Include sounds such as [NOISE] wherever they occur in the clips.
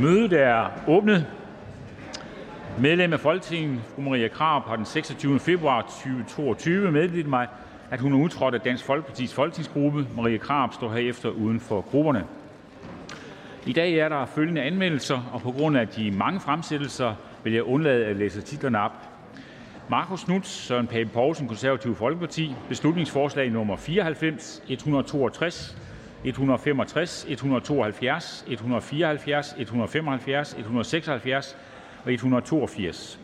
Mødet er åbnet. Medlem af Folketinget fru Maria Krarup har den 26. februar 2022 meddelt mig, at hun er udtrådt af Dansk Folkepartis folketingsgruppe. Maria Krarup står herefter uden for grupperne. I dag er der følgende anmeldelser, og på grund af de mange fremsættelser vil jeg undlade at læse titlerne op. Markus Knudt, Søren Pape Poulsen, Konservative Folkeparti, beslutningsforslag nummer 94, 162, 165, 172, 174, 175, 176 og 182.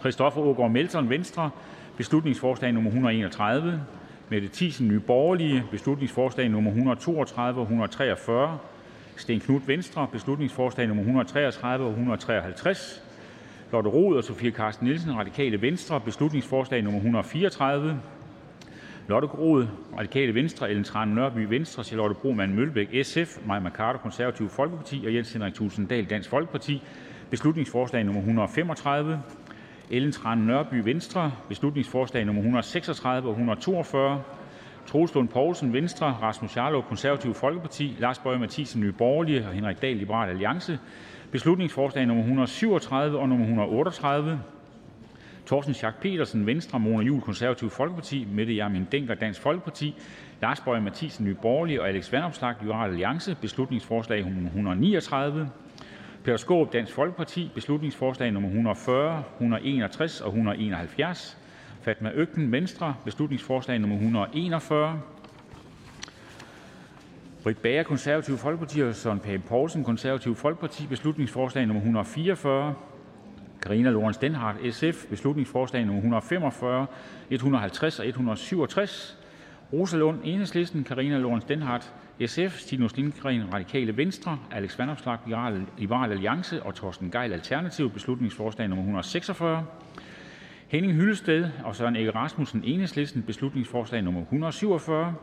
Christoffer Ågaard Melson, Venstre, beslutningsforslag nummer 131. Mette Thiesen, Nye Borgerlige, beslutningsforslag nummer 132 og 143. Sten Knud Venstre, beslutningsforslag nummer 133 og 153. Lotte Rod og Sofie Carsten Nielsen, Radikale Venstre, beslutningsforslag nummer 134. Lotte Rod, Radikale Venstre, Ellen Trane Nørby, Venstre, Charlotte Broman Mølbæk, SF, Maja Mercado, Konservative Folkeparti og Jens Henrik Thulesen Dahl, Dansk Folkeparti, beslutningsforslag nummer 135. Ellen Trane Nørby, Venstre, beslutningsforslag nummer 136 og 142. Troels Lund Poulsen, Venstre, Rasmus Jarlov, Konservative Folkeparti, Lars Boje Mathiesen, Nye Borgerlige og Henrik Dahl, Liberal Alliance, beslutningsforslag nummer 137 og nummer 138. Torsten Schack Petersen, Venstre, Mona Juhl, Konservative Folkeparti, Mette Hjermind Dencker, Dansk Folkeparti, Lars Boje Mathiesen, Nye Borgerlige og Alex Vanopslagh, Liberal Alliance, beslutningsforslag nummer 139. Peter Skaarup, Dansk Folkeparti, beslutningsforslag nummer 140, 161 og 171. Fatma Økten, Venstre, beslutningsforslag nummer 141. Britt Bager, Konservative Folkeparti og Søren Pape Poulsen, Konservative Folkeparti, beslutningsforslag nummer 144. Karina Lorenz Denhardt, SF, beslutningsforslag nummer 145, 150 og 167. Rosa Lund, Enhedslisten, Karina Lorenz Denhardt, SF, Stinus Lindgren, Radikale Venstre, Alex Vanopslagh, Liberal Alliance og Torsten Geil, Alternativ, beslutningsforslag nummer 146. Henning Hyllested og Søren Egge Rasmussen, Enhedslisten, beslutningsforslag nummer 147.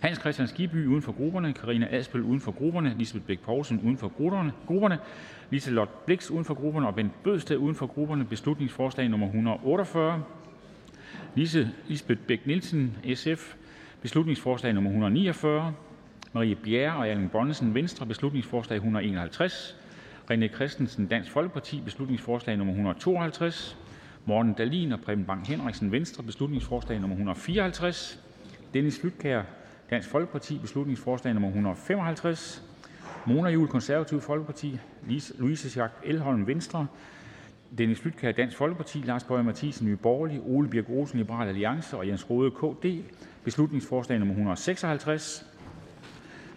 Hans Kristian Skibby uden for grupperne, Karina Adsbøl uden for grupperne, Lisbeth Bæk Poulsen uden for grupperne, grupperne Liselott Blix uden for grupperne og Bent Bødsted uden for grupperne. Beslutningsforslag nummer 148. Lise Lisbeth Bæk Nielsen, SF, beslutningsforslag nummer 149. Marie Bjerre og Erling Bonnesen, Venstre, beslutningsforslag 151. René Christensen, Dansk Folkeparti, beslutningsforslag nummer 152. Morten Dalin og Preben Bang Henriksen, Venstre, beslutningsforslag nummer 154. Dennis Flydtkjær, Dansk Folkeparti, beslutningsforslag nummer 155. Mona Juhl, Konservative Folkeparti, Louise Schack Elholm, Venstre, Dennis Flydtkjær, Dansk Folkeparti, Lars Boje Mathiesen, Nye Borgerlige, Ole Birk Olesen, Liberal Alliance og Jens Rode, KD, beslutningsforslag nummer 156.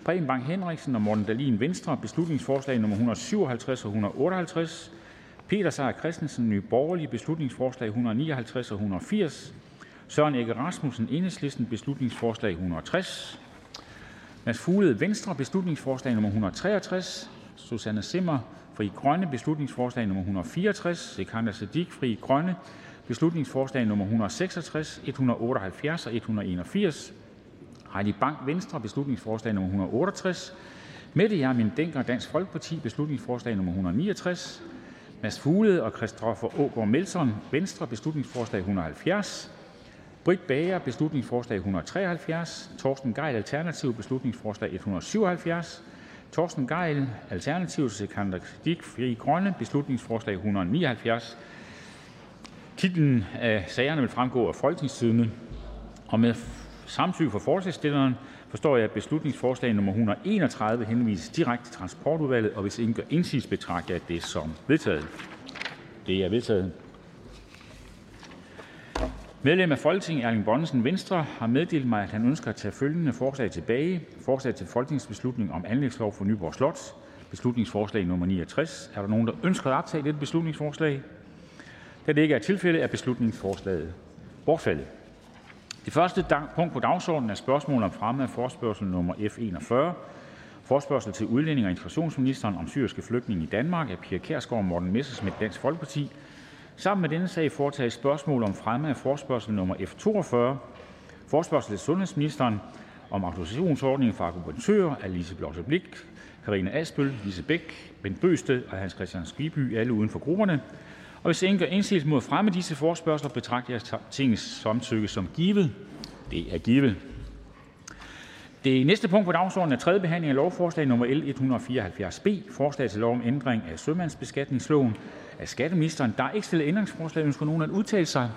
Preben Bang Henriksen og Morten Dalin, Venstre, beslutningsforslag nummer 157 og 158. Peter Seier Christensen, Nye Borgerlige, beslutningsforslag 159 og 180. Søren Egge Rasmussen, Enhedslisten, beslutningsforslag 160. Mads Fuglede, Venstre, beslutningsforslag nummer 163. Susanne Zimmer, Fri Grønne, beslutningsforslag nummer 164. Sikander Siddiq, Fri Grønne, beslutningsforslag nummer 166, 178 og 181. Heidi Bank, Venstre, beslutningsforslag nummer 168. Mette Hjermind Dencker, Dansk Folkeparti, beslutningsforslag nummer 169. Mads Fuglede og Christoffer Aagaard Melson, Venstre, beslutningsforslag 170. Britt Bager, beslutningsforslag 173. Torsten Gejl, Alternativ, beslutningsforslag 177. Torsten Gejl, Alternativ, Sikander Siddiq, Fri Grønne, beslutningsforslag 179. Titlen af sagerne vil fremgå af Folketingstidende. Og med samtykke fra forslagsstilleren forstår jeg, at beslutningsforslag nummer 131 henvises direkte til Transportudvalget, og hvis ingen gør indsigelse, betragter jeg det som vedtaget. Det er vedtaget. Medlem af Folketinget Erling Bonnesen, Venstre, har meddelt mig, at han ønsker at tage følgende forslag tilbage: Forslag til folketingsbeslutning om anlægslov for Nyborg Slot. Beslutningsforslag nummer 69. Er der nogen, der ønsker at optage dette beslutningsforslag? Da det ikke er tilfældet, er beslutningsforslaget bortfaldet. Det første punkt på dagsordenen er spørgsmål om fremme af forspørgsel nummer F 41. Forspørgsel til udlænding- og integrationsministeren om syriske flygtninge i Danmark af Pia Kjærsgaard og Morten Messerschmidt, Dansk Folkeparti. Sammen med denne sag foretages spørgsmål om fremme af forspørgsel nummer F 42. Forspørgsel til sundhedsministeren om autorisationsordningen for akupunktører af Lise Lotte Blik, Karina Adsbøl, Lise Bæk, Bent Bøgsted og Hans Christian Skibby, alle uden for grupperne. Og hvis ingen gør indsigelse mod fremme disse forespørgsler, betragter jeg tingets samtykke som givet. Det er givet. Det næste punkt på dagsordenen er: tredje behandling af lovforslag nr. L 174 B: Forslag til lov om ændring af sømandsbeskatningsloven. Af skatteministeren Der er ikke stillet ændringsforslag. Ønsker nogen at udtale sig?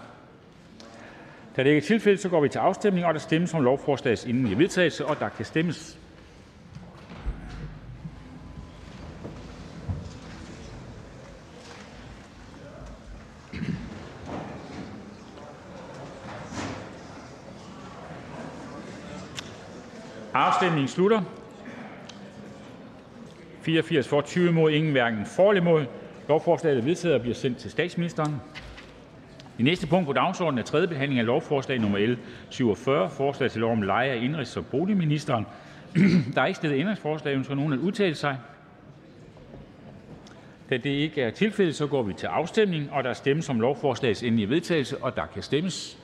Da det ikke er tilfældet, går vi til afstemning. og Der stemmes om lovforslagets endelige vedtagelse, og der kan stemmes. Afstemningen slutter. 84 for, 20 mod, ingen hverken for eller imod. Lovforslaget er vedtaget og bliver sendt til statsministeren. Det næste punkt på dagsordenen er: tredje behandling af lovforslag nr. L 47: Forslag til lov om leje af indenrigs- og boligministeren. [CLEARS THROAT] Der er ikke stillet ændringsforslag. Ønsker nogen at udtale sig? Da det ikke er tilfældet, så går vi til afstemning. og Der stemmes om lovforslagets endelige vedtagelse, og der kan stemmes.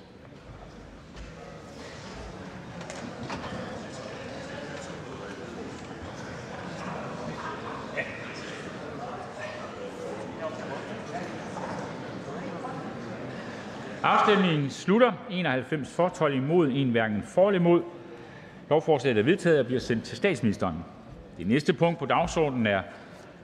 Afstemningen slutter. 91 for, 12 imod, en hverken for eller imod. Lovforslaget er vedtaget og bliver sendt til statsministeren. Det næste punkt på dagsordenen er: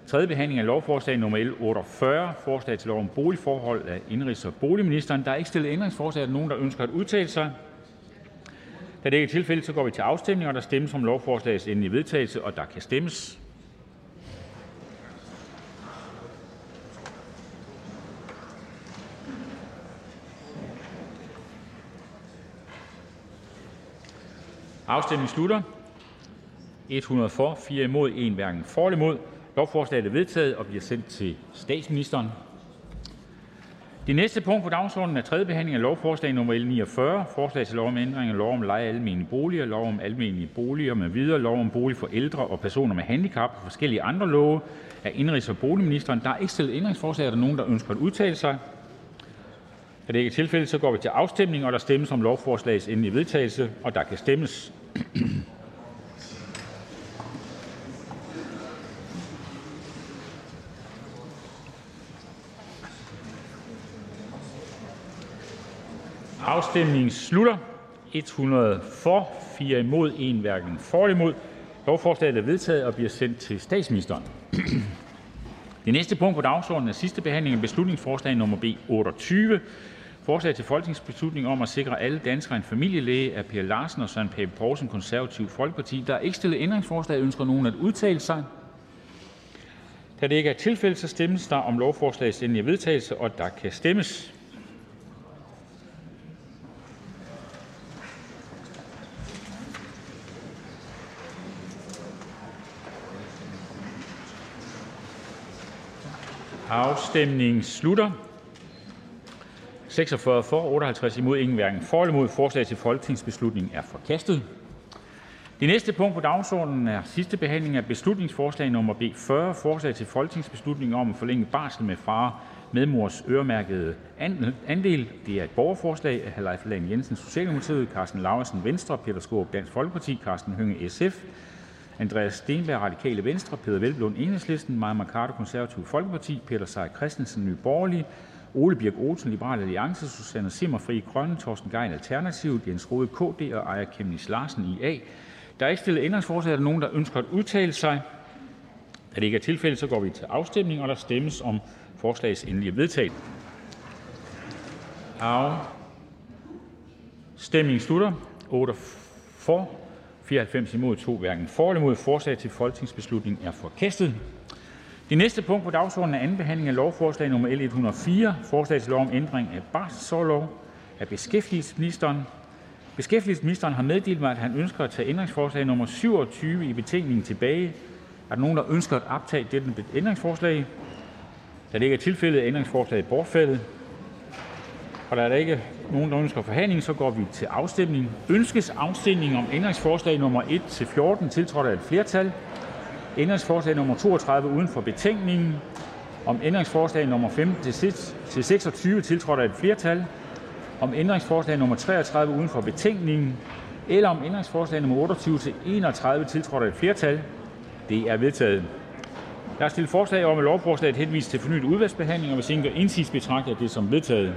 tredje behandling af lovforslag nr. L 48: Forslag til lov om boligforhold af indrigs- og boligministeren. Der er ikke stillet ændringsforslag. Er der nogen, der ønsker at udtale sig? Da det ikke er tilfældet, så går vi til afstemning. og Der stemmes om lovforslagets endelige vedtagelse, og der kan stemmes. Afstemningen slutter. 100 for, 4 imod, 1 hverken for eller imod. Lovforslaget er vedtaget og bliver sendt til statsministeren. Det næste punkt på dagsordenen er: tredje behandling af lovforslag nr. L 49: Forslag til lov om ændring af lov om leje af almene boliger, lov om almene boliger med videre, lov om bolig for ældre og personer med handicap og forskellige andre love. Af indenrigs- og boligministeren Der da det ikke er tilfældet, så går vi til afstemning. og Der stemmes om lovforslagets endelige vedtagelse, og der kan stemmes. Afstemningen slutter. 100 for, 4 imod, 1 hverken for eller imod. Lovforslaget er vedtaget og bliver sendt til statsministeren. [CLEARS THROAT] Det næste punkt på dagsordenen er: sidste behandling af beslutningsforslag nr. B 28: Forslag til folketingsbeslutning om at sikre alle danskere en familielæge. Af Per Larsen og Søren Pape Poulsen (KF). Folkeparti. Der er ikke stillet ændringsforslag. Ønsker nogen at udtale sig? Da det ikke er tilfældet, så stemmes der om lovforslagets endelige vedtagelse, og der kan stemmes. Afstemningen slutter. 46 for, 58 imod, ingen hverken for eller imod. Forslag til folketingsbeslutning er forkastet. Det næste punkt på dagsordenen er: sidste behandling af beslutningsforslag nr. B 40: Forslag til folketingsbeslutning om at forlænge barsel med far medmors øremærkede andel. Det er et borgerforslag af Leif Lahn Jensen (Socialdemokratiet), Karsten Lauritzen (Venstre), Peter Skaarup (Dansk Folkeparti), Karsten Hønge (SF), Andreas Steenberg (Radikale Venstre), Peder Hvelplund (Enhedslisten), Mai Mercado (Konservative Folkeparti), Peter Seier Christensen (NB), Ole Birk Olesen (Liberal Alliance), Susanne Zimmer (Frie Grønne), Torsten Gejl Alternativ, Jens Rohde (KD) og Aaja Chemnitz Larsen (IA). Der er ikke stillet ændringsforslag. Er der nogen, der ønsker at udtale sig? Da det ikke er tilfældet, så går vi til afstemning. og Der stemmes om forslagets endelige vedtagelse. Afstemningen slutter. 8 for, 94 imod, 2 hverken for eller imod. Forslag til folketingsbeslutning er forkastet. Det næste punkt på dagsordenen er: anden behandling af lovforslag nr. L 104: Forslag til lov om ændring af barselsorlov. Af beskæftigelsesministeren Beskæftigelsesministeren har meddelt mig, at han ønsker at tage ændringsforslag nr. 27 i betænkningen tilbage. Er der nogen, der ønsker at optage dette ændringsforslag? Da det ikke er tilfældet, er ændringsforslaget bortfaldet. Og da der ikke er nogen, der ønsker forhandling, så går vi til afstemning. Ønskes afstemning om ændringsforslag nr. 1-14, tiltrådt af et flertal? Ændringsforslag nr. 32 uden for betænkningen. Om ændringsforslag nr. 15-26, tiltrådt af et flertal? Om ændringsforslag nr. 33 uden for betænkningen. Eller om ændringsforslag nr. 28-31, tiltrådt af et flertal? Det er vedtaget. Der er stillet forslag om, at lovforslaget henvises til fornyet udvalgsbehandling, og hvis ingen gør indsigelse, betragter jeg det som vedtaget.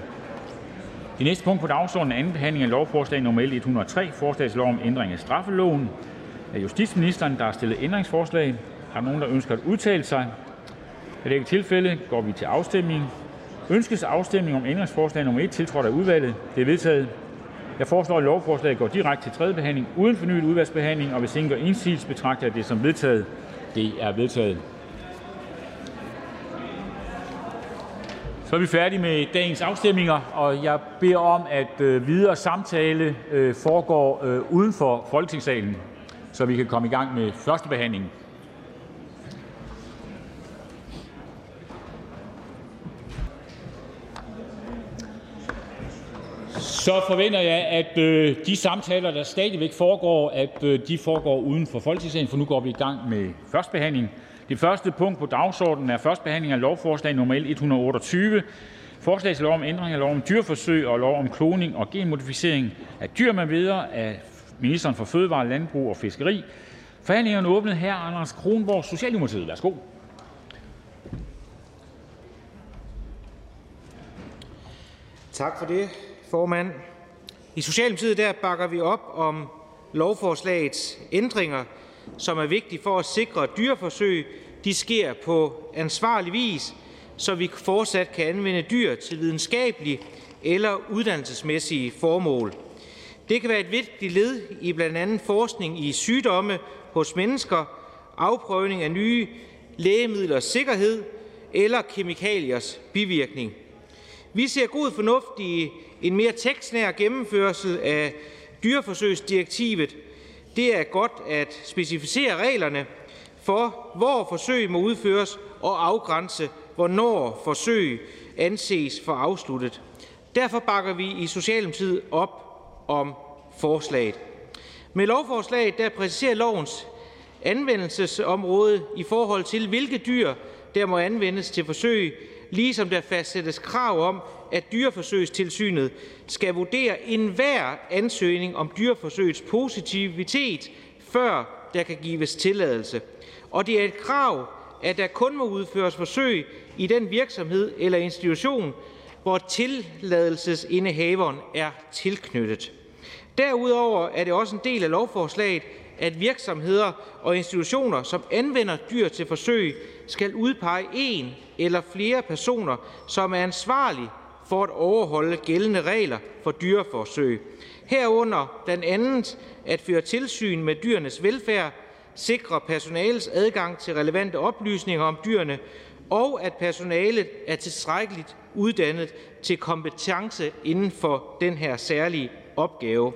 Det næste punkt på dagsordenen er: anden behandling af lovforslag nr. L 103: Forslag til lov om ændring af straffeloven af justitsministeren. Der er stillet ændringsforslag. Har nogen, der ønsker at udtale sig? Er det ikke tilfælde, går vi til afstemning. Ønskes afstemning om ændringsforslag nummer 1, tiltrådt af udvalget? Det er vedtaget. Jeg foreslår, at lovforslaget går direkte til tredje behandling uden fornyet udvalgsbehandling, og hvis ingen gør indsigelse, betragter jeg det som vedtaget. Det er vedtaget. Så er vi færdige med dagens afstemninger, og jeg beder om, at øh, videre samtale øh, foregår øh, uden for Folketingssalen, så vi kan komme i gang med første behandling. Så forventer jeg, at øh, de samtaler, der stadigvæk foregår, at øh, de foregår uden for Folketingssalen, for nu går vi i gang med første behandling. Det første punkt på dagsordenen er første behandling af lovforslag nummer 128. Forslag til lov om ændring af lov om dyreforsøg og lov om kloning og genmodificering af dyr med videre af ministeren for Fødevare, Landbrug og Fiskeri. Forhandlingerne er åbnet. Her Anders Kronborg, Socialdemokratiet. Værsgo. Tak for det, formand. I Socialdemokratiet der bakker vi op om lovforslagets ændringer, som er vigtige for at sikre, at dyreforsøg de sker på ansvarlig vis, så vi fortsat kan anvende dyr til videnskabelige eller uddannelsesmæssige formål. Det kan være et vigtigt led i blandt andet forskning i sygdomme hos mennesker, afprøvning af nye lægemidlers sikkerhed eller kemikaliers bivirkning. Vi ser god fornuft i en mere tekstnær gennemførsel af dyreforsøgsdirektivet. Det er godt at specificere reglerne for, hvor forsøg må udføres, og afgrænse, hvornår forsøg anses for afsluttet. Derfor bakker vi i Socialdemokratiet op om forslaget. Med lovforslaget der præciserer lovens anvendelsesområde i forhold til, hvilke dyr der må anvendes til forsøg, ligesom der fastsættes krav om, at Dyreforsøgstilsynet skal vurdere enhver ansøgning om dyreforsøgets positivitet, før der kan gives tilladelse. Og det er et krav, at der kun må udføres forsøg i den virksomhed eller institution, hvor tilladelsesindehaveren er tilknyttet. Derudover er det også en del af lovforslaget, at virksomheder og institutioner, som anvender dyr til forsøg, skal udpege en eller flere personer, som er ansvarlige for at overholde gældende regler for dyreforsøg. Herunder blandt andet at føre tilsyn med dyrenes velfærd, sikre personalets adgang til relevante oplysninger om dyrene, og at personalet er tilstrækkeligt uddannet til kompetence inden for den her særlige opgave.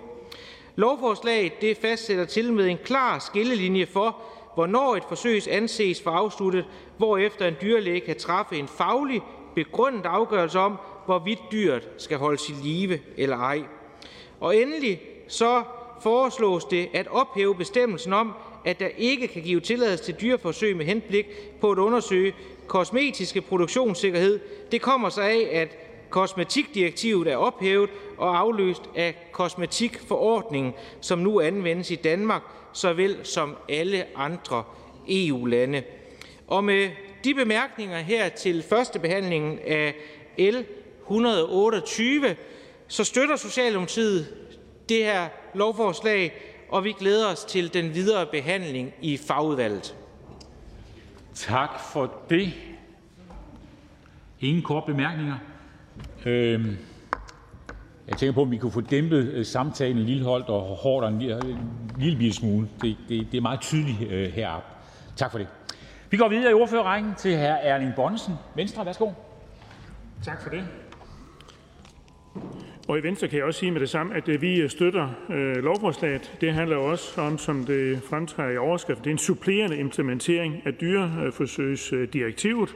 Lovforslaget det fastsætter til med en klar skillelinje for, hvornår et forsøg anses for afsluttet, hvorefter en dyrlæge kan træffe en faglig begrundet afgørelse om, hvorvidt dyret skal holdes i live eller ej. Og endelig så foreslås det at ophæve bestemmelsen om, at der ikke kan give tilladelse til dyreforsøg med henblik på at undersøge kosmetiske produktionssikkerhed. Det kommer sig af, at kosmetikdirektivet er ophævet og afløst af kosmetikforordningen, som nu anvendes i Danmark såvel som alle andre EU-lande. Og med de bemærkninger her til første behandlingen af L 128, så støtter Socialdemokratiet det her lovforslag, og vi glæder os til den videre behandling i fagudvalget. Tak for det. Ingen kort bemærkninger. Øhm, jeg tænker på, om vi kunne få dæmpet øh, samtalen en lille og hårdt en lille, en lille smule. Det, det, det er meget tydeligt øh, heroppe. Tak for det. Vi går videre i ordførerrækken til hr. Erling Bonnesen. Venstre, værsgo. Tak for det. Og i Venstre kan jeg også sige med det samme, at øh, vi støtter øh, lovforslaget. Det handler også om, som det fremtræder i overskriften, det er en supplerende implementering af dyreforsøgsdirektivet. Øh,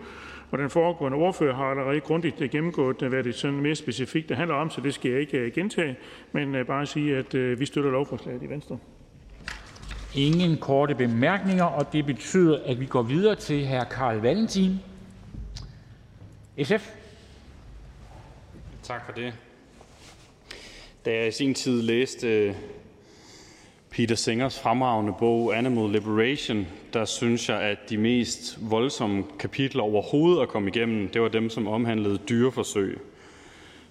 den foregående ordfører har allerede grundigt gennemgået, hvad det sådan mere specifikt det handler om, så det skal jeg ikke øh, gentage, men bare sige, at vi støtter lovforslaget i Venstre. Ingen korte bemærkninger, og det betyder, at vi går videre til hr. Carl Valentin, SF. Tak for det. Da jeg i sin tid læste øh, Peter Singers fremragende bog Animal Liberation, der synes jeg, at de mest voldsomme kapitler overhovedet at komme igennem, det var dem, som omhandlede dyreforsøg.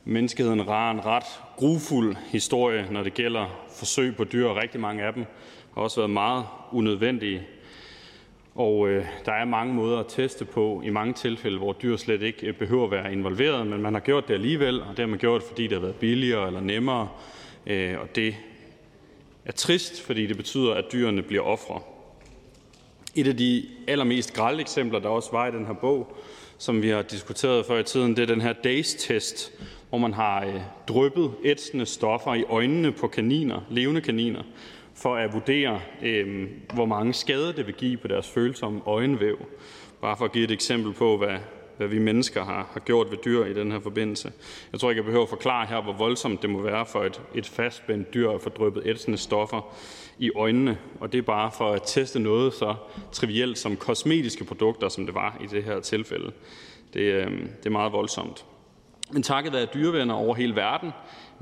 Menneskeheden har en ret grufuld historie, når det gælder forsøg på dyr, og rigtig mange af dem har også været meget unødvendige. Og øh, der er mange måder at teste på i mange tilfælde, hvor dyr slet ikke øh, behøver at være involveret, men man har gjort det alligevel, og det har man gjort, fordi det har været billigere eller nemmere. Øh, og det er trist, fordi det betyder, at dyrene bliver ofre. Et af de allermest grælde eksempler, der også var i den her bog, som vi har diskuteret før i tiden, det er den her DACE-test, hvor man har øh, dryppet ætsende stoffer i øjnene på kaniner, levende kaniner, for at vurdere, øh, hvor mange skader det vil give på deres følsomme øjenvæv. Bare for at give et eksempel på, hvad, hvad vi mennesker har, har gjort ved dyr i den her forbindelse. Jeg tror ikke, jeg behøver at forklare her, hvor voldsomt det må være for et, et fastspændt dyr at få dryppet ætsende stoffer i øjnene. Og det er bare for at teste noget så trivielt som kosmetiske produkter, som det var i det her tilfælde. Det, øh, det er meget voldsomt. Men takket være dyrevenner over hele verden,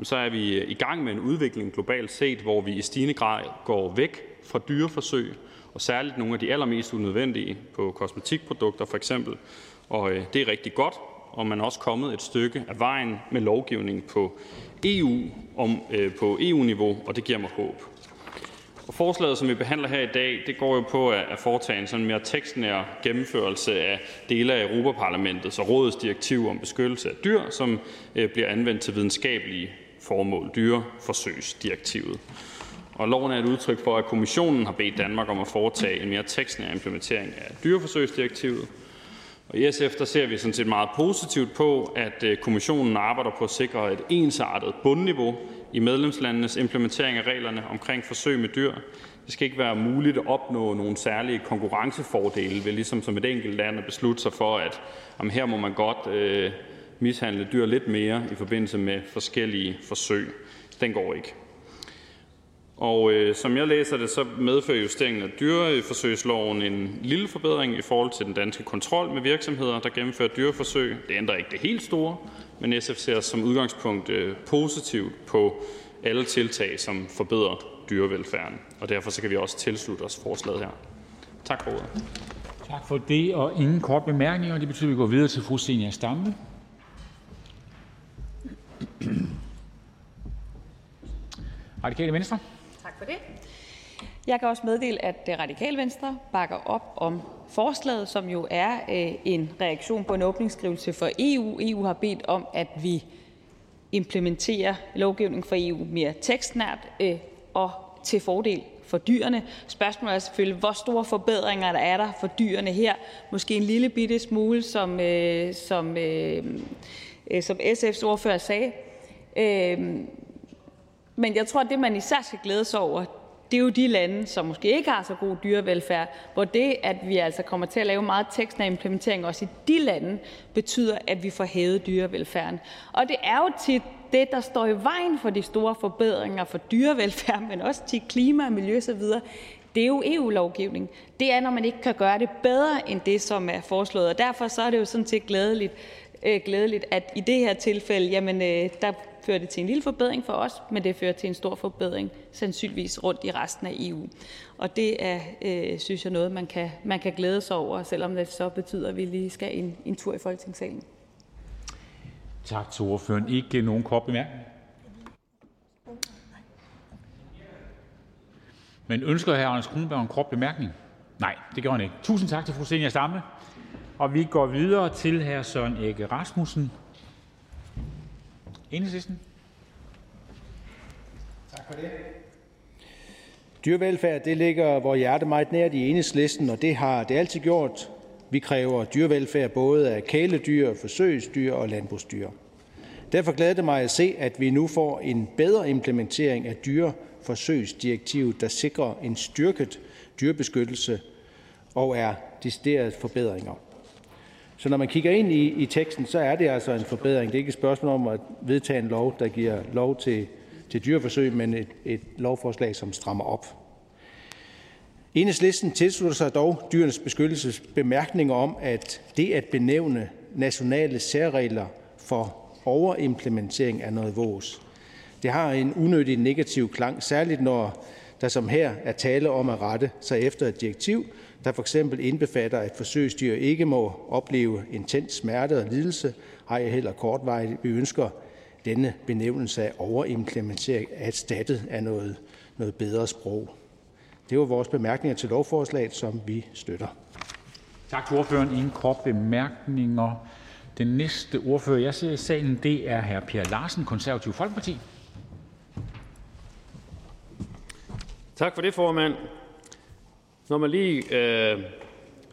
så er vi øh, i gang med en udvikling globalt set, hvor vi i stigende grad går væk fra dyreforsøg, og særligt nogle af de allermest unødvendige på kosmetikprodukter for eksempel. Og øh, det er rigtig godt, og man er også kommet et stykke af vejen med lovgivning på EU, om, øh, på EU-niveau, og det giver mig håb. Og forslaget, som vi behandler her i dag, det går jo på at foretage en sådan mere tekstnær gennemførelse af dele af Europaparlamentets og rådets direktiv om beskyttelse af dyr, som øh, bliver anvendt til videnskabelige formål, dyreforsøgsdirektivet. Og loven er et udtryk for, at kommissionen har bedt Danmark om at foretage en mere tekstnær implementering af dyreforsøgsdirektivet. Og i SF der ser vi sådan set meget positivt på, at øh, kommissionen arbejder på at sikre et ensartet bundniveau i medlemslandenes implementering af reglerne omkring forsøg med dyr. Det skal ikke være muligt at opnå nogle særlige konkurrencefordele ved ligesom som et enkelt land at beslutte sig for, at om her må man godt øh, mishandle dyr lidt mere i forbindelse med forskellige forsøg. Den går ikke. Og øh, som jeg læser det, så medfører justeringen af dyreforsøgsloven en lille forbedring i forhold til den danske kontrol med virksomheder, der gennemfører dyreforsøg. Det ændrer ikke det helt store, men SF ser som udgangspunkt øh, positivt på alle tiltag, som forbedrer dyrevelfærden. Og derfor så kan vi også tilslutte os forslaget her. Tak for ordet. Tak for det, og ingen kort bemærkninger. Det betyder, at vi går videre til fru Senior Stampe. Radikale Venstre. Tak for det. Jeg kan også meddele, at det Radikale Venstre bakker op om forslaget, som jo er øh, en reaktion på en åbningsskrivelse for EU. EU har bedt om, at vi implementerer lovgivning for EU mere tekstnært øh, og til fordel for dyrene. Spørgsmålet er selvfølgelig, hvor store forbedringer der er der for dyrene her. Måske en lille bitte smule, som, øh, som, øh, øh som SF's ordfører sagde. Øh, men jeg tror, at det, man især skal glæde sig over, det er jo de lande, som måske ikke har så god dyrevelfærd, hvor det, at vi altså kommer til at lave meget tekstnær implementering også i de lande, betyder, at vi får hævet dyrevelfærden. Og det er jo tit det, der står i vejen for de store forbedringer for dyrevelfærd, men også til klima og miljø osv., det er jo EU-lovgivning. Det er, når man ikke kan gøre det bedre end det, som er foreslået. Og derfor så er det jo sådan set glædeligt, øh, glædeligt at i det her tilfælde, jamen, øh, der fører det til en lille forbedring for os, men det fører til en stor forbedring sandsynligvis rundt i resten af EU. Og det er, øh, synes jeg, noget, man kan, man kan glæde sig over, selvom det så betyder, at vi lige skal en, en tur i Folketingssalen. Tak til ordføreren. Ikke nogen kort bemærkning. Men ønsker hr. Anders Kronberg en kort bemærkning? Nej, det gør han ikke. Tusind tak til fru Senja Stamme. Og vi går videre til hr. Søren Ege Rasmussen, Enhedslisten. Tak for det. Dyrevelfærd det ligger vores hjerte meget nært i Enhedslisten, og det har det altid gjort. Vi kræver dyrevelfærd både af kæledyr, forsøgsdyr og landbrugsdyr. Derfor glæder det mig at se, at vi nu får en bedre implementering af dyreforsøgsdirektivet, der sikrer en styrket dyrebeskyttelse og er decideret forbedringer. Så når man kigger ind i, i teksten, så er det altså en forbedring. Det er ikke et spørgsmål om at vedtage en lov, der giver lov til, til dyreforsøg, men et, et lovforslag, som strammer op. Enhedslisten tilslutter sig dog dyrenes beskyttelses bemærkninger om, at det at benævne nationale særregler for overimplementering er noget vås, det har en unødig negativ klang, særligt når der som her er tale om at rette sig efter et direktiv, der for eksempel indbefatter, at forsøgsdyr ikke må opleve intens smerte og lidelse, har jeg heller kortvarigt. Vi ønsker denne benævnelse af overimplementering erstattet af noget, noget bedre sprog. Det var vores bemærkninger til lovforslaget, som vi støtter. Tak til ordføreren. Ingen kort bemærkninger. Den næste ordfører, jeg ser i salen, det er hr. Per Larsen, Konservativ Folkeparti. Tak for det, formand. Når man lige øh,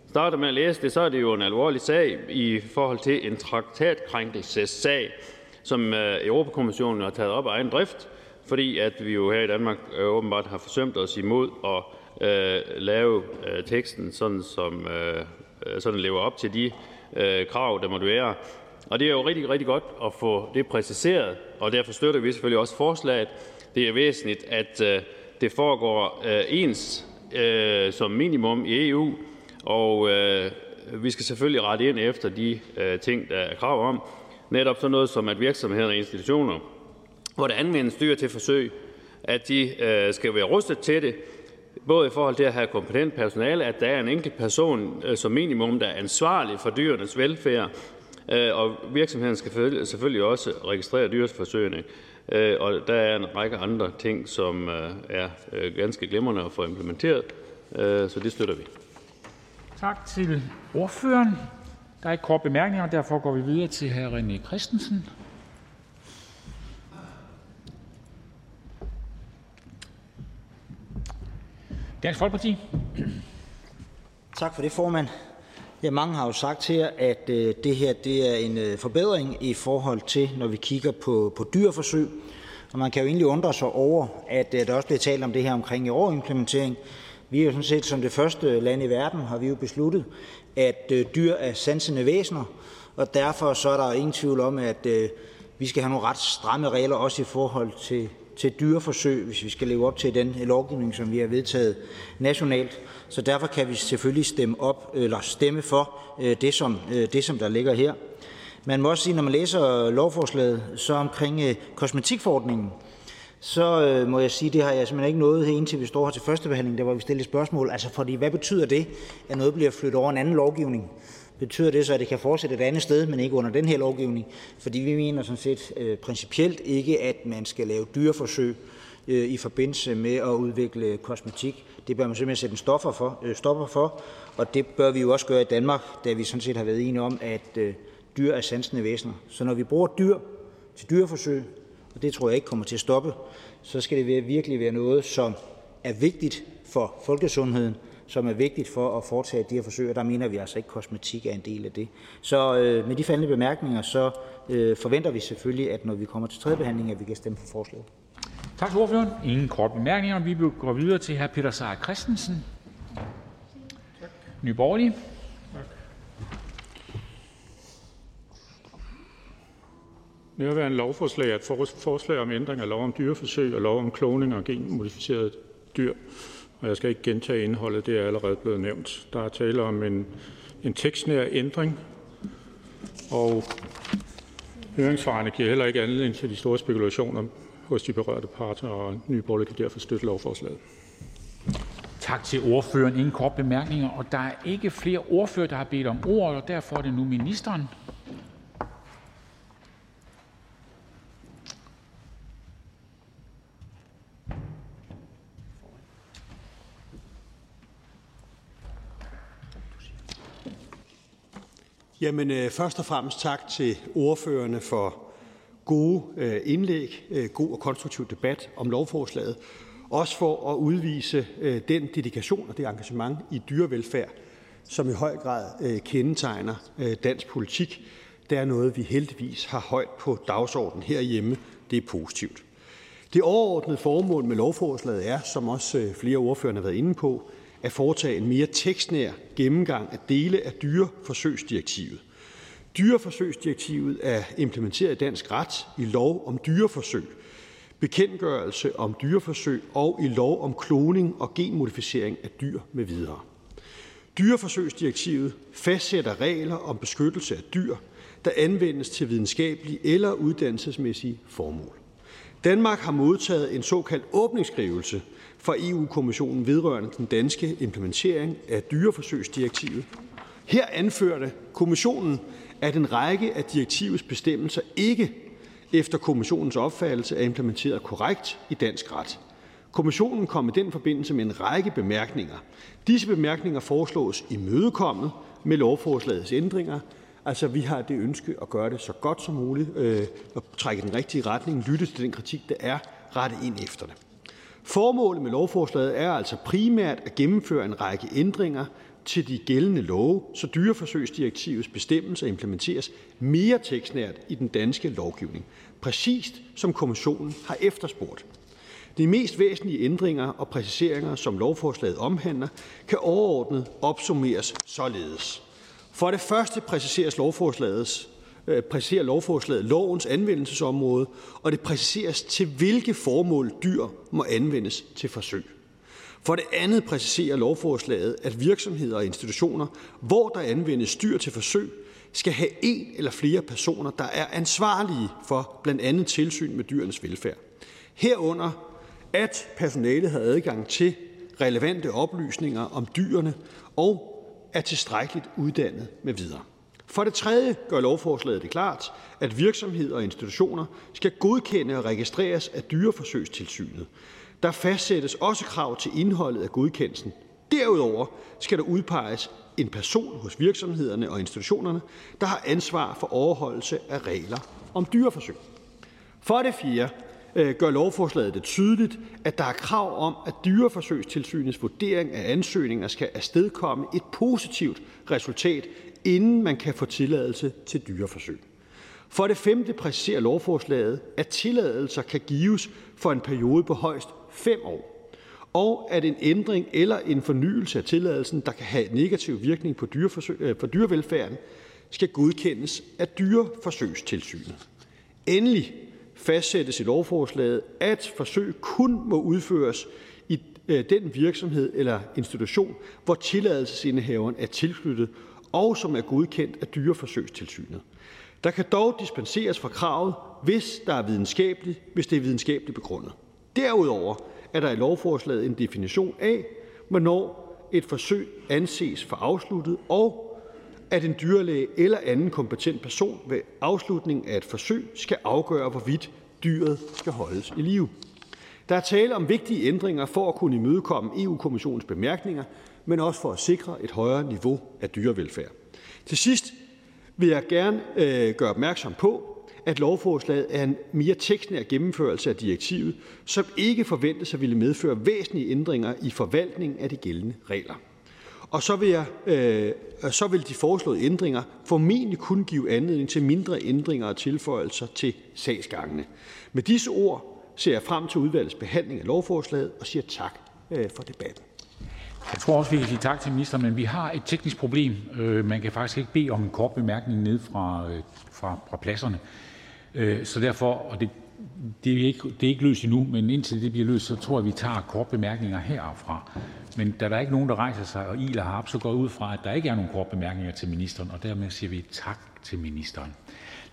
starter med at læse det, så er det jo en alvorlig sag i forhold til en traktatkrænkelsessag, som øh, Europakommissionen har taget op af egen drift, fordi at vi jo her i Danmark øh, åbenbart har forsømt os imod at øh, lave øh, teksten, sådan som øh, øh sådan lever op til de øh, krav, der måtte være. Og det er jo rigtig, rigtig godt at få det præciseret, og derfor støtter vi selvfølgelig også forslaget. Det er væsentligt, at øh, det foregår øh, ens øh, som minimum i EU, og øh, vi skal selvfølgelig rette ind efter de øh, ting, der er krav om. Netop sådan noget som, at virksomheder og institutioner, hvor der anvendes dyr til forsøg, at de øh, skal være rustet til det, både i forhold til at have kompetent personale, at der er en enkelt person øh, som minimum, der er ansvarlig for dyrenes velfærd, øh, og virksomheden skal selvfølgelig også registrere dyrsforsøgene. Øh, og der er en række andre ting, som er ganske glimrende at få implementeret, så det støtter vi. Tak til ordføreren. Der er ikke kort bemærkninger, og derfor går vi videre til hr. René Christensen. Dansk Folkeparti. Tak for det, formand. Ja, mange har jo sagt her, at øh, det her det er en øh, forbedring i forhold til, når vi kigger på, på dyreforsøg. Og man kan jo egentlig undre sig over, at øh, der også bliver talt om det her omkring i overimplementering. Vi er jo sådan set som det første land i verden, har vi jo besluttet, at øh, dyr er sansende væsener, og derfor så er der ingen tvivl om, at øh, vi skal have nogle ret stramme regler også i forhold til til dyreforsøg, hvis vi skal leve op til den lovgivning, som vi har vedtaget nationalt. Så derfor kan vi selvfølgelig stemme, op, eller stemme for øh, det, som, øh, det, som der ligger her. Man må også sige, når man læser lovforslaget, så omkring øh, kosmetikforordningen, så øh, må jeg sige, det har jeg simpelthen ikke nået her, indtil vi står her til første behandling, der var vi stillet spørgsmål. Altså, fordi hvad betyder det, at noget bliver flyttet over en anden lovgivning? Betyder det så, at det kan fortsætte et andet sted, men ikke under den her lovgivning? Fordi vi mener sådan set øh, principielt ikke, at man skal lave dyreforsøg øh, i forbindelse med at udvikle kosmetik. Det bør man simpelthen sætte en stoffer for, øh, stopper for, og det bør vi jo også gøre i Danmark, da vi sådan set har været enige om, at øh, dyr er sansende væsener. Så når vi bruger dyr til dyreforsøg, og det tror jeg ikke kommer til at stoppe, så skal det virkelig være noget, som er vigtigt for folkesundheden, som er vigtigt for at foretage de her forsøg, og der mener vi altså ikke, at kosmetik er en del af det. Så øh, med de faldende bemærkninger, så øh, forventer vi selvfølgelig, at når vi kommer til tredje behandling, at vi kan stemme for forslaget. Tak til ordføreren. Ingen korte bemærkninger. Vi går videre til hr. Peter Seier Christensen. Nye Borgerlige. Nærværende lovforslag er et forslag om ændring af lov om dyreforsøg og lov om kloning og genmodificeret dyr og jeg skal ikke gentage indholdet, det er allerede blevet nævnt. Der er tale om en, en tekstnær ændring, og høringsvarene giver heller ikke anledning til de store spekulationer hos de berørte parter, og Nye Borgerlige kan derfor støtte lovforslaget. Tak til ordføreren. Ingen kort bemærkninger, og der er ikke flere ordfører, der har bedt om ordet, og derfor er det nu ministeren. Jamen, øh, først og fremmest tak til ordførerne for gode øh, indlæg, øh, god og konstruktiv debat om lovforslaget, også for at udvise den dedikation og det engagement i dyrevelfærd, som i høj grad kendetegner dansk politik. Det er noget, vi heldigvis har højt på dagsordenen herhjemme. Det er positivt. Det overordnede formål med lovforslaget er, som også flere ordførere har været inde på, at foretage en mere tekstnær gennemgang af dele af dyreforsøgsdirektivet. Dyreforsøgsdirektivet er implementeret i dansk ret i lov om dyreforsøg, bekendtgørelse om dyreforsøg og i lov om kloning og genmodificering af dyr med videre. Dyreforsøgsdirektivet fastsætter regler om beskyttelse af dyr, der anvendes til videnskabelige eller uddannelsesmæssige formål. Danmark har modtaget en såkaldt åbningsskrivelse fra EU-kommissionen vedrørende den danske implementering af dyreforsøgsdirektivet. Her anførte kommissionen, at en række af direktivets bestemmelser ikke efter kommissionens opfattelse er implementeret korrekt i dansk ret. Kommissionen kom i den forbindelse med en række bemærkninger. Disse bemærkninger foreslås imødekommet med lovforslagets ændringer. Altså, vi har det ønske at gøre det så godt som muligt, øh, at trække den rigtige retning, lytte til den kritik, der er, rette ind efter det. Formålet med lovforslaget er altså primært at gennemføre en række ændringer til de gældende love, så dyreforsøgsdirektivets bestemmelser implementeres mere tekstnært i den danske lovgivning, præcist som kommissionen har efterspurgt. De mest væsentlige ændringer og præciseringer, som lovforslaget omhandler, kan overordnet opsummeres således. For det første præciseres lovforslagets Øh, præciserer lovforslaget lovens anvendelsesområde, og det præciseres til hvilke formål dyr må anvendes til forsøg. For det andet præciserer lovforslaget, at virksomheder og institutioner, hvor der anvendes dyr til forsøg, skal have en eller flere personer, der er ansvarlige for blandt andet tilsyn med dyrenes velfærd. Herunder, at personalet har adgang til relevante oplysninger om dyrene og er tilstrækkeligt uddannet med videre. For det tredje gør lovforslaget det klart, at virksomheder og institutioner skal godkende og registreres af dyreforsøgstilsynet. Der fastsættes også krav til indholdet af godkendelsen. Derudover skal der udpeges en person hos virksomhederne og institutionerne, der har ansvar for overholdelse af regler om dyreforsøg. For det fjerde øh, gør lovforslaget det tydeligt, at der er krav om, at dyreforsøgstilsynets vurdering af ansøgninger skal afstedkomme et positivt resultat, inden man kan få tilladelse til dyreforsøg. For det femte præciserer lovforslaget, at tilladelser kan gives for en periode på højst 5 år, og at en ændring eller en fornyelse af tilladelsen, der kan have negativ virkning på øh, for dyrevelfærden, skal godkendes af dyreforsøgstilsynet. Endelig fastsættes i lovforslaget, at forsøg kun må udføres i øh, den virksomhed eller institution, hvor tilladelsesindehaveren er tilknyttet, og som er godkendt af dyreforsøgstilsynet. Der kan dog dispenseres fra kravet, hvis, der er videnskabeligt, hvis det er videnskabeligt begrundet. Derudover er der i lovforslaget en definition af, hvornår et forsøg anses for afsluttet, og at en dyrlæge eller anden kompetent person ved afslutningen af et forsøg skal afgøre, hvorvidt dyret skal holdes i live. Der er tale om vigtige ændringer for at kunne imødekomme EU-kommissionens bemærkninger, men også for at sikre et højere niveau af dyrevelfærd. Til sidst vil jeg gerne øh, gøre opmærksom på, at lovforslaget er en mere tekstnær gennemførelse af direktivet, som ikke forventes at ville medføre væsentlige ændringer i forvaltningen af de gældende regler. Og så vil, jeg, øh, så vil de foreslåede ændringer formentlig kun give anledning til mindre ændringer og tilføjelser til sagsgangene. Med disse ord ser jeg frem til udvalgets behandling af lovforslaget og siger tak øh, for debatten. Jeg tror også, vi kan sige tak til ministeren, men vi har et teknisk problem. Øh, man kan faktisk ikke bede om en kort bemærkning ned fra, øh, fra, fra pladserne. Øh, så derfor, og det, det, er ikke, det er ikke løst endnu, men indtil det bliver løst, så tror jeg, vi tager kort bemærkninger herfra. Men da der er ikke nogen, der rejser sig og iler har så går jeg ud fra, at der ikke er nogen kort bemærkninger til ministeren, og dermed siger vi tak til ministeren.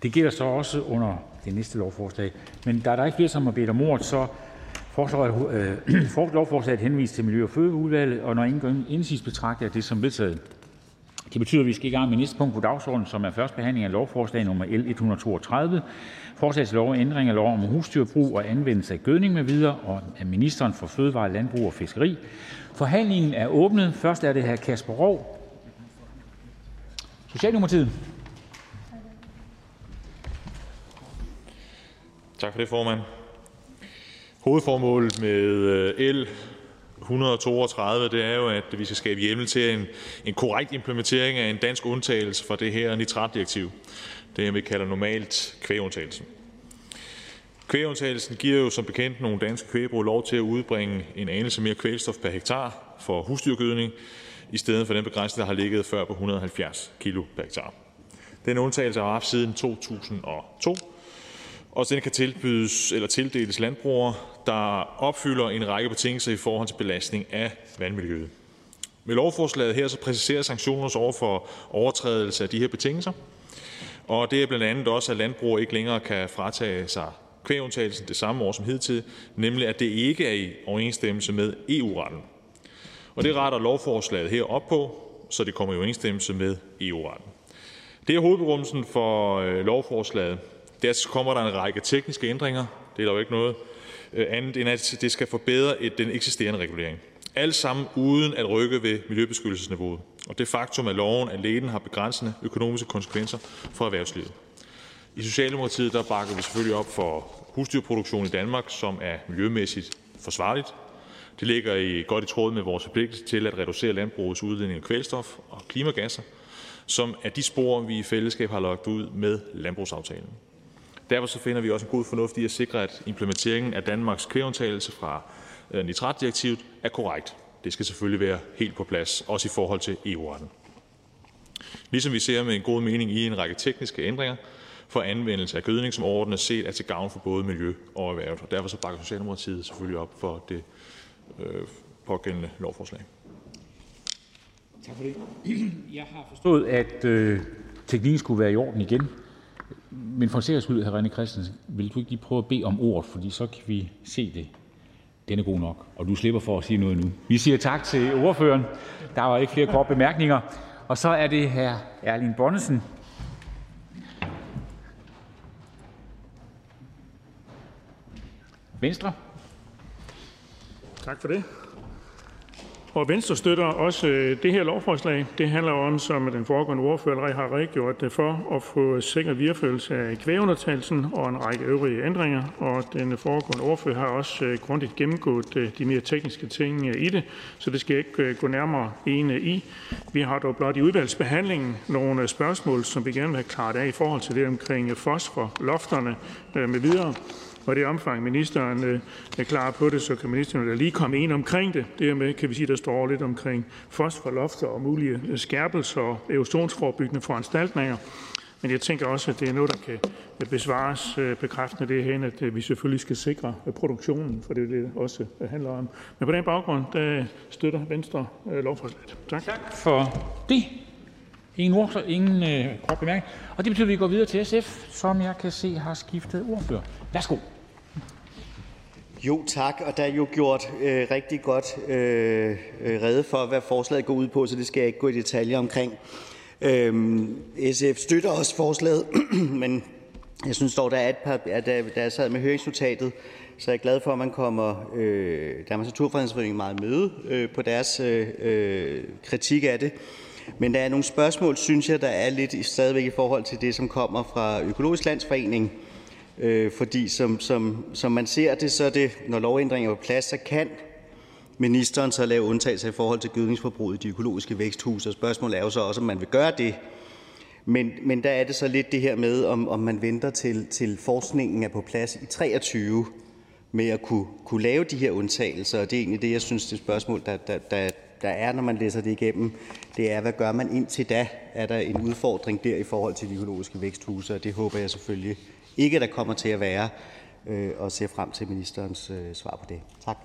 Det gælder så også under det næste lovforslag. Men da der ikke flere, som har bedt om ordet, så Øh, [CLEARS THROAT] lovforslaget henvises til Miljø- og Fødeudvalget, og når ingen indsigelse betragter jeg det som vedtaget. Det betyder, at vi skal i gang med næste punkt på dagsordenen, som er første behandling af lovforslag nummer L 132. Forslag til lov om ændring af lov om husdyrbrug og anvendelse af gødning med videre og af ministeren for fødevare, landbrug og fiskeri. Forhandlingen er åbnet. Først er det hr. Kasper Rov, Socialdemokratiet. Tak for det, formand. Hovedformålet med øh, L 132, det er jo, at vi skal skabe hjemmel til en, en korrekt implementering af en dansk undtagelse fra det her nitratdirektiv. Det, vi kalder normalt kvægundtagelsen. Kvægundtagelsen giver jo som bekendt nogle danske kvægbrug lov til at udbringe en anelse mere kvælstof per hektar for husdyrgødning, i stedet for den begrænsning, der har ligget før på 170 kg per hektar. Den undtagelse har haft siden 2002, og den kan tilbydes eller tildeles landbrugere, der opfylder en række betingelser i forhold til belastning af vandmiljøet. Med lovforslaget her så præciserer sanktioner over for overtrædelse af de her betingelser, og det er blandt andet også, at landbrug ikke længere kan fratage sig kvægundtagelsen det samme år som hidtil, nemlig at det ikke er i overensstemmelse med EU-retten. Og det retter lovforslaget her op på, så det kommer i overensstemmelse med EU-retten. Det er hovedbegrundelsen for øh, lovforslaget. Dertil kommer der en række tekniske ændringer. det er der jo ikke noget Øh, andet end, at det skal forbedre den eksisterende regulering. Alt sammen uden at rykke ved miljøbeskyttelsesniveauet og det faktum, at loven alene har begrænsende økonomiske konsekvenser for erhvervslivet. I Socialdemokratiet der bakker vi selvfølgelig op for husdyrproduktion i Danmark, som er miljømæssigt forsvarligt. Det ligger i godt i tråd med vores forpligtelse til at reducere landbrugets udledning af kvælstof og klimagasser, som er de spor, vi i fællesskab har lagt ud med landbrugsaftalen. Derfor så finder vi også en god fornuft i at sikre, at implementeringen af Danmarks kvægundtagelse fra øh, nitratdirektivet er korrekt. Det skal selvfølgelig være helt på plads, også i forhold til EU-retten. Ligesom vi ser med en god mening i en række tekniske ændringer for anvendelse af gødning, som overordnet set er til gavn for både miljø og erhverv. Og derfor så bakker Socialdemokratiet selvfølgelig op for det øh, pågældende lovforslag. Tak for det. Jeg har forstået, at øh, teknikken skulle være i orden igen. Men for sikkerheds skyld, hr. René Christensen, vil du ikke lige prøve at bede om ordet, fordi så kan vi se det. Den er god nok, og du slipper for at sige noget nu. Vi siger tak til ordføreren. Der var ikke flere korte bemærkninger. Og så er det hr. Erling Bonnesen. Venstre. Tak for det. Og Venstre støtter også øh, det her lovforslag. Det handler om, som den foregående ordfører allerede har redegjort for, at få sikker videreførelse af kvægeundertagelsen og en række øvrige ændringer. Og den foregående ordfører har også øh, grundigt gennemgået øh, de mere tekniske ting i det, så det skal jeg ikke gå nærmere ind i. Vi har dog blot i udvalgsbehandlingen nogle spørgsmål, som vi gerne vil have klaret af i forhold til det omkring fosforlofterne med videre. Og i det omfang, ministeren øh, er klar på det, så kan ministeren da lige komme ind omkring det. Dermed kan vi sige, at der står lidt omkring fosforlofter og mulige øh, skærpelser og erosionsforebyggende foranstaltninger. Men jeg tænker også, at det er noget, der kan øh, besvares bekræftende det hen, at vi selvfølgelig skal sikre produktionen, for det er det, det også handler om. Men på den baggrund, der støtter Venstre lovforslaget. Tak. Tak for det. Ingen ord, ingen øh, kort bemærkning. Og det betyder, at vi går videre til SF, som jeg kan se har skiftet ordfører. Værsgo. Jo, tak. Og der er jo gjort øh, rigtig godt øh, øh, rede for, hvad forslaget går ud på, så det skal jeg ikke gå i detaljer omkring. Øh, SF støtter også forslaget, [CLEARS THROAT] men jeg synes dog, der er et par, at der, er sad med høringsnotatet, så jeg er glad for, at man kommer øh, Danmarks Naturfredningsforening meget møde øh, på deres øh, øh, kritik af det. Men der er nogle spørgsmål, synes jeg, der er lidt stadigvæk i forhold til det, som kommer fra Økologisk Landsforening. Øh, fordi som, som, som man ser det, så er det, når lovændringer er på plads, så kan ministeren så lave undtagelser i forhold til gødningsforbruget i de økologiske væksthuse. Og spørgsmålet er jo så også, om man vil gøre det. Men, men der er det så lidt det her med, om, om man venter til, til forskningen er på plads i 23 med at kunne, kunne lave de her undtagelser. Og det er egentlig det, jeg synes, det spørgsmål, der, der, der, der er, når man læser det igennem, det er, hvad gør man indtil da? Er der en udfordring der i forhold til de økologiske væksthuse? Og det håber jeg selvfølgelig ikke, der kommer til at være, øh, og ser frem til ministerens øh, svar på det. Tak.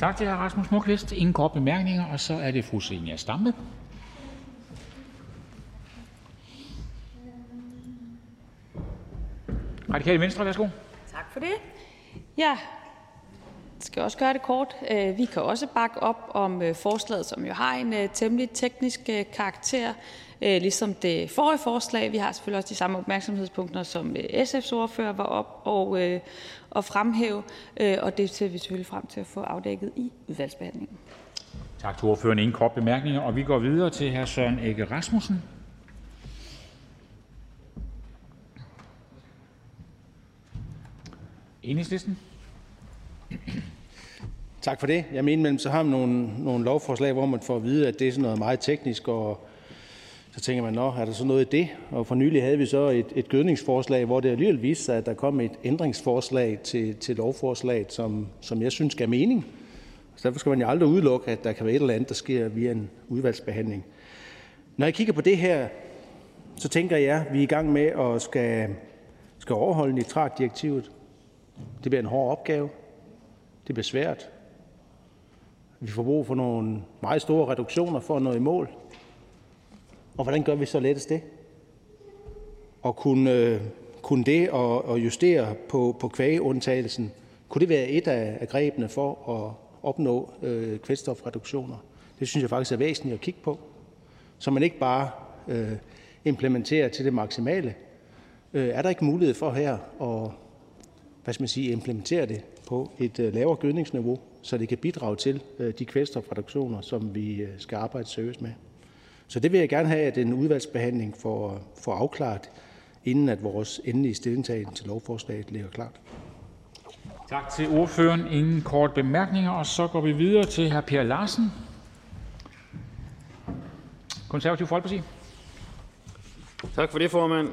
Tak til hr. Rasmus Nordqvist. Ingen kort bemærkninger, og så er det fru Zenia Stampe. Radikale Venstre, værsgo. Tak for det. Ja, skal også gøre det kort. Øh, vi kan også bakke op om øh, forslaget, som jo har en øh, temmelig teknisk karakter, ligesom det forrige forslag. Vi har selvfølgelig også de samme opmærksomhedspunkter, som SF's ordfører var op og, og fremhæve, og det ser vi selvfølgelig frem til at få afdækket i udvalgsbehandlingen. Tak til ordføreren. Ingen kort bemærkninger, og vi går videre til hr. Søren Egge Rasmussen. Enhedslisten. Tak for det. Jeg mener, mellem så har man nogle, nogle lovforslag, hvor man får at vide, at det er sådan noget meget teknisk, og så tænker man, nå, er der så noget i det? Og for nylig havde vi så et, et gødningsforslag, hvor det alligevel viste sig, at der kom et ændringsforslag til, til lovforslaget, som, som jeg synes gav mening. Så derfor skal man jo aldrig udelukke, at der kan være et eller andet, der sker via en udvalgsbehandling. Når jeg kigger på det her, så tænker jeg, at vi er i gang med at skal, skal overholde nitratdirektivet. Det bliver en hård opgave. Det bliver svært. Vi får brug for nogle meget store reduktioner for at nå i mål. Og hvordan gør vi så lettest det? Og kunne, øh, kunne det at justere på, på kvægeundtagelsen, kunne det være et af, grebene for at opnå øh, kvælstofreduktioner? Det synes jeg faktisk er væsentligt at kigge på. Så man ikke bare øh, implementerer til det maksimale. Øh, er der ikke mulighed for her at hvad skal man sige, implementere det på et øh, lavere gødningsniveau, så det kan bidrage til øh, de kvælstofreduktioner, som vi øh, skal arbejde seriøst med. Så det vil jeg gerne have, at en udvalgsbehandling får, får afklaret, inden at vores endelige stillingtagen til lovforslaget ligger klart. Tak til ordføreren. Ingen kort bemærkninger, og så går vi videre til hr. Per Larsen, Konservativ Folkeparti. Tak for det, formand.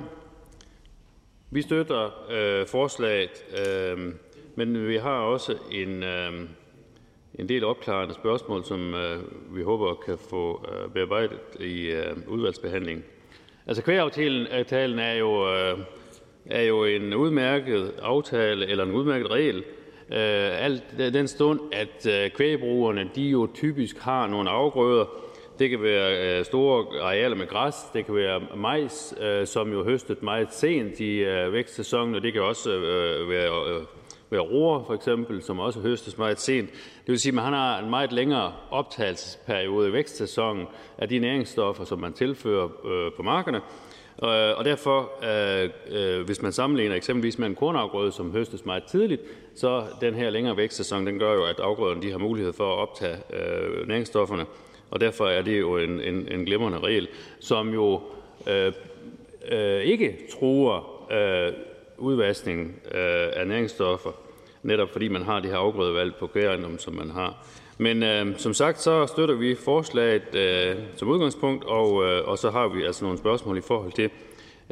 Vi støtter øh, forslaget, øh, men vi har også en, øh, en del opklarende spørgsmål, som øh, vi håber kan få øh, bearbejdet i øh, udvalgsbehandlingen. Altså kvægaftalen er jo, øh, er jo en udmærket aftale eller en udmærket regel, øh, alt den stund, at øh, kvægbrugerne de jo typisk har nogle afgrøder, det kan være øh, store arealer med græs, det kan være majs, øh, som jo høstet meget sent i øh, vækstsæsonen, og det kan også øh, være øh, være roer for eksempel, som også høstes meget sent. Det vil sige, at man har en meget længere optagelsesperiode i vækstsæsonen af de næringsstoffer, som man tilfører øh, på markerne. Øh, og derfor, øh, hvis man sammenligner eksempelvis med en kornafgrøde, som høstes meget tidligt, så den her længere vækstsæson, den gør jo, at afgrøderne de har mulighed for at optage næringsstofferne og derfor er det jo en en, en glimrende regel, som jo øh, øh, ikke truer øh, udvaskning øh, af næringsstoffer, netop fordi man har de her afgrødevalg på kvægejendommen, som man har. Men øh, som sagt, så støtter vi forslaget øh, som udgangspunkt, og, øh, og så har vi altså nogle spørgsmål i forhold til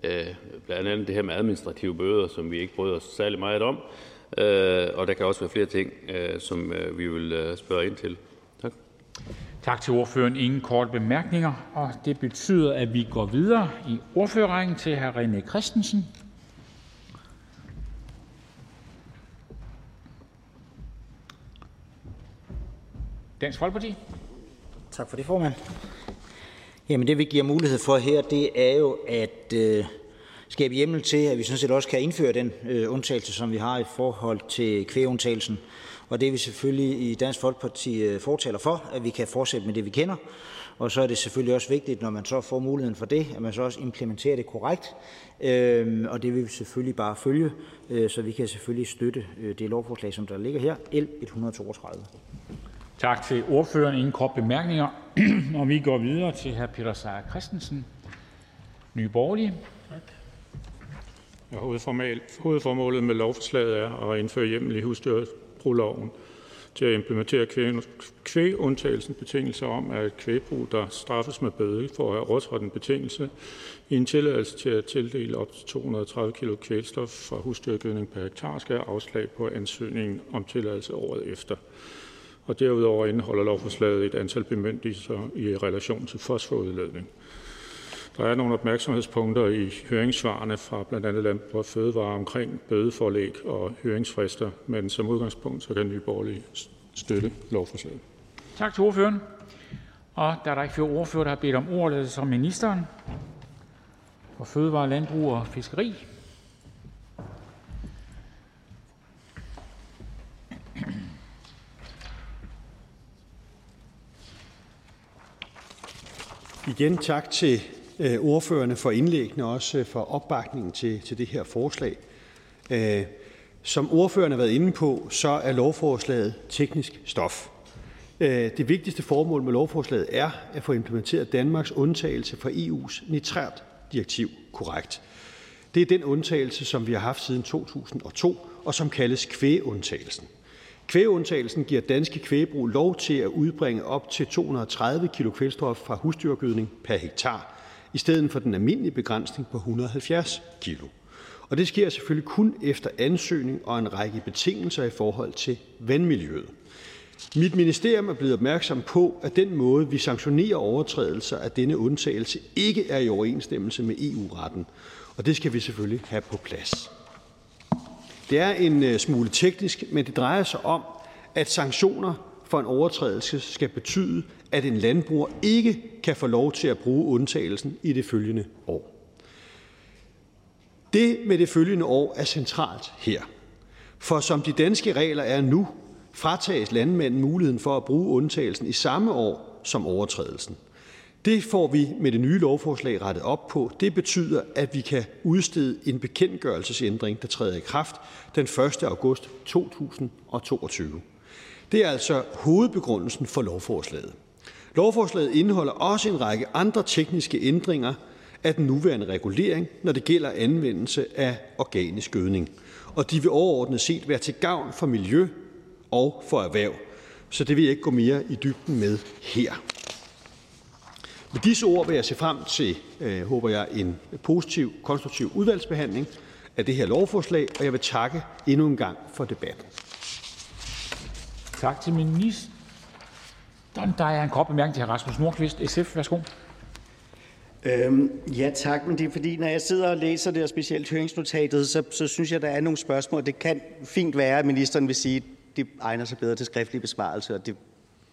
øh, blandt andet det her med administrative bøder, som vi ikke bryder os særlig meget om. Øh, og der kan også være flere ting, øh, som øh, vi vil øh, spørge ind til. Tak. Tak til ordføreren. Ingen korte bemærkninger, og det betyder, at vi går videre i ordførerrækken til hr. René Christensen, Dansk Folkeparti. Tak for det, formand. Jamen det, vi giver mulighed for her, det er jo at øh, skabe hjemmel til, at vi sådan set også kan indføre den øh, undtagelse, som vi har i forhold til kvægundtagelsen og det er vi selvfølgelig i Dansk Folkeparti øh, fortaler for, at vi kan fortsætte med det, vi kender. Og så er det selvfølgelig også vigtigt, når man så får muligheden for det, at man så også implementerer det korrekt. Øhm, og det vil vi selvfølgelig bare følge, øh, så vi kan selvfølgelig støtte øh, det lovforslag, som der ligger her, L 132. Tak til ordføreren. Ingen kort bemærkninger. [CLEARS THROAT] og vi går videre til hr. Peter Seier Christensen, Nye Borgerlige. Ja, hovedformålet med lovforslaget er at indføre hjemmel i husdyrbrugloven til at implementere kvægundtagelsens betingelser om, at kvægbrug, der straffes med bøde for at have overtrådt en betingelse i en tilladelse til at tildele op til 230 kg kvælstof fra husdyrgødning per hektar, skal have afslag på ansøgningen om tilladelse året efter. Og derudover indeholder lovforslaget et antal bemyndigelser i relation til fosforudledning. Der er nogle opmærksomhedspunkter i høringssvarene fra blandt andet Landbrug og Fødevare omkring bødeforlæg og høringsfrister, men som udgangspunkt så kan Nye Borgerlige støtte lovforslaget. Tak til ordføreren. Og da der ikke flere ordfører, der har bedt om ordet, så ministeren for Fødevare, Landbrug og Fiskeri. Igen tak til Øh, ordførerne for indlæggene og også øh, for opbakningen til til det her forslag. Øh, som ordførerne har været inde på, så er lovforslaget teknisk stof. Øh, det vigtigste formål med lovforslaget er at få implementeret Danmarks undtagelse fra EU's nitratdirektiv korrekt. Det er den undtagelse, som vi har haft siden 2002, og som kaldes kvægundtagelsen. Kvægundtagelsen giver danske kvægbrug lov til at udbringe op til 230 kg kvælstof fra husdyrgødning per hektar i stedet for den almindelige begrænsning på 170 kg. Og det sker selvfølgelig kun efter ansøgning og en række betingelser i forhold til vandmiljøet. Mit ministerium er blevet opmærksom på, at den måde, vi sanktionerer overtrædelser af denne undtagelse, ikke er i overensstemmelse med EU-retten, og det skal vi selvfølgelig have på plads. Det er en øh, smule teknisk, men det drejer sig om, at sanktioner for en overtrædelse skal betyde, at en landbruger ikke kan få lov til at bruge undtagelsen i det følgende år. Det med det følgende år er centralt her, for som de danske regler er nu, fratages landmanden muligheden for at bruge undtagelsen i samme år som overtrædelsen. Det får vi med det nye lovforslag rettet op på. Det betyder, at vi kan udstede en bekendtgørelsesændring, der træder i kraft den 1. august 2022. Det er altså hovedbegrundelsen for lovforslaget. Lovforslaget indeholder også en række andre tekniske ændringer af den nuværende regulering, når det gælder anvendelse af organisk gødning, og de vil overordnet set være til gavn for miljø og for erhverv, så det vil jeg ikke gå mere i dybden med her. Med disse ord vil jeg se frem til, øh, håber jeg, en positiv, konstruktiv udvalgsbehandling af det her lovforslag, og jeg vil takke endnu en gang for debatten. Tak til ministeren. Der er en kort bemærkning til hr. Rasmus Nordqvist, SF. Værsgo. Øhm, ja tak, men det er fordi, når jeg sidder og læser det, og specielt høringsnotatet, så, så synes jeg, der er nogle spørgsmål. Det kan fint være, at ministeren vil sige, at det egner sig bedre til skriftlig besvarelse, og det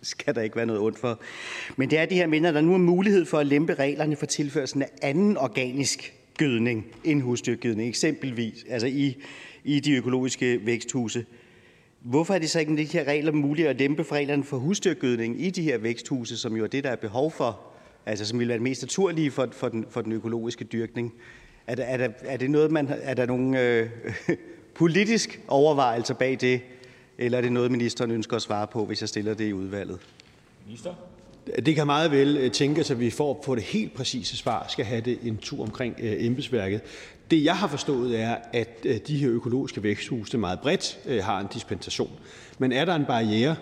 skal der ikke være noget ondt for. Men det er det her med, at der nu er mulighed for at lempe reglerne for tilførselen af anden organisk gødning end husdyrgødning, eksempelvis altså i, i de økologiske væksthuse. Hvorfor er det så ikke de her regler muligt at dæmpe for reglerne for husdyrgødning i de her væksthuse, som jo er det, der er behov for, altså som vil være det mest naturlige for, for, den, for den økologiske dyrkning? Er der, er der, er det noget, man, er der nogle øh, [LAUGHS] politisk overvejelser bag det, eller er det noget, ministeren ønsker at svare på, hvis jeg stiller det i udvalget? Minister? Det kan meget vel øh, tænkes, at vi får på det helt præcise svar skal have det en tur omkring øh, embedsværket. Det, jeg har forstået, er, at øh, de her økologiske væksthuse meget bredt har en dispensation. Men er der en barriere,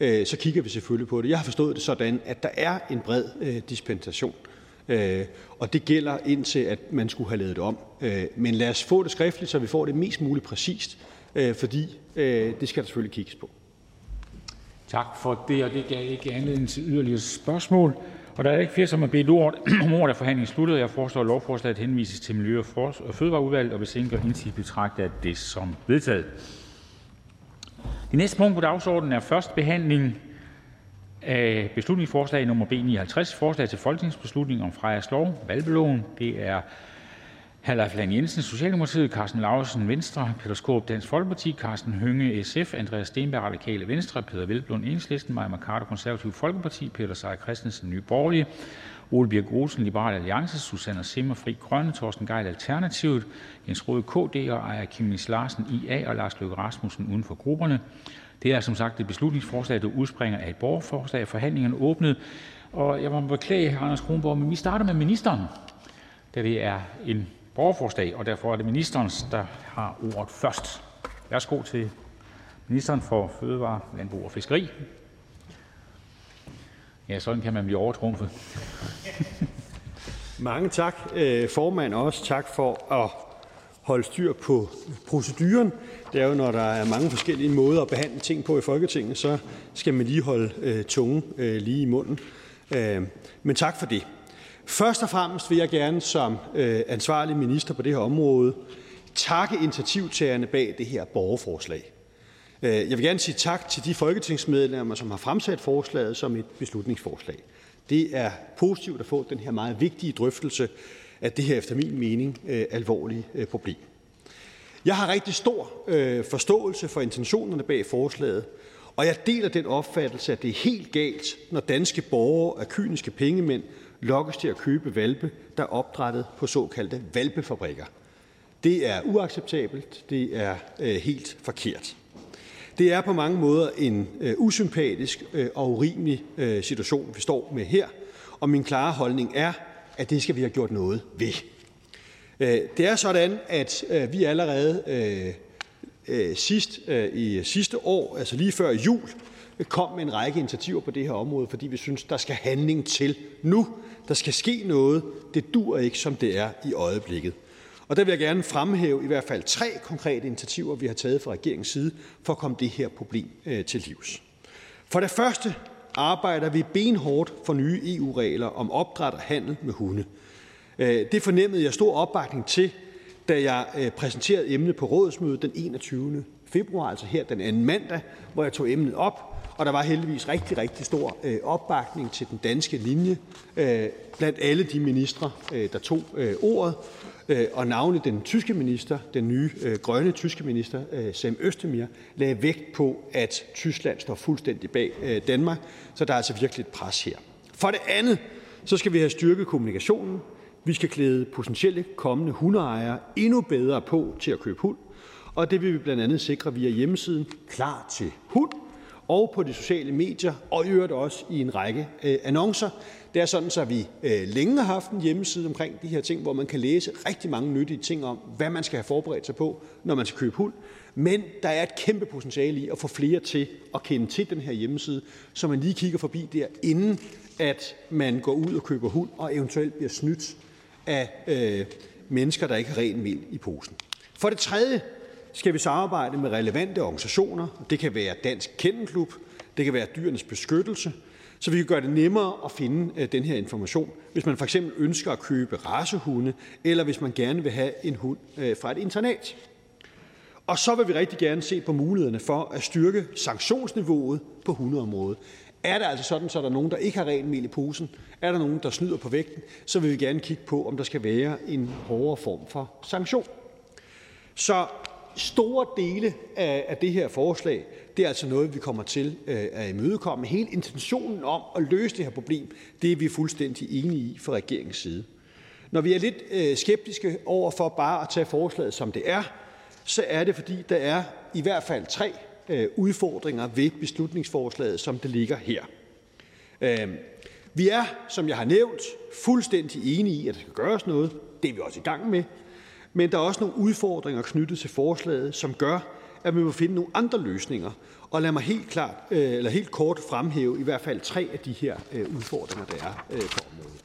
så kigger vi selvfølgelig på det. Jeg har forstået det sådan, at der er en bred dispensation, og det gælder indtil, at man skulle have lavet det om. Men lad os få det skriftligt, så vi får det mest muligt præcist, Øh, fordi øh, det skal der selvfølgelig kigges på. Tak for det, og det gav ikke anledning til yderligere spørgsmål. Og der er ikke flere, som har bedt ord [CLEARS THROAT] om ordet, er forhandlingen sluttet. Jeg foreslår, at lovforslaget henvises til Miljø- og Fødevareudvalget, og hvis ingen gør indsigelse, betragter jeg det som vedtaget. Det næste punkt på dagsordenen er først behandling af beslutningsforslag nummer B 59, forslag til folketingsbeslutning om Frejas Lov, valgbeloven. Det er. Leif Lahn Jensen, Socialdemokratiet, Karsten Lauritzen, Venstre, Peter Skaarup, Dansk Folkeparti, Karsten Hønge, SF, Andreas Steenberg, Radikale Venstre, Peter Velblund, Enhedslisten, Maja Mercado, Konservative Folkeparti, Peter Seier Christensen, Nye Borgerlige, Ole Birk Olsen, Liberal Alliance, Susanne Zimmer, Fri Grønne, Torsten Gejl, Alternativet, Jens Rode, KD og Aaja Chemnitz Larsen, IA og Lars Løkke Rasmussen uden for grupperne. Det er som sagt et beslutningsforslag, der udspringer af et borgerforslag. Forhandlingerne åbnet, og jeg må beklage, Anders Kronborg, men vi starter med ministeren, da det er en borgerforslag, og derfor er det ministeren, der har ordet først. Værsgo til ministeren for Fødevare, Landbrug og Fiskeri. Ja, sådan kan man blive overtrumpet. [LAUGHS] Mange tak, øh, formand, og også tak for at holde styr på proceduren. Det er jo, når der er mange forskellige måder at behandle ting på i Folketinget, så skal man lige holde øh, tungen øh, lige i munden. Øh, men tak for det. Først og fremmest vil jeg gerne som øh, ansvarlig minister på det her område takke initiativtagerne bag det her borgerforslag. Øh, jeg vil gerne sige tak til de folketingsmedlemmer, som har fremsat forslaget som et beslutningsforslag. Det er positivt at få den her meget vigtige drøftelse af det her efter min mening øh, alvorlige problem. Jeg har rigtig stor forståelse for intentionerne bag forslaget, og jeg deler den opfattelse, at det er helt galt, når danske borgere af kyniske pengemænd lokkes til at købe valpe, der er opdrettet på såkaldte valpefabrikker. Det er uacceptabelt. Det er øh, helt forkert. Det er på mange måder en øh, usympatisk øh, og urimelig øh, situation, vi står med her, og min klare holdning er, at det skal vi have gjort noget ved. Øh, det er sådan, at øh, vi allerede øh, øh, sidst øh, i sidste år, altså lige før jul, kom med en række initiativer på det her område, fordi vi synes, der skal handling til nu. Der skal ske noget. Det dur ikke, som det er i øjeblikket. Og der vil jeg gerne fremhæve i hvert fald tre konkrete initiativer, vi har taget fra regeringens side for at komme det her problem øh, til livs. For det første arbejder vi benhårdt for nye EU-regler om opdræt og handel med hunde. Øh, det fornemmede jeg stor opbakning til, da jeg øh, præsenterede emnet på rådsmødet den 21. februar, altså her den anden mandag, hvor jeg tog emnet op og der var heldigvis rigtig, rigtig stor øh, opbakning til den danske linje øh, blandt alle de ministre, øh, der tog øh, ordet, øh, og navnlig den tyske minister, den nye øh, grønne tyske minister, Sam Østemir, lagde vægt på, at Tyskland står fuldstændig bag Danmark, så der er altså virkelig et pres her. For det andet Så skal vi have styrket kommunikationen. Vi skal klæde potentielle kommende hundeejere endnu bedre på til at købe hund, og det vil vi blandt andet sikre via hjemmesiden Klar til hund og på de sociale medier og i øvrigt også i en række øh, annoncer. Det er sådan, at vi øh, længe har haft en hjemmeside omkring de her ting, hvor man kan læse rigtig mange nyttige ting om, hvad man skal have forberedt sig på, når man skal købe hund. Men der er et kæmpe potentiale i at få flere til at kende til den her hjemmeside, så man lige kigger forbi der, inden at man går ud og køber hund og eventuelt bliver snydt af øh, mennesker, der ikke har ren mel i posen. For det tredje skal vi samarbejde med relevante organisationer. Det kan være Dansk Kennelklub, det kan være Dyrenes Beskyttelse, så vi kan gøre det nemmere at finde øh, den her information, hvis man for eksempel ønsker at købe racehunde, eller hvis man gerne vil have en hund øh, fra et internat. Og så vil vi rigtig gerne se på mulighederne for at styrke sanktionsniveauet på hundeområdet. Er det altså sådan, så er der nogen, der ikke har ren mel i posen, er der nogen, der snyder på vægten, så vil vi gerne kigge på, om der skal være en hårdere form for sanktion. Så store dele af, det her forslag, det er altså noget, vi kommer til øh, at imødekomme. Hele intentionen om at løse det her problem, det er vi fuldstændig enige i fra regeringens side. Når vi er lidt øh, skeptiske over for bare at tage forslaget som det er, så er det fordi, der er i hvert fald tre øh, udfordringer ved beslutningsforslaget, som det ligger her. Øhm, vi er, som jeg har nævnt, fuldstændig enige i, at der skal gøres noget. Det er vi også i gang med. Men der er også nogle udfordringer knyttet til forslaget, som gør, at vi må finde nogle andre løsninger. Og lad mig helt, klart, øh, eller helt kort fremhæve i hvert fald tre af de her øh, udfordringer, der er øh, på området.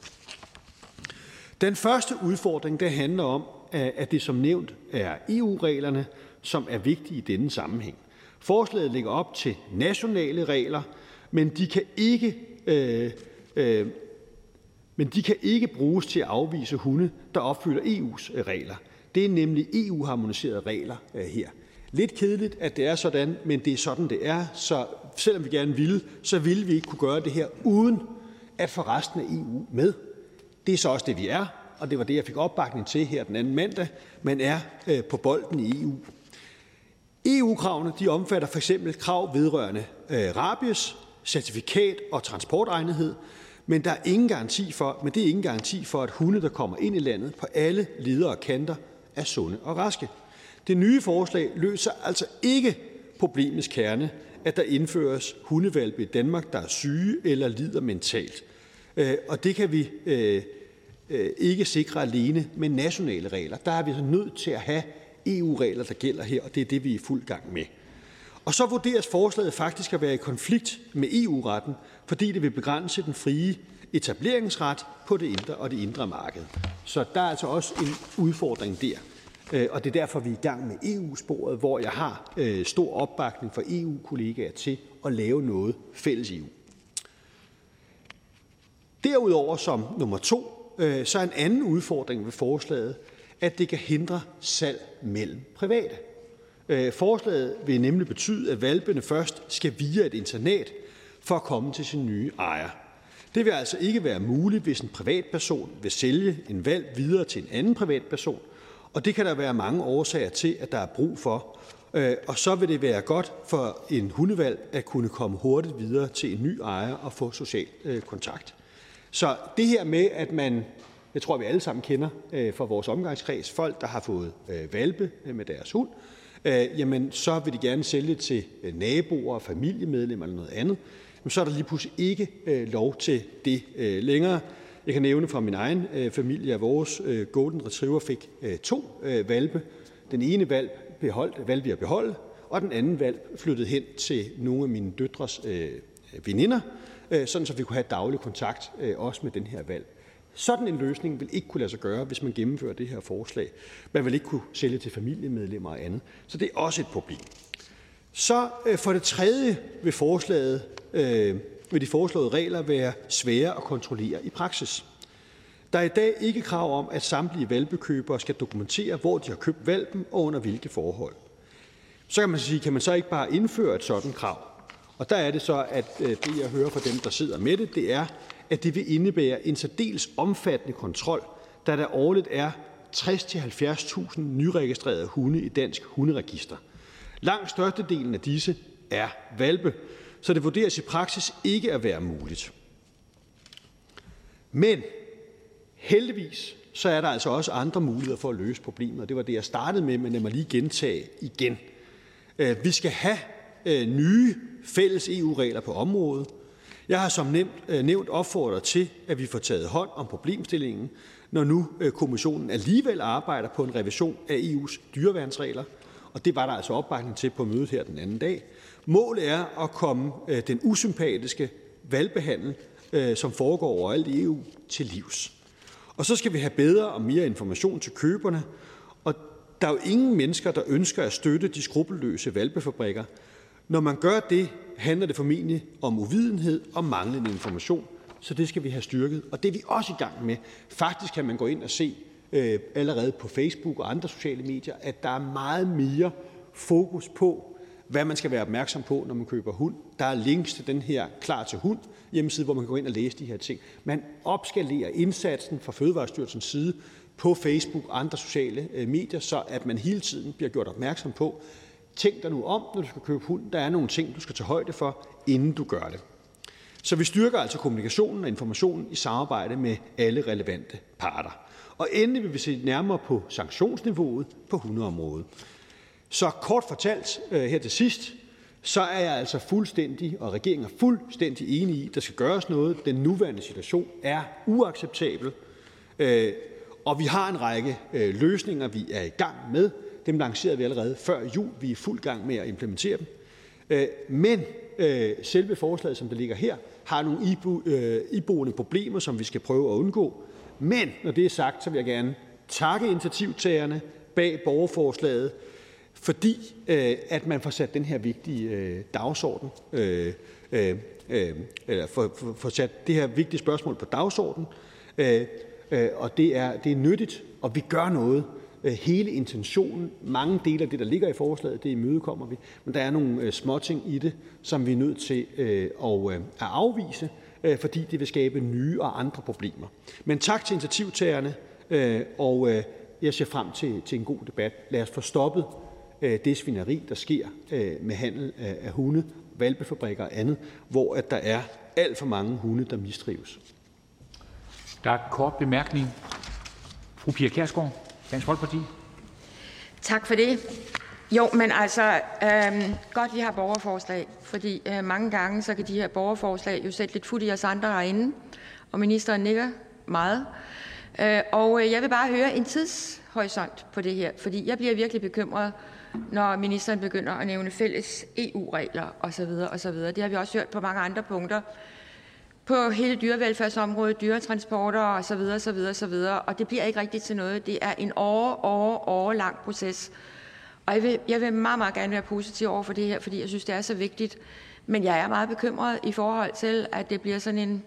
Den første udfordring det handler om, at det som nævnt er EU-reglerne, som er vigtige i denne sammenhæng. Forslaget ligger op til nationale regler, men de kan ikke, øh, øh, men de kan ikke bruges til at afvise hunde, der opfylder EU's regler. Det er nemlig EU-harmoniserede regler øh, her. Lidt kedeligt, at det er sådan, men det er sådan, det er. Så selvom vi gerne ville, så ville vi ikke kunne gøre det her uden at få resten af EU med. Det er så også det, vi er, og det var det, jeg fik opbakning til her den anden mandag. Man er øh, på bolden i EU. EU-kravene de omfatter for eksempel krav vedrørende øh, rabies, certifikat og transportegnethed, men der er ingen garanti for, men det er ingen garanti for, at hunde, der kommer ind i landet på alle ledere og kanter, er sunde og raske. Det nye forslag løser altså ikke problemets kerne, at der indføres hundevalpe i Danmark, der er syge eller lider mentalt. Øh, og det kan vi øh, øh, ikke sikre alene med nationale regler. Der er vi så nødt til at have EU-regler, der gælder her, og det er det, vi er i fuld gang med. Og så vurderes forslaget faktisk at være i konflikt med EU-retten, fordi det vil begrænse den frie etableringsret på det indre og det indre marked. Så der er altså også en udfordring der. Øh, og det er derfor, vi er i gang med EU-sporet, hvor jeg har øh, stor opbakning fra EU-kollegaer til at lave noget fælles EU. Derudover som nummer to, øh, så er en anden udfordring ved forslaget, at det kan hindre salg mellem private. Forslaget vil nemlig betyde, at valpene først skal via et internat for at komme til sin nye ejer. Det vil altså ikke være muligt, hvis en privatperson vil sælge en valp videre til en anden privatperson, og det kan der være mange årsager til, at der er brug for. Øh, og så vil det være godt for en hundevalg at kunne komme hurtigt videre til en ny ejer og få social øh, kontakt. Så det her med, at man, jeg tror vi alle sammen kender øh, fra vores omgangskreds, folk der har fået valpe med deres hund, jamen så vil de gerne sælge til naboer, familiemedlemmer eller noget andet, så er der lige pludselig ikke øh, lov til det øh, længere. Jeg kan nævne fra min egen øh, familie, at vores golden retriever fik to valpe. Den ene valp beholdt, valgte vi at beholde, og den anden valp flyttede hen til nogle af mine døtres veninder, sådan så vi kunne have daglig kontakt også med den her valp. Sådan en løsning vil ikke kunne lade sig gøre, hvis man gennemfører det her forslag. Man vil ikke kunne sælge til familiemedlemmer og andet. Så det er også et problem. Så øh, for det tredje vil forslaget øh, vil de foreslåede regler være svære at kontrollere i praksis. Der er i dag ikke krav om, at samtlige valpekøbere skal dokumentere, hvor de har købt valpen og under hvilke forhold. Så kan man sige, kan man så ikke bare indføre et sådan krav? Og der er det så, at øh, det jeg hører fra dem, der sidder med det, det er, at det vil indebære en særdeles omfattende kontrol, da der årligt er 60-70.000 nyregistrerede hunde i dansk hunderegister. Langt størstedelen af disse er valpe, så det vurderes i praksis ikke at være muligt. Men heldigvis så er der altså også andre muligheder for at løse problemet, og det var det, jeg startede med, men lad mig lige gentage igen. Øh, vi skal have øh, nye fælles EU-regler på området. Jeg har som nemt, øh, nævnt opfordret til, at vi får taget hånd om problemstillingen, når nu kommissionen alligevel arbejder på en revision af EU's dyreværnsregler, og det var der altså opbakning til på mødet her den anden dag. Målet er at komme øh, den usympatiske valgbehandling, øh, som foregår overalt i EU, til livs. Og så skal vi have bedre og mere information til køberne, og der er jo ingen mennesker, der ønsker at støtte de skrupelløse valpefabrikker. Når man gør det, handler det formentlig om uvidenhed og manglende information, så det skal vi have styrket. Og det er vi også i gang med. Faktisk kan man gå ind og se Øh, allerede på Facebook og andre sociale medier, at der er meget mere fokus på, hvad man skal være opmærksom på, når man køber hund. Der er links til den her Klar til hund hjemmeside, hvor man kan gå ind og læse de her ting. Man opskalerer indsatsen fra Fødevarestyrelsens side på Facebook og andre sociale øh, medier, så at man hele tiden bliver gjort opmærksom på, tænk dig nu om, når du skal købe hund. Der er nogle ting, du skal tage højde for, inden du gør det. Så vi styrker altså kommunikationen og informationen i samarbejde med alle relevante parter. Og endelig vil vi se nærmere på sanktionsniveauet på hundeområdet. Så kort fortalt øh, her til sidst, så er jeg altså fuldstændig, og regeringen er fuldstændig enig i, at der skal gøres noget. Den nuværende situation er uacceptabel, øh, og vi har en række øh, løsninger, vi er i gang med. Dem lancerede vi allerede før jul. Vi er i fuld gang med at implementere dem. Men selve forslaget, som det ligger her, har nogle iboende problemer, som vi skal prøve at undgå. Men når det er sagt, så vil jeg gerne takke initiativtagerne bag borgerforslaget, fordi øh, at man får sat den her vigtige øh, dagsorden, øh, øh, eller får, sat det her vigtige spørgsmål på dagsordenen, øh, øh, og det er, det er nyttigt, og vi gør noget. Øh, hele intentionen, mange dele af det, der ligger i forslaget, det imødekommer vi, men der er nogle øh, småting i det, som vi er nødt til øh, at, øh, at afvise, fordi det vil skabe nye og andre problemer. Men tak til initiativtagerne, øh, og øh, jeg ser frem til, til en god debat. Lad os få stoppet Øh, det svineri, der sker øh, med handel af hunde, valpefabrikker og andet, hvor at der er alt for mange hunde, der mistrives. Der er kort bemærkning. Fru Pia Kærsgaard, Dansk Folkeparti. Tak for det. Jo, men altså, øhm, godt vi har borgerforslag, fordi øh, mange gange så kan de her borgerforslag jo sætte lidt fut i os andre herinde, og ministeren nikker meget. Øh, og øh, jeg vil bare høre en tidshorisont på det her, fordi jeg bliver virkelig bekymret, når ministeren begynder at nævne fælles EU-regler osv. osv. Det har vi også hørt på mange andre punkter på hele dyrevelfærdsområdet, dyretransporter osv. osv. osv. Og det bliver ikke rigtigt til noget. Det er en år, år, år lang proces. Og jeg vil, jeg vil meget, meget gerne være positiv over for det her, fordi jeg synes, det er så vigtigt. Men jeg er meget bekymret i forhold til, at det bliver sådan en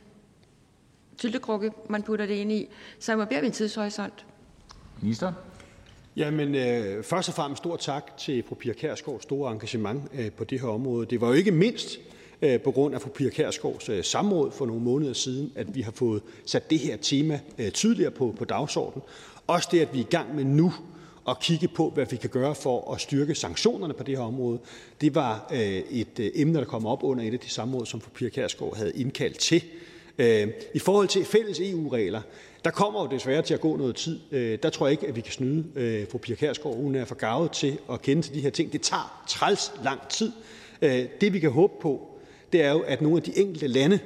syltekrukke, man putter det ind i. Så jeg må bede om en tidshorisont. Minister? Jamen, øh, først og fremmest stor tak til fru Pia Kærsgaards store engagement øh, på det her område. Det var jo ikke mindst øh, på grund af fru Pia Kærsgaards øh, samråd for nogle måneder siden, at vi har fået sat det her tema øh, tydeligere på, på dagsordenen. Også det, at vi er i gang med nu at kigge på, hvad vi kan gøre for at styrke sanktionerne på det her område. Det var øh, et øh, emne, der kom op under et af de samråd, som fru Pia Kærsgaard havde indkaldt til. Øh, I forhold til fælles EU-regler, der kommer jo desværre til at gå noget tid. Der tror jeg ikke, at vi kan snyde fru Pia Kærsgaard. Hun er for gavet til at kende til de her ting. Det tager træls lang tid. Det, vi kan håbe på, det er jo, at nogle af de enkelte lande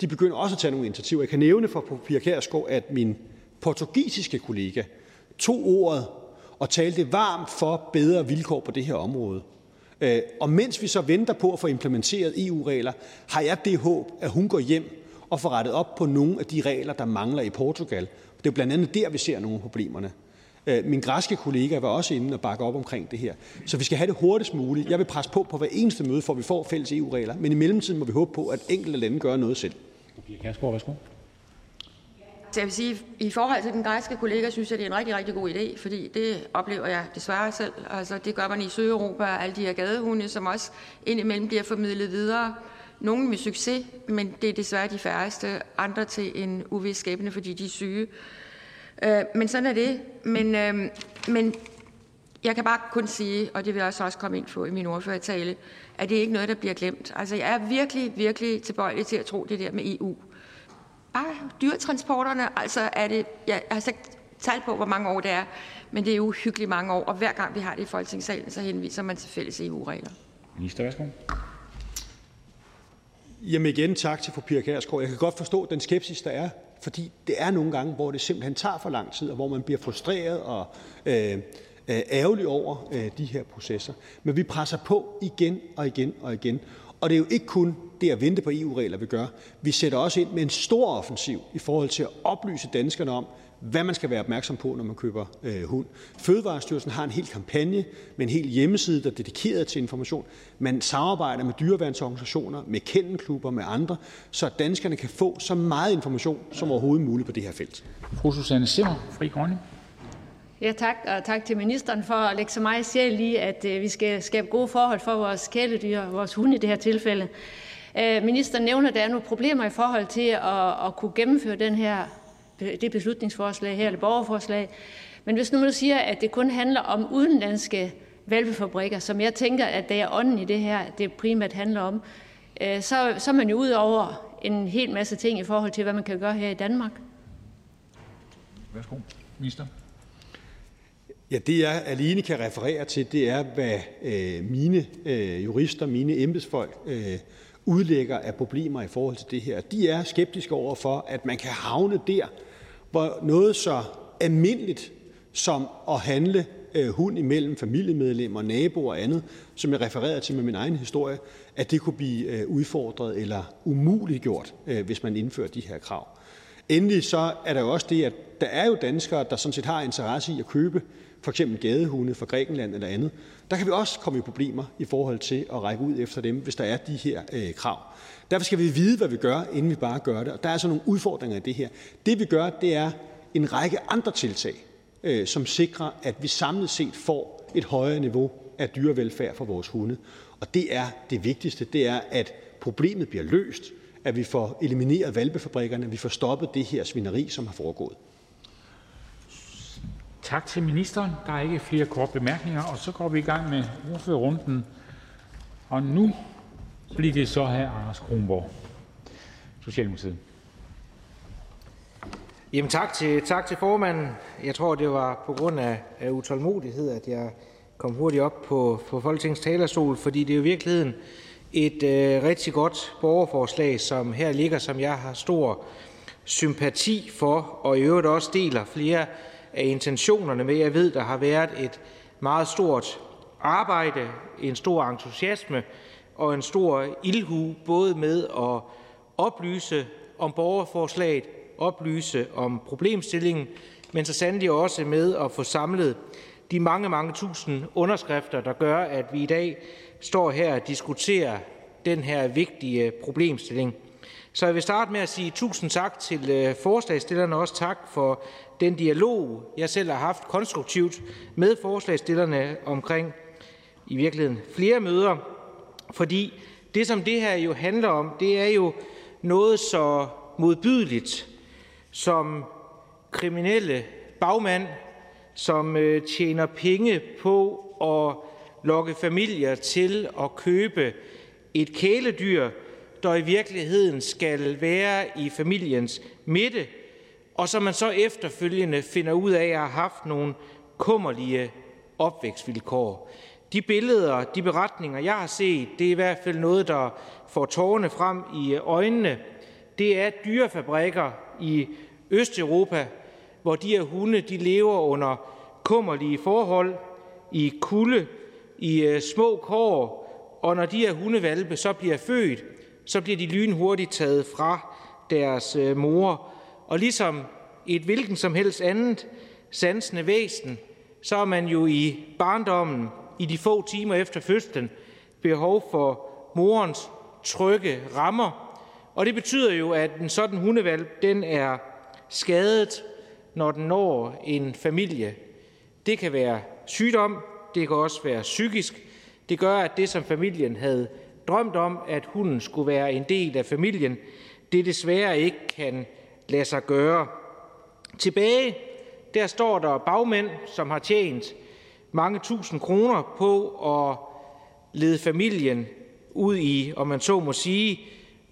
de begynder også at tage nogle initiativer. Jeg kan nævne for fru Pia Kærsgaard, at min portugisiske kollega tog ordet og talte varmt for bedre vilkår på det her område. Øh, og mens vi så venter på at få implementeret EU-regler, har jeg det håb, at hun går hjem og får rettet op på nogle af de regler, der mangler i Portugal. Det er blandt andet der, vi ser nogle af problemerne. Øh, min græske kollega var også inde og bakke op omkring det her. Så vi skal have det hurtigst muligt. Jeg vil presse på på hver eneste møde, for vi får fælles EU-regler. Men i mellemtiden må vi håbe på, at enkelte lande gør noget selv. Så jeg vil sige, i forhold til den græske kollega, synes jeg, det er en rigtig, rigtig god idé, fordi det oplever jeg desværre selv. Altså, det gør man i Sydeuropa, alle de her gadehunde, som også indimellem bliver formidlet videre nogle med succes, men det er desværre de færreste. Andre til en uvis skæbne, fordi de er syge. Øh, men sådan er det. Men, øh, men jeg kan bare kun sige, og det vil jeg også komme ind på i min ordførertale, at det ikke noget, der bliver glemt. Altså, jeg er virkelig, virkelig tilbøjelig til at tro det der med EU. Bare dyretransporterne, altså er det, jeg har ikke tal på, hvor mange år det er, men det er uhyggeligt mange år, og hver gang vi har det i Folketingssalen, så henviser man til fælles EU-regler. Minister, værsgo. Jamen igen, tak til fru Pia Kærsgaard. Jeg kan godt forstå den skepsis, der er, fordi det er nogle gange, hvor det simpelthen tager for lang tid, og hvor man bliver frustreret og øh, ærgerlig over øh, de her processer. Men vi presser på igen og igen og igen. Og det er jo ikke kun det at vente på EU-regler, vi gør. Vi sætter også ind med en stor offensiv i forhold til at oplyse danskerne om, hvad man skal være opmærksom på, når man køber øh, hund. Fødevarestyrelsen har en hel kampagne med en hel hjemmeside, der er dedikeret til information. Man samarbejder med dyreværnsorganisationer, med kennelklubber, med andre, så danskerne kan få så meget information som overhovedet muligt på det her felt. Fru Susanne Simmer, Fri Grønne. Ja, tak, og tak til ministeren for at lægge så meget sjæl i, at øh, vi skal skabe gode forhold for vores kæledyr, vores hunde i det her tilfælde. Øh, ministeren nævner, at der er nogle problemer i forhold til at, at kunne gennemføre den her det beslutningsforslag her, eller borgerforslag. Men hvis nu man siger, at det kun handler om udenlandske valpefabrikker, som jeg tænker, at det er ånden i det her, det primært handler om, øh, så, så er man jo ud over en hel masse ting i forhold til, hvad man kan gøre her i Danmark. Værsgo, minister. Ja, det jeg alene kan referere til, det er, hvad øh, mine øh, jurister, mine embedsfolk øh, udlægger af problemer i forhold til det her. De er skeptiske over for, at man kan havne der, hvor noget så almindeligt som at handle øh, hund imellem familiemedlemmer, naboer og andet, som jeg refererede til med min egen historie, at det kunne blive øh, udfordret eller umuliggjort, øh, hvis man indfører de her krav. Endelig så er der jo også det, at der er jo danskere, der sådan set har interesse i at købe for eksempel gadehunde fra Grækenland eller andet. Der kan vi også komme i problemer i forhold til at række ud efter dem, hvis der er de her øh, krav. Derfor skal vi vide, hvad vi gør, inden vi bare gør det. Og der er altså nogle udfordringer i det her. Det vi gør, det er en række andre tiltag, øh, som sikrer, at vi samlet set får et højere niveau af dyrevelfærd for vores hunde. Og det er det vigtigste, det er, at problemet bliver løst, at vi får elimineret valpefabrikkerne, at vi får stoppet det her svineri, som har foregået. Tak til ministeren. Der er ikke flere korte bemærkninger, og så går vi i gang med ordførerrunden. Og nu bliver det så her Anders Kronborg, Socialdemokratiet. Jamen tak til, tak til formanden. Jeg tror, det var på grund af, af utålmodighed, at jeg kom hurtigt op på, på Folketingets talerstol, fordi det er jo i virkeligheden et øh, rigtig godt borgerforslag, som her ligger, som jeg har stor sympati for, og i øvrigt også deler flere af intentionerne med. Jeg ved, der har været et meget stort arbejde, en stor entusiasme og en stor ildhu både med at oplyse om borgerforslaget, oplyse om problemstillingen, men så sandelig også med at få samlet de mange, mange tusind underskrifter, der gør, at vi i dag står her og diskuterer den her vigtige problemstilling. Så jeg vil starte med at sige tusind tak til forslagstillerne, forslagsstillerne, og også tak for den dialog, jeg selv har haft konstruktivt med forslagsstillerne omkring i virkeligheden flere møder. Fordi det, som det her jo handler om, det er jo noget så modbydeligt som kriminelle bagmænd, som øh, tjener penge på at lokke familier til at købe et kæledyr, der i virkeligheden skal være i familiens midte, og som man så efterfølgende finder ud af at have haft nogle kummerlige opvækstvilkår. De billeder, de beretninger, jeg har set, det er i hvert fald noget, der får tårerne frem i øjnene. Det er dyrefabrikker i Østeuropa, hvor de her hunde de lever under kummerlige forhold, i kulde, i øh, små kår, og når de her hundevalpe så bliver født, bliver de lynhurtigt taget fra deres øh, mor. Og ligesom et hvilken som helst andet sansende væsen, så er man jo i barndommen, i de få timer efter fødslen, behov for morens trygge rammer. Og det betyder jo, at en sådan hundevalp, den er skadet, når den når en familie. Det kan være sygdom, det kan også være psykisk. Det gør, at det, som familien havde drømt om, at hunden skulle være en del af familien, det desværre ikke kan lade sig gøre. Tilbage der står der bagmænd, som har tjent mange tusind kroner på at lede familien ud i, om man så må sige,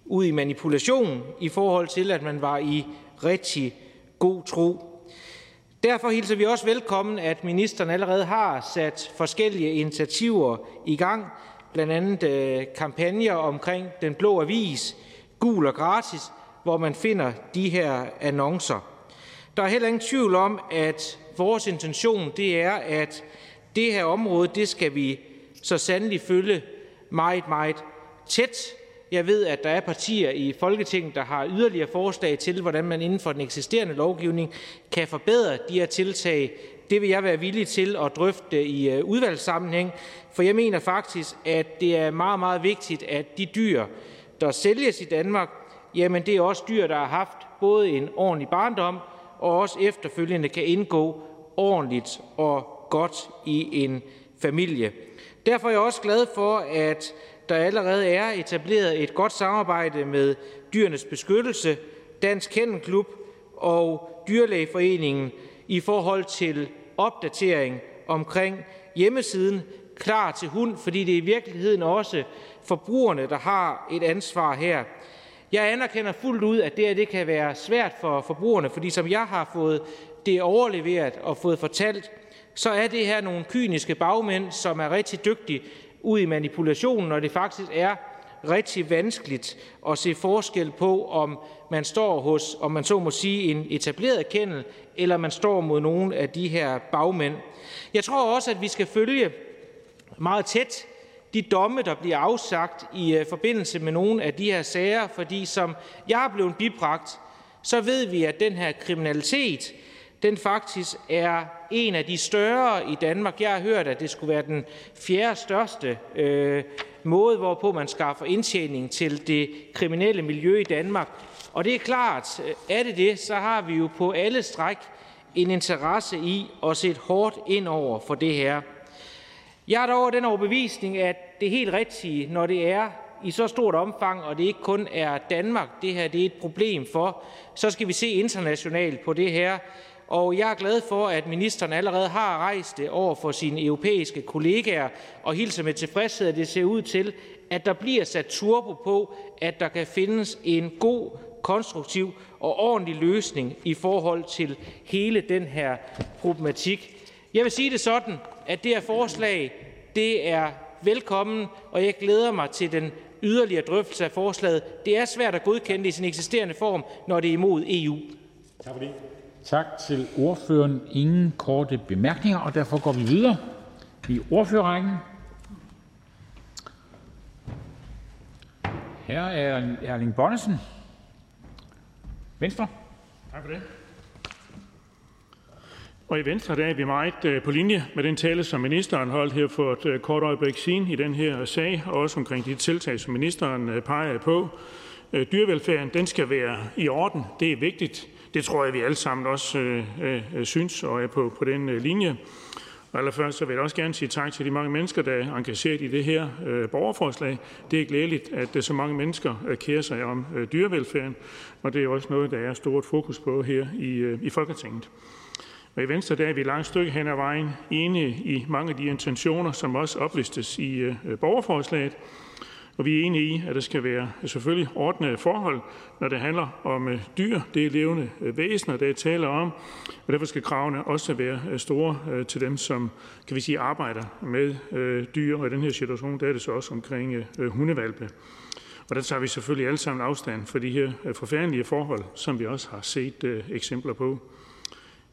ud i manipulation, i forhold til at man var i rigtig god tro. Derfor hilser vi også velkommen, at ministeren allerede har sat forskellige initiativer i gang, blandt andet øh, kampagner omkring Den Blå Avis, Gul og Gratis, hvor man finder de her annoncer. Der er heller ingen tvivl om, at vores intention det er, at det her område det skal vi så sandelig følge meget, meget tæt. Jeg ved, at der er partier i Folketinget, der har yderligere forslag til, hvordan man inden for den eksisterende lovgivning kan forbedre de her tiltag. Det vil jeg være villig til at drøfte i øh, udvalgssammenhæng, for jeg mener faktisk, at det er meget, meget vigtigt, at de dyr, der sælges i Danmark, jamen det er også dyr, der har haft både en ordentlig barndom og også efterfølgende kan indgå ordentligt og godt i en familie. Derfor er jeg også glad for, at der allerede er etableret et godt samarbejde med Dyrenes Beskyttelse, Dansk Kennelklub og Dyrlægeforeningen i forhold til opdatering omkring hjemmesiden Klar til hund, fordi det i virkeligheden også forbrugerne, der har et ansvar her. Jeg anerkender fuldt ud, at det her det kan være svært for forbrugerne, fordi som jeg har fået det overleveret og fået fortalt, så er det her nogle kyniske bagmænd, som er rigtig dygtige ud i manipulationen, og det faktisk er rigtig vanskeligt at se forskel på, om man står hos, om man så må sige, en etableret kennel, eller man står mod nogle af de her bagmænd. Jeg tror også, at vi skal følge meget tæt de domme, der bliver afsagt i øh, forbindelse med nogle af de her sager, fordi som jeg er blevet bibragt, så ved vi, at den her kriminalitet den faktisk er en af de større i Danmark. Jeg har hørt, at det skulle være den fjerde største øh, måde, hvorpå man skaffer indtjening til det kriminelle miljø i Danmark. Og det er klart, øh, er det det, så har vi jo på alle stræk en interesse i at sætte hårdt ind over for det her. Jeg er dog den overbevisning, at det helt rigtige, når det er i så stort omfang, og det ikke kun er Danmark, det her det er et problem for, så skal vi se internationalt på det her. Og jeg er glad for, at ministeren allerede har rejst det over for sine europæiske kollegaer og hilser med tilfredshed, at det ser ud til, at der bliver sat turbo på, at der kan findes en god, konstruktiv og ordentlig løsning i forhold til hele den her problematik. Jeg vil sige det sådan, at det her forslag det er velkommen, og jeg glæder mig til den yderligere drøftelse af forslaget. Det er svært at godkende det i sin eksisterende form, når det er imod EU. Tak for det. Tak til ordføreren. Ingen korte bemærkninger, og derfor går vi videre i ordførerrækken. Her er Erling Bonnesen, Venstre. Tak for det. Og i Venstre der er vi meget øh, på linje med den tale, som ministeren holdt her for et øh, kort øjeblik siden i den her sag, og også omkring de tiltag, som ministeren øh, peger på. Dyrevelfærden den skal være i orden. Det er vigtigt. Det tror jeg, vi alle sammen også øh, øh, synes og er på, på den øh, linje. Og allerførst så vil jeg også gerne sige tak til de mange mennesker, der er engageret i det her øh, borgerforslag. Det er glædeligt, at øh, så mange mennesker øh, kærer sig om øh, dyrevelfærden, og det er også noget, der er stort fokus på her i, øh, i Folketinget. Og i Venstre der er vi langt stykke hen ad vejen enige i mange af de intentioner, som også oplistes i øh, borgerforslaget. Og vi er enige i, at der skal være øh, selvfølgelig ordnede forhold, når det handler om øh, dyr. Det er levende øh, væsener, der taler om, og derfor skal kravene også være store til dem, som kan vi sige, arbejder med dyr. Og i den her situation der er det så også omkring hundevalpe. Og der tager vi selvfølgelig alle sammen afstand for de her forfærdelige forhold, som vi også har set eksempler på.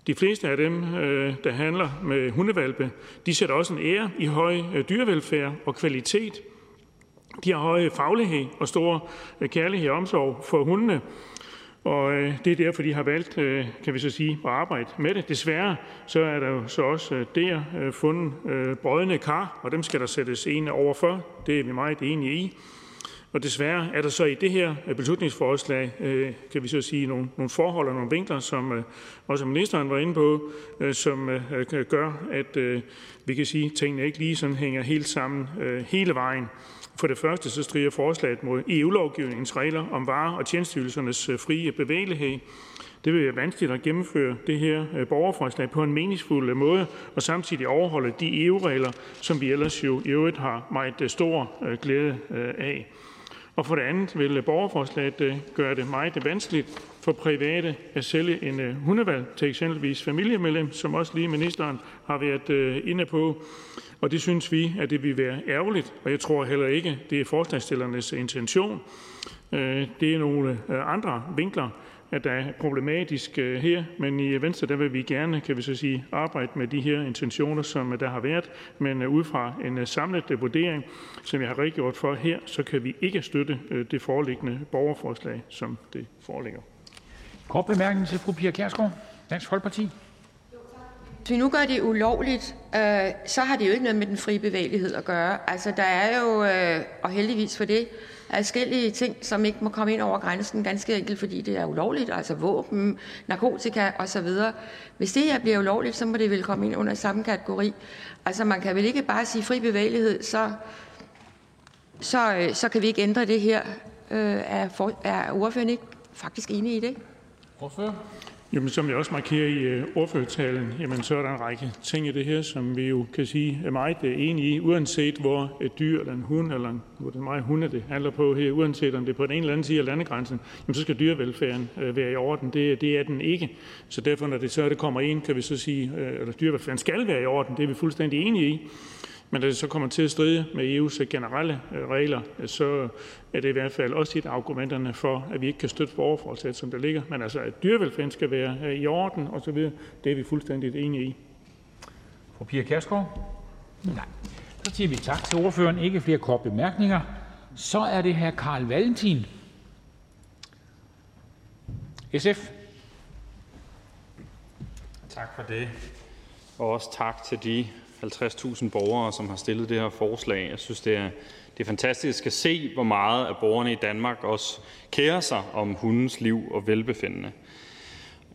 De fleste af dem, øh, der handler med hundevalpe, de sætter også en ære i høj øh, dyrevelfærd og kvalitet – de har høj faglighed og stor øh, kærlighed og omsorg for hundene, og det er derfor, de har valgt, kan vi så sige, at arbejde med det. Desværre så er der jo så også der fundet brødende kar, og dem skal der sættes en overfor. Det er vi meget enige i. Og desværre er der så i det her øh, beslutningsforslag, øh, kan vi så sige, nogle, nogle forhold og nogle vinkler, som øh, også ministeren var inde på, som gør, at vi kan sige, at tingene ikke lige sådan hænger helt sammen hele vejen. For det første så strider forslaget mod EU-lovgivningens regler om varer og tjenestydelsernes frie bevægelighed. Det vil være vanskeligt at gennemføre det her borgerforslag på en meningsfuld måde og samtidig overholde de EU-regler, som vi ellers jo i øvrigt har meget stor glæde af. Og for det andet vil borgerforslaget øh, gøre det meget vanskeligt for private at sælge en øh, hundevalg til eksempelvis familiemedlem, som også lige ministeren har været øh, inde på. Og det synes vi, at det vil være ærgerligt, og jeg tror heller ikke, det er forslagsstillernes intention. Øh, det er nogle andre vinkler, der er problematisk øh, her, men i Venstre der vil vi gerne kan vi så sige, arbejde med de her intentioner, som der har været, men øh, ud fra en øh, samlet vurdering, som jeg har redegjort for her, så kan vi ikke støtte det foreliggende borgerforslag, som det foreligger. Kort bemærkning til fru Pia Kjærsgaard, Dansk Folkeparti. Hvis vi nu gør det ulovligt, øh, så har det jo ikke noget med den frie bevægelighed at gøre. Altså, der er jo, øh, og heldigvis for det, forskellige ting, som ikke må komme ind over grænsen, ganske enkelt fordi det er ulovligt, altså våben, narkotika osv. Hvis det her bliver ulovligt, så må det vel komme ind under samme kategori. Altså man kan vel ikke bare sige fri bevægelighed, så, så, øh, så kan vi ikke ændre det her. Øh, er, for, er ordføreren ikke faktisk enig i det? Ordfører? Jamen, som jeg også markerer i øh, ordførertalen, jamen, så er der en række ting i det her, som vi jo kan sige er meget øh, enige i, uanset hvor et dyr eller en hund, eller en, hvor det er meget hunde, det handler på her, uanset om det er på den ene eller anden side af landegrænsen, jamen, så skal dyrevelfærden være i orden. Det, det er den ikke. Så derfor, når det så det kommer ind, kan vi så sige, eller dyrevelfærden skal være i orden, det er vi fuldstændig enige i. Men når det så kommer til at stride med EU's generelle øh, regler, så er det i hvert fald også et af argumenterne for, at vi ikke kan støtte borgerforslaget, som der ligger. Men altså, at dyrevelfærden skal være øh, i orden osv., det er vi fuldstændig enige i. Fru Pia Kærsgaard? Nej. Så siger vi tak til ordføreren. Ikke flere kort bemærkninger. Så er det her Karl Valentin. SF. Tak for det. Og også tak til de 50.000 borgere, som har stillet det her forslag. Jeg synes, det er, det er fantastisk at se, hvor meget af borgerne i Danmark også kærer sig om hundens liv og velbefindende.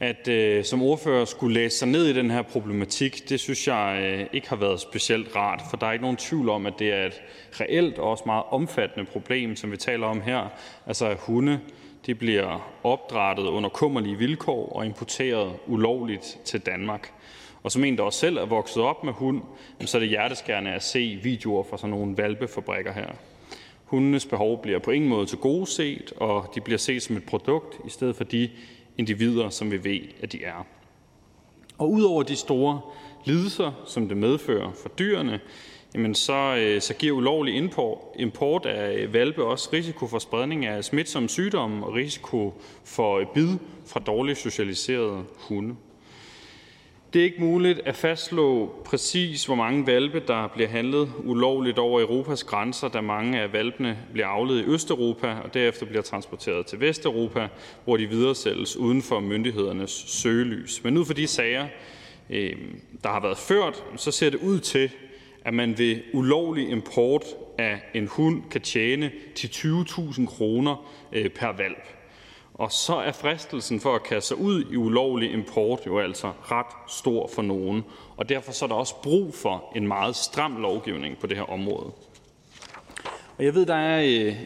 At øh, som ordfører skulle læse sig ned i den her problematik, det synes jeg øh, ikke har været specielt rart, for der er ikke nogen tvivl om, at det er et reelt og også meget omfattende problem, som vi taler om her. Altså at hunde de bliver opdrettet under kummerlige vilkår og importeret ulovligt til Danmark. Og som en, der også selv er vokset op med hund, så er det hjerteskærende at se videoer fra sådan nogle valpefabrikker her. Hundenes behov bliver på ingen måde til gode set, og de bliver set som et produkt i stedet for de individer, som vi ved, at de er. Og udover de store lidelser, som det medfører for dyrene, jamen så, øh, så giver ulovlig import, import af øh, valpe også risiko for spredning af smitsomme sygdomme og risiko for øh, bid fra dårligt socialiserede hunde. Det er ikke muligt at fastslå præcis, hvor mange valpe der bliver handlet ulovligt over Europas grænser, da mange af valpene bliver avlet i Østeuropa og derefter bliver transporteret til Vesteuropa, hvor de videresælges uden for myndighedernes søgelys. Men ud fra de sager, øh, der har været ført, så ser det ud til, at man ved ulovlig import af en hund kan tjene til 20.000 kroner øh, per valp. Og så er fristelsen for at kaste sig ud i ulovlig import jo altså ret stor for nogen, og derfor så er der også brug for en meget stram lovgivning på det her område. Og jeg ved, der er øh,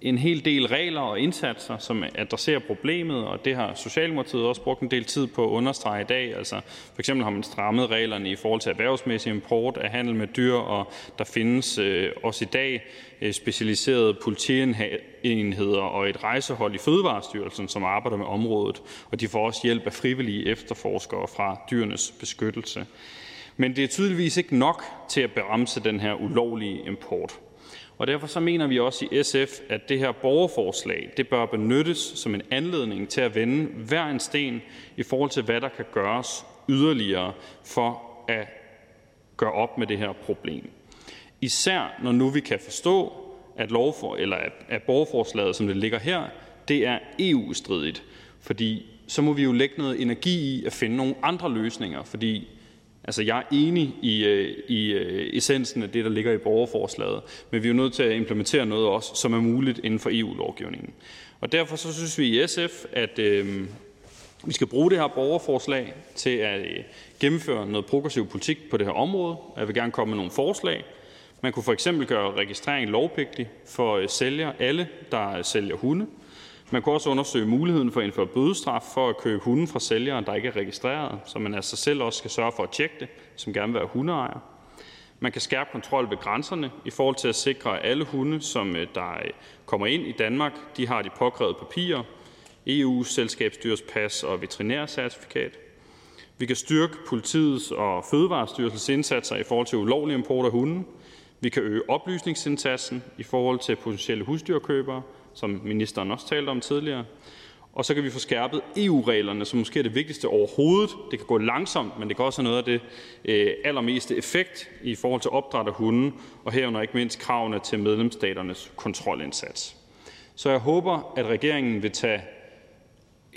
en hel del regler og indsatser, som adresserer problemet, og det har Socialdemokratiet også brugt en del tid på at understrege i dag. Altså, for eksempel har man strammet reglerne i forhold til erhvervsmæssig import af handel med dyr, og der findes øh, også i dag øh, specialiserede politienheder og et rejsehold i Fødevarestyrelsen, som arbejder med området, og de får også hjælp af frivillige efterforskere fra dyrenes beskyttelse. Men det er tydeligvis ikke nok til at bremse den her ulovlige import. Og derfor så mener vi også i SF, at det her borgerforslag det bør benyttes som en anledning til at vende hver en sten i forhold til, hvad der kan gøres yderligere for at gøre op med det her problem. Især når nu vi kan forstå, at, lovfor, eller at borgerforslaget, som det ligger her, det er EU-stridigt. Fordi så må vi jo lægge noget energi i at finde nogle andre løsninger, fordi Altså, jeg er enig i, øh, i øh, essensen af det, der ligger i borgerforslaget, men vi er jo nødt til at implementere noget også, som er muligt inden for EU-lovgivningen. Og derfor så synes vi i SF, at øh, vi skal bruge det her borgerforslag til at øh, gennemføre noget progressiv politik på det her område. Jeg vil gerne komme med nogle forslag. Man kunne for eksempel gøre registrering lovpligtig for øh, sælger, alle, der øh, sælger hunde. Man kunne også undersøge muligheden for at indføre bødestraf for at købe hunde fra sælgere, der ikke er registreret, så man altså selv også skal sørge for at tjekke det, som gerne vil være hundeejer. Man kan skærpe kontrol ved grænserne i forhold til at sikre, at alle hunde, som øh, der øh, kommer ind i Danmark, de har de påkrævede papirer, EU's selskabsdyrspas og veterinærcertifikat. Vi kan styrke politiets og Fødevarestyrelsens indsatser i forhold til ulovlig import af hunde. Vi kan øge oplysningsindsatsen i forhold til potentielle husdyrkøbere, som ministeren også talte om tidligere. Og så kan vi få skærpet EU-reglerne, som måske er det vigtigste overhovedet. Det kan gå langsomt, men det kan også have noget af det øh, allermeste effekt i forhold til opdræt af hunde, og herunder ikke mindst kravene til medlemsstaternes kontrolindsats. Så jeg håber, at regeringen vil tage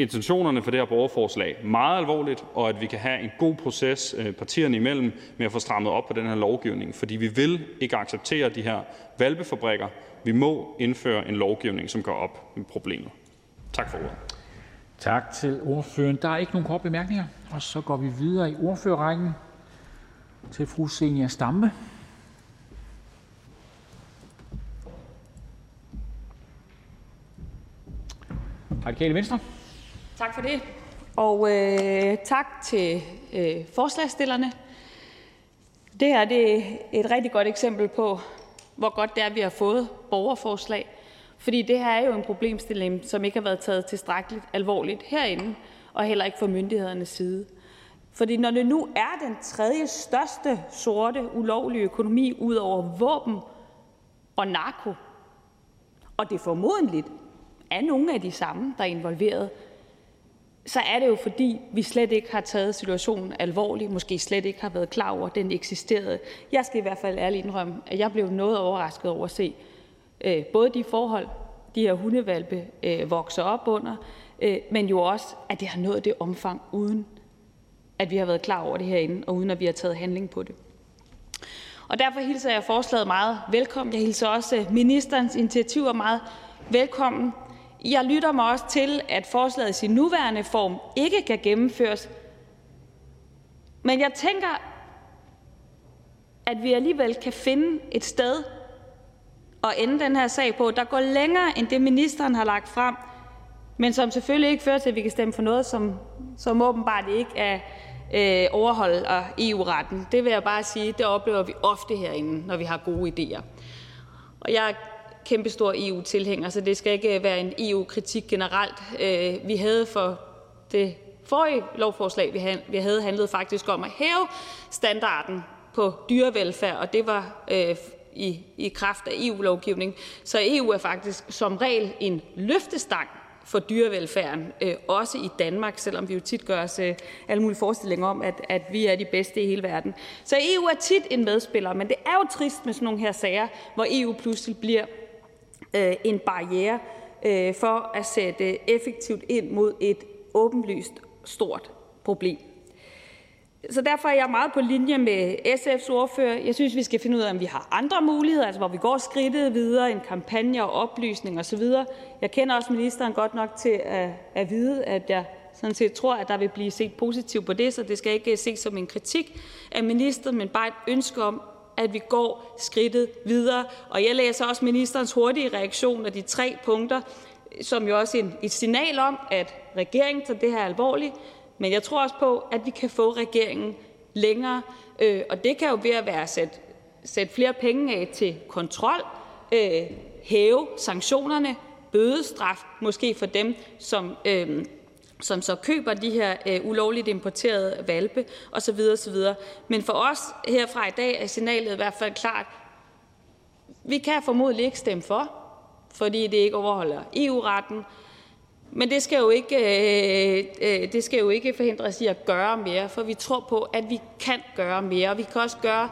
intentionerne for det her borgerforslag meget alvorligt, og at vi kan have en god proces øh, partierne imellem med at få strammet op på den her lovgivning. Fordi vi vil ikke acceptere de her valpefabrikker. Vi må indføre en lovgivning, som gør op med problemet. Tak for ordet. Tak til ordføreren. Der er ikke nogen korte bemærkninger, og så går vi videre i ordførerrækken til fru Zenia Stampe. Radikale Venstre. Tak for det, og øh, tak til øh, forslagsstillerne. Det her det er et rigtig godt eksempel på, hvor godt det er, at vi har fået borgerforslag. Fordi det her er jo en problemstilling, som ikke har været taget tilstrækkeligt alvorligt herinde, og heller ikke fra myndighedernes side. Fordi når det nu er den tredje største sorte ulovlige økonomi ud over våben og narko, og det formodentligt er nogle af de samme, der er involveret, så er det jo, fordi vi slet ikke har taget situationen alvorligt, måske slet ikke har været klar over, at den eksisterede. Jeg skal i hvert fald ærligt indrømme, at jeg blev noget overrasket over at se øh, både de forhold, de her hundevalpe øh, vokser op under, øh, men jo også, at det har nået det omfang, uden at vi har været klar over det herinde, og uden at vi har taget handling på det. Og derfor hilser jeg forslaget meget velkommen. Jeg hilser også ministerens initiativer meget velkommen. Jeg lytter mig også til, at forslaget i sin nuværende form ikke kan gennemføres. Men jeg tænker, at vi alligevel kan finde et sted at ende den her sag på, der går længere end det, ministeren har lagt frem, men som selvfølgelig ikke fører til, at vi kan stemme for noget, som, som åbenbart ikke er øh, overholder EU-retten. Det vil jeg bare sige, det oplever vi ofte herinde, når vi har gode idéer. Og jeg kæmpestor EU-tilhænger, så det skal ikke øh, være en EU-kritik generelt. Øh, vi havde for det forrige lovforslag, vi havde, vi havde handlet faktisk om at hæve standarden på dyrevelfærd, og det var øh, i, i kraft af EU-lovgivning. Så EU er faktisk som regel en løftestang for dyrevelfærden, også i Danmark, selvom vi jo tit gør os alle mulige forestillinger om, at, at vi er de bedste i hele verden. Så EU er tit en medspiller, men det er jo trist med sådan nogle her sager, hvor EU pludselig bliver Øh, en barriere øh, for at sætte effektivt ind mod et åbenlyst stort problem. Så derfor er jeg meget på linje med SF's ordfører. Jeg synes, vi skal finde ud af, om vi har andre muligheder, altså hvor vi går skridtet videre, en kampagne og oplysning osv. Jeg kender også ministeren godt nok til at, at vide, at jeg sådan set tror, at der vil blive set positivt på det, så det skal ikke ses som en kritik af ministeren, men bare et ønske om, at vi går skridtet videre. Og jeg læser også ministerens hurtige reaktion af de tre punkter, som jo også er et signal om, at regeringen tager det her alvorligt, men jeg tror også på, at vi kan få regeringen længere, øh, og det kan jo være være at sætte, flere penge af til kontrol, øh, hæve sanktionerne, bødestraf måske for dem, som, øh, som så køber de her øh, ulovligt importerede valpe osv. osv. Men for os herfra i dag er signalet i hvert fald klart, vi kan formodentlig ikke stemme for, fordi det ikke overholder EU-retten, men det skal jo ikke, øh, øh, det skal jo ikke forhindre os i at gøre mere, for vi tror på, at vi kan gøre mere, og vi kan også gøre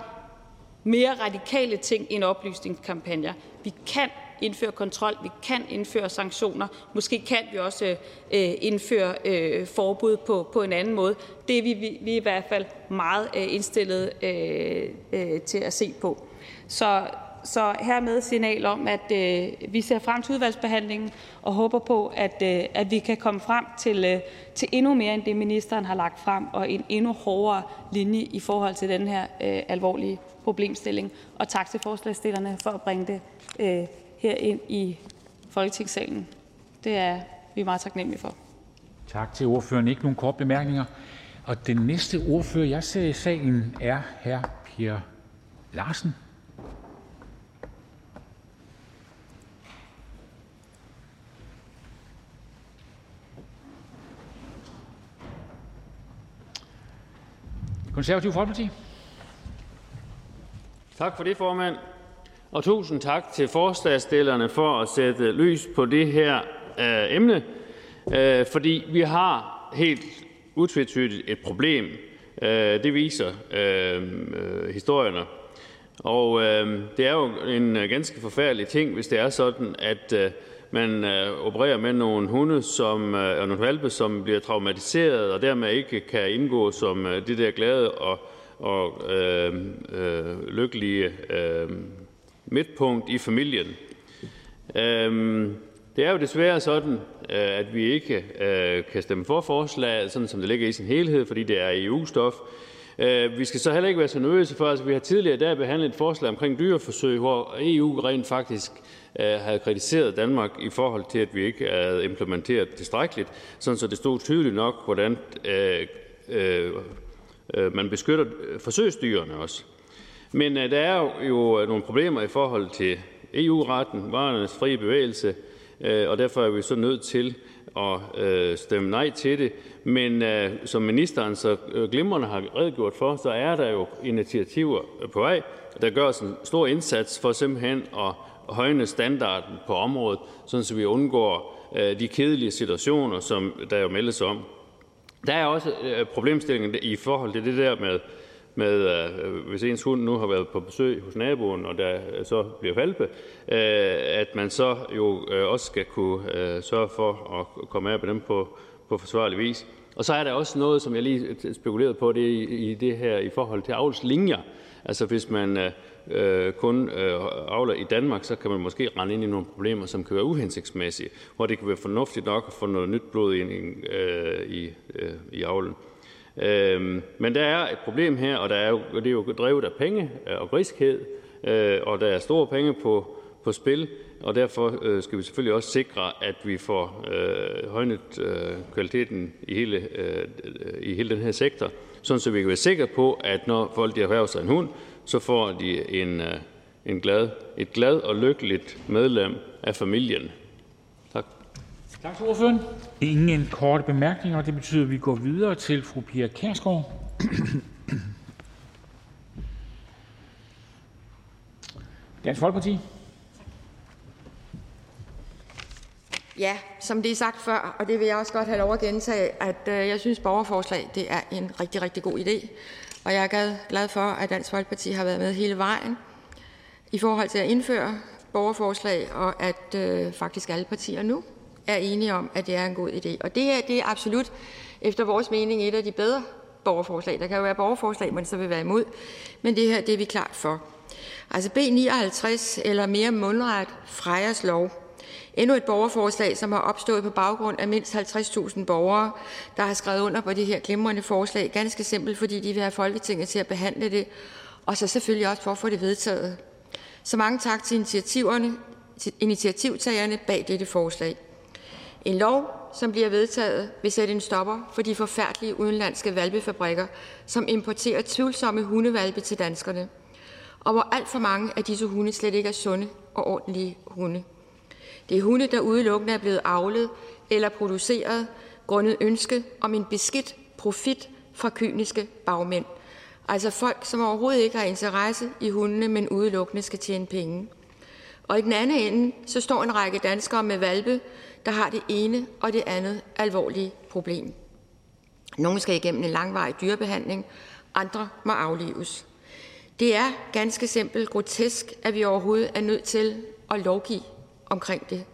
mere radikale ting end oplysningskampagner. Vi kan indføre kontrol, vi kan indføre sanktioner, måske kan vi også øh, indføre øh, forbud på, på en anden måde. Det er vi, vi, vi er i hvert fald meget øh, indstillet øh, øh, til at se på. Så så hermed signal om, at øh, vi ser frem til udvalgsbehandlingen og håber på, at, øh, at vi kan komme frem til, øh, til endnu mere end det, ministeren har lagt frem, og en endnu hårdere linje i forhold til den her øh, alvorlige problemstilling. Og tak til forslagsstillerne for at bringe det øh, øh, her ind i Folketingssalen. Det er vi meget taknemmelige for. Tak til ordføreren. Ikke nogen kort bemærkninger. Og den næste ordfører, jeg ser i salen, er hr. Per Larsen. Konservative Folkeparti. Tak for det, formand. Og tusind tak til forslagsstillerne for at sætte lys på det her øh, emne, øh, fordi vi har helt utvetydigt et problem. Øh, det viser øh, øh, historierne. Og øh, det er jo en øh, ganske forfærdelig ting, hvis det er sådan, at øh, man øh, opererer med nogle hunde, som, øh, og nogle valpe, som bliver traumatiseret og dermed ikke kan indgå som øh, det der glade og, og øh, øh, lykkelige øh, midtpunkt i familien. Øh, det er jo desværre sådan, øh, at vi ikke øh, kan stemme for forslaget, sådan som det ligger i sin helhed, fordi det er EU-stof. Øh, vi skal så heller ikke være så nervøse for, at altså, vi har tidligere i dag behandlet et forslag omkring dyreforsøg, hvor EU rent faktisk øh, havde kritiseret Danmark i forhold til, at vi ikke havde implementeret tilstrækkeligt, sådan så det stod tydeligt nok, hvordan øh, øh, man beskytter forsøgsdyrene også. Men øh, der er jo øh, nogle problemer i forhold til EU-retten, varernes frie bevægelse, øh, og derfor er vi så nødt til at øh, stemme nej til det. Men øh, som ministeren så glimrende har redegjort for, så er der jo initiativer på vej. Der gøres en stor indsats for simpelthen at højne standarden på området, sådan så vi undgår de kedelige situationer, som der jo meldes om. Der er også problemstillingen i forhold til det der med, Øh, hvis ens hund nu har været på besøg hos naboen, og der øh, så bliver valpe, øh, at man så jo også skal kunne sørge for at komme af med dem på, på forsvarlig vis. Og så er der også noget, som jeg lige spekulerede på det i, i det her i forhold til avlslinjer. Altså hvis man øh, kun øh, avler i Danmark, så kan man måske rende ind i nogle problemer, som kan være uhensigtsmæssige, hvor det kan være fornuftigt nok at få noget nyt blod ind øh, i, øh, i avlen. Øhm, men der er et problem her, og det er jo drevet af penge øh, og griskhed, øh, og der er store penge på spil, og derfor øh, skal vi selvfølgelig også sikre, at vi får højnet kvaliteten i hele den her sektor, sådan så vi kan være sikre på, at når folk erhverver sig en hund, så får de et glad og lykkeligt medlem af familien. Tak til ordføreren. Ingen korte bemærkninger, og det betyder, at vi går videre til fru Pia Kærsgaard. Dansk Folkeparti. Ja, som det er sagt før, og det vil jeg også godt have lov at gentage, at øh, jeg synes, borgerforslag det er en rigtig, rigtig god idé. Og jeg er glad for, at Dansk Folkeparti har været med hele vejen i forhold til at indføre borgerforslag, og at øh, faktisk alle partier nu er enige om, at det er en god idé. Og det her det er absolut efter vores mening et af de bedre borgerforslag. Der kan jo være borgerforslag, man så vil være imod, men det her det er vi klart for. Altså B 59, eller mere mundret Frejers lov, endnu et borgerforslag, som har opstået på baggrund af mindst 50.000 borgere, der har skrevet under på det her glimrende forslag, ganske simpelt, fordi de vil have Folketinget til at behandle det, og så selvfølgelig også for at få det vedtaget. Så mange tak til initiativerne, til initiativtagerne bag dette forslag. En lov, som bliver vedtaget, vil sætte en stopper for de forfærdelige udenlandske valpefabrikker, som importerer tvivlsomme hundevalpe til danskerne, og hvor alt for mange af disse hunde slet ikke er sunde og ordentlige hunde. Det er hunde, der udelukkende er blevet avlet eller produceret grundet ønske om en beskidt profit fra kyniske bagmænd. Altså folk, som overhovedet ikke har interesse i hundene, men udelukkende skal tjene penge. Og i den anden ende så står en række danskere med valpe, der har det ene og det andet alvorlige problem. Nogle skal igennem en langvarig dyrebehandling, andre må aflives. Det er ganske simpelt grotesk, at vi overhovedet er nødt til at lovgive omkring det.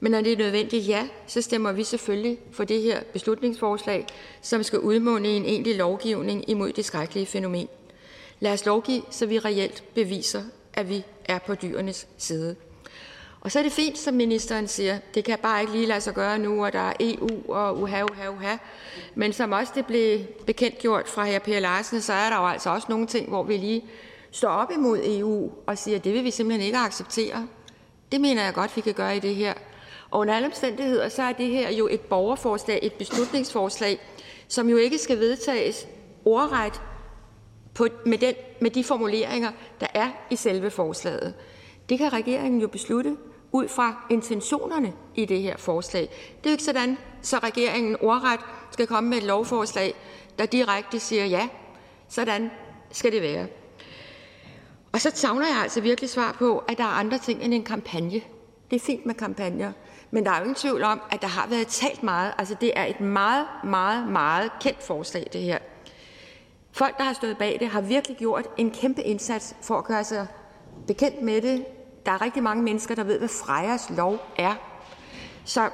Men når det er nødvendigt, ja, så stemmer vi selvfølgelig for det her beslutningsforslag, som skal udmåne i en egentlig lovgivning imod det skrækkelige fænomen. Lad os lovgive, så vi reelt beviser, at vi er på dyrenes side. Og så er det fint, som ministeren siger, det kan bare ikke lige lade sig gøre nu, og der er EU og uha, uha, uha. Men som også det blev bekendtgjort fra her Per Larsen, så er der jo altså også nogle ting, hvor vi lige står op imod EU og siger, at det vil vi simpelthen ikke acceptere. Det mener jeg godt, vi kan gøre i det her. Og under alle omstændigheder, så er det her jo et borgerforslag, et beslutningsforslag, som jo ikke skal vedtages ordret på, med, den, med de formuleringer, der er i selve forslaget. Det kan regeringen jo beslutte ud fra intentionerne i det her forslag. Det er jo ikke sådan, så regeringen ordret skal komme med et lovforslag, der direkte siger ja. Sådan skal det være. Og så savner jeg altså virkelig svar på, at der er andre ting end en kampagne. Det er fint med kampagner, men der er jo ingen tvivl om, at der har været talt meget. Altså, det er et meget, meget, meget kendt forslag, det her. Folk, der har stået bag det, har virkelig gjort en kæmpe indsats for at gøre sig bekendt med det. Der er rigtig mange mennesker, der ved, hvad Frejas lov er. Så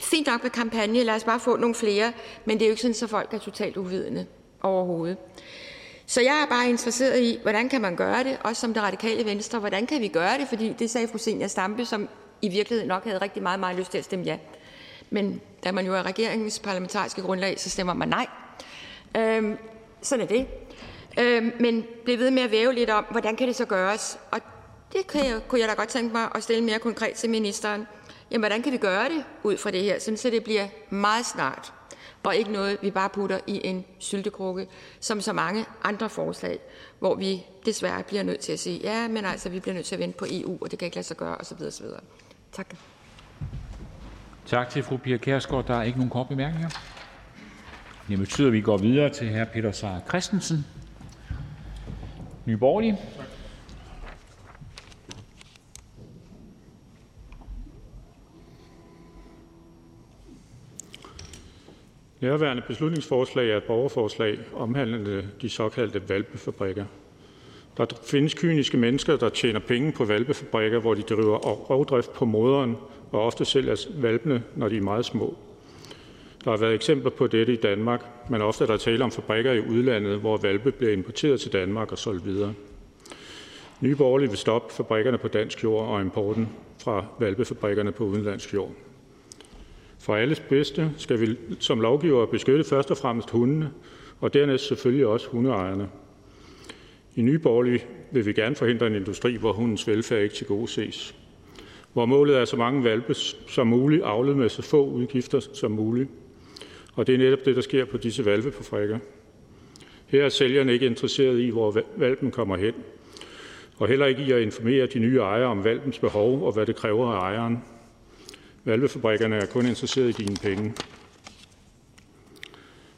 fint nok med kampagne, lad os bare få nogle flere, men det er jo ikke sådan, at folk er totalt uvidende overhovedet. Så jeg er bare interesseret i, hvordan kan man gøre det, også som det radikale venstre. Hvordan kan vi gøre det? Fordi det sagde fru Senior Stampe, som i virkeligheden nok havde rigtig meget, meget lyst til at stemme ja. Men da man jo er regeringens parlamentariske grundlag, så stemmer man nej. Øhm, sådan er det. Øhm, men blev ved med at væve lidt om, hvordan kan det så gøres? Og det kan jeg, kunne jeg da godt tænke mig at stille mere konkret til ministeren. Jamen, hvordan kan vi gøre det ud fra det her, så det bliver meget snart, og ikke noget, vi bare putter i en syltekrukke, som så mange andre forslag, hvor vi desværre bliver nødt til at sige, ja, men altså, vi bliver nødt til at vente på EU, og det kan ikke lade sig gøre, osv. osv. Tak. Tak til fru Pia Kærsgaard. Der er ikke nogen kort bemærkninger. Det betyder, at vi går videre til hr. Peter Seier Christensen, Nye Borgerlige. Nærværende beslutningsforslag er et borgerforslag omhandlende de såkaldte valpefabrikker. Der findes kyniske mennesker, der tjener penge på valpefabrikker, hvor de driver rovdrift på moderen og ofte sælger valpene, når de er meget små. Der har været eksempler på dette i Danmark, men ofte er der tale om fabrikker i udlandet, hvor valpe bliver importeret til Danmark og solgt videre. Nye Borgerlige vil stoppe fabrikkerne på dansk jord og importen fra valpefabrikkerne på udenlandsk jord. For alles bedste skal vi som lovgiver beskytte først og fremmest hundene, og dernæst selvfølgelig også hundeejerne. I Nye Borgerlige vil vi gerne forhindre en industri, hvor hundens velfærd ikke til gode ses. Hvor målet er så mange valpe som muligt, avlet med så få udgifter som muligt. Og det er netop det, der sker på disse valpefabrikker. Her er sælgerne ikke interesseret i, hvor valpen kommer hen, og heller ikke i at informere de nye ejere om valpens behov og hvad det kræver af ejeren. Valpefabrikkerne er kun interesseret i dine penge.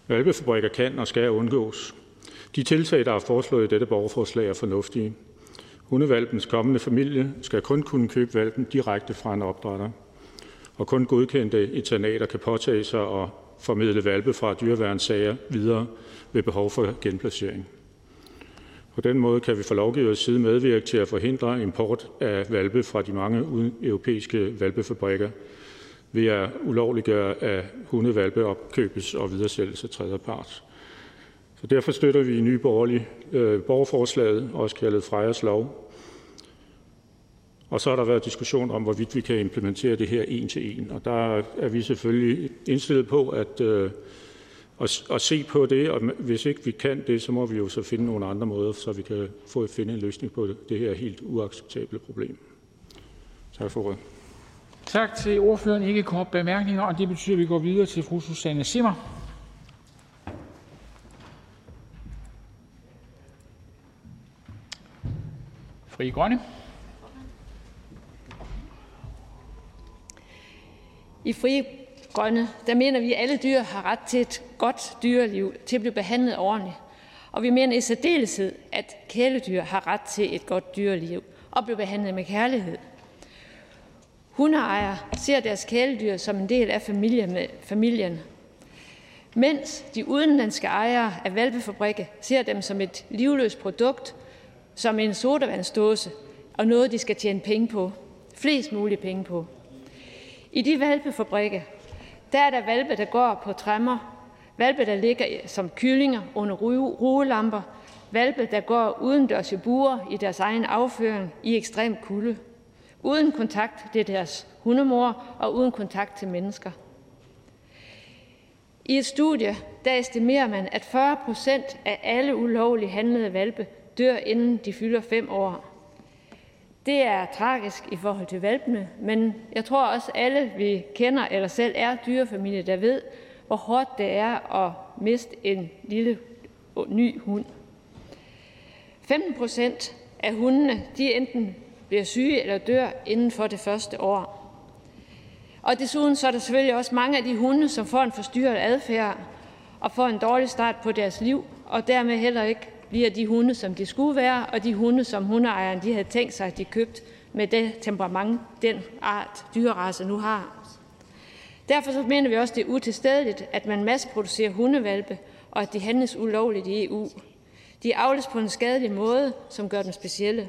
Valpefabrikker kan og skal undgås. De tiltag, der er foreslået i dette borgerforslag, er fornuftige. Hundevalpens kommende familie skal kun kunne købe valpen direkte fra en opdrætter, og kun godkendte internater kan påtage sig og formidle valpe fra dyreværnssager videre ved behov for genplacering. På den måde kan vi fra lovgivers side medvirke til at forhindre import af valpe fra de mange europæiske valpefabrikker ved at ulovliggøre, at hundevalpe opkøbes og videresælges af tredjepart. Så derfor støtter vi i Nye Borgerlige øh, borgerforslaget, også kaldet Frejas Lov. Og så har der været diskussion om, hvorvidt vi kan implementere det her en til en. Og der er vi selvfølgelig indstillet på at, øh, at, at se på det, og hvis ikke vi kan det, så må vi jo så finde nogle andre måder, så vi kan få finde en løsning på det her helt uacceptable problem. Tak for ordet. Tak til ordføreren. Ikke kort bemærkninger, og det betyder, at vi går videre til fru Susanne Simmer. Fri Grønne. I Fri Grønne, der mener vi, at alle dyr har ret til et godt dyreliv, til at blive behandlet ordentligt. Og vi mener i særdeleshed, at kæledyr har ret til et godt dyreliv og blive behandlet med kærlighed. Hundeejere ser deres kæledyr som en del af familien, mens de udenlandske ejere af valpefabrikker ser dem som et livløst produkt, som en sodavandsdåse og noget, de skal tjene penge på. Flest mulige penge på. I de valpefabrikker, der er der valpe, der går på træmmer, valpe, der ligger som kyllinger under rugelamper, valpe, der går udendørs i buer i deres egen afføring i ekstrem kulde, uden kontakt til deres hundemor og uden kontakt til mennesker. I et studie der estimerer man, at 40 procent af alle ulovligt handlede valpe dør, inden de fylder fem år. Det er tragisk i forhold til valpene, men jeg tror også, alle vi kender eller selv er dyrefamilie, der ved, hvor hårdt det er at miste en lille ny hund. 15 procent af hundene de enten bliver syge eller dør inden for det første år. Og desuden så er der selvfølgelig også mange af de hunde, som får en forstyrret adfærd og får en dårlig start på deres liv, og dermed heller ikke bliver de hunde, som de skulle være, og de hunde, som hundeejeren de havde tænkt sig, at de købt med det temperament, den art dyrerace nu har. Derfor så mener vi også, det er utilstedeligt, at man masseproducerer hundevalpe, og at de handles ulovligt i EU. De avles på en skadelig måde, som gør dem specielle.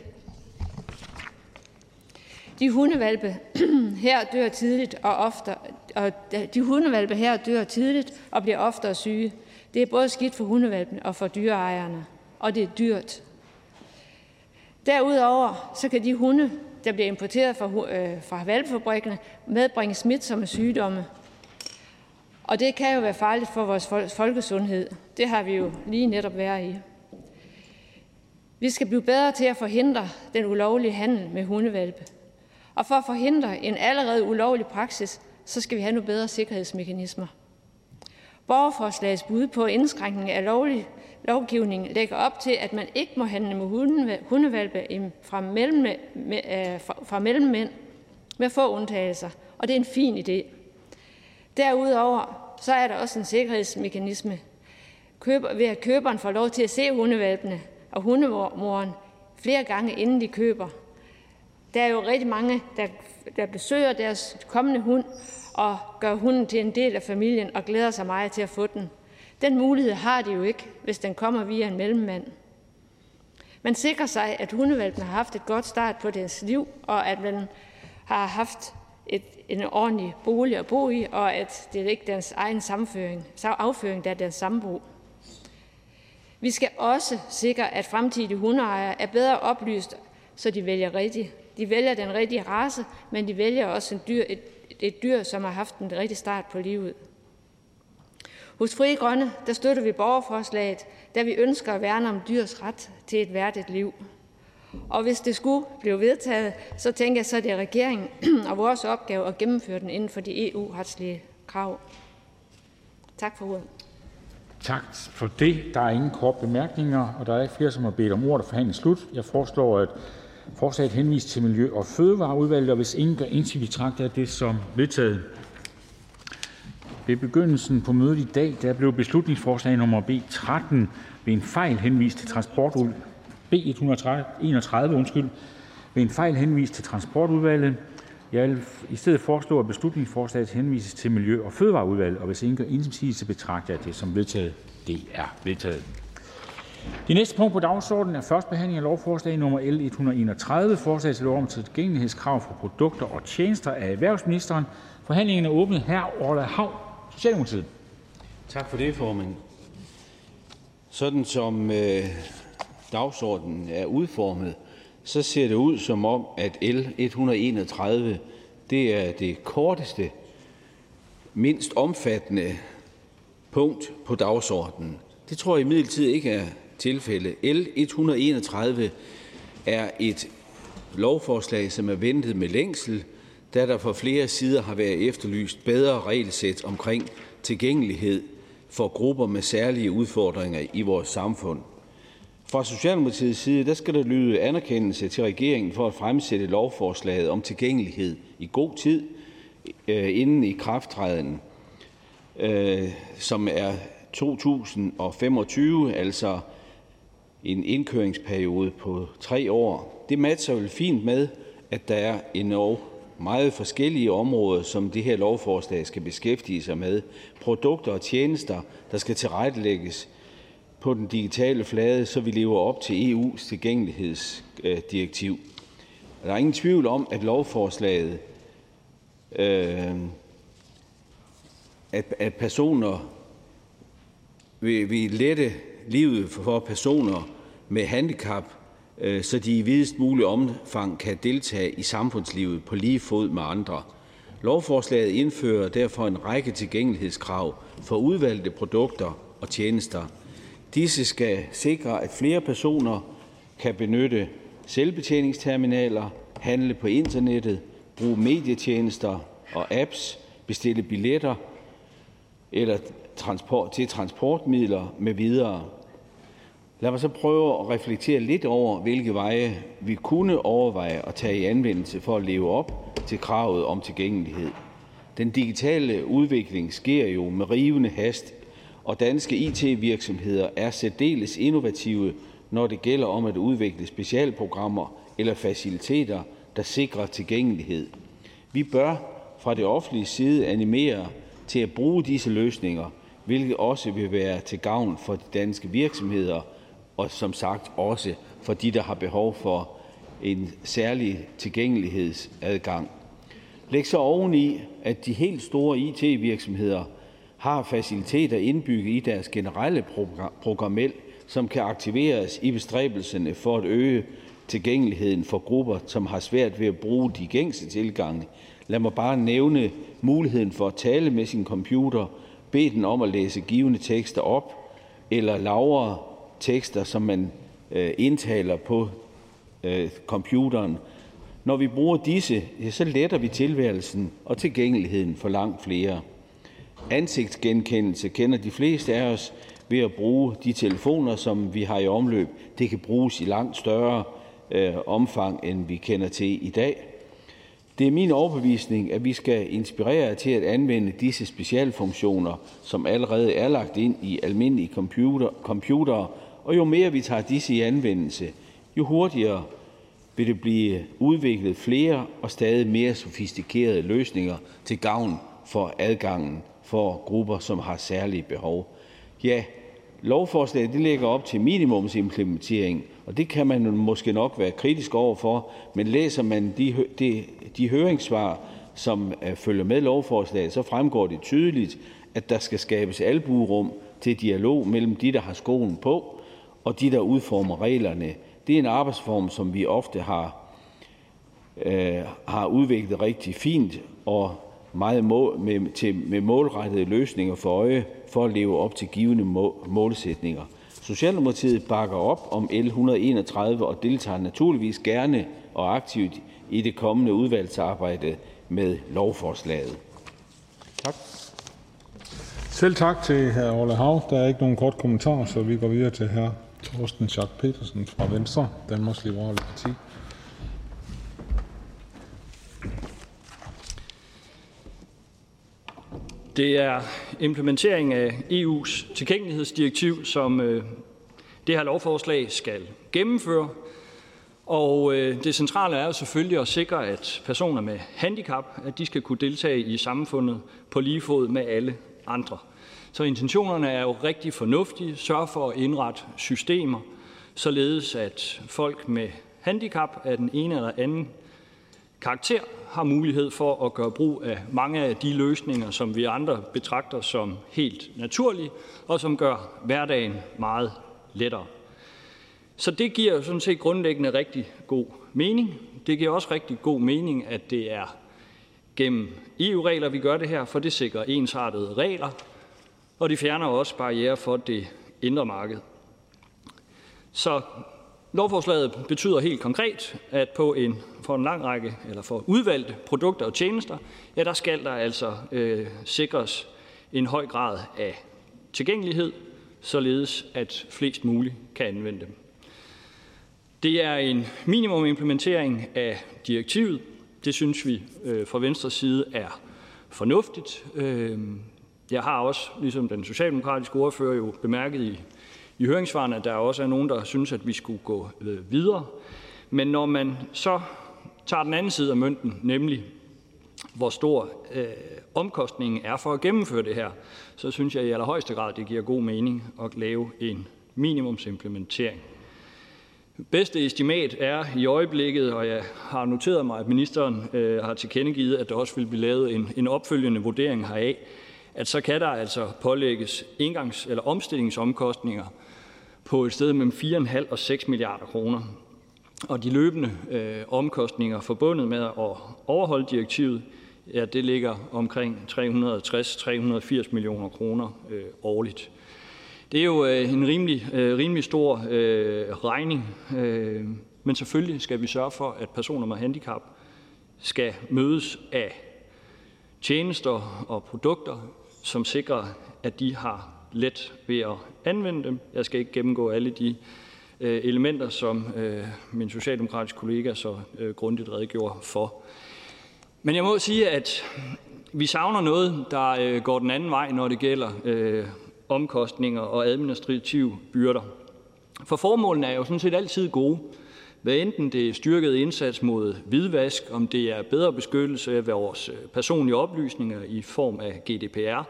De hundevalpe [CLEARS THROAT] her dør tidligt og ofte, og de hundevalpe her dør tidligt og bliver oftere syge. Det er både skidt for hundevalpen og for dyreejerne, og det er dyrt. Derudover så kan de hunde, der bliver importeret fra, øh, fra valpefabrikkerne, medbringe smitsomme sygdomme. Og det kan jo være farligt for vores folkesundhed. Det har vi jo lige netop været i. Vi skal blive bedre til at forhindre den ulovlige handel med hundevalpe. Og for at forhindre en allerede ulovlig praksis, så skal vi have nogle bedre sikkerhedsmekanismer. Borgerforslagets bud på indskrænkning af lovlig lovgivning lægger op til, at man ikke må handle med hundevalpe fra, mellem, øh, fra mellemmænd med få undtagelser, og det er en fin idé. Derudover så er der også en sikkerhedsmekanisme køber, ved, at køberen får lov til at se hundevalpene og hundemoren flere gange, inden de køber. Der er jo rigtig mange, der, der besøger deres kommende hund og gør hunden til en del af familien og glæder sig meget til at få den. Den mulighed har de jo ikke, hvis den kommer via en mellemmand. Man sikrer sig, at hundevalpen har haft et godt start på deres liv, og at man har haft et, en ordentlig bolig at bo i, og at det er ikke deres egen samføring, så afføring, der er deres sambo. Vi skal også sikre, at fremtidige hundeejere er bedre oplyst, så de vælger rigtigt. De vælger den rigtige race, men de vælger også en dyr, et, et dyr, som har haft en rigtig start på livet. Hos Frie Grønne der støtter vi borgerforslaget, da vi ønsker at værne om dyrs ret til et værdigt liv. Og hvis det skulle blive vedtaget, så tænker jeg, så er det regeringen [CLEARS THROAT] og vores opgave at gennemføre den inden for de EU-retslige krav. Tak for ordet. Tak for det. Der er ingen kort bemærkninger, og der er ikke flere, som har bedt om ordet. Forhandlingen slut. Jeg foreslår, at forslaget henvises til Miljø- og Fødevareudvalget, og hvis ingen gør indsigelse, betragter jeg det som vedtaget. Ved begyndelsen på mødet i dag der blev beslutningsforslag nummer B 13 ved en fejl henvist til transportudvalget. B 131 undskyld, ved en fejl henvist til transportudvalget. Jeg vil i stedet foreslå, at beslutningsforslaget henvises til Miljø- og Fødevareudvalget, og hvis ingen gør indsigelse, betragter jeg det som vedtaget. Det er vedtaget. Det næste punkt på dagsordenen er første behandling af lovforslag nummer L 131, forslag til lov om tilgængelighedskrav for produkter og tjenester af erhvervsministeren. Forhandlingen er Socialdemokratiet. Tak for det, formand. Sådan som øh, dagsordenen er udformet, så ser det ud som om, at L 131 det er det korteste, mindst omfattende punkt på dagsordenen. Det tror jeg imidlertid ikke er tilfælde. L 131 er et lovforslag, som er ventet med længsel, da der fra flere sider har været efterlyst bedre regelsæt omkring tilgængelighed for grupper med særlige udfordringer i vores samfund. Fra Socialdemokratiets side der skal der lyde anerkendelse til regeringen for at fremsætte lovforslaget om tilgængelighed i god tid øh, inden i krafttræden, øh, som er 2025, altså en indkøringsperiode på tre år. Det matcher vel fint med, at der er en meget forskellige områder, som det her lovforslag skal beskæftige sig med. Produkter og tjenester, der skal tilrettelægges på den digitale flade, så vi lever op til EU's tilgængelighedsdirektiv. Der er ingen tvivl om, at lovforslaget, øh, at, at personer vil, vil lette livet for personer med handicap, Øh, så de i videst mulig omfang kan deltage i samfundslivet på lige fod med andre. Lovforslaget indfører derfor en række tilgængelighedskrav for udvalgte produkter og tjenester. Disse skal sikre, at flere personer kan benytte selvbetjeningsterminaler, handle på internettet, bruge medietjenester og apps, bestille billetter eller transport, til transportmidler med videre. Lad mig så prøve at reflektere lidt over, hvilke veje vi kunne overveje at tage i anvendelse for at leve op til kravet om tilgængelighed. Den digitale udvikling sker jo med rivende hast, og danske IT-virksomheder er særdeles innovative, når det gælder om at udvikle specialprogrammer eller faciliteter, der sikrer tilgængelighed. Vi bør fra det offentlige side animere til at bruge disse løsninger, hvilket også vil være til gavn for de danske virksomheder og som sagt også for de, der har behov for en særlig tilgængelighedsadgang. Læg så oveni, at de helt store IT-virksomheder har faciliteter indbygget i deres generelle programmel, som kan aktiveres i bestræbelserne for at øge tilgængeligheden for grupper, som har svært ved at bruge de gængse tilgange. Lad mig bare nævne muligheden for at tale med sin computer, bede den om at læse givende tekster op, eller lagre tekster, som man øh, indtaler på øh, computeren. Når vi bruger disse, så letter vi tilværelsen og tilgængeligheden for langt flere. Ansigtsgenkendelse kender de fleste af os ved at bruge de telefoner, som vi har i omløb. Det kan bruges i langt større øh, omfang, end vi kender til i dag. Det er min overbevisning, at vi skal inspirere til at anvende disse specialfunktioner, som allerede er lagt ind i almindelige computer, computere, og jo mere vi tager disse i anvendelse, jo hurtigere vil det blive udviklet flere og stadig mere sofistikerede løsninger til gavn for adgangen for grupper, som har særlige behov. Ja, lovforslaget det lægger op til minimumsimplementering, og det kan man måske nok være kritisk over for, men læser man de, de, de høringssvar, som øh, følger med lovforslaget, så fremgår det tydeligt, at der skal skabes albuerum til dialog mellem de, der har skoen på, og de, der udformer reglerne. Det er en arbejdsform, som vi ofte har, øh, har udviklet rigtig fint og meget mål, med, til, med målrettede løsninger for øje for at leve op til givende må, målsætninger. Socialdemokratiet bakker op om L 131 og deltager naturligvis gerne og aktivt i det kommende udvalgsarbejde med lovforslaget. Tak. Selv tak til hr. Orla Hav. Der er ikke nogen kort kommentar, så vi går videre til hr. Torsten Schack Petersen fra Venstre, Danmarks Liberale Parti. Det er implementering af EU's tilgængelighedsdirektiv, som øh, det her lovforslag skal gennemføre. Og øh, det centrale er jo selvfølgelig at sikre, at personer med handicap at de skal kunne deltage i samfundet på lige fod med alle andre. Så intentionerne er jo rigtig fornuftige. Sørg for at indrette systemer, således at folk med handicap af den ene eller anden karakter har mulighed for at gøre brug af mange af de løsninger, som vi andre betragter som helt naturlige, og som gør hverdagen meget lettere. Så det giver sådan set grundlæggende rigtig god mening. Det giver også rigtig god mening, at det er gennem EU-regler, vi gør det her, for det sikrer ensartede regler, og det fjerner også barriere for det indre marked. Så lovforslaget betyder helt konkret, at på en, for en lang række eller for udvalgte produkter og tjenester, ja, der skal der altså øh, sikres en høj grad af tilgængelighed, således at flest muligt kan anvende dem. Det er en minimum implementering af direktivet. Det synes vi øh, fra venstre side er fornuftigt. Øh, jeg har også, ligesom den socialdemokratiske ordfører, jo bemærket i, i høringssvarene, at der også er nogen, der synes, at vi skulle gå øh, videre. Men når man så tager den anden side af mønten, nemlig hvor stor øh, omkostningen er for at gennemføre det her, så synes jeg i allerhøjeste grad, det giver god mening at lave en minimumsimplementering. Bedste estimat er i øjeblikket, og jeg har noteret mig, at ministeren øh, har tilkendegivet, at der også vil blive lavet en, en opfølgende vurdering heraf, at så kan der altså pålægges indgangs- eller omstillingsomkostninger på et sted mellem 4,5 og 6 milliarder kroner. Og de løbende øh, omkostninger forbundet med at overholde direktivet, ja, det ligger omkring 360-380 millioner kroner øh, årligt. Det er jo øh, en rimelig, øh, rimelig stor øh, regning, øh, men selvfølgelig skal vi sørge for, at personer med handicap skal mødes af tjenester og produkter, som sikrer, at de har let ved at anvende dem. Jeg skal ikke gennemgå alle de øh, elementer, som øh, min socialdemokratiske kollega så øh, grundigt redegjorde for. Men jeg må sige, at vi savner noget, der øh, går den anden vej, når det gælder øh, omkostninger og administrative byrder. For formålene er jo sådan set altid gode. Hvad enten det er styrket indsats mod hvidvask, om det er bedre beskyttelse af vores øh, personlige oplysninger i form af GDPR,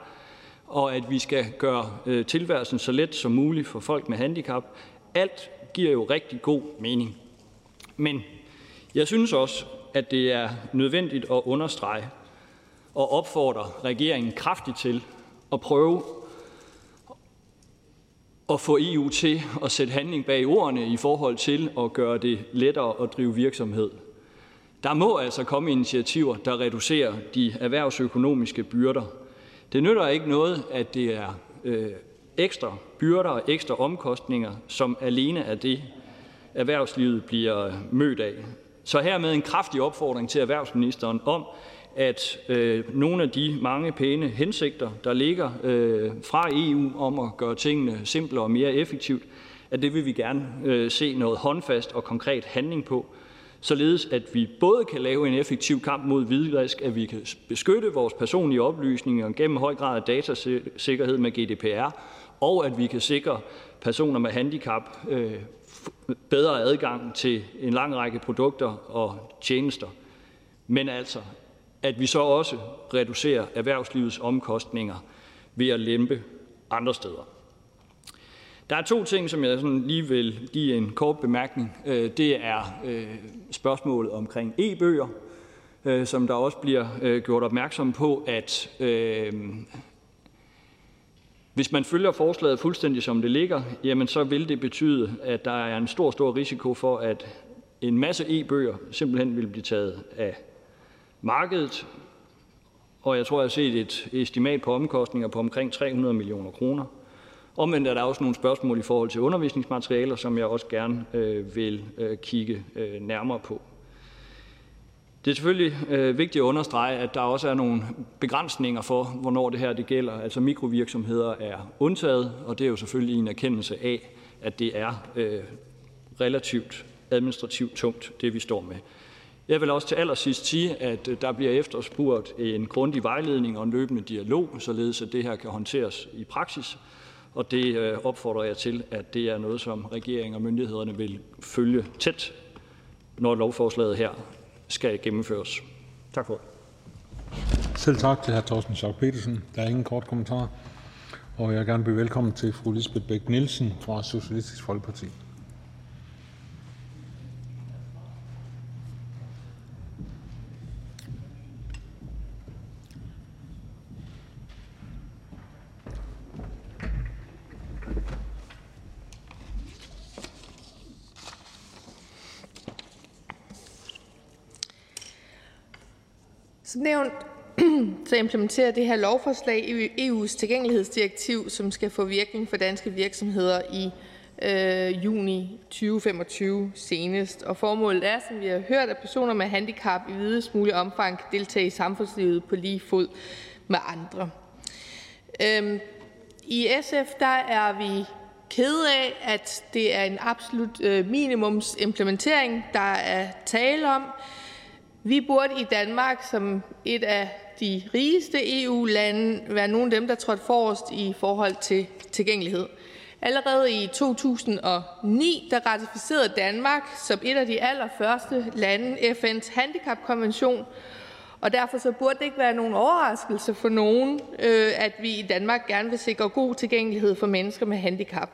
og at vi skal gøre øh, tilværelsen så let som muligt for folk med handicap. Alt giver jo rigtig god mening. Men jeg synes også, at det er nødvendigt at understrege og opfordre regeringen kraftigt til at prøve at få EU til at sætte handling bag ordene i forhold til at gøre det lettere at drive virksomhed. Der må altså komme initiativer, der reducerer de erhvervsøkonomiske byrder. Det nytter ikke noget, at det er øh, ekstra byrder og ekstra omkostninger, som alene er det, erhvervslivet bliver mødt af. Så hermed en kraftig opfordring til erhvervsministeren om, at øh, nogle af de mange pæne hensigter, der ligger øh, fra EU om at gøre tingene simplere og mere effektivt, at det vil vi gerne øh, se noget håndfast og konkret handling på, således at vi både kan lave en effektiv kamp mod hvidvask, at vi kan beskytte vores personlige oplysninger gennem høj grad af datasikkerhed med GDPR, og at vi kan sikre personer med handicap øh, bedre adgang til en lang række produkter og tjenester. Men altså, at vi så også reducerer erhvervslivets omkostninger ved at lempe andre steder. Der er to ting, som jeg sådan lige vil give en kort bemærkning. Øh, det er øh, spørgsmålet omkring e-bøger, øh, som der også bliver gjort opmærksom på, at hvis man følger forslaget fuldstændig som det ligger, jamen så vil det betyde, at der er en stor, stor risiko for, at en masse e-bøger simpelthen vil blive taget af markedet, og jeg tror, jeg har set et estimat på omkostninger på omkring 300 millioner kroner. Omvendt er der også nogle spørgsmål i forhold til undervisningsmaterialer, som jeg også gerne øh, vil øh, kigge øh, nærmere på. Det er selvfølgelig øh, vigtigt at understrege, at der også er nogle begrænsninger for, hvornår det her det gælder. Altså mikrovirksomheder er undtaget, og det er jo selvfølgelig en erkendelse af, at det er øh, relativt administrativt tungt, det vi står med. Jeg vil også til allersidst sige, at øh, der bliver efterspurgt en grundig vejledning og en løbende dialog, således at det her kan håndteres i praksis. Og det øh, opfordrer jeg til, at det er noget, som regeringen og myndighederne vil følge tæt, når lovforslaget her skal gennemføres. Tak for Selv tak til hr. Thorsten Schack Petersen. Der er ingen kort kommentar. Og jeg vil gerne byde velkommen til fru Lisbeth Bæk Nielsen fra Socialistisk Folkeparti. Som nævnt [CLEARS THROAT] så implementerer det her lovforslag EU's tilgængelighedsdirektiv, som skal få virkning for danske virksomheder i øh, juni 2025 senest. Og formålet er, som vi har hørt, at personer med handicap i videst mulig omfang kan deltage i samfundslivet på lige fod med andre. Øhm, I SF der er vi kede af, at det er en absolut øh, minimumsimplementering, der er tale om. Vi burde i Danmark som et af de rigeste EU-lande være nogle af dem, der trådte forrest i forhold til tilgængelighed. Allerede i 2009 der ratificerede Danmark som et af de allerførste lande FN's handicapkonvention, og derfor så burde det ikke være nogen overraskelse for nogen, øh, at vi i Danmark gerne vil sikre god tilgængelighed for mennesker med handicap.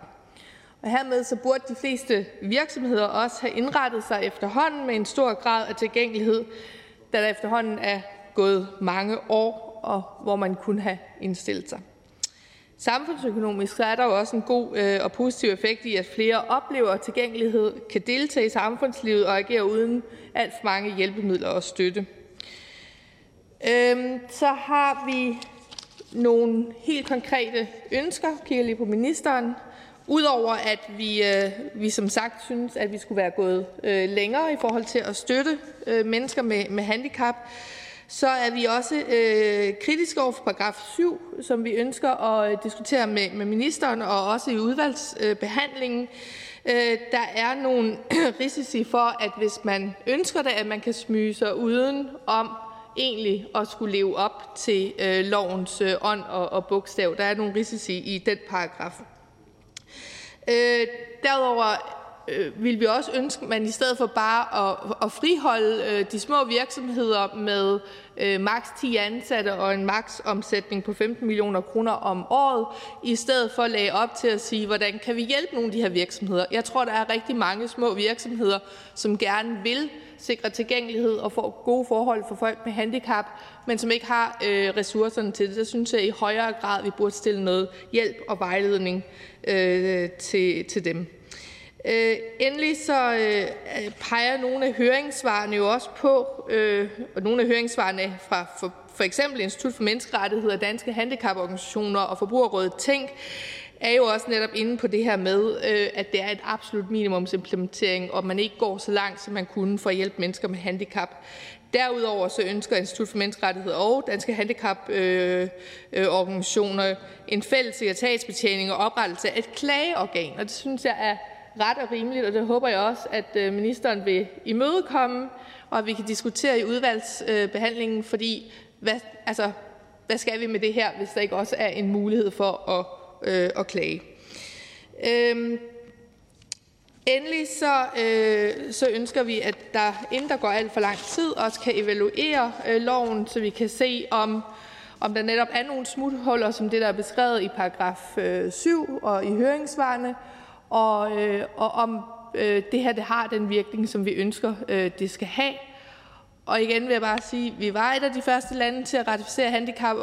Og hermed så burde de fleste virksomheder også have indrettet sig efterhånden med en stor grad af tilgængelighed, da der efterhånden er gået mange år, og hvor man kunne have indstillet sig. Samfundsøkonomisk så er der jo også en god øh, og positiv effekt i, at flere oplever tilgængelighed, kan deltage i samfundslivet og agere uden alt for mange hjælpemidler og støtte. Øhm, så har vi nogle helt konkrete ønsker. Kigger lige på ministeren. Udover at vi, øh, vi som sagt synes, at vi skulle være gået øh, længere i forhold til at støtte øh, mennesker med, med handicap, Så er vi også øh, kritiske over for paragraf 7, som vi ønsker at øh, diskutere med, med ministeren og også i udvalgsbehandlingen. Øh, der er nogle [CLEARS THROAT] risici for, at hvis man ønsker det, at man kan smyge sig uden om egentlig at skulle leve op til øh, lovens øh, ånd og, og bogstav. Der er nogle risici i den paragraf. Øh, derudover øh, vil vi også ønske, at man i stedet for bare at, at friholde øh, de små virksomheder med øh, maks 10 ansatte og en maks omsætning på 15 millioner kroner om året, i stedet for at lægge op til at sige, hvordan kan vi hjælpe nogle af de her virksomheder. Jeg tror, der er rigtig mange små virksomheder, som gerne vil sikre tilgængelighed og få gode forhold for folk med handicap, men som ikke har øh, ressourcerne til det. Så synes jeg i højere grad, vi burde stille noget hjælp og vejledning øh, til, til dem. Øh, endelig så øh, peger nogle af høringssvarene jo også på, øh, og nogle af høringssvarene fra for, for eksempel Institut for Menneskerettigheder, Danske Handicaporganisationer og Forbrugerrådet Tænk, er jo også netop inde på det her med, øh, at det er et absolut minimumsimplementering, og man ikke går så langt, som man kunne for at hjælpe mennesker med handicap. Derudover så ønsker Institut for Menneskerettigheder og Danske Handicaporganisationer øh, øh, en fælles sekretariatsbetjening og oprettelse af et klageorgan, og det synes jeg er ret og rimeligt, og det håber jeg også, at øh, ministeren vil imødekomme, og at vi kan diskutere i udvalgsbehandlingen, fordi hvad, altså, hvad skal vi med det her, hvis der ikke også er en mulighed for at, øh, at klage. Øhm, endelig så, øh, så ønsker vi, at der, inden der går alt for lang tid, også kan evaluere øh, loven, så vi kan se, om, om der netop er nogle smuthuller, som det, der er beskrevet i paragraf øh, 7 og i høringsvarene, og, øh, og om øh, det her det har den virkning, som vi ønsker, øh, det skal have. Og igen vil jeg bare sige, at vi var et af de første lande til at ratificere handicap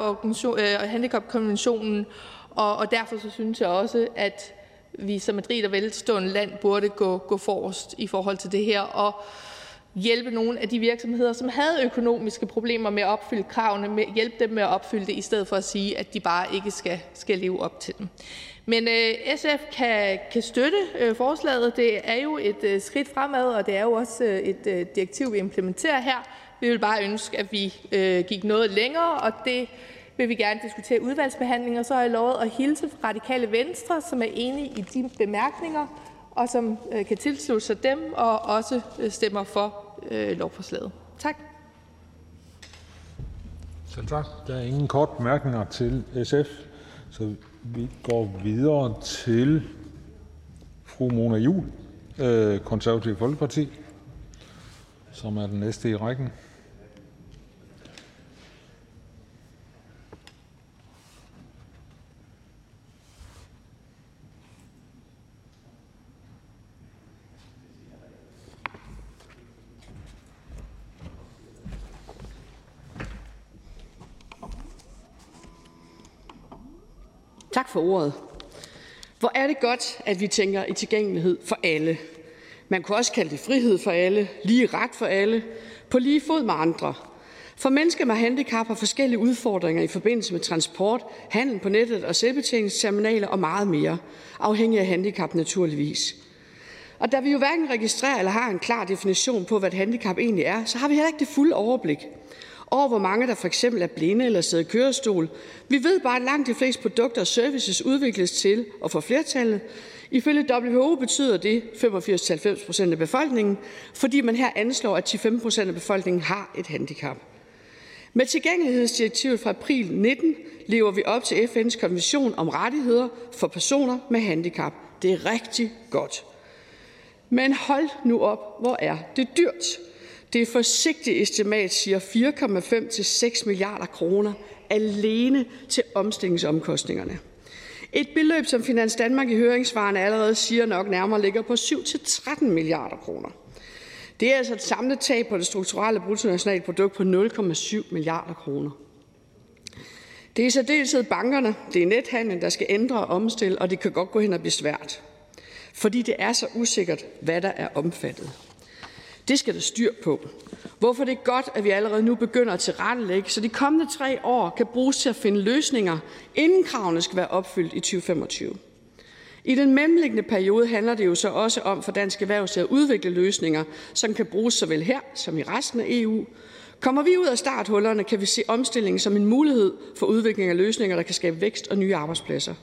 øh, handicapkonventionen, og, og derfor så synes jeg også, at vi som et rigt og velstående land burde gå, gå forrest i forhold til det her og hjælpe nogle af de virksomheder, som havde økonomiske problemer med at opfylde kravene, med, hjælpe dem med at opfylde det, i stedet for at sige, at de bare ikke skal, skal leve op til dem. Men øh, SF kan, kan støtte øh, forslaget. Det er jo et øh, skridt fremad, og det er jo også øh, et øh, direktiv, vi implementerer her. Vi vil bare ønske, at vi øh, gik noget længere, og det vil vi gerne diskutere udvalgsbehandling. Og så har jeg lovet at hilse fra Radikale Venstre, som er enige i de bemærkninger, og som øh, kan tilslutte sig dem, og også øh, stemmer for øh, lovforslaget. Tak. Selv tak. Der er ingen kort bemærkninger til SF, så vi går videre til fru Mona Juhl, øh, Konservative Folkeparti, som er den næste i rækken. Tak for ordet. Hvor er det godt, at vi tænker i tilgængelighed for alle. Man kunne også kalde det frihed for alle, lige ret for alle, på lige fod med andre. For mennesker med handicap har forskellige udfordringer i forbindelse med transport, handel på nettet og selvbetjeningsterminaler og meget mere, afhængig af handicap naturligvis. Og da vi jo hverken registrerer eller har en klar definition på, hvad et handicap egentlig er, så har vi heller ikke det fulde overblik over, hvor mange der for eksempel er blinde eller sidder i kørestol. Vi ved bare, at langt de fleste produkter og services udvikles til og for flertallet. Ifølge WHO betyder det 85-90 procent af befolkningen, fordi man her anslår, at 10-15 procent af befolkningen har et handicap. Med tilgængelighedsdirektivet fra april 19 lever vi op til FN's konvention om rettigheder for personer med handicap. Det er rigtig godt. Men hold nu op, hvor er det dyrt. Det forsigtige estimat siger 4,5 til 6 milliarder kroner alene til omstillingsomkostningerne. Et beløb, som Finans Danmark i høringsvarene allerede siger nok nærmere ligger på 7 til 13 milliarder kroner. Det er altså et samlet tab på det strukturelle bruttonationalprodukt på 0,7 milliarder kroner. Det er i særdeleshed bankerne, det er nethandlen, der skal ændre og omstille, og det kan godt gå hen og blive svært. Fordi det er så usikkert, hvad der er omfattet. Det skal der styr på, hvorfor det er godt, at vi allerede nu begynder at tilrettelægge, så de kommende tre år kan bruges til at finde løsninger, inden kravene skal være opfyldt i 2025. I den mellemliggende periode handler det jo så også om for dansk erhverv at udvikle løsninger, som kan bruges såvel her som i resten af EU. Kommer vi ud af starthullerne, kan vi se omstillingen som en mulighed for udvikling af løsninger, der kan skabe vækst og nye arbejdspladser.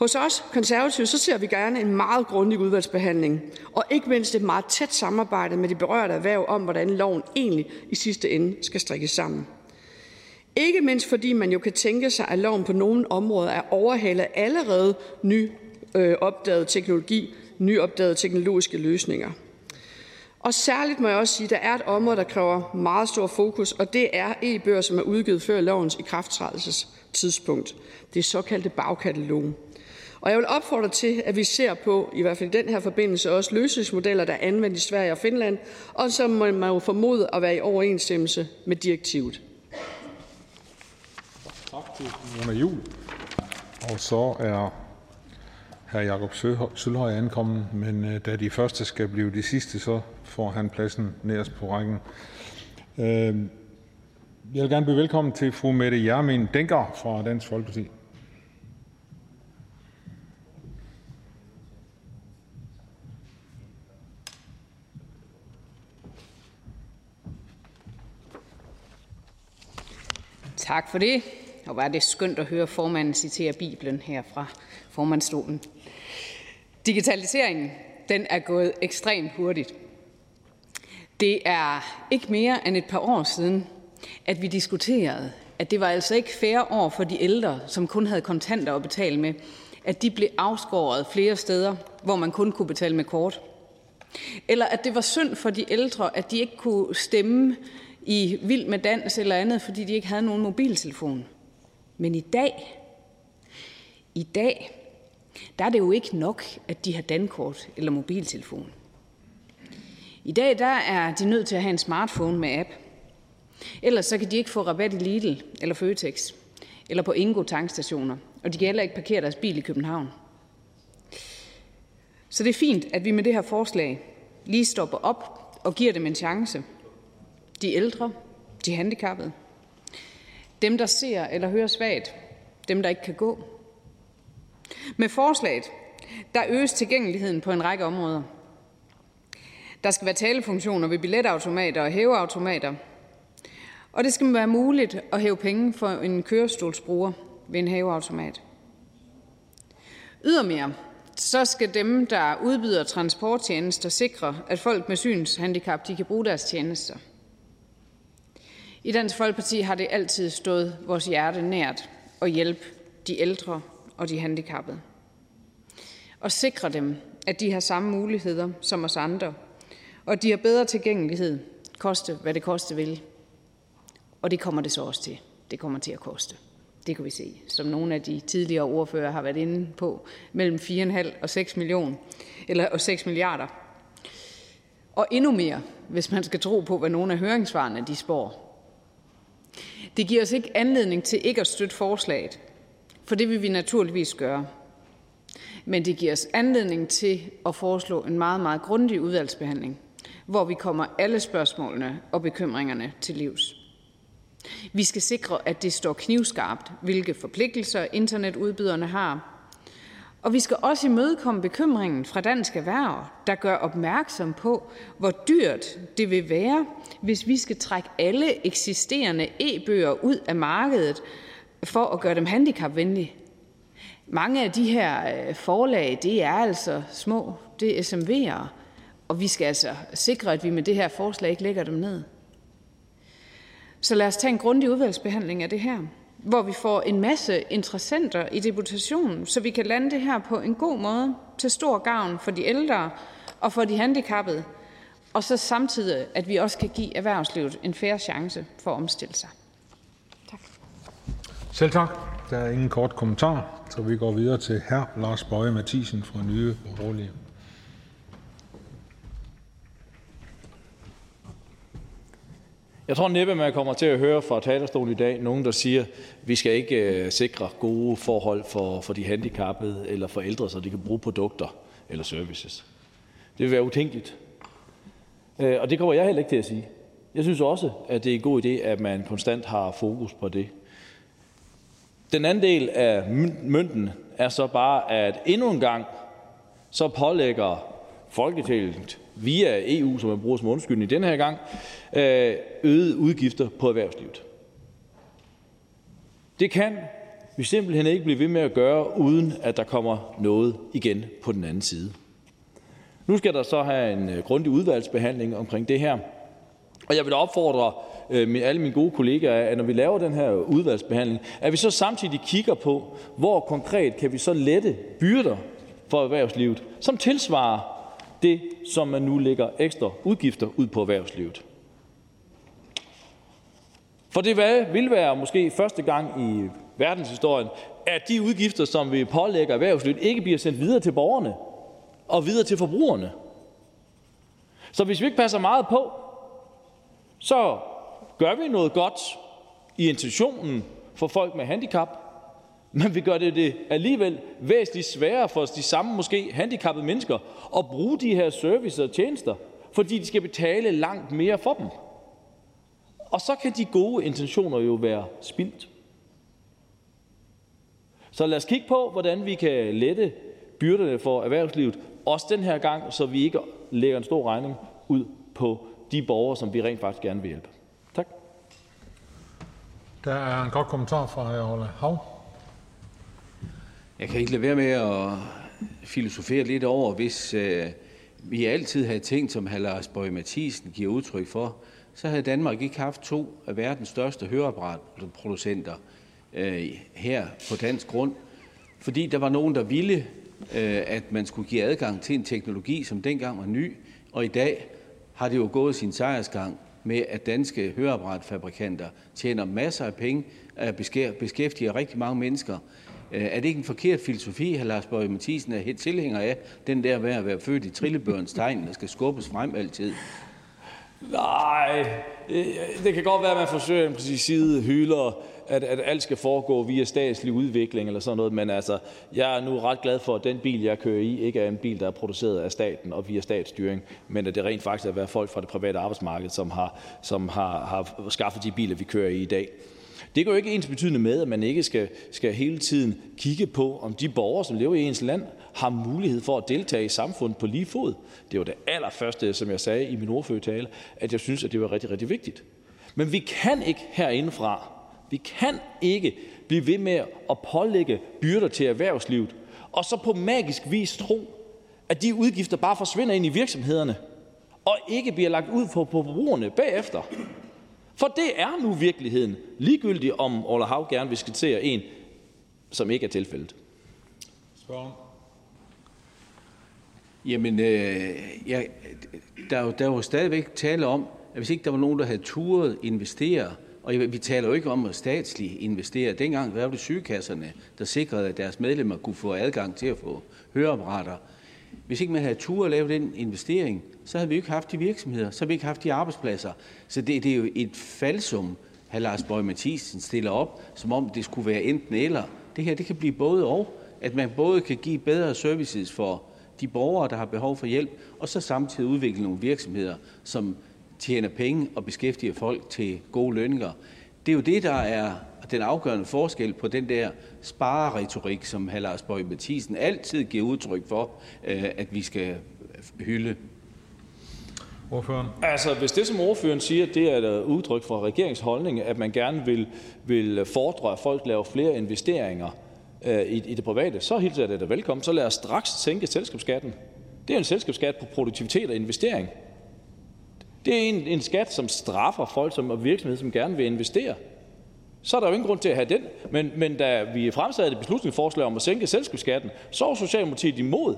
Hos os konservative så ser vi gerne en meget grundig udvalgsbehandling, og ikke mindst et meget tæt samarbejde med de berørte erhverv om, hvordan loven egentlig i sidste ende skal strikkes sammen. Ikke mindst fordi man jo kan tænke sig, at loven på nogle områder er overhalet af allerede øh, nyopdaget øh, teknologi, nyopdagede teknologiske løsninger. Og særligt må jeg også sige, at der er et område, der kræver meget stor fokus, og det er e-bøger, som er udgivet før lovens ikrafttrædelsestidspunkt. Det såkaldte bagkatalog. Og jeg vil opfordre til, at vi ser på, i hvert fald i den her forbindelse, også løsningsmodeller, der er anvendt i Sverige og Finland, og som man jo formode at være i overensstemmelse med direktivet. Tak til Mona Jul. Og så er hr. Jakob Sølhøj ankommet, men øh, da de første skal blive de sidste, så får han pladsen nederst på rækken. Øh, jeg vil gerne byde velkommen til fru Mette Jermin Denker fra Dansk Folkeparti. Tak for det. Og var det skønt at høre formanden citere Bibelen her fra formandstolen. Digitaliseringen den er gået ekstremt hurtigt. Det er ikke mere end et par år siden, at vi diskuterede, at det var altså ikke færre år for de ældre, som kun havde kontanter at betale med, at de blev afskåret flere steder, hvor man kun kunne betale med kort. Eller at det var synd for de ældre, at de ikke kunne stemme i Vild med Dans eller andet, fordi de ikke havde nogen mobiltelefon. Men i dag, i dag, der er det jo ikke nok, at de har dankort eller mobiltelefon. I dag der er de nødt til at have en smartphone med app. Ellers så kan de ikke få rabat i Lidl eller Føtex eller på Ingo tankstationer, og de kan heller ikke parkere deres bil i København. Så det er fint, at vi med det her forslag lige stopper op og giver dem en chance de ældre, de handicappede, dem, der ser eller hører svagt, dem, der ikke kan gå. Med forslaget der øges tilgængeligheden på en række områder. Der skal være talefunktioner ved billetautomater og hæveautomater, og det skal være muligt at hæve penge for en kørestolsbruger ved en hæveautomat. Ydermere så skal dem, der udbyder transporttjenester, sikre, at folk med synshandicap de kan bruge deres tjenester. I Dansk Folkeparti har det altid stået vores hjerte nært at hjælpe de ældre og de handicappede. Og sikre dem, at de har samme muligheder som os andre, og de har bedre tilgængelighed, koste hvad det koste vil. Og det kommer det så også til. Det kommer til at koste. Det kan vi se, som nogle af de tidligere ordfører har været inde på, mellem 4,5 og 6 millioner, eller og 6 milliarder. Og endnu mere, hvis man skal tro på, hvad nogle af høringssvarene de spår. Det giver os ikke anledning til ikke at støtte forslaget, for det vil vi naturligvis gøre. Men det giver os anledning til at foreslå en meget, meget grundig udvalgsbehandling, hvor vi kommer alle spørgsmålene og bekymringerne til livs. Vi skal sikre, at det står knivskarpt, hvilke forpligtelser internetudbyderne har, og vi skal også imødekomme bekymringen fra Dansk Erhverv, der gør opmærksom på, hvor dyrt det vil være, hvis vi skal trække alle eksisterende e-bøger ud af markedet for at gøre dem handicapvenlige. Mange af de her øh, forlag, det er altså små, det er SMV'er, og vi skal altså sikre, at vi med det her forslag ikke lægger dem ned. Så lad os tage en grundig udvalgsbehandling af det her hvor vi får en masse interessenter i deputationen, så vi kan lande det her på en god måde til stor gavn for de ældre og for de handicappede, og så samtidig, at vi også kan give erhvervslivet en færre chance for at omstille sig. Tak. Selv tak. Der er ingen kort kommentar, så vi går videre til hr. Lars Bøje Mathisen fra Nye Borgerlige. Jeg tror næppe, man kommer til at høre fra talerstolen i dag nogen, der siger, at vi skal ikke øh, sikre gode forhold for, for de handicappede eller for ældre, så de kan bruge produkter eller services. Det vil være utænkeligt. Øh, og det kommer jeg heller ikke til at sige. Jeg synes også, at det er en god idé, at man konstant har fokus på det. Den anden del af mønten er så bare, at endnu en gang så pålægger Folketinget via EU, som man bruger som undskyldning den her gang, øh, øgede udgifter på erhvervslivet. Det kan vi simpelthen ikke blive ved med at gøre, uden at der kommer noget igen på den anden side. Nu skal der så have en øh, grundig udvalgsbehandling omkring det her, og jeg vil opfordre øh, alle mine gode kollegaer, at når vi laver den her udvalgsbehandling, at vi så samtidig kigger på, hvor konkret kan vi så lette byrder for erhvervslivet, som tilsvarer det, som man nu lægger ekstra udgifter ud på erhvervslivet. For det vil være måske første gang i verdenshistorien, at de udgifter, som vi pålægger erhvervslivet, ikke bliver sendt videre til borgerne og videre til forbrugerne. Så hvis vi ikke passer meget på, så gør vi noget godt i intentionen for folk med handicap, men vi gør det, det alligevel væsentligt sværere for de samme måske handicappede mennesker at bruge de her servicer og tjenester, fordi de skal betale langt mere for dem. Og så kan de gode intentioner jo være spildt. Så lad os kigge på, hvordan vi kan lette byrderne for erhvervslivet, også den her gang, så vi ikke lægger en stor regning ud på de borgere, som vi rent faktisk gerne vil hjælpe. Tak. Der er en kort kommentar fra Ole Hav. Jeg kan ikke lade være med at filosofere lidt over, hvis øh, vi altid havde tænkt, som hr. Lars Bøge Mathisen giver udtryk for, så havde Danmark ikke haft to af verdens største høreapparatproducenter øh, her på dansk grund, fordi der var nogen, der ville, øh, at man skulle give adgang til en teknologi, som dengang var ny, og i dag har det jo gået sin sejrsgang med, at danske høreapparatfabrikanter tjener masser af penge, øh, beskæftiger rigtig mange mennesker. Øh, er det ikke en forkert filosofi, hr. Lars Bøge Mathisen er helt tilhænger af, den der med at være født i trillebørns tegn, der skal skubbes frem altid? Nej, det kan godt være, at man forsøger en præcis side hylder, at, at alt skal foregå via statslig udvikling eller sådan noget, men altså, jeg er nu ret glad for, at den bil, jeg kører i, ikke er en bil, der er produceret af staten og via statsstyring, men at det rent faktisk er være folk fra det private arbejdsmarked, som har, som har, har skaffet de biler, vi kører i i dag. Det går jo ikke ens betydende med, at man ikke skal, skal hele tiden kigge på, om de borgere, som lever i ens land, har mulighed for at deltage i samfundet på lige fod. Det var det allerførste, som jeg sagde i min ordførertale, at jeg synes, at det var rigtig, rigtig vigtigt. Men vi kan ikke herindefra, vi kan ikke blive ved med at pålægge byrder til erhvervslivet, og så på magisk vis tro, at de udgifter bare forsvinder ind i virksomhederne, og ikke bliver lagt ud på forbrugerne bagefter. For det er nu virkeligheden, ligegyldigt om Ola Hav gerne vil skitsere en, som ikke er tilfældet. Spørgen. Jamen, øh, ja, der, der er jo stadigvæk tale om, at hvis ikke der var nogen, der havde turet investere, og vi taler jo ikke om at statsligt investere. Dengang var det sygekasserne, der sikrede, at deres medlemmer kunne få adgang til at få høreapparater. Hvis ikke man havde tur at lave den investering, så havde vi ikke haft de virksomheder, så havde vi ikke haft de arbejdspladser. Så det, det er jo et falsum, hr. Lars Bøge Mathisen stiller op, som om det skulle være enten eller. Det her det kan blive både og, at man både kan give bedre services for de borgere, der har behov for hjælp, og så samtidig udvikle nogle virksomheder, som tjener penge og beskæftiger folk til gode lønninger. Det er jo det, der er den afgørende forskel på den der spareretorik, som hr. Lars Bøge Mathisen altid giver udtryk for, øh, at vi skal hylde. Ordføreren. Altså, hvis det, som ordføreren siger, det er et udtryk for regeringsholdning, at man gerne vil, vil fordre, at folk laver flere investeringer øh, i, i det private, så hilser jeg det da velkommen. Så lad os straks sænke selskabsskatten. Det er en selskabsskat på produktivitet og investering. Det er en, en skat, som straffer folk som virksomheder, som gerne vil investere. Så er der jo ingen grund til at have den. Men, men da vi fremsatte et beslutningsforslag om at sænke selskabsskatten, så var Socialdemokratiet imod.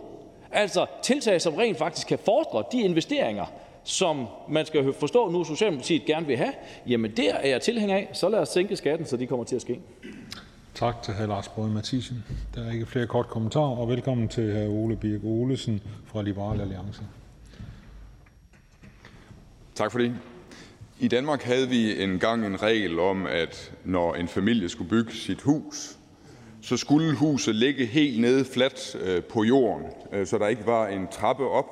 Altså tiltag, som rent faktisk kan fordre de investeringer, som man skal forstå nu, Socialdemokratiet gerne vil have, jamen der er jeg tilhænger af. Så lad os sænke skatten, så de kommer til at ske. Tak til hr. Lars Borg Mathisen. Der er ikke flere kort kommentarer, og velkommen til hr. Ole Birk Olesen fra Liberal Alliance. Tak for det. I Danmark havde vi engang en regel om, at når en familie skulle bygge sit hus, så skulle huset ligge helt nede fladt øh, på jorden, øh, så der ikke var en trappe op,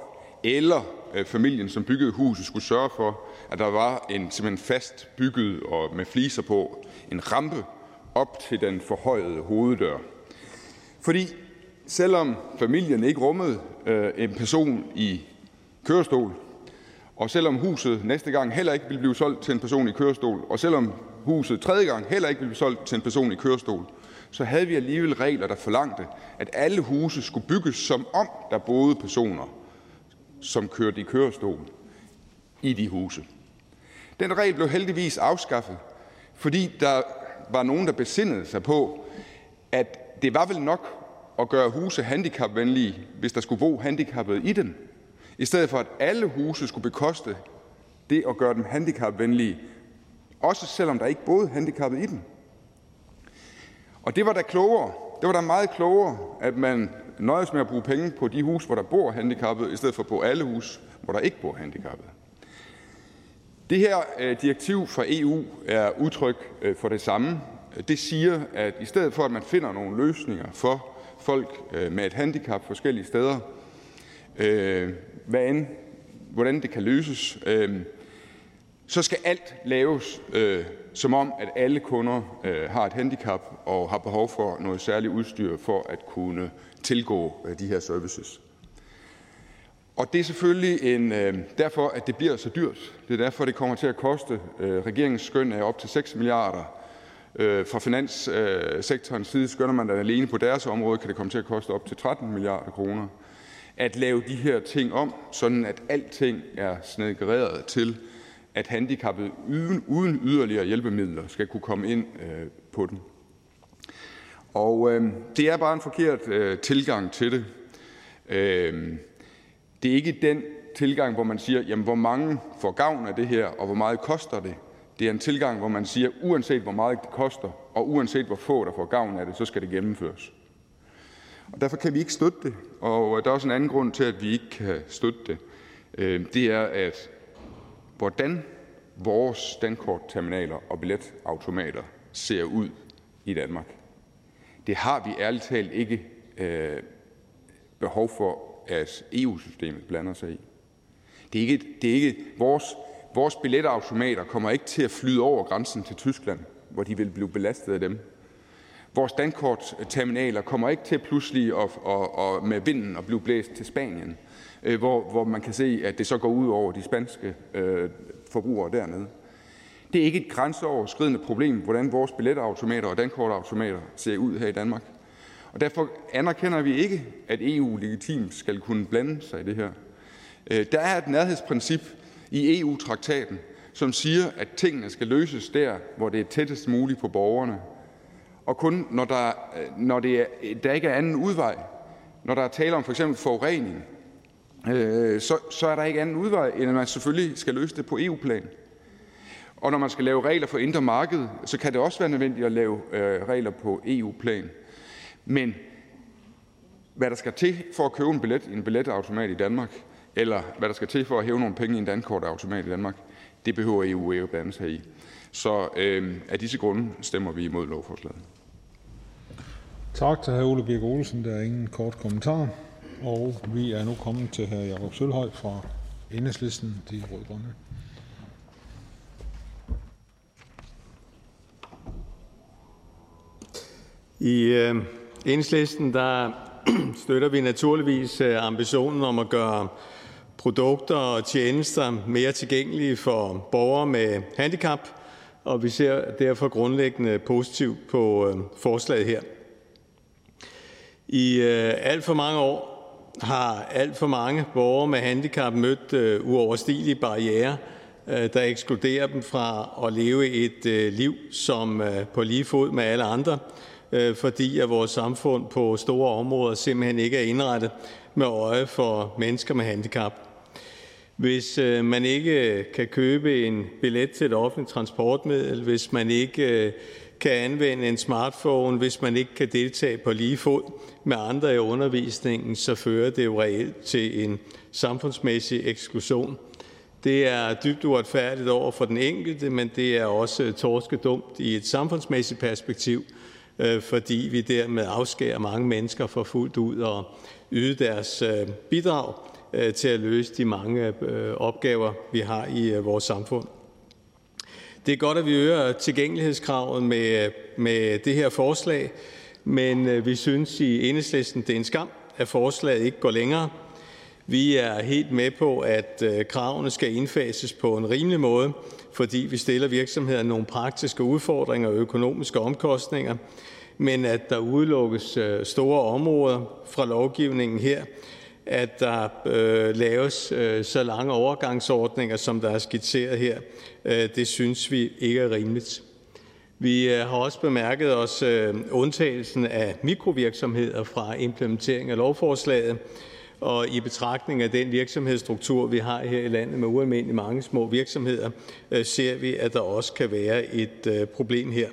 eller øh, familien, som byggede huset, skulle sørge for, at der var en simpelthen fast bygget og med fliser på en rampe op til den forhøjede hoveddør. Fordi selvom familien ikke rummede øh, en person i kørestol, og selvom huset næste gang heller ikke vil blive solgt til en person i kørestol, og selvom huset tredje gang heller ikke vil blive solgt til en person i kørestol, så havde vi alligevel regler, der forlangte, at alle huse skulle bygges, som om der boede personer, som kørte i kørestol i de huse. Den regel blev heldigvis afskaffet, fordi der var nogen, der besindede sig på, at det var vel nok at gøre huse handicapvenlige, hvis der skulle bo handicappede i dem, i stedet for at alle huse skulle bekoste det at gøre dem handicapvenlige, også selvom der ikke boede handicappede i dem. Og det var da klogere. Det var da meget klogere, at man nøjes med at bruge penge på de huse, hvor der bor handicappede, i stedet for på alle huse, hvor der ikke bor handicappede. Det her øh, direktiv fra EU er udtryk øh, for det samme. Det siger, at i stedet for at man finder nogle løsninger for folk øh, med et handicap forskellige steder, Øh, hvad end, hvordan det kan løses, øh, så skal alt laves, øh, som om at alle kunder har et handicap og har behov for noget særligt udstyr for at kunne tilgå de her services. Og det er selvfølgelig en, øh, derfor, at det bliver så dyrt. Det er derfor, det kommer til at koste. Øh, regeringens skøn er op til 6 milliarder. Øh, fra finanssektorens side skønner man, at alene på deres område kan det komme til at koste op til 13 milliarder kroner at lave de her ting om, sådan at alting er snedgereret til, at handicappede uden, uden yderligere hjælpemidler skal kunne komme ind øh, på den. Og øh, det er bare en forkert øh, tilgang til det. Øh, det er ikke den tilgang, hvor man siger, jamen hvor mange får gavn af det her, og hvor meget koster det. Det er en tilgang, hvor man siger, uanset hvor meget det koster, og uanset hvor få der får gavn af det, så skal det gennemføres. Og derfor kan vi ikke støtte det, og øh, der er også en anden grund til, at vi ikke kan støtte det. Øh, det er, at hvordan vores dankortterminaler og billetautomater ser ud i Danmark, det har vi ærligt talt ikke øh, behov for at EU-systemet blander sig i. Det er ikke, det er ikke vores, vores billetautomater kommer ikke til at flyde over grænsen til Tyskland, hvor de vil blive belastet af dem. Vores dankortterminaler kommer ikke til pludselig at, og, og med vinden at blive blæst til Spanien, øh, hvor, hvor man kan se, at det så går ud over de spanske øh, forbrugere dernede. Det er ikke et grænseoverskridende problem, hvordan vores billetautomater og dankortautomater ser ud her i Danmark. Og derfor anerkender vi ikke, at EU legitimt skal kunne blande sig i det her. Øh, der er et nærhedsprincip i EU-traktaten, som siger, at tingene skal løses der, hvor det er tættest muligt på borgerne, og kun når der, øh, når det er, der ikke er anden udvej. Når der er tale om for eksempel forurening, øh, så, så er der ikke anden udvej, end at man selvfølgelig skal løse det på EU-plan. Og når man skal lave regler for indre marked, så kan det også være nødvendigt at lave øh, regler på EU-plan. Men hvad der skal til for at købe en billet i en billetautomat i Danmark, eller hvad der skal til for at hæve nogle penge i en dankortautomat i Danmark, det behøver EU ikke at blande sig i. Så øh, af disse grunde stemmer vi imod lovforslaget. Tak til hr. Ole Birk Olesen. Der er ingen kort kommentar. Og vi er nu kommet til hr. Jakob Sølhøj fra Enhedslisten, de rød-grønne. I øh, Enhedslisten [CLEARS THROAT] støtter vi naturligvis øh, ambitionen om at gøre produkter og tjenester mere tilgængelige for borgere med handicap, og vi ser derfor grundlæggende positivt på øh, forslaget her. I øh, alt for mange år har alt for mange borgere med handicap mødt øh, uoverstigelige barrierer, der ekskluderer dem fra at leve et liv som på lige fod med alle andre, fordi at vores samfund på store områder simpelthen ikke er indrettet med øje for mennesker med handicap. Hvis øh, man ikke øh, kan købe en billet til et offentligt transportmiddel, hvis man ikke øh, kan anvende en smartphone, hvis man ikke kan deltage på lige fod med andre i undervisningen, så fører det jo reelt til en samfundsmæssig eksklusion. Det er dybt uretfærdigt over for den enkelte, men det er også torskedumt i et samfundsmæssigt perspektiv, øh, fordi vi dermed afskærer mange mennesker fra fuldt ud at yde deres øh, bidrag Øh, til at løse de mange øh, opgaver, vi har i øh, vores samfund. Det er godt, at vi øger tilgængelighedskravet med, med det her forslag, men vi synes i Enhedslisten, det er en skam, at forslaget ikke går længere. Vi er helt med på, at kravene skal indfases på en rimelig måde, fordi vi stiller virksomhederne nogle praktiske udfordringer og økonomiske omkostninger, men at der udelukkes store områder fra lovgivningen her, at der øh, laves øh, så lange overgangsordninger, som der er skitseret her, øh, det synes vi ikke er rimeligt. Vi øh, har også bemærket os øh, undtagelsen af mikrovirksomheder fra implementering af lovforslaget, og i betragtning af den virksomhedsstruktur, vi har her i landet med ualmindelig mange små virksomheder, øh, ser vi, at der også kan være et øh, problem her.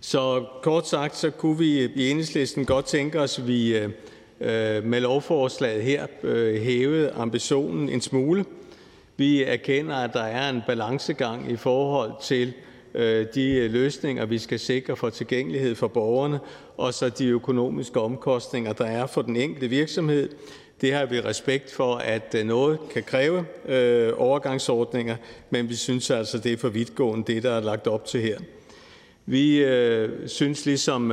Så kort sagt så kunne vi i Enhedslisten godt tænke os, at vi øh, Øh, med lovforslaget her øh, hævede ambitionen en smule. Vi erkender, at der er en balancegang i forhold til Øh, de løsninger, vi skal sikre for tilgængelighed for borgerne, og så de økonomiske omkostninger, der er for den enkelte virksomhed. Det har vi respekt for, at øh, noget kan kræve øh, overgangsordninger, men vi synes altså, det er for vidtgående, det der er lagt op til her. Vi synes, ligesom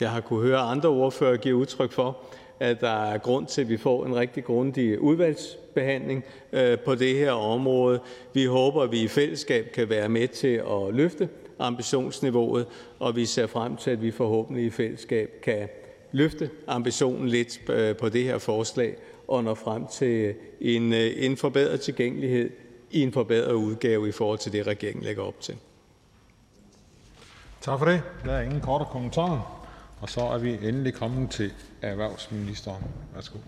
jeg har kunne høre andre ordfører give udtryk for, at der er grund til, at vi får en rigtig grundig udvalgsbehandling øh, på det her område. Vi håber, at vi i fællesskab kan være med til at løfte ambitionsniveauet, og vi ser frem til, at vi forhåbentlig i fællesskab kan løfte ambitionen lidt øh, på det her forslag og nå frem til en, øh, en forbedret tilgængelighed i en forbedret udgave i forhold til det, regeringen lægger op til. Tak for det. Der er ingen korte kommentarer. Og så er vi endelig kommet til erhvervsministeren. Værsgo.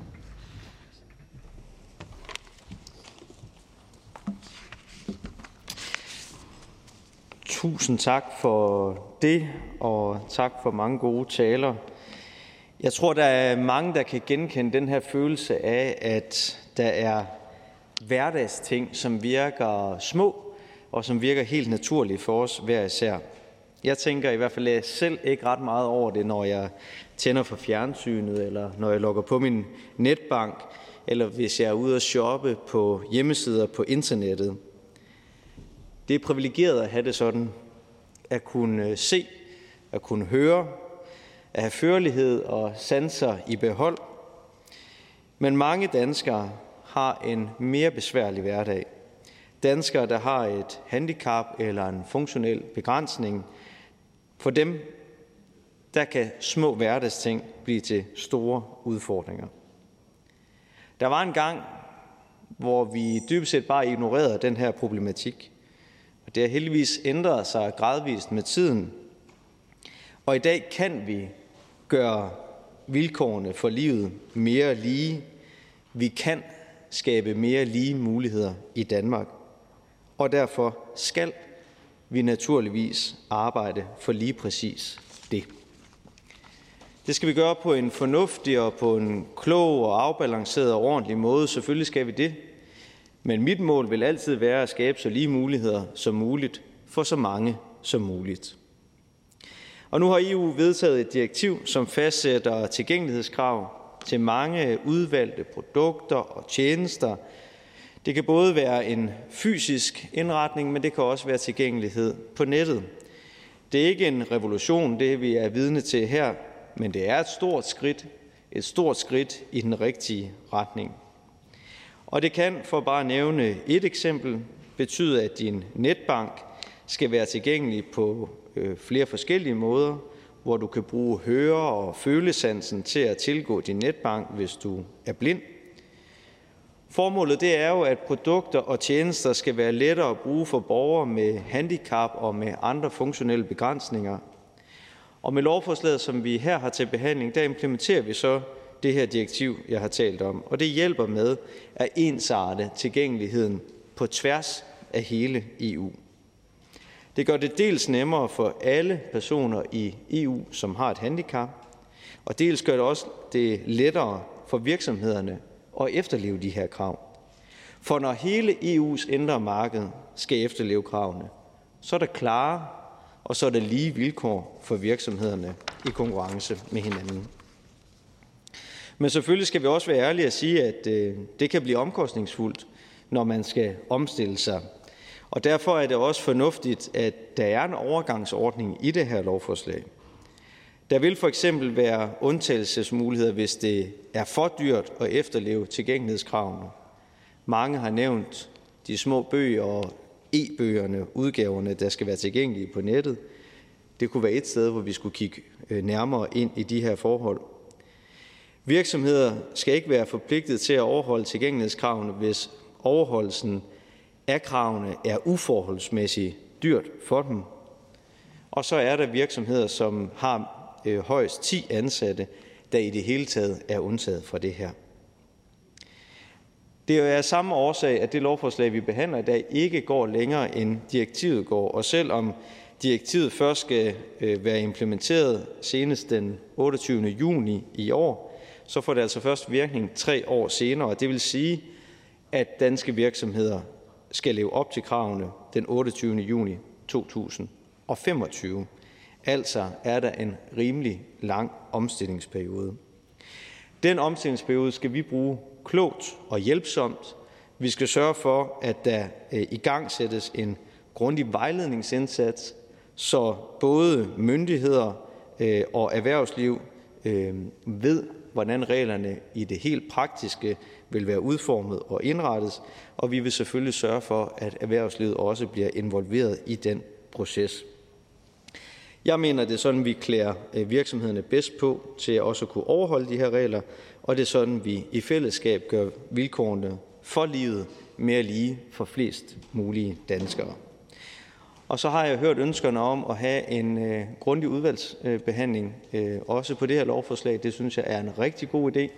Tusind tak for det, og tak for mange gode taler. Jeg tror, der er mange, der kan genkende den her følelse af, at der er hverdagsting, som virker små, og som virker helt naturlige for os hver især. Jeg tænker i hvert fald selv ikke ret meget over det, når jeg tænder for fjernsynet, eller når jeg logger på min netbank, eller hvis jeg er ude at shoppe på hjemmesider på internettet. Det er privilegeret at have det sådan, at kunne øh, se, at kunne høre, at have førlighed og sanser i behold. Men mange danskere har en mere besværlig hverdag. Danskere, der har et handicap eller en funktionel begrænsning, for dem der kan små hverdagsting blive til store udfordringer. Der var en gang, hvor vi dybest set bare ignorerede den her problematik. Og det har heldigvis ændret sig gradvist med tiden. Og i dag kan vi gøre vilkårene for livet mere lige. Vi kan skabe mere lige muligheder i Danmark. Og derfor skal vi naturligvis arbejde for lige præcis det. Det skal vi gøre på en fornuftig og på en klog og afbalanceret og ordentlig måde. Selvfølgelig skal vi det. Men mit mål vil altid være at skabe så lige muligheder som muligt for så mange som muligt. Og nu har EU vedtaget et direktiv, som fastsætter tilgængelighedskrav til mange udvalgte produkter og tjenester. Det kan både være en fysisk indretning, men det kan også være tilgængelighed på nettet. Det er ikke en revolution, det vi er vidne til her, men det er et stort skridt, et stort skridt i den rigtige retning. Og det kan, for bare at nævne et eksempel, betyde, at din netbank skal være tilgængelig på øh, flere forskellige måder, hvor du kan bruge høre- og følesansen til at tilgå din netbank, hvis du er blind. Formålet det er jo, at produkter og tjenester skal være lettere at bruge for borgere med handicap og med andre funktionelle begrænsninger, og med lovforslaget, som vi her har til behandling, der implementerer vi så det her direktiv, jeg har talt om, og det hjælper med at ensarte tilgængeligheden på tværs af hele EU. Det gør det dels nemmere for alle personer i EU, som har et handicap, og dels gør det også det lettere for virksomhederne at efterleve de her krav. For når hele EU's indre marked skal efterleve kravene, så er der klare og så er der lige vilkår for virksomhederne i konkurrence med hinanden. Men selvfølgelig skal vi også være ærlige og sige, at øh, det kan blive omkostningsfuldt, når man skal omstille sig. Og derfor er det også fornuftigt, at der er en overgangsordning i det her lovforslag. Der vil for eksempel være undtagelsesmuligheder, hvis det er for dyrt at efterleve tilgængelighedskravene. Mange har nævnt de små bøger og e-bøgerne, udgaverne, der skal være tilgængelige på nettet. Det kunne være et sted, hvor vi skulle kigge øh, nærmere ind i de her forhold. Virksomheder skal ikke være forpligtet til at overholde tilgængelighedskravene, hvis overholdelsen af kravene er uforholdsmæssigt dyrt for dem. Og så er der virksomheder, som har Øh, højst 10 ansatte, der i det hele taget er undtaget fra det her. Det er af samme årsag, at det lovforslag, vi behandler i dag, ikke går længere end direktivet går, og selvom direktivet først skal øh, være implementeret senest den 28. juni i år, så får det altså først virkning tre år senere. Det vil sige, at danske virksomheder skal leve op til kravene den 28. juni 2025. Altså er der en rimelig lang omstillingsperiode. Den omstillingsperiode skal vi bruge klogt og hjælpsomt. Vi skal sørge for, at der øh, igangsættes i gang sættes en grundig vejledningsindsats, så både myndigheder øh, og erhvervsliv øh, ved, hvordan reglerne i det helt praktiske vil være udformet og indrettet, og vi vil selvfølgelig sørge for, at erhvervslivet også bliver involveret i den proces. Jeg mener, det er sådan, vi klæder øh, virksomhederne bedst på til også at kunne overholde de her regler, og det er sådan, vi i fællesskab gør vilkårene for livet mere lige for flest mulige danskere. Og så har jeg hørt ønskerne om at have en øh, grundig udvalgsbehandling, øh, også på det her lovforslag. Det synes jeg er en rigtig god idé.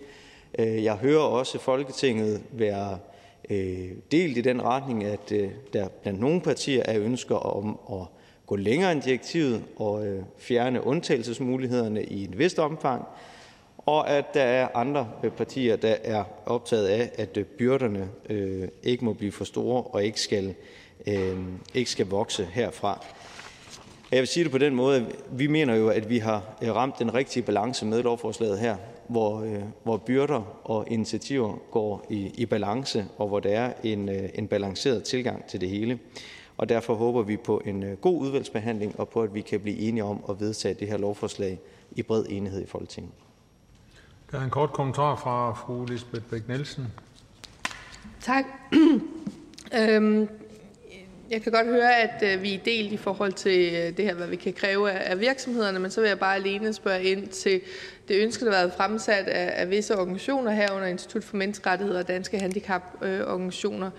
Øh, jeg hører også Folketinget være øh, delt i den retning, at øh, der blandt nogle partier er ønsker om at gå længere end direktivet og øh, fjerne undtagelsesmulighederne i et vist omfang, og at der er andre øh, partier, der er optaget af, at øh, byrderne øh, ikke må blive for store og ikke skal, øh, ikke skal vokse herfra. Jeg vil sige det på den måde, at vi mener jo, at vi har øh, ramt den rigtige balance med lovforslaget her, hvor, øh, hvor byrder og initiativer går i, i balance, og hvor der er en, øh, en balanceret tilgang til det hele. Og derfor håber vi på en øh, god udvalgsbehandling og på, at vi kan blive enige om at vedtage det her lovforslag i bred enighed i Folketinget. Der er en kort kommentar fra fru Lisbeth Bæk-Nielsen. Tak. [CLEARS THROAT] øhm, jeg kan godt høre, at øh, vi er delt i forhold til øh, det her, hvad vi kan kræve af virksomhederne, men så vil jeg bare alene spørge ind til det ønske, der har været fremsat af, af visse organisationer herunder Institut for Menneskerettigheder og Danske Handicaporganisationer øh,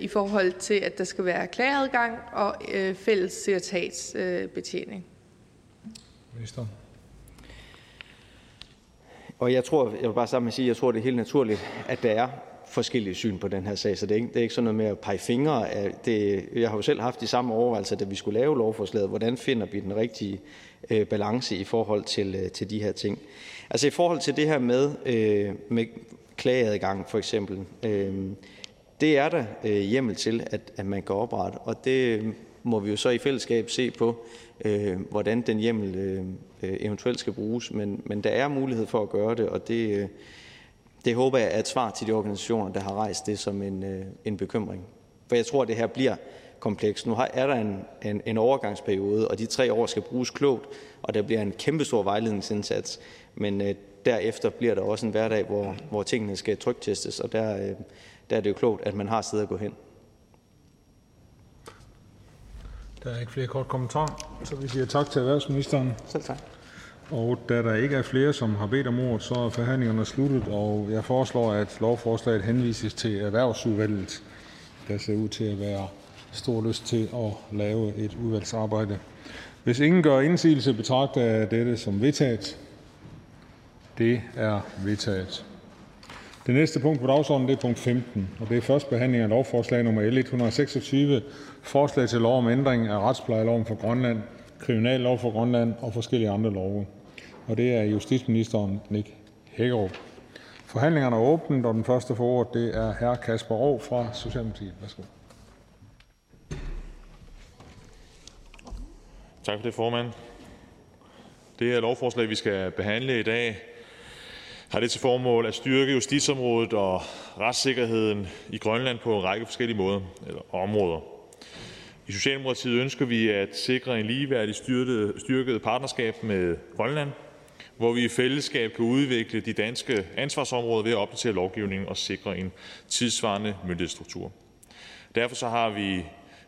i forhold til, at der skal være klageadgang og øh, fælles sekretariatsbetjening. Minister. Og jeg tror, jeg vil bare sammen sige, jeg tror, det er helt naturligt, at der er forskellige syn på den her sag, så det er ikke, det er ikke sådan noget med at pege fingre. Det, jeg har jo selv haft de samme overvejelser, da vi skulle lave lovforslaget. Hvordan finder vi den rigtige øh, balance i forhold til, øh, til de her ting? Altså i forhold til det her med, øh, med klageadgang for eksempel, øh, det er der øh, hjemmel til, at, at man kan oprette, og det øh, må vi jo så i fællesskab se på, øh, hvordan den hjemmel øh, øh, eventuelt skal bruges. Men, men der er mulighed for at gøre det, og det, øh, det håber jeg er et svar til de organisationer, der har rejst det som en, øh, en bekymring. For jeg tror, at det her bliver komplekst. Nu er der en, en, en overgangsperiode, og de tre år skal bruges klogt, og der bliver en kæmpestor vejledningsindsats. Men øh, derefter bliver der også en hverdag, hvor, hvor tingene skal trygtestes, og der, øh, der er det jo klogt, at man har sted at gå hen. Der er ikke flere kort kommentarer, så vi siger tak til erhvervsministeren. Selv tak. Og da der ikke er flere, som har bedt om ordet, så er forhandlingerne sluttet, og jeg foreslår, at lovforslaget henvises til erhvervsudvalget. Der ser ud til at være stor lyst til at lave et udvalgsarbejde. Hvis ingen gør indsigelse, betragter jeg dette som vedtaget. Det er vedtaget. Det næste punkt på dagsordenen er punkt 15, og det er første behandling af lovforslag nummer L 126, forslag til lov om ændring af retsplejeloven for Grønland, kriminallov for Grønland og forskellige andre love. Og det er justitsministeren Nick Hækkerup. Forhandlingerne er åbnet, og den første for ordet det er hr. Kasper Rå fra Socialdemokratiet. Værsgo. Tak for det, formand. Det her lovforslag, vi skal behandle i dag, har det til formål at styrke justitsområdet og retssikkerheden i Grønland på en række forskellige måder eller områder. I Socialdemokratiet ønsker vi at sikre en ligeværdig styrket partnerskab med Grønland, hvor vi i fællesskab kan udvikle de danske ansvarsområder ved at opdatere lovgivningen og sikre en tidsvarende myndighedsstruktur. Derfor så har vi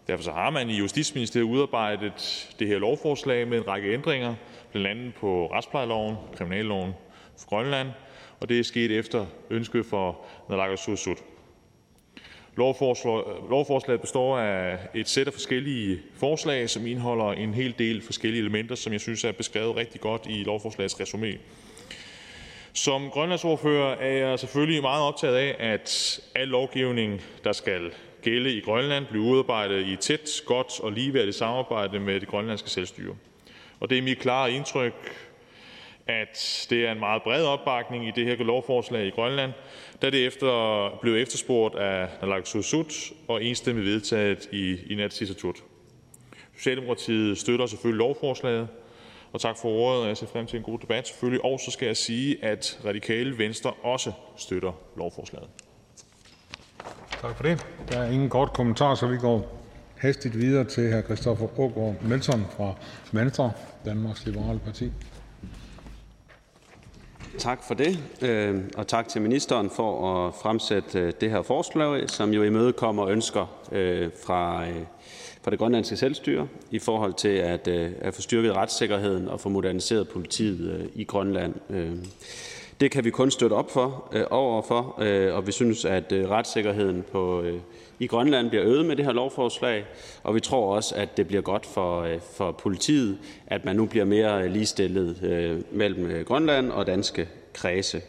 Derfor så har man i Justitsministeriet udarbejdet det her lovforslag med en række ændringer, blandt andet på retsplejeloven, kriminalloven for Grønland, og det er sket efter ønske for naalakkersuisut. Lovforslaget består af et sæt af forskellige forslag, som indeholder en hel del forskellige elementer, som jeg synes er beskrevet rigtig godt i lovforslagets resumé. Som grønlandsordfører er jeg selvfølgelig meget optaget af, at al lovgivning, der skal gælde i Grønland, bliver udarbejdet i tæt, godt og ligeværdigt samarbejde med det grønlandske selvstyre. Og det er mit klare indtryk, at det er en meget bred opbakning i det her lovforslag i Grønland, da det efter blev efterspurgt af naalakkersuisut og enstemmigt vedtaget i Inatsisartut. Socialdemokratiet støtter selvfølgelig lovforslaget, og tak for ordet, og jeg ser frem til en god debat selvfølgelig. Og så skal jeg sige, at Radikale Venstre også støtter lovforslaget. Tak for det. Der er ingen kort kommentar, så vi går hastigt videre til hr. Christoffer Ågaard Melson fra Venstre, Danmarks Liberale Parti. Tak for det, øh, og tak til ministeren for at fremsætte øh, det her forslag, som jo imødekommer ønsker øh, fra fra det grønlandske selvstyre i forhold til at at få styrket retssikkerheden og få moderniseret politiet i Grønland. Det kan vi kun støtte op for, overfor, og vi synes, at retssikkerheden på i Grønland bliver øget med det her lovforslag, og vi tror også, at det bliver godt for øh, for politiet, at man nu bliver mere øh, ligestillet øh, mellem Grønland og danske kredse.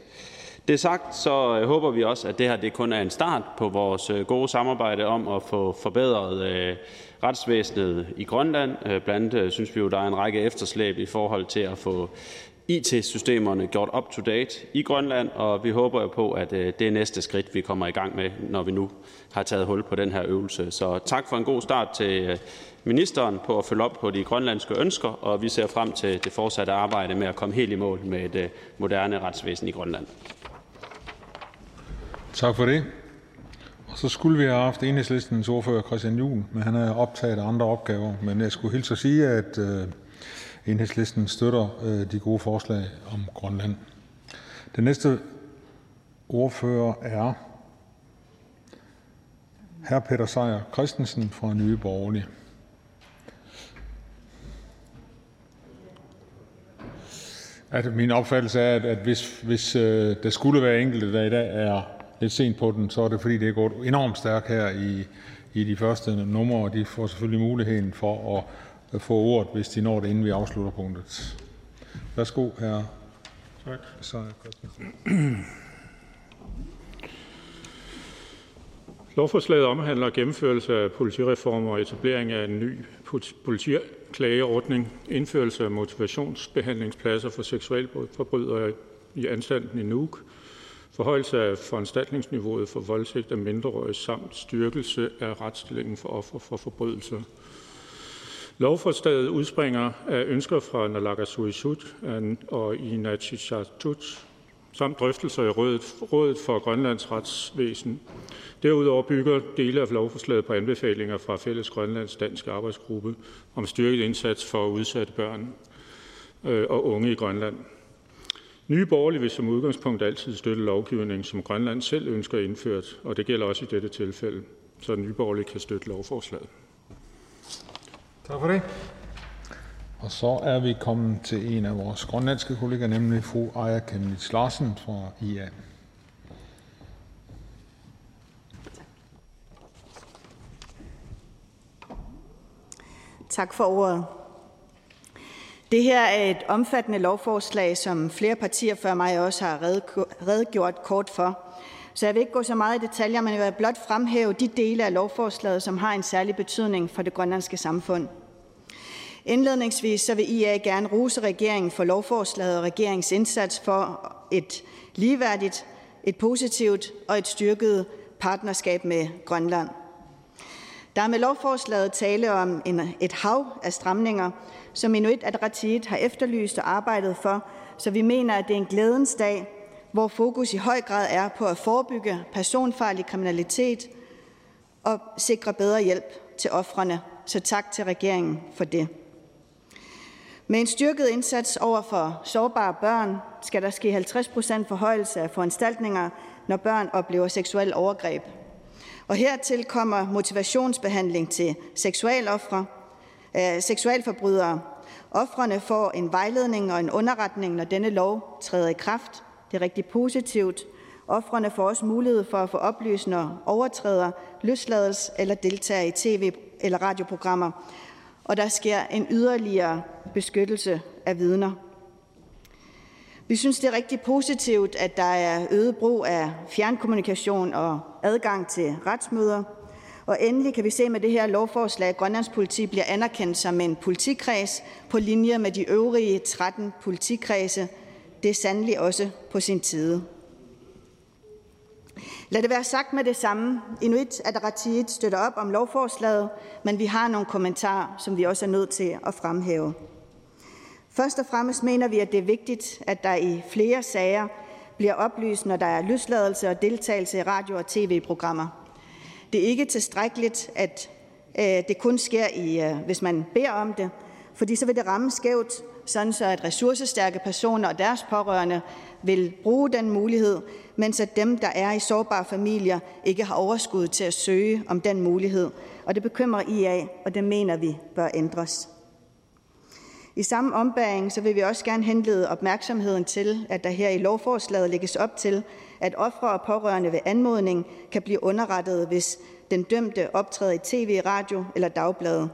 Det sagt, så håber vi også, at det her det kun er en start på vores gode samarbejde om at få forbedret retsvæsenet i Grønland. Blandt andet synes vi jo, der er en række efterslæb i forhold til at få IT-systemerne gjort up to date i Grønland, og vi håber jo på, at det er næste skridt, vi kommer i gang med, når vi nu har taget hul på den her øvelse. Så tak for en god start til øh, ministeren på at følge op på de grønlandske ønsker, og vi ser frem til det fortsatte arbejde med at komme helt i mål med et øh, moderne retsvæsen i Grønland. Tak for det. Og så skulle vi have haft enhedslistens ordfører Christian Juhl, men han er optaget af andre opgaver. Men jeg skulle hilse at sige, at øh, enhedslisten støtter øh, de gode forslag om Grønland. Den næste ordfører er hr. Peter Sejer Christensen fra Nye Borgerlige. At min opfattelse er, at, at hvis, hvis øh, der skulle være enkelte, der i dag er lidt sent på den, så er det fordi, det er gået enormt stærkt her i, i de første numre, og de får selvfølgelig muligheden for at, få ordet, hvis de når det, inden vi afslutter punktet. Værsgo, her. Tak. Så Lovforslaget omhandler gennemførelse af politireformer og etablering af en ny politiklageordning, indførelse af motivationsbehandlingspladser for seksualforbrydere i anstalten i Nuuk, forhøjelse af foranstaltningsniveauet for voldtægt af mindreårige samt styrkelse af retsstillingen for ofre for forbrydelser. Lovforslaget udspringer af ønsker fra Naalakkersuisut og Inatsisartut samt drøftelser i Rådet for Grønlands Retsvæsen. Derudover bygger dele af lovforslaget på anbefalinger fra Fælles Grønlands Danske Arbejdsgruppe om styrket indsats for udsatte børn øh, og unge i Grønland. Nye Borgerlige vil som udgangspunkt altid støtte lovgivning, som Grønland selv ønsker indført, og det gælder også i dette tilfælde, så Nye Borgerlige kan støtte lovforslaget. Tak for det. Og så er vi kommet til en af vores grønlandske kollegaer, nemlig fru Aya Kemnitz Larsen fra IA. Tak for ordet. Det her er et omfattende lovforslag, som flere partier før mig også har redegjort kort for. Så jeg vil ikke gå så meget i detaljer, men jeg vil blot fremhæve de dele af lovforslaget, som har en særlig betydning for det grønlandske samfund. Indledningsvis så vil IA gerne rose regeringen for lovforslaget og regeringens indsats for et ligeværdigt, et positivt og et styrket partnerskab med Grønland. Der er med lovforslaget tale om en, et hav af stramninger, som Inuit Ataqatigiit har efterlyst og arbejdet for, så vi mener, at det er en glædens dag, hvor fokus i høj grad er på at forebygge personfarlig kriminalitet og sikre bedre hjælp til offrene så tak til regeringen for det. Med en styrket indsats over for sårbare børn skal der ske 50 procent forhøjelse af foranstaltninger, når børn oplever seksuel overgreb. Og hertil kommer motivationsbehandling til seksualoffre, øh, seksualforbrydere. Offrene får en vejledning og en underretning, når denne lov træder i kraft. Det er rigtig positivt. Offrene får også mulighed for at få oplysninger overtræder løslades eller deltager i tv- eller radioprogrammer, og der sker en yderligere beskyttelse af vidner. Vi synes, det er rigtig positivt, at der er øget brug af fjernkommunikation og adgang til retsmøder. Og endelig kan vi se med det her lovforslag, at Grønlands politi bliver anerkendt som en politikreds på linje med de øvrige 13 politikredse. Det er sandelig også på sin tid. Lad det være sagt med det samme. Inuit Ataqatigiit støtter op om lovforslaget, men vi har nogle kommentarer, som vi også er nødt til at fremhæve. Først og fremmest mener vi, at det er vigtigt, at der i flere sager bliver oplyst, når der er løsladelse og deltagelse i radio- og tv-programmer. Det er ikke tilstrækkeligt, at øh, det kun sker, i, øh, hvis man beder om det, fordi så vil det ramme skævt, sådan så at ressourcestærke personer og deres pårørende vil bruge den mulighed, mens at dem, der er i sårbare familier, ikke har overskud til at søge om den mulighed. Og det bekymrer IA, og det mener vi bør ændres. I samme ombæring så vil vi også gerne henlede opmærksomheden til, at der her i lovforslaget lægges op til, at ofre og pårørende ved anmodning kan blive underrettet, hvis den dømte optræder i tv, radio eller dagblade.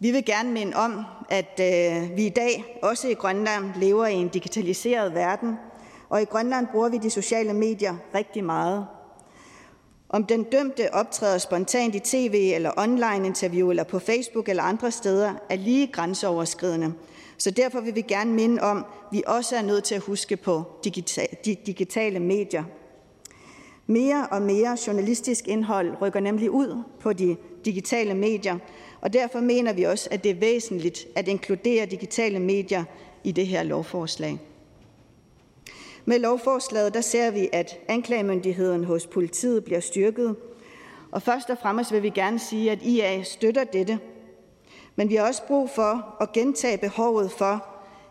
Vi vil gerne minde om, at øh, vi i dag også i Grønland lever i en digitaliseret verden, og i Grønland bruger vi de sociale medier rigtig meget. Om den dømte optræder spontant i tv eller online interview eller på Facebook eller andre steder, er lige grænseoverskridende. Så derfor vil vi gerne minde om, at vi også er nødt til at huske på de digitale medier. Mere og mere journalistisk indhold rykker nemlig ud på de digitale medier, og derfor mener vi også, at det er væsentligt at inkludere digitale medier i det her lovforslag. Med lovforslaget der ser vi, at anklagemyndigheden hos politiet bliver styrket, og først og fremmest vil vi gerne sige, at IA støtter dette. Men vi har også brug for at gentage behovet for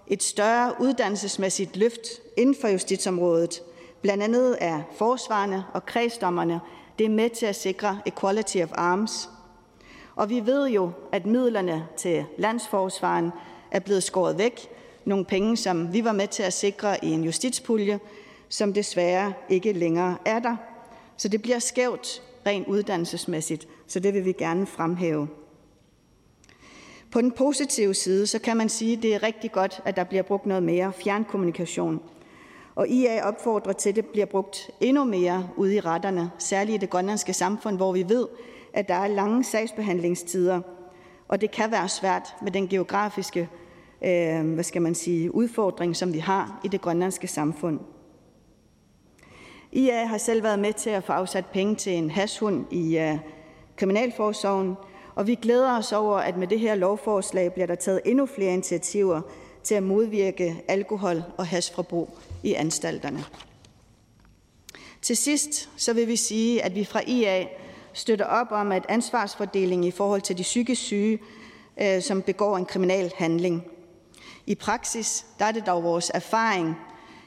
et større uddannelsesmæssigt løft inden for justitsområdet. Blandt andet er forsvarende og kredsdommerne det er med til at sikre equality of arms. Og vi ved jo, at midlerne til landsforsvaren er blevet skåret væk, nogle penge, som vi var med til at sikre i en justitspulje, som desværre ikke længere er der. Så det bliver skævt rent uddannelsesmæssigt, så det vil vi gerne fremhæve. På den positive side, så kan man sige, at det er rigtig godt, at der bliver brugt noget mere fjernkommunikation. Og IA opfordrer til, at det bliver brugt endnu mere ude i retterne, særligt i det grønlandske samfund, hvor vi ved, at der er lange sagsbehandlingstider, og det kan være svært med den geografiske øh, hvad skal man sige, udfordring, som vi har i det grønlandske samfund. IA har selv været med til at få afsat penge til en hashund i øh, Kriminalforsorgen, og vi glæder os over, at med det her lovforslag bliver der taget endnu flere initiativer til at modvirke alkohol- og hasforbrug i anstalterne. Til sidst så vil vi sige, at vi fra IA støtter op om, at ansvarsfordelingen i forhold til de psykisk syge, øh, som begår en kriminal handling, i praksis der er det dog vores erfaring,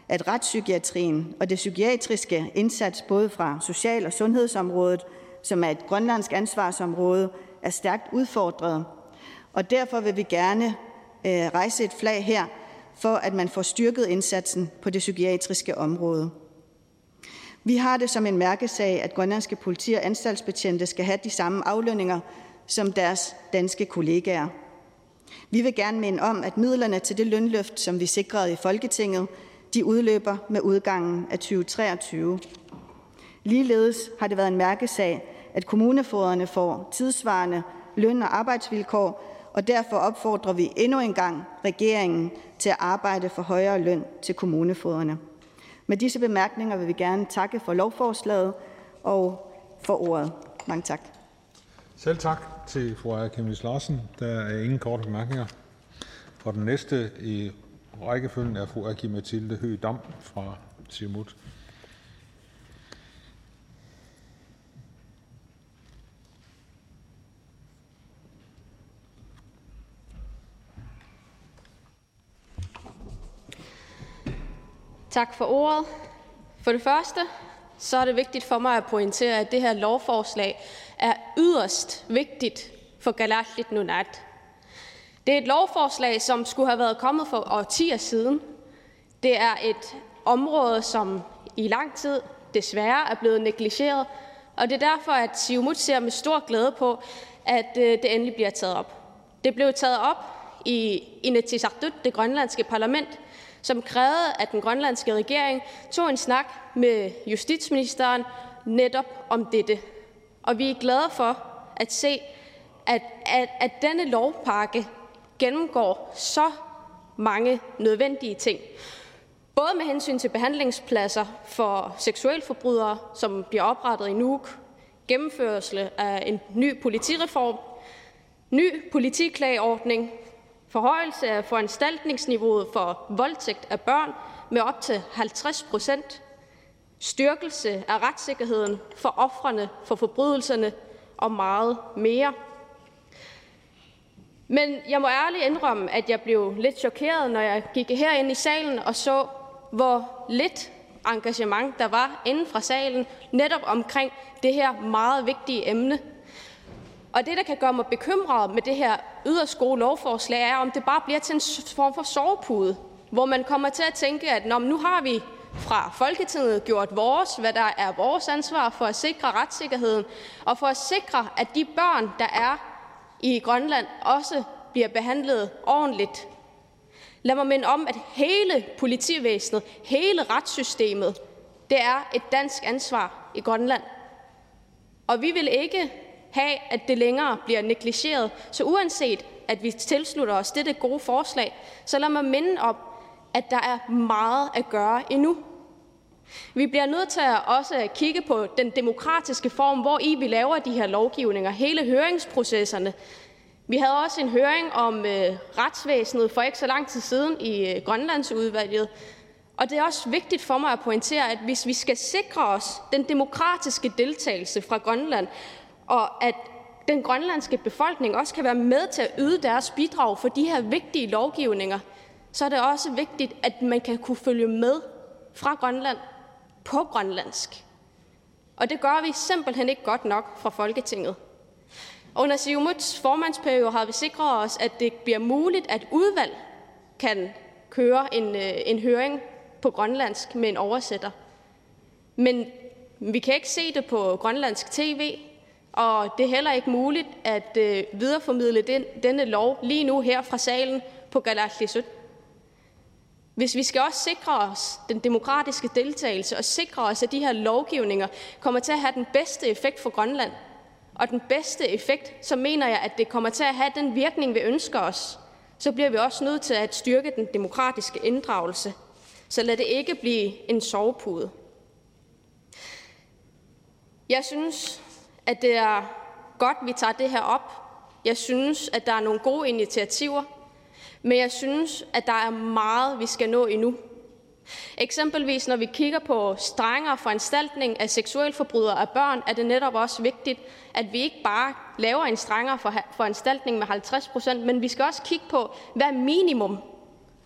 at retspsykiatrien og det psykiatriske indsats både fra social- og sundhedsområdet, som er et grønlandsk ansvarsområde, er stærkt udfordret. Og derfor vil vi gerne øh, rejse et flag her for, at man får styrket indsatsen på det psykiatriske område. Vi har det som en mærkesag, at grønlandske politi- og anstaltsbetjente skal have de samme aflønninger som deres danske kollegaer. Vi vil gerne minde om, at midlerne til det lønløft, som vi sikrede i Folketinget, de udløber med udgangen af 2023. Ligeledes har det været en mærkesag, at kommunefoderne får tidsvarende løn- og arbejdsvilkår, og derfor opfordrer vi endnu en gang regeringen til at arbejde for højere løn til kommunefoderne. Med disse bemærkninger vil vi gerne takke for lovforslaget og for ordet. Mange tak. Selv tak til fru Aaja Chemnitz Larsen. Der er ingen korte bemærkninger. Og den næste i rækkefølgen er fru Aki Mathilde Høegh-Dam fra Simut. Tak for ordet. For det første så er det vigtigt for mig at pointere, at det her lovforslag er yderst vigtigt for Kalaallit Nunaat. Det er et lovforslag, som skulle have været kommet for årtier siden. Det er et område, som i lang tid desværre er blevet negligeret, og det er derfor, at Siumut ser med stor glæde på, at øh, det endelig bliver taget op. Det blev taget op i Inatsisartut, det grønlandske parlament, som krævede, at den grønlandske regering tog en snak med justitsministeren netop om dette. Og vi er glade for at se, at, at, at denne lovpakke gennemgår så mange nødvendige ting. Både med hensyn til behandlingspladser for seksualforbrydere, som bliver oprettet i Nuuk, gennemførelse af en ny politireform, ny politiklageordning, forhøjelse af foranstaltningsniveauet for voldtægt af børn med op til 50 procent, styrkelse af retssikkerheden for ofrene for forbrydelserne og meget mere. Men jeg må ærligt indrømme, at jeg blev lidt chokeret, når jeg gik herind i salen og så, hvor lidt engagement der var inden fra salen, netop omkring det her meget vigtige emne. Og det, der kan gøre mig bekymret med det her yderst gode lovforslag, er, om det bare bliver til en form for sovepude, hvor man kommer til at tænke, at Nå, nu har vi fra Folketinget gjort vores, hvad der er vores ansvar for at sikre retssikkerheden, og for at sikre, at de børn, der er i Grønland, også bliver behandlet ordentligt. Lad mig minde om, at hele politivæsenet, hele retssystemet, det er et dansk ansvar i Grønland. Og vi vil ikke have, at det længere bliver negligeret. Så uanset at vi tilslutter os dette gode forslag, så lad mig minde om, at der er meget at gøre endnu. Vi bliver nødt til at også kigge på den demokratiske form, hvor i vi laver de her lovgivninger, hele høringsprocesserne. Vi havde også en høring om øh, retsvæsenet for ikke så lang tid siden i øh, Grønlandsudvalget, og det er også vigtigt for mig at pointere, at hvis vi skal sikre os den demokratiske deltagelse fra Grønland, og at den grønlandske befolkning også kan være med til at yde deres bidrag for de her vigtige lovgivninger, så er det også vigtigt, at man kan kunne følge med fra Grønland på grønlandsk. Og det gør vi simpelthen ikke godt nok fra Folketinget. Under Siumuts formandsperiode har vi sikret os, at det bliver muligt, at udvalg kan køre en, øh, en høring på grønlandsk med en oversætter. Men vi kan ikke se det på grønlandsk tv, og det er heller ikke muligt at øh, videreformidle den, denne lov lige nu her fra salen på Galatlisut. Hvis vi skal også sikre os den demokratiske deltagelse og sikre os, at de her lovgivninger kommer til at have den bedste effekt for Grønland, og den bedste effekt, så mener jeg, at det kommer til at have den virkning, vi ønsker os, så bliver vi også nødt til at styrke den demokratiske inddragelse. Så lad det ikke blive en sovepude. Jeg synes, at det er godt, at vi tager det her op. Jeg synes, at der er nogle gode initiativer, men jeg synes, at der er meget, vi skal nå endnu. Eksempelvis når vi kigger på strengere foranstaltning af seksuelforbrydere af børn, er det netop også vigtigt, at vi ikke bare laver en strengere foranstaltning med 50 procent, men vi skal også kigge på, hvad er minimum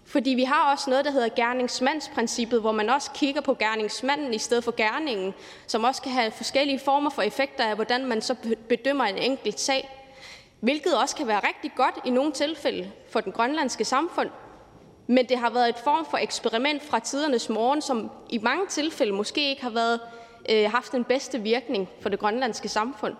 fordi vi har også noget, der hedder gerningsmandsprincippet, hvor man også kigger på gerningsmanden i stedet for gerningen, som også kan have forskellige former for effekter af, hvordan man så bedømmer en enkelt sag. Hvilket også kan være rigtig godt i nogle tilfælde for den grønlandske samfund. Men det har været et form for eksperiment fra tidernes morgen, som i mange tilfælde måske ikke har været, øh, haft den bedste virkning for det grønlandske samfund.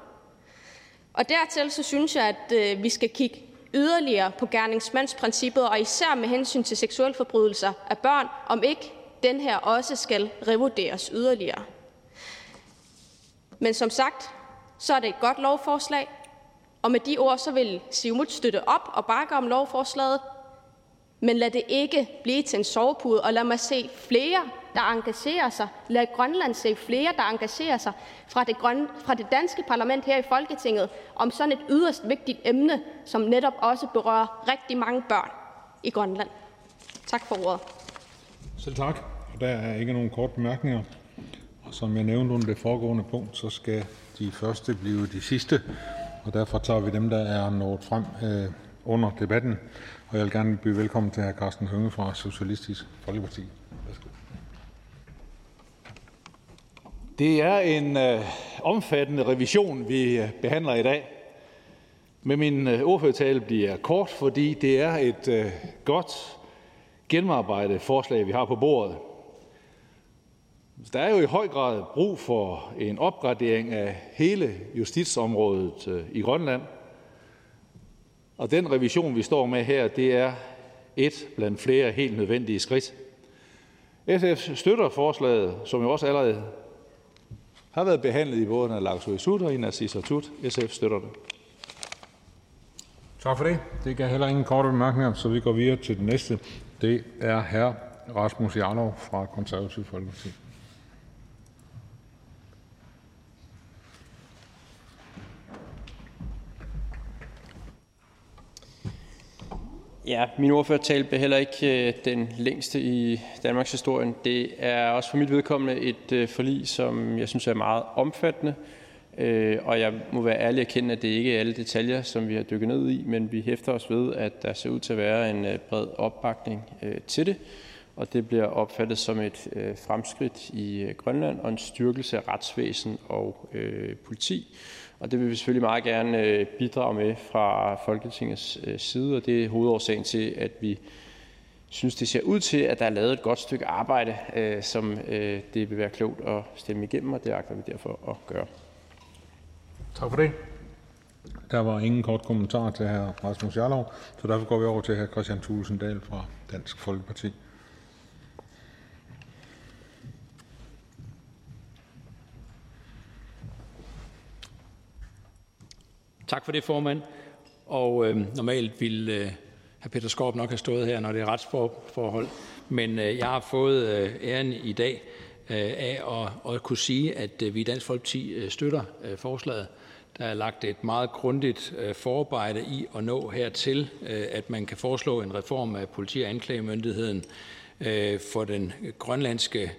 Og dertil så synes jeg, at øh, vi skal kigge yderligere på gerningsmandsprincippet, og især med hensyn til seksuelle forbrydelser af børn, om ikke den her også skal revurderes yderligere. Men som sagt, så er det et godt lovforslag, og med de ord så vil Siumut støtte op og bakke om lovforslaget, men lad det ikke blive til en sovepude, og lad mig se flere der engagerer sig. Lad Grønland se flere, der engagerer sig fra det, grøn, fra det danske parlament her i Folketinget om sådan et yderst vigtigt emne, som netop også berører rigtig mange børn i Grønland. Tak for ordet. Selv tak. Og der er ikke nogen korte bemærkninger. Og som jeg nævnte under det foregående punkt, så skal de første blive de sidste, og derfor tager vi dem, der er nået frem øh, under debatten. Og jeg vil gerne byde velkommen til hr. Carsten Hønge fra Socialistisk Folkeparti. Værsgo. Det er en øh, omfattende revision, vi øh, behandler i dag. Men min øh, ordførertale bliver kort, fordi det er et øh, godt gennemarbejdet forslag, vi har på bordet. Der er jo i høj grad brug for en opgradering af hele justitsområdet øh, i Grønland. Og den revision, vi står med her, det er et blandt flere helt nødvendige skridt. SF støtter forslaget, som jo også allerede har været behandlet i både Naalakkersuisut og Inatsisartut. SF støtter det. Tak for det. Det gav heller ingen korte bemærkninger, så vi går videre til den næste. Det er hr. Rasmus Jarlov fra Konservativ Folkeparti. Min ordførertale blev heller ikke øh, den længste i Danmarks historie. Det er også for mit vedkommende et øh, forlig, som jeg synes er meget omfattende, øh, og jeg må være ærlig at kende, at det ikke er alle detaljer, som vi har dykket ned i, men vi hæfter os ved, at der ser ud til at være en bred opbakning til det, og det bliver opfattet som et fremskridt i Grønland og en styrkelse af retsvæsen og politi, og det vil vi selvfølgelig meget gerne øh, bidrage med fra Folketingets øh, side, og det er hovedårsagen til, at vi synes, det ser ud til, at der er lavet et godt stykke arbejde, øh, som det vil være klogt at stemme igennem, og det agter vi derfor at gøre. Tak for det. Der var ingen kort kommentar til hr. Rasmus Jarlov, så derfor går vi over til hr. Christian Thulesen Dahl fra Dansk Folkeparti. Tak for det, formand. Og øh, normalt ville øh, hr. Peter Skorp nok have stået her, når det er retsforhold. Men øh, jeg har fået øh, æren i dag øh, af at, at kunne sige, at øh, vi i Dansk Folkeparti øh, støtter øh, forslaget. Der er lagt et meget grundigt øh, forarbejde i at nå hertil, øh, at man kan foreslå en reform af politi- og anklagemyndigheden øh, for den grønlandske Øh,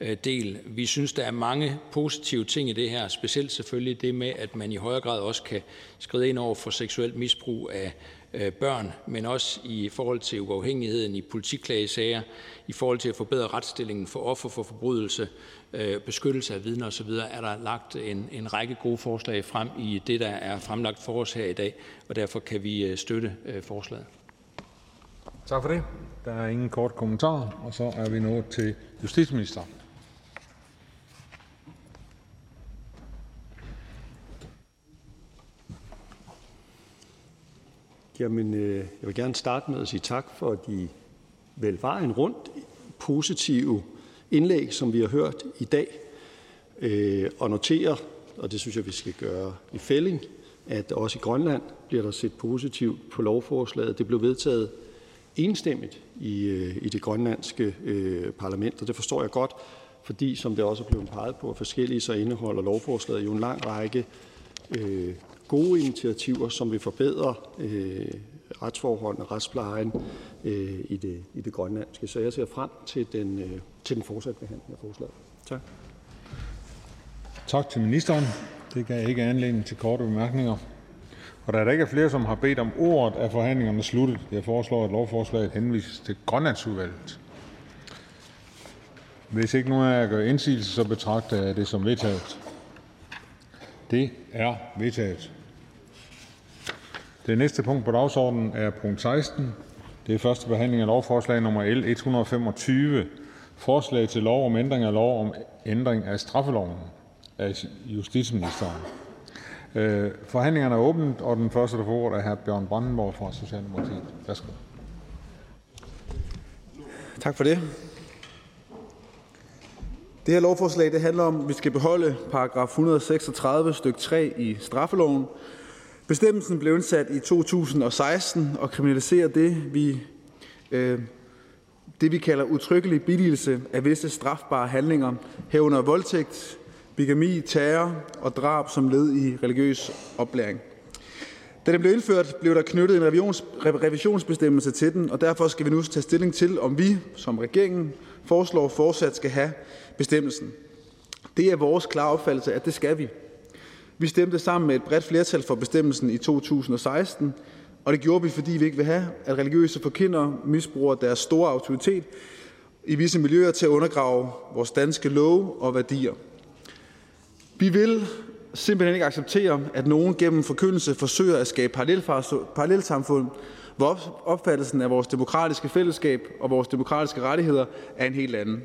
Øh, del. Vi synes, der er mange positive ting i det her, specielt selvfølgelig det med, at man i højere grad også kan skride ind over for seksuelt misbrug af øh, børn, men også i forhold til uafhængigheden i politiklagesager, i forhold til at forbedre retsstillingen for offer for forbrydelse, øh, beskyttelse af vidner osv., er der lagt en, en række gode forslag frem i det, der er fremlagt for os her i dag, og derfor kan vi støtte forslaget. Tak for det. Der er ingen kort kommentar, og så er vi nået til justitsministeren. Jamen, øh, jeg vil gerne starte med at sige tak for de vel vejen rundt positive indlæg, som vi har hørt i dag, øh, og notere, og det synes jeg, vi skal gøre i fælling, at også i Grønland bliver der set positivt på lovforslaget. Det blev vedtaget enstemmigt i, øh, i det grønlandske øh, parlament, og det forstår jeg godt, fordi, som det også er blevet peget på forskellige, så indeholder lovforslaget jo en lang række øh, gode initiativer, som vil forbedre øh, retsforholdene og retsplejen øh, i, det, i det grønlandske. Så jeg ser frem til den, øh, til den fortsatte behandling af forslaget. Tak. Tak til ministeren. Det gav ikke anledning til korte bemærkninger. Og da der ikke er flere, som har bedt om ordet, er forhandlingerne sluttet. Jeg foreslår, at lovforslaget henvises til Grønlandsudvalget. Hvis ikke nogen af jer gør indsigelse, så betragter jeg det som vedtaget. Det er vedtaget. Det næste punkt på dagsordenen er punkt 16. Det er første behandling af lovforslag nummer L 125. Forslag til lov om ændring af lov om ændring af straffeloven af justitsministeren. Øh, forhandlingerne er åbent, og den første, der får ordet, er hr. Bjørn Brandenborg fra Socialdemokratiet. Værsgo. Tak for det. Det her lovforslag det handler om, at vi skal beholde paragraf 136 stykke 3 i straffeloven, Bestemmelsen blev indsat i 2016 og kriminaliserer det, vi, øh, det, vi kalder udtrykkelig billigelse af visse strafbare handlinger, herunder voldtægt, bigami, terror og drab som led i religiøs oplæring. Da den blev indført, blev der knyttet en revisions, revisionsbestemmelse til den, og derfor skal vi nu tage stilling til, om vi, som regeringen, foreslår fortsat skal have bestemmelsen. Det er vores klare opfattelse, at det skal vi. Vi stemte sammen med et bredt flertal for bestemmelsen i 2016, og det gjorde vi, fordi vi ikke vil have, at religiøse forkyndere misbruger deres store autoritet i visse miljøer til at undergrave vores danske love og værdier. Vi vil simpelthen ikke acceptere, at nogen gennem forkyndelse forsøger at skabe parallelsamfund, hvor opfattelsen af vores demokratiske fællesskab og vores demokratiske rettigheder er en helt anden.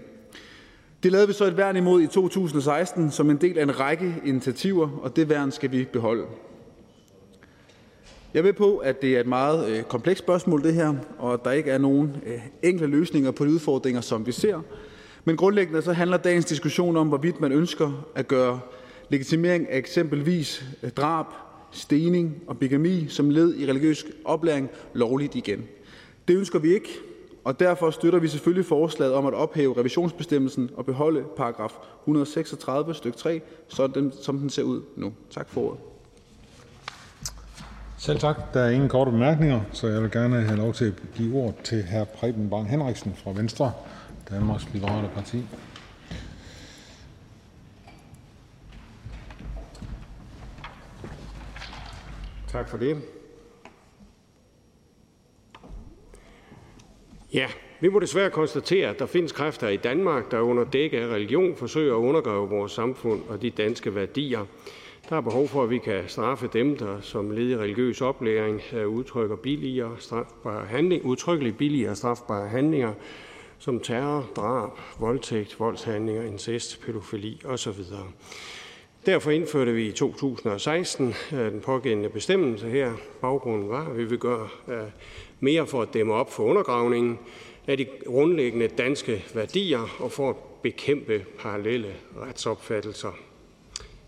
Det lavede vi så et værn imod i 2016 som en del af en række initiativer, og det værn skal vi beholde. Jeg er med på, at det er et meget øh, komplekst spørgsmål, det her, og at der ikke er nogen øh, enkle løsninger på de udfordringer, som vi ser. Men grundlæggende så handler dagens diskussion om, hvorvidt man ønsker at gøre legitimering af eksempelvis øh, drab, stening og bigami som led i religiøs oplæring lovligt igen. Det ønsker vi ikke, og derfor støtter vi selvfølgelig forslaget om at ophæve revisionsbestemmelsen og beholde paragraf 136 stykke 3, som den ser ud nu. Tak for ordet. Selv tak. Der er ingen korte bemærkninger, så jeg vil gerne have lov til at give ord til hr. Preben Bang Henriksen fra Venstre, Danmarks Liberale Parti. Tak for det. Ja, vi må desværre konstatere, at der findes kræfter i Danmark, der under dække af religion forsøger at undergrave vores samfund og de danske værdier. Der er behov for, at vi kan straffe dem, der som led i religiøs oplæring øh, udtrykker billigere strafbare handling, udtrykkeligt billigere strafbare handlinger, som terror, drab, voldtægt, voldshandlinger, incest, pædofili osv. Derfor indførte vi i 2016 øh, den pågældende bestemmelse her. Baggrunden var, at vi vil gøre øh, mere for at dæmme op for undergravningen af de grundlæggende danske værdier og for at bekæmpe parallelle retsopfattelser.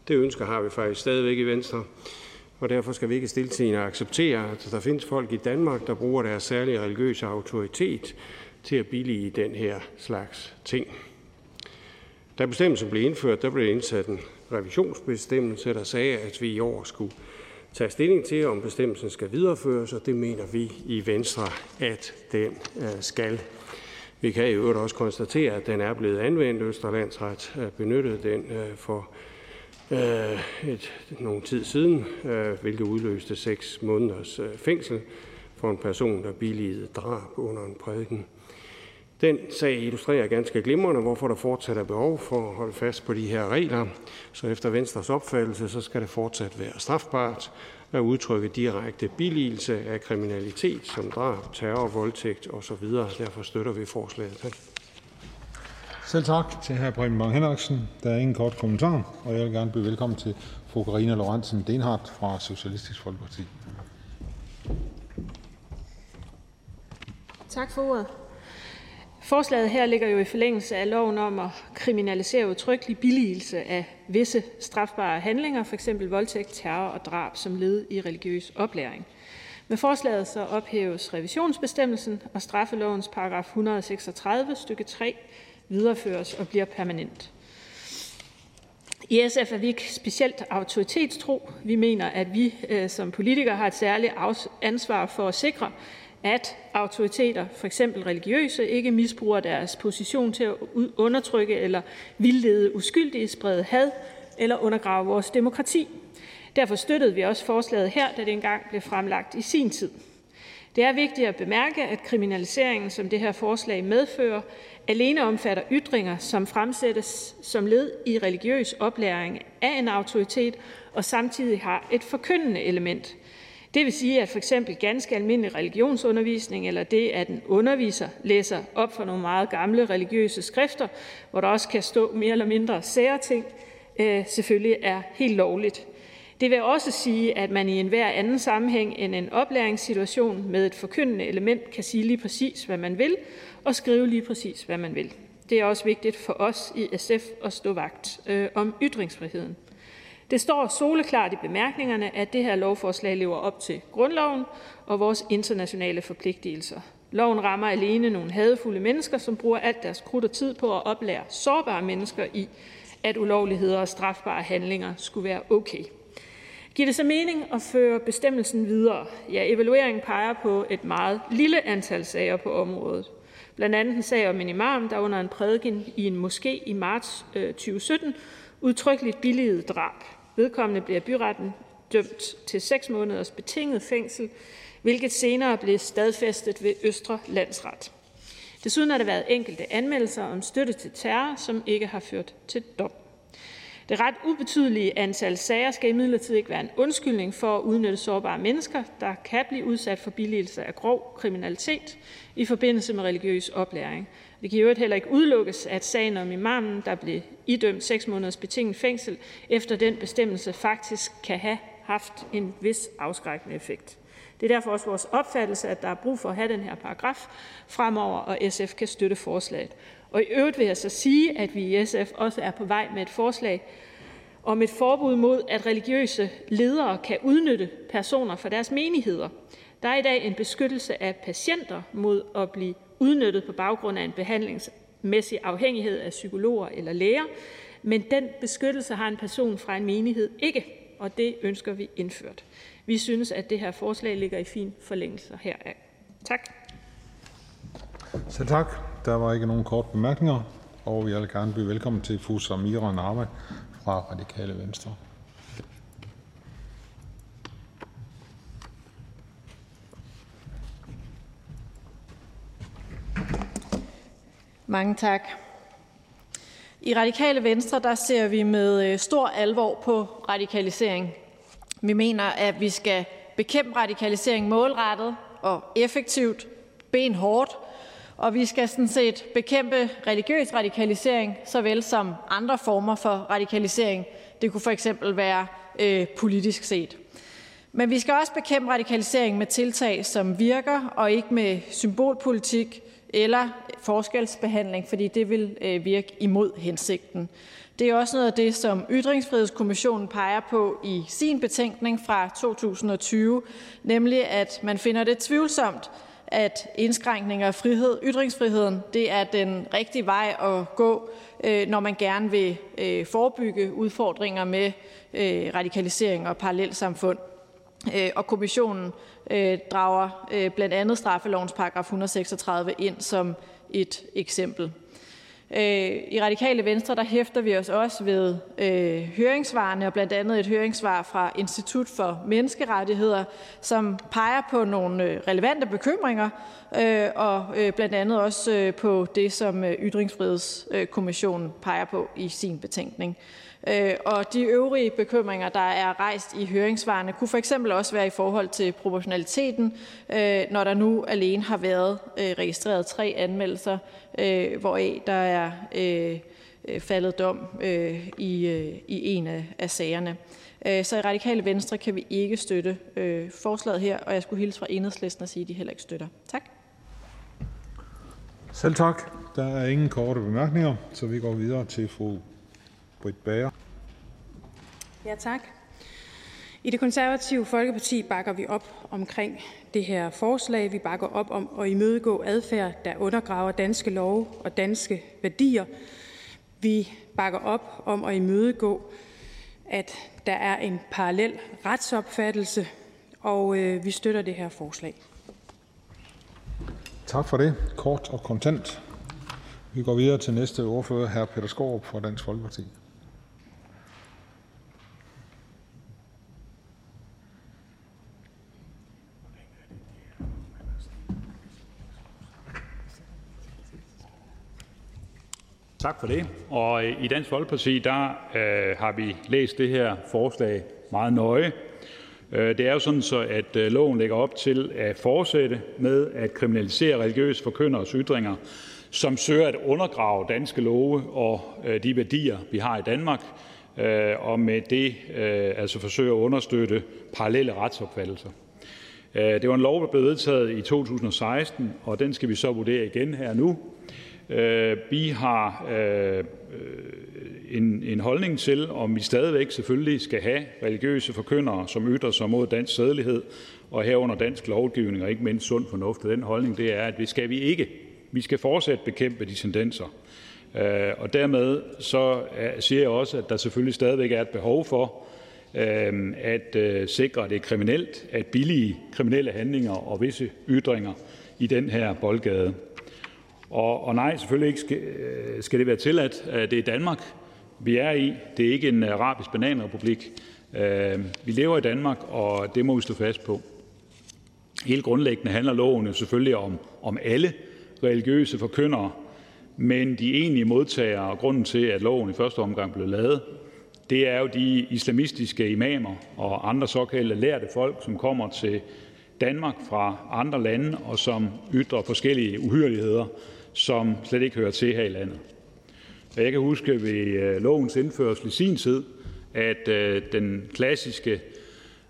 Det ønsker har vi faktisk stadigvæk i Venstre, og derfor skal vi ikke stiltigende acceptere, at der findes folk i Danmark, der bruger deres særlige religiøse autoritet til at billige den her slags ting. Da bestemmelsen blev indført, der blev indsat en revisionsbestemmelse, der sagde, at vi i år skulle tage stilling til, om bestemmelsen skal videreføres, og det mener vi i Venstre, at den øh, skal. Vi kan i øvrigt også konstatere, at den er blevet anvendt. Østerlandsret øh, benyttede den øh, for øh, et, nogle tid siden, hvilket udløste seks måneders fængsel for en person, der billigede drab under en prædiken. Den sag illustrerer ganske glimrende, hvorfor der fortsat er behov for at holde fast på de her regler. Så efter Venstres opfattelse, så skal det fortsat være strafbart at udtrykke direkte billigelse af kriminalitet som drab, terror, voldtægt osv. Derfor støtter vi forslaget. Tak. Selv tak til hr. Preben Bang Henriksen. Der er ingen kort kommentar, og jeg vil gerne byde velkommen til fru Karina Lorentzen Denhardt fra Socialistisk Folkeparti. Tak for ordet. Forslaget her ligger jo i forlængelse af loven om at kriminalisere udtrykkelig billigelse af visse strafbare handlinger, f.eks. voldtægt, terror og drab som led i religiøs oplæring. Med forslaget så ophæves revisionsbestemmelsen, og straffelovens paragraf 136 stykke 3 videreføres og bliver permanent. I SF er vi ikke specielt autoritetstro. Vi mener, at vi øh, som politikere har et særligt ansvar for at sikre, at autoriteter, f.eks. religiøse, ikke misbruger deres position til at undertrykke eller vildlede uskyldige, sprede had eller undergrave vores demokrati. Derfor støttede vi også forslaget her, da det engang blev fremlagt i sin tid. Det er vigtigt at bemærke, at kriminaliseringen, som det her forslag medfører, alene omfatter ytringer, som fremsættes som led i religiøs oplæring af en autoritet og samtidig har et forkyndende element. Det vil sige, at for eksempel ganske almindelig religionsundervisning eller det, at en underviser læser op for nogle meget gamle religiøse skrifter, hvor der også kan stå mere eller mindre sære ting, øh, selvfølgelig er helt lovligt. Det vil også sige, at man i enhver anden sammenhæng end en oplæringssituation med et forkyndende element kan sige lige præcis, hvad man vil, og skrive lige præcis, hvad man vil. Det er også vigtigt for os i SF at stå vagt øh, om ytringsfriheden. Det står soleklart i bemærkningerne, at det her lovforslag lever op til grundloven og vores internationale forpligtelser. Loven rammer alene nogle hadefulde mennesker, som bruger alt deres krudt og tid på at oplære sårbare mennesker i, at ulovligheder og strafbare handlinger skulle være okay. Giver det så mening at føre bestemmelsen videre? Ja, evalueringen peger på et meget lille antal sager på området. Blandt andet en sag om en imam, der under en prædiken i en moské i marts øh, 2017 udtrykkeligt billigede drab. Vedkommende blev af byretten dømt til 6 måneders betinget fængsel, hvilket senere blev stadfæstet ved Østre Landsret. Desuden har der været enkelte anmeldelser om støtte til terror, som ikke har ført til dom. Det ret ubetydelige antal sager skal imidlertid ikke være en undskyldning for at udnytte sårbare mennesker, der kan blive udsat for billigelse af grov kriminalitet i forbindelse med religiøs oplæring. Det kan i øvrigt heller ikke udelukkes, at sagen om imamen, der blev idømt 6 måneders betinget fængsel efter den bestemmelse, faktisk kan have haft en vis afskrækkende effekt. Det er derfor også vores opfattelse, at der er brug for at have den her paragraf fremover, og SF kan støtte forslaget. Og i øvrigt vil jeg så sige, at vi i SF også er på vej med et forslag om et forbud mod, at religiøse ledere kan udnytte personer for deres menigheder. Der er i dag en beskyttelse af patienter mod at blive udnyttet på baggrund af en behandlingsmæssig afhængighed af psykologer eller læger, men den beskyttelse har en person fra en menighed ikke, og det ønsker vi indført. Vi synes, at det her forslag ligger i fin forlængelse heraf. Tak. Så tak. Der var ikke nogen kort bemærkninger, og jeg vil gerne byde velkommen til fru Samira Narme fra Radikale Venstre. Mange tak. I Radikale Venstre der ser vi med øh, stor alvor på radikalisering. Vi mener, at vi skal bekæmpe radikalisering målrettet og effektivt, benhårdt, og vi skal sådan set bekæmpe religiøs radikalisering såvel som andre former for radikalisering. Det kunne for eksempel være øh, politisk set. Men vi skal også bekæmpe radikalisering med tiltag, som virker, og ikke med symbolpolitik eller forskelsbehandling, fordi det vil øh, virke imod hensigten. Det er også noget af det, som Ytringsfrihedskommissionen peger på i sin betænkning fra 2020, nemlig at man finder det tvivlsomt, at indskrænkninger af frihed, ytringsfriheden, det er den rigtige vej at gå, øh, når man gerne vil øh, forebygge udfordringer med øh, radikalisering og parallelsamfund. Øh, og kommissionen øh, drager øh, blandt andet straffelovens paragraf 136 ind som et eksempel. I Radikale Venstre der hæfter vi os også ved øh, høringssvarene, og blandt andet et høringssvar fra Institut for Menneskerettigheder, som peger på nogle relevante bekymringer, øh, og øh, blandt andet også øh, på det, som Ytringsfrihedskommissionen peger på i sin betænkning. Øh, og de øvrige bekymringer, der er rejst i høringssvarene, kunne for eksempel også være i forhold til proportionaliteten, øh, når der nu alene har været øh, registreret tre anmeldelser, øh, hvoraf der er faldet dom i, i en af sagerne. Så i Radikale Venstre kan vi ikke støtte forslaget her, og jeg skulle hilse fra enhedslisten og sige, at de heller ikke støtter. Tak. Selv tak. Der er ingen korte bemærkninger, så vi går videre til fru Britt Bager. Ja, tak. I Det Konservative Folkeparti bakker vi op omkring det her forslag. Vi bakker op om at imødegå adfærd, der undergraver danske love og danske værdier. Vi bakker op om at imødegå, at der er en parallel retsopfattelse, og øh, vi støtter det her forslag. Tak for det. Kort og kontant. Vi går videre til næste ordfører, hr. Peter Skaarup fra Dansk Folkeparti. Tak for det. Og øh, i Dansk Folkeparti der øh, har vi læst det her forslag meget nøje. Øh, det er jo sådan, så at øh, loven lægger op til at fortsætte med at kriminalisere religiøse forkynderes ytringer, som søger at undergrave danske love og øh, de værdier, vi har i Danmark, øh, og med det øh, altså forsøger at understøtte parallelle retsopfattelser. Øh, det var en lov, der blev vedtaget i 2016, og den skal vi så vurdere igen her nu. Øh, vi har øh, øh, en, en holdning til, om vi stadigvæk selvfølgelig skal have religiøse forkyndere, som ytrer sig mod dansk sædelighed og herunder dansk lovgivning og ikke mindst sund fornuft. Den holdning det er, at det skal vi ikke. Vi skal fortsat bekæmpe de tendenser. Og dermed så siger jeg også, at der selvfølgelig stadigvæk er et behov for at sikre, at det er kriminelt at billige kriminelle handlinger og visse ytringer i den her boldgade. Og, og nej, selvfølgelig ikke skal, øh, skal det være tilladt. Øh, det er Danmark, vi er i. Det er ikke en øh, arabisk bananrepublik. Vi lever i Danmark, og det må vi stå fast på. Helt grundlæggende handler loven jo selvfølgelig om, om alle religiøse forkyndere, men de egentlige modtagere og grunden til, at loven i første omgang blev lavet, det er jo de islamistiske imamer og andre såkaldte lærte folk, som kommer til Danmark fra andre lande, og som ytrer forskellige uhyreligheder, som slet ikke hører til her i landet. Jeg kan huske ved øh, lovens indførsel i sin tid, at øh, den klassiske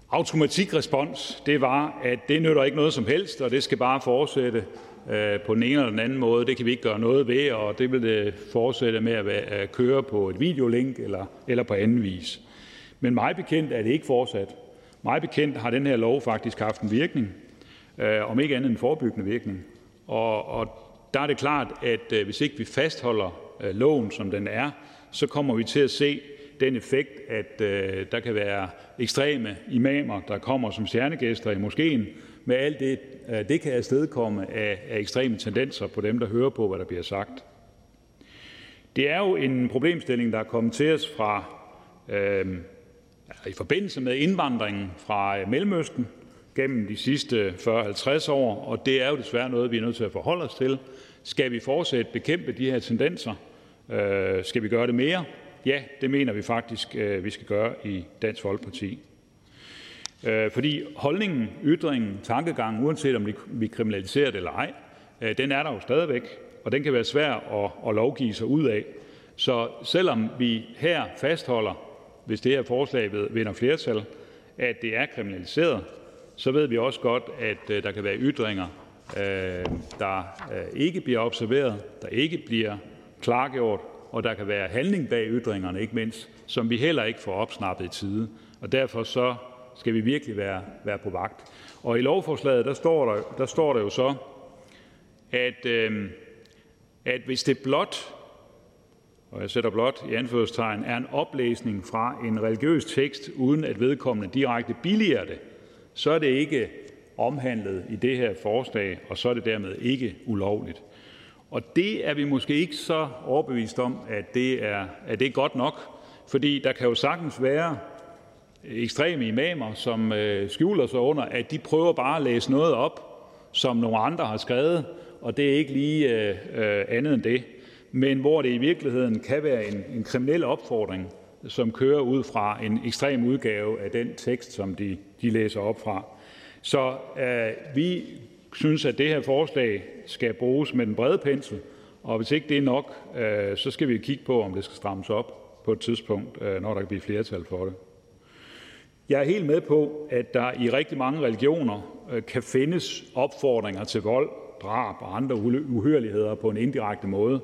automatikrespons det var, at det nytter ikke noget som helst, og det skal bare fortsætte øh, på den ene eller den anden måde. Det kan vi ikke gøre noget ved, og det vil det fortsætte med at køre på et videolink eller, eller på anden vis. Men mig bekendt er det ikke fortsat. Mig bekendt har den her lov faktisk haft en virkning, øh, om ikke andet en forebyggende virkning. Og, og der er det klart, at øh, hvis ikke vi fastholder øh, loven, som den er, så kommer vi til at se den effekt, at øh, der kan være ekstreme imamer, der kommer som stjernegæster i moskeen, med alt det, det kan afstedkomme af, ekstreme tendenser på dem, der hører på, hvad der bliver sagt. Det er jo en problemstilling, der er kommet til os fra øh, i forbindelse med indvandringen fra Mellemøsten gennem de sidste 40-50 år, og det er jo desværre noget, vi er nødt til at forholde os til. Skal vi fortsat bekæmpe de her tendenser? Øh, skal vi gøre det mere? Ja, det mener vi faktisk, øh, vi skal gøre i Dansk Folkeparti. Øh, fordi holdningen, ytringen, tankegangen, uanset om vi kriminaliserer det eller ej, øh, den er der jo stadigvæk, og den kan være svær at, at lovgive sig ud af. Så selvom vi her fastholder, hvis det her forslag vinder flertal, at det er kriminaliseret, så ved vi også godt, at øh, der kan være ytringer, Øh, der øh, ikke bliver observeret, der ikke bliver klargjort, og der kan være handling bag ytringerne, ikke mindst, som vi heller ikke får opsnappet i tide. Og derfor så skal vi virkelig være, være på vagt. Og i lovforslaget, der står der, der, står der jo så, at, øh, at hvis det blot, og jeg sætter blot i anførselstegn, er en oplæsning fra en religiøs tekst, uden at vedkommende direkte billiger det, så er det ikke omhandlet i det her forslag, og så er det dermed ikke ulovligt. Og det er vi måske ikke så overbevist om, at det er, at det er godt nok, fordi der kan jo sagtens være ekstreme imamer, som øh, skjuler sig under, at de prøver bare at læse noget op, som nogle andre har skrevet, og det er ikke lige øh, øh, andet end det. Men hvor det i virkeligheden kan være en, en kriminel opfordring, som kører ud fra en ekstrem udgave af den tekst, som de, de læser op fra. Så øh, vi synes, at det her forslag skal bruges med den brede pensel, og hvis ikke det er nok, øh, så skal vi kigge på, om det skal strammes op på et tidspunkt, øh, når der kan blive flertal for det. Jeg er helt med på, at der i rigtig mange religioner øh, kan findes opfordringer til vold, drab og andre uhørligheder på en indirekte måde.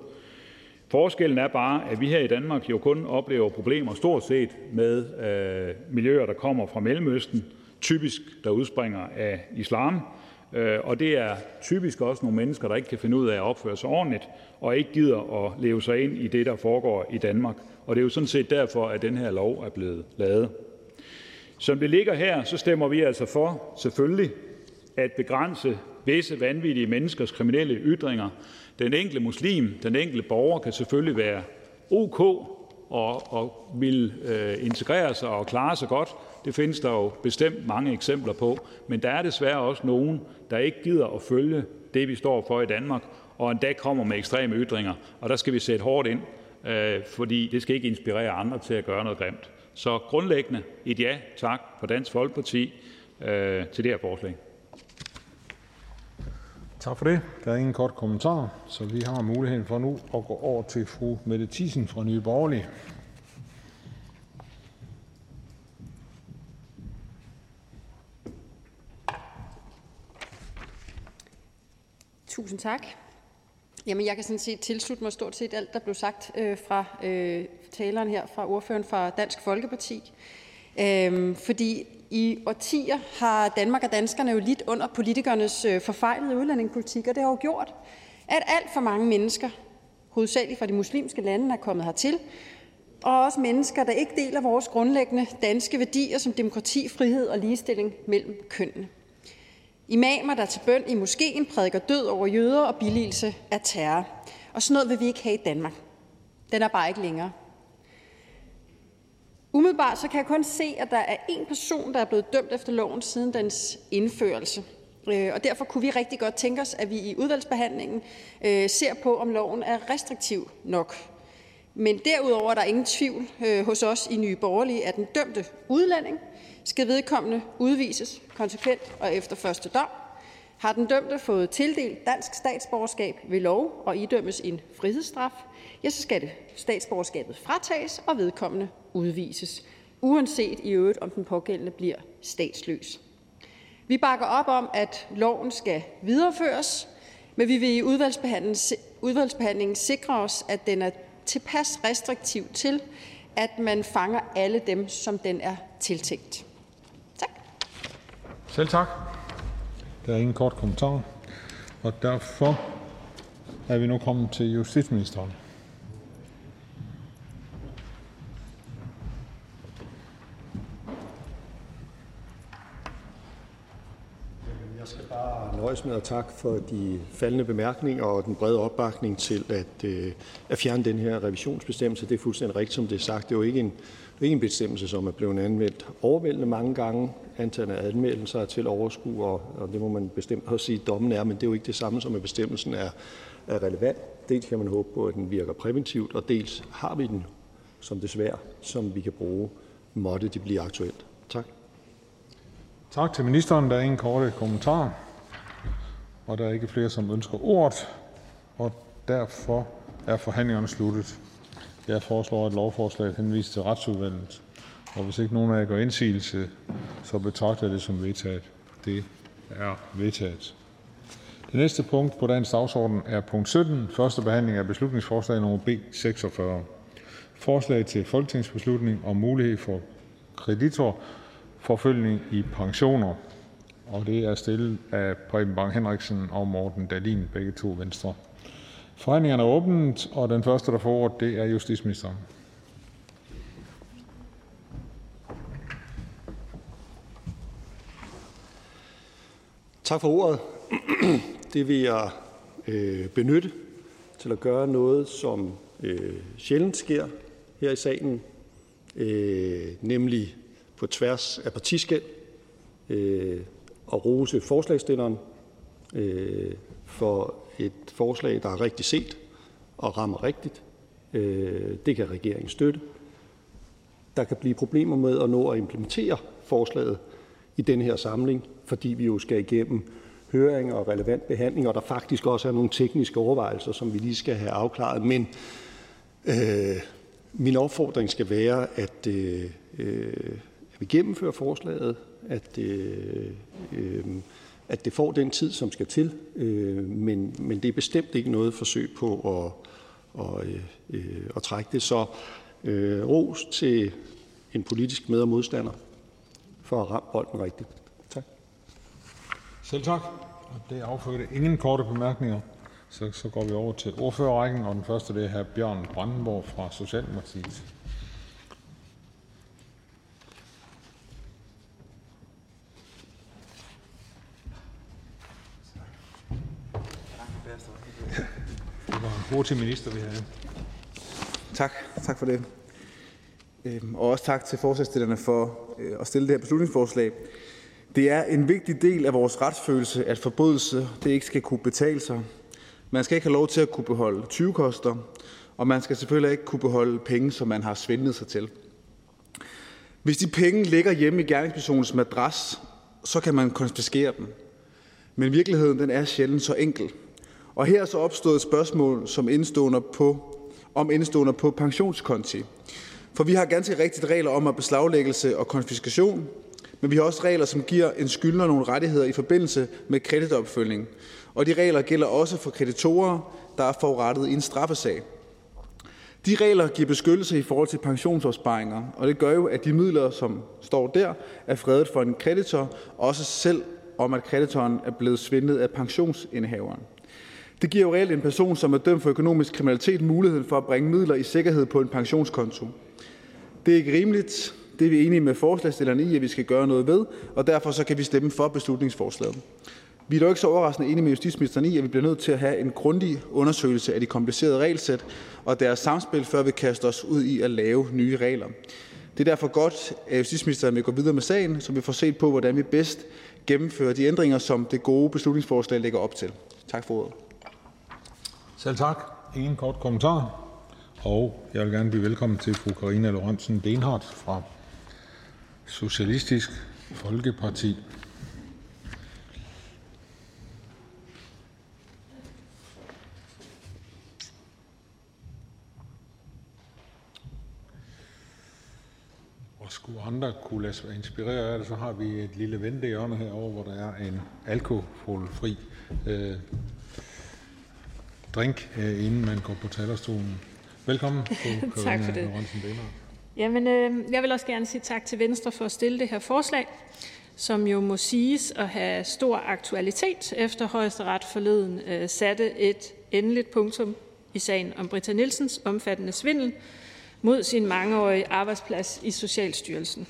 Forskellen er bare, at vi her i Danmark jo kun oplever problemer stort set med øh, miljøer, der kommer fra Mellemøsten, typisk der udspringer af islam, øh, og det er typisk også nogle mennesker, der ikke kan finde ud af at opføre sig ordentligt og ikke gider at leve sig ind i det, der foregår i Danmark. Og det er jo sådan set derfor, at den her lov er blevet lavet. Som det ligger her, så stemmer vi altså for, selvfølgelig, at begrænse visse vanvittige menneskers kriminelle ytringer. Den enkelte muslim, den enkelte borger kan selvfølgelig være ok og, og vil øh, integrere sig og klare sig godt, det findes der jo bestemt mange eksempler på, men der er desværre også nogen, der ikke gider at følge det, vi står for i Danmark, og endda kommer med ekstreme ytringer. Og der skal vi sætte hårdt ind, øh, fordi det skal ikke inspirere andre til at gøre noget grimt. Så grundlæggende et ja tak fra Dansk Folkeparti øh, til det her forslag. Tak for det. Der er ingen kort kommentar, så vi har muligheden for nu at gå over til fru Mette Thiesen fra Nye Borgerlige. Tusind tak. Jamen, jeg kan sådan set tilslutte mig stort set alt, der blev sagt øh, fra øh, taleren her, fra ordføreren fra Dansk Folkeparti. Øhm, fordi i årtier har Danmark og danskerne jo lidt under politikernes øh, forfejlede udlændingepolitik, og det har jo gjort, at alt for mange mennesker, hovedsageligt fra de muslimske lande, er kommet hertil, og også mennesker, der ikke deler vores grundlæggende danske værdier som demokrati, frihed og ligestilling mellem kønnene. Imamer, der til bøn i moskeen prædiker død over jøder og billigelse af terror. Og sådan noget vil vi ikke have i Danmark. Den er bare ikke længere. Umiddelbart så kan jeg kun se, at der er én person, der er blevet dømt efter loven siden dens indførelse. Øh, og derfor kunne vi rigtig godt tænke os, at vi i udvalgsbehandlingen øh, ser på, om loven er restriktiv nok. Men derudover er der ingen tvivl øh, hos os i Nye Borgerlige, at den dømte udlænding skal vedkommende udvises konsekvent og efter første dom. Har den dømte fået tildelt dansk statsborgerskab ved lov og idømmes en frihedsstraf, ja, så skal det statsborgerskabet fratages og vedkommende udvises, uanset i øvrigt om den pågældende bliver statsløs. Vi bakker op om, at loven skal videreføres, men vi vil i udvalgsbehandlingen sikre os, at den er tilpas restriktiv til, at man fanger alle dem, som den er tiltænkt. Selv tak. Der er ingen kort kommentar, og derfor er vi nu kommet til justitsministeren. Jeg skal bare nøjes med at takke for de faldende bemærkninger og den brede opbakning til at, øh, at fjerne den her revisionsbestemmelse. Det er fuldstændig rigtigt, som det er sagt. Det er jo ikke en, ikke en bestemmelse, som er blevet anvendt overvældende mange gange. Antallet af anmeldelser er til overskue, og, og det må man bestemt også sige, at dommen er, men det er jo ikke det samme som, at bestemmelsen er, er relevant. Dels kan man håbe på, at den virker præventivt, og dels har vi den som desværre, som vi kan bruge, måtte det blive aktuelt. Tak. Tak til ministeren. Der er ingen korte kommentarer, og der er ikke flere, som ønsker ordet, og derfor er forhandlingerne sluttet. Jeg foreslår, at lovforslaget henvises til retsudvalget, og hvis ikke nogen af jer går indsigelse, så betragter jeg det som vedtaget. Det er vedtaget. Det næste punkt på dagens dagsorden er punkt 17, første behandling af beslutningsforslag nummer B 46. Forslag til folketingsbeslutning om mulighed for kreditor forfølgning i pensioner. Og det er stillet af Preben Bang Henriksen og Morten Dalin, begge to venstre. Forhandlingerne er åbent, og den første, der får ordet, det er justitsministeren. Tak for ordet. Det vil jeg øh, benytte til at gøre noget, som øh, sjældent sker her i salen, øh, nemlig på tværs af partiskæld øh, og rose forslagstilleren øh, for et forslag, der er rigtig set og rammer rigtigt. Øh, det kan regeringen støtte. Der kan blive problemer med at nå at implementere forslaget i den her samling, fordi vi jo skal igennem høringer og relevant behandling, og der faktisk også er nogle tekniske overvejelser, som vi lige skal have afklaret. Men øh, min opfordring skal være, at, øh, øh at vi gennemfører forslaget, at, øh, øh, at det får den tid, som skal til, øh, men, men det er bestemt ikke noget forsøg på at, og, øh, at trække det. Så øh, ros til en politisk med- og modstander for at ramme bolden rigtigt. Tak. Selv tak. Og det affødte ingen korte bemærkninger. Så, så går vi over til ordførerrækken, og den første det er hr. Bjørn Brandenborg fra Socialdemokratiet. Det var en hurtig minister, vi havde. Tak, tak for det. Øhm, og også tak til forslagsstillerne for øh, at stille det her beslutningsforslag. Det er en vigtig del af vores retsfølelse, at forbrydelse det ikke skal kunne betale sig. Man skal ikke have lov til at kunne beholde 20 koster, og man skal selvfølgelig ikke kunne beholde penge, som man har svindlet sig til. Hvis de penge ligger hjemme i gerningspersonens madras, så kan man konfiskere dem. Men virkeligheden den er sjældent så enkel. Og her er så opstået et spørgsmål som indstående på, om indstående på pensionskonti. For vi har ganske rigtigt regler om at beslaglæggelse og konfiskation, men vi har også regler, som giver en skyldner nogle rettigheder i forbindelse med kreditopfølgning. Og de regler gælder også for kreditorer, der er forurettet i en straffesag. De regler giver beskyttelse i forhold til pensionsopsparinger, og det gør jo, at de midler, som står der, er fredet for en kreditor, også selv om at kreditoren er blevet svindlet af pensionsindehaveren. Det giver jo reelt en person, som er dømt for økonomisk kriminalitet, muligheden for at bringe midler i sikkerhed på en pensionskonto. Det er ikke rimeligt. Det er vi enige med forslagsstillerne i, at vi skal gøre noget ved, og derfor så kan vi stemme for beslutningsforslaget. Vi er dog ikke så overraskende enige med justitsministeren i, at vi bliver nødt til at have en grundig undersøgelse af de komplicerede regelsæt og deres samspil, før vi kaster os ud i at lave nye regler. Det er derfor godt, at justitsministeren vil gå videre med sagen, så vi får set på, hvordan vi bedst gennemfører de ændringer, som det gode beslutningsforslag lægger op til. Tak for ordet. Selv tak. Ingen kort kommentar. og jeg vil gerne byde velkommen til fru Karina Lorentzen Dehnhardt fra Socialistisk Folkeparti. Og skulle andre kunne lade sig inspirere af det, så har vi et lille ventehjørne herovre, hvor der er en alkoholfri øh, drink, øh, inden man går på talerstolen. Velkommen, fru [LAUGHS] Tak for det. Jamen, øh, jeg vil også gerne sige tak til Venstre for at stille det her forslag, som jo må siges at have stor aktualitet, efter højesteret forleden øh, satte et endeligt punktum i sagen om Britta Nielsens omfattende svindel mod sin mangeårige arbejdsplads i Socialstyrelsen.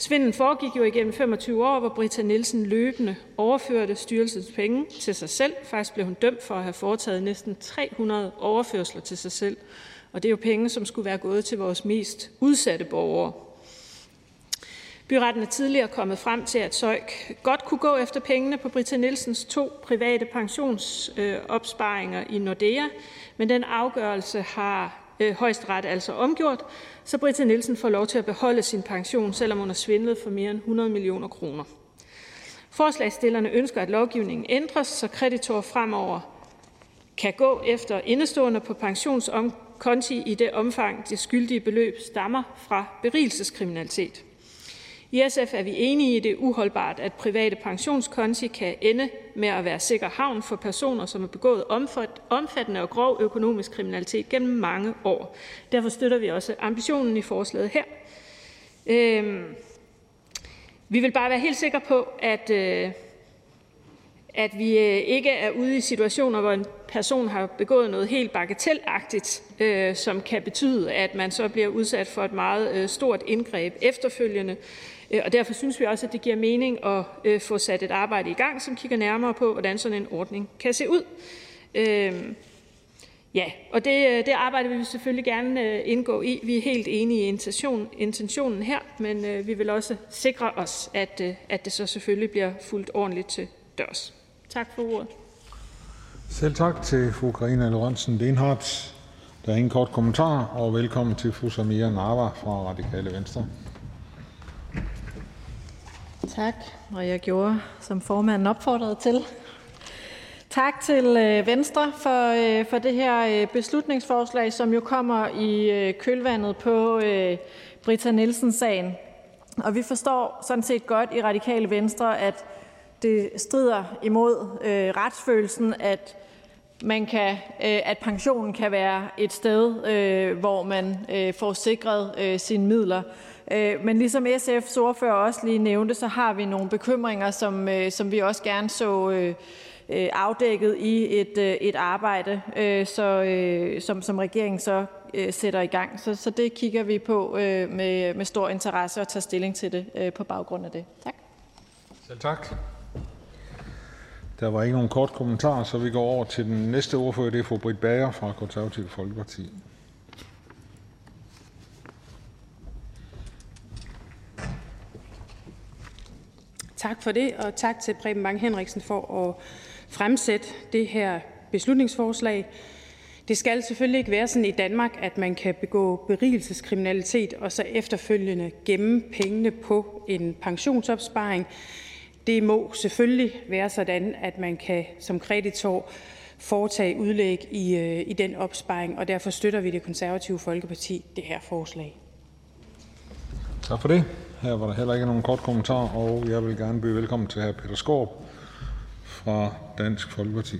Svindlen foregik jo igennem 25 år, hvor Britta Nielsen løbende overførte styrelsens penge til sig selv. Faktisk blev hun dømt for at have foretaget næsten 300 overførsler til sig selv, og det er jo penge, som skulle være gået til vores mest udsatte borgere. Byretten er tidligere kommet frem til, at Søjk godt kunne gå efter pengene på Britta Nielsens to private pensionsopsparinger i Nordea, men den afgørelse har Øh, højesteret altså omgjort, så Britta Nielsen får lov til at beholde sin pension, selvom hun har svindlet for mere end 100 millioner kroner. Forslagsstillerne ønsker, at lovgivningen ændres, så kreditorer fremover kan gå efter indestående på pensionskonti i det omfang, det skyldige beløb stammer fra berigelseskriminalitet. I SF er vi enige i, at det er uholdbart, at private pensionskonti kan ende med at være sikker havn for personer, som har begået omfattende og grov økonomisk kriminalitet gennem mange år. Derfor støtter vi også ambitionen i forslaget her. Øhm, vi vil bare være helt sikre på, at, øh, at vi øh, ikke er ude i situationer, hvor en person har begået noget helt bagatelagtigt, øh, som kan betyde, at man så bliver udsat for et meget øh, stort indgreb efterfølgende. Øh, og derfor synes vi også, at det giver mening at øh, få sat et arbejde i gang, som kigger nærmere på, hvordan sådan en ordning kan se ud. Øhm, ja, og det, øh, det arbejde vil vi selvfølgelig gerne indgå i. Vi er helt enige i intention, intentionen her, men vi vil også sikre os, at, at det så selvfølgelig bliver fuldt ordentligt til dørs. Tak for ordet. Selv tak til fru Karina Lorentzen Dehnhardt. Der er ingen kort kommentar, og velkommen til fru Samira Narva fra Radikale Venstre. Tak, og jeg gjorde, som formanden opfordrede til. Tak til øh, Venstre for, øh, for det her øh, beslutningsforslag, som jo kommer i kølvandet på Britta Nielsen-sagen. Og vi forstår sådan set godt i Radikale Venstre, at det strider imod retsfølelsen, at man kan, at pensionen kan være et sted, hvor man får sikret sine midler. Men ligesom SF's ordfører også lige nævnte, så har vi nogle bekymringer, som, som vi også gerne så afdækket i et, et arbejde, så, som, som regeringen så sætter i gang. Så, så det kigger vi på med, med stor interesse og tager stilling til det på baggrund af det. Tak. Selv tak. Der var ikke nogen kort kommentar, så vi går over til den næste ordfører. Det er fru Britt Bager fra Konservativ Folkeparti. Tak for det, og tak til Preben Bang Henriksen for at fremsætte det her beslutningsforslag. Det skal selvfølgelig ikke være sådan i Danmark, at man kan begå berigelseskriminalitet og så efterfølgende gemme pengene på en pensionsopsparing. Det må selvfølgelig være sådan, at man kan som kreditor foretage udlæg i, øh, i den opsparing, og derfor støtter vi det konservative Folkeparti det her forslag. Tak for det. Her var der heller ikke nogen kort kommentar, og jeg vil gerne byde velkommen til hr. Peter Skorp fra Dansk Folkeparti.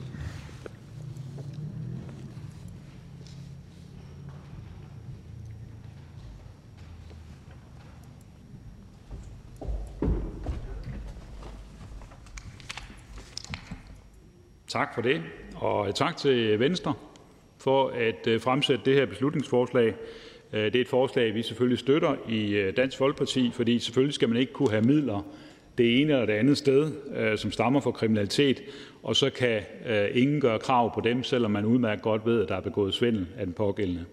Tak for det, og tak til Venstre for at øh, fremsætte det her beslutningsforslag. Øh, det er et forslag, vi selvfølgelig støtter i øh, Dansk Folkeparti, fordi selvfølgelig skal man ikke kunne have midler det ene eller det andet sted, øh, som stammer fra kriminalitet, og så kan ingen gøre krav på dem, selvom man udmærket godt ved, at der er begået svindel af den pågældende.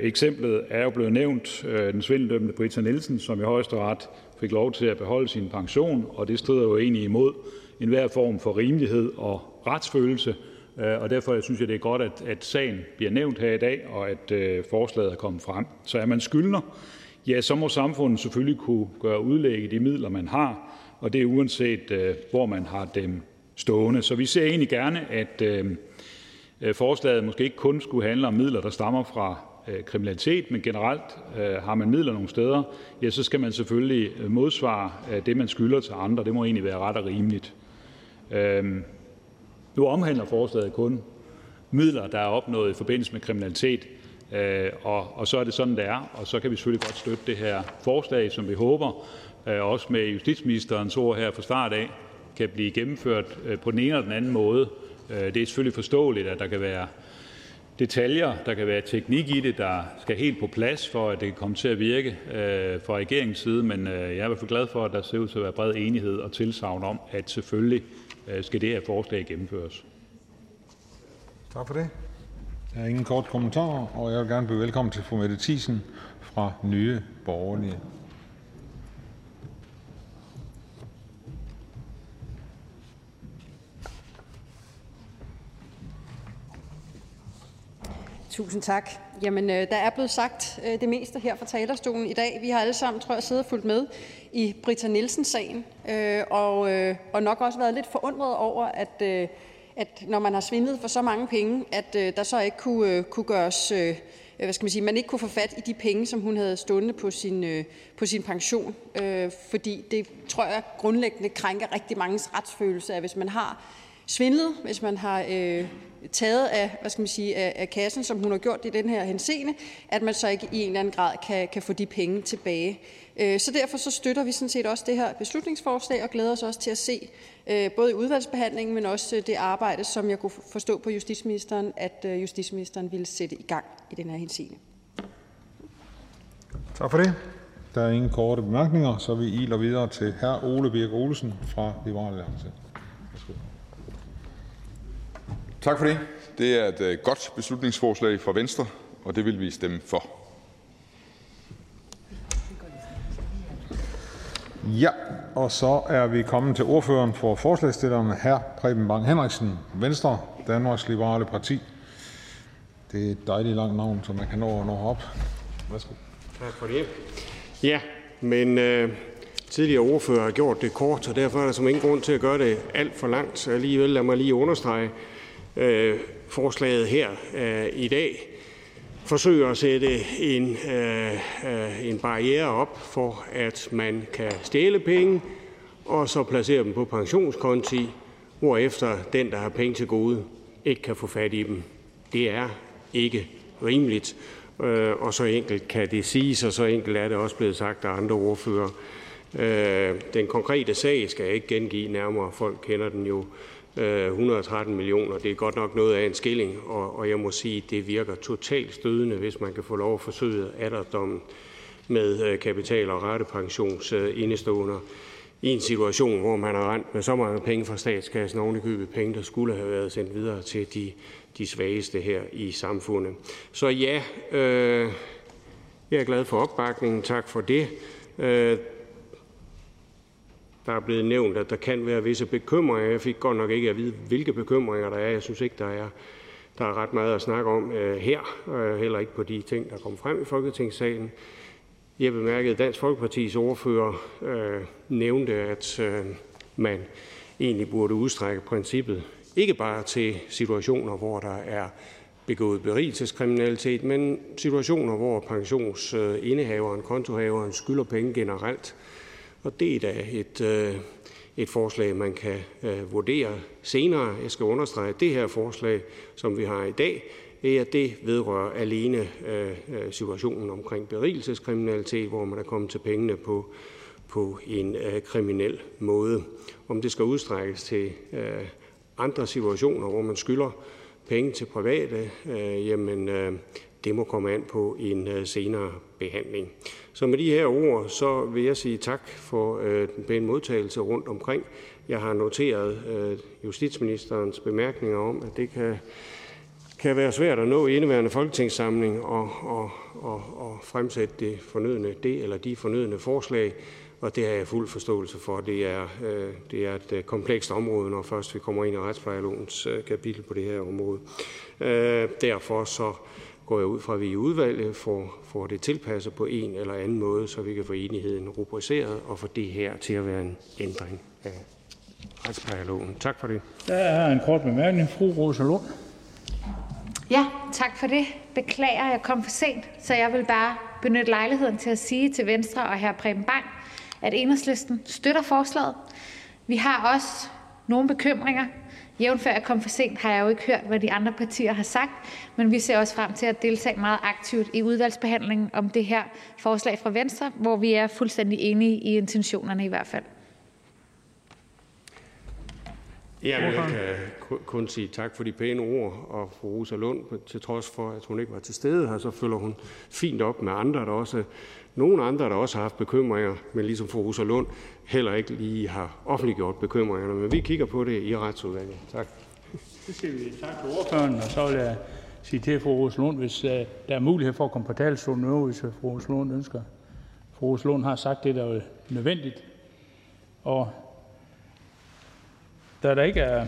Eksemplet er jo blevet nævnt, den svindeldømte Britta Nielsen, som i højeste ret fik lov til at beholde sin pension, og det strider jo egentlig imod enhver form for rimelighed og retsfølelse, Øh, og derfor synes jeg, det er godt, at, at sagen bliver nævnt her i dag, og at øh, forslaget er kommet frem. Så er man skyldner, ja, så må samfundet selvfølgelig kunne gøre udlæg i de midler, man har, og det er uanset, øh, hvor man har dem stående. Så vi ser egentlig gerne, at øh, øh forslaget måske ikke kun skulle handle om midler, der stammer fra øh, kriminalitet, men generelt øh, har man midler nogle steder, ja, så skal man selvfølgelig øh, modsvare øh, det, man skylder til andre. Det må egentlig være ret og rimeligt. Øhm, nu omhandler forslaget kun midler, der er opnået i forbindelse med kriminalitet, øh, og, og så er det sådan, det er, og så kan vi selvfølgelig godt støtte det her forslag, som vi håber, øh, også med justitsministerens ord her fra start af, kan blive gennemført øh, på den ene eller den anden måde. Øh, det er selvfølgelig forståeligt, at der kan være detaljer, der kan være teknik i det, der skal helt på plads, for at det kan komme til at virke øh, fra regeringens side, men øh, jeg er i hvert fald glad for, at der ser ud til at være bred enighed og tilsavn om, at selvfølgelig skal det her forslag gennemføres. Tak for det. Der er ingen kort kommentarer, og jeg vil gerne byde velkommen til fru Mette Thiesen fra Nye Borgerlige. Tusind tak. Jamen, øh, der er blevet sagt øh, det meste her fra talerstolen i dag. Vi har alle sammen, tror jeg, siddet og fulgt med i Britta Nielsen-sagen, øh, og, øh, og nok også været lidt forundret over, at, øh, at når man har svindlet for så mange penge, at øh, der så ikke kunne, øh, kunne gøres... Øh, øh hvad skal man sige, man ikke kunne få fat i de penge, som hun havde stående på sin, øh, på sin pension. Øh, fordi det, tror jeg, grundlæggende krænker rigtig mange retsfølelse, at hvis man har svindlet, hvis man har øh, taget af, hvad skal man sige, af, af kassen, som hun har gjort i den her henseende, at man så ikke i en eller anden grad kan, kan få de penge tilbage. Øh, så derfor så støtter vi sådan set også det her beslutningsforslag og glæder os også til at se øh, både i udvalgsbehandlingen, men også øh, det arbejde, som jeg kunne forstå på justitsministeren, at justitsministeren ville sætte i gang i den her henseende. Tak for det. Der er ingen korte bemærkninger, så vi iler videre til hr. Ole Birk Olesen fra Liberal Alliance. Tak for det. Det er et øh, godt beslutningsforslag fra Venstre, og det vil vi stemme for. Ja, og så er vi kommet til ordføreren for forslagsstillerne, hr. Preben Bang Henriksen, Venstre, Danmarks Liberale Parti. Det er et dejligt langt navn, så man kan nå at nå op. Værsgo. Tak for det. Ja, men øh, tidligere ordfører har gjort det kort, og derfor er der som ingen grund til at gøre det alt for langt. Alligevel lad mig lige understrege, Øh, forslaget her øh, i dag forsøger at sætte en, øh, øh, en barriere op for, at man kan stjæle penge og så placere dem på pensionskonti, hvorefter den, der har penge til gode, ikke kan få fat i dem. Det er ikke rimeligt, øh, og så enkelt kan det siges, og så enkelt er det også blevet sagt af andre ordfører. Øh, den konkrete sag skal jeg ikke gengive nærmere. Folk kender den jo Øh, 113 millioner. Det er godt nok noget af en skilling, og, og jeg må sige, at det virker totalt stødende, hvis man kan få lov at forsøge dommen med øh, kapital- og rettepensionsindestående øh, i en situation, hvor man har rent med så mange penge fra statskassen, ovenikøbet penge, der skulle have været sendt videre til de, de svageste her i samfundet. Så ja, øh, jeg er glad for opbakningen. Tak for det. Der er blevet nævnt, at der kan være visse bekymringer. Jeg fik godt nok ikke at vide, hvilke bekymringer der er. Jeg synes ikke, der er, der er ret meget at snakke om øh, her, øh, heller ikke på de ting, der kom frem i Folketingssalen. Jeg bemærkede, at Dansk Folkepartis ordfører øh, nævnte, at øh, man egentlig burde udstrække princippet ikke bare til situationer, hvor der er begået berigelseskriminalitet, men situationer, hvor pensionsindehaveren, kontohaveren skylder penge generelt, og det er da et, øh, et forslag, man kan øh, vurdere senere. Jeg skal understrege, at det her forslag, som vi har i dag, ja, det vedrører alene øh, øh, situationen omkring berigelseskriminalitet, hvor man er kommet til pengene på, på en øh, kriminel måde. Om det skal udstrækkes til øh, andre situationer, hvor man skylder penge til private, jamen det må komme an på en senere behandling. Så med de her ord så vil jeg sige tak for øh, den pæne modtagelse rundt omkring. Jeg har noteret øh, justitsministerens bemærkninger om, at det kan, kan være svært at nå i indeværende folketingssamling og, og, og, og fremsætte det fornødne, det eller de fornødne forslag. og det har jeg fuld forståelse for. Det er, øh, det er et øh, komplekst område, når først vi kommer ind i retsplejelovens øh, kapitel på det her område. Øh, derfor så går jeg ud fra, at vi i udvalget får, får det tilpasset på en eller anden måde, så vi kan få enigheden rubriceret og få det her til at være en ændring af retsplejeloven. Tak for det. Der er en kort bemærkning. Fru Rosa Lund. Ja, tak for det. Beklager, jeg kom for sent, så jeg vil bare benytte lejligheden til at sige til Venstre og hr. Preben Bang, at enhedslisten støtter forslaget. Vi har også nogle bekymringer. Jævnfør jeg kom for sent, har jeg jo ikke hørt, hvad de andre partier har sagt, men vi ser også frem til at deltage meget aktivt i udvalgsbehandlingen om det her forslag fra Venstre, hvor vi er fuldstændig enige i intentionerne i hvert fald. Ja, jeg kan kun sige tak for de pæne ord, og fru Rosa Lund, til trods for, at hun ikke var til stede her, så følger hun fint op med andre, der også nogle andre, der også har haft bekymringer, men ligesom fru Rosa Lund heller ikke lige har offentliggjort bekymringerne. Men vi kigger på det i retsudvalget. Tak. Så siger vi tak til ordføreren, og så vil jeg sige til fru Rosa Lund, hvis uh, der er mulighed for at komme på talerstolen nu, hvis fru Rosa Lund ønsker. Fru Rosa Lund har sagt det, der er nødvendigt. Og da der ikke er,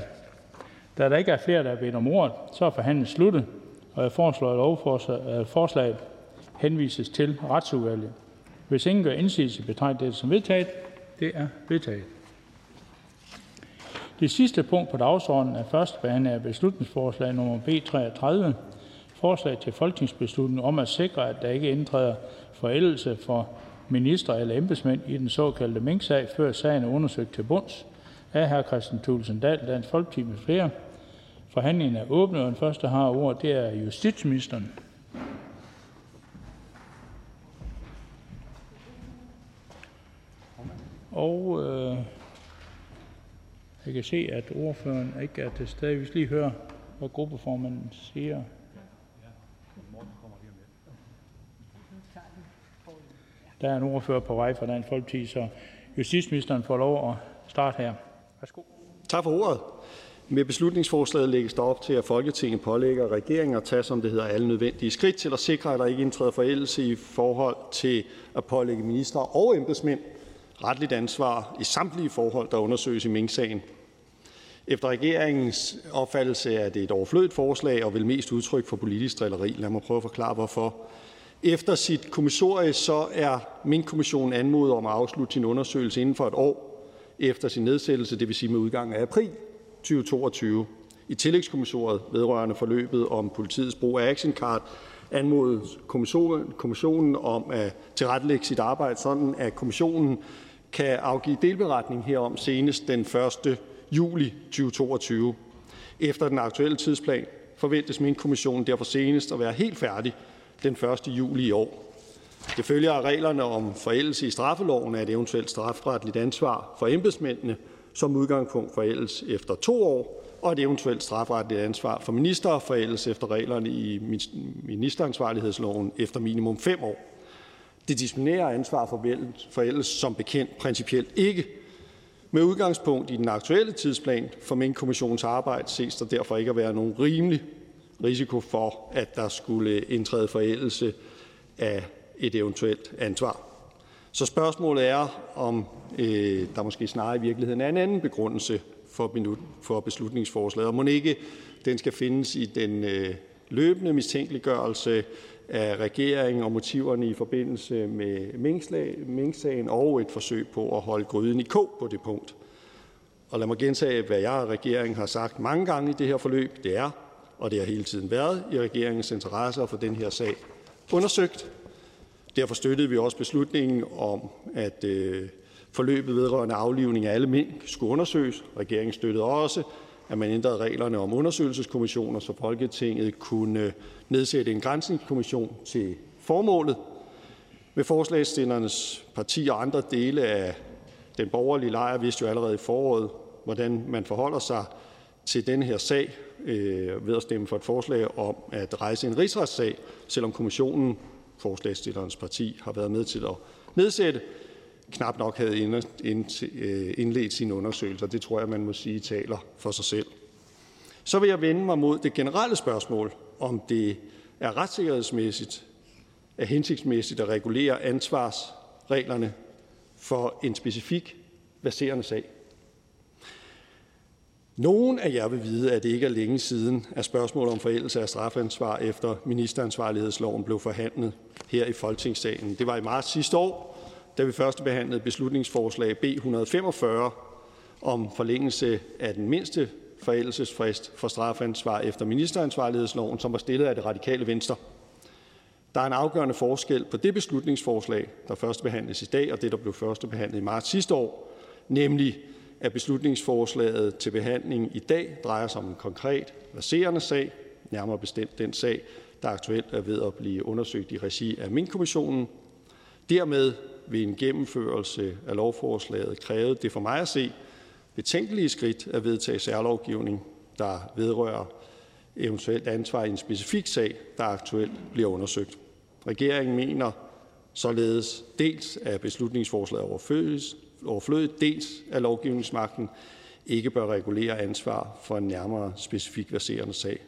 da der ikke er flere, der har bedt om ordet, så er forhandlingen sluttet, og jeg foreslår, at lovforslaget henvises til retsudvalget. Hvis ingen gør indsigelse, betragter det som vedtaget. Det er vedtaget. Det sidste punkt på dagsordenen er første behandling af beslutningsforslag nummer B 33. Forslag til folketingsbeslutning om at sikre, at der ikke indtræder forældelse for minister eller embedsmænd i den såkaldte mink før sagen er undersøgt til bunds af hr. Christian Thulesen Dahl, Dansk Folkeparti med flere. Forhandlingen er åbnet, og den første, har ordet, det er justitsministeren. Og øh, jeg kan se, at ordføreren ikke er til stede. Vi skal lige høre, hvad gruppeformanden siger. Der er en ordfører på vej fra Dansk Folkeparti, så justitsministeren får lov at starte her. Værsgo. Tak for ordet. Med beslutningsforslaget lægges der op til, at Folketinget pålægger regeringen at tage, som det hedder, alle nødvendige skridt til at sikre, at der ikke indtræder forældelse i forhold til at pålægge ministre og embedsmænd retligt ansvar i samtlige forhold, der undersøges i Mink-sagen. Efter regeringens opfattelse er det et overflødigt forslag og vil mest udtryk for politisk drilleri. Lad mig prøve at forklare, hvorfor. Efter sit kommissorie så er Mink-kommissionen anmodet om at afslutte sin undersøgelse inden for et år efter sin nedsættelse, det vil sige med udgangen af april 2022. I tillægskommissoriet vedrørende forløbet om politiets brug af actioncard anmodes kommissionen om at tilrettelægge sit arbejde sådan, at kommissionen kan afgive delberetning herom senest den 1. juli 2022. Efter den aktuelle tidsplan forventes min kommission derfor senest at være helt færdig den 1. juli i år. Det følger af reglerne om forældelse i straffeloven, at et eventuelt strafferetligt ansvar for embedsmændene som udgangspunkt forældes efter to år, og et eventuelt strafferetligt ansvar for minister forældes efter reglerne i ministeransvarlighedsloven efter minimum fem år. Det disciplinære ansvar for forældes som bekendt principielt ikke. Med udgangspunkt i den aktuelle tidsplan for Mink-kommissionens arbejde ses der derfor ikke at være nogen rimelig risiko for, at der skulle indtræde forældelse af et eventuelt ansvar. Så spørgsmålet er, om øh, der måske snarere i virkeligheden er en anden begrundelse for, for beslutningsforslaget, og må ikke den skal findes i den øh, løbende mistænkeliggørelse af regeringen og motiverne i forbindelse med Mink-sagen og et forsøg på at holde gryden i kog på det punkt. Og lad mig gentage, hvad jeg og regeringen har sagt mange gange i det her forløb. Det er, og det har hele tiden været, i regeringens interesse at få den her sag undersøgt. Derfor støttede vi også beslutningen om, at øh, forløbet vedrørende aflivning af alle mink skulle undersøges. Regeringen støttede også, at man ændrede reglerne om undersøgelseskommissioner, så Folketinget kunne nedsætte en grænsningskommission til formålet. Med forslagsstillernes parti og andre dele af den borgerlige lejr vidste jo allerede i foråret, hvordan man forholder sig til den her sag øh, ved at stemme for et forslag om at rejse en rigsretssag, selvom kommissionen, forslagstillerens parti, har været med til at nedsætte, knap nok havde indledt sin undersøgelse, Det tror jeg, man må sige taler for sig selv. Så vil jeg vende mig mod det generelle spørgsmål, om det er retssikkerhedsmæssigt er hensigtsmæssigt at regulere ansvarsreglerne for en specifik verserende sag. Nogen af jer vil vide, at det ikke er længe siden, at spørgsmålet om forældelse af strafansvar efter ministeransvarlighedsloven blev forhandlet her i Folketingssalen. Det var i marts sidste år, da vi første behandlede beslutningsforslag B 145 om forlængelse af den mindste forældelsesfrist for strafansvar efter ministeransvarlighedsloven, som var stillet af det radikale venstre. Der er en afgørende forskel på det beslutningsforslag, der første behandles i dag, og det, der blev første behandlet i marts sidste år, nemlig at beslutningsforslaget til behandling i dag drejer sig om en konkret verserende sag, nærmere bestemt den sag, der aktuelt er ved at blive undersøgt i regi af Mink-kommissionen. Dermed vil en gennemførelse af lovforslaget kræve det for mig at se betænkelige skridt at vedtage særlovgivning, der vedrører eventuelt ansvar i en specifik sag, der aktuelt bliver undersøgt. Regeringen mener således dels, at beslutningsforslaget overflødigt, dels at lovgivningsmagten ikke bør regulere ansvar for en nærmere specifik verserende sag.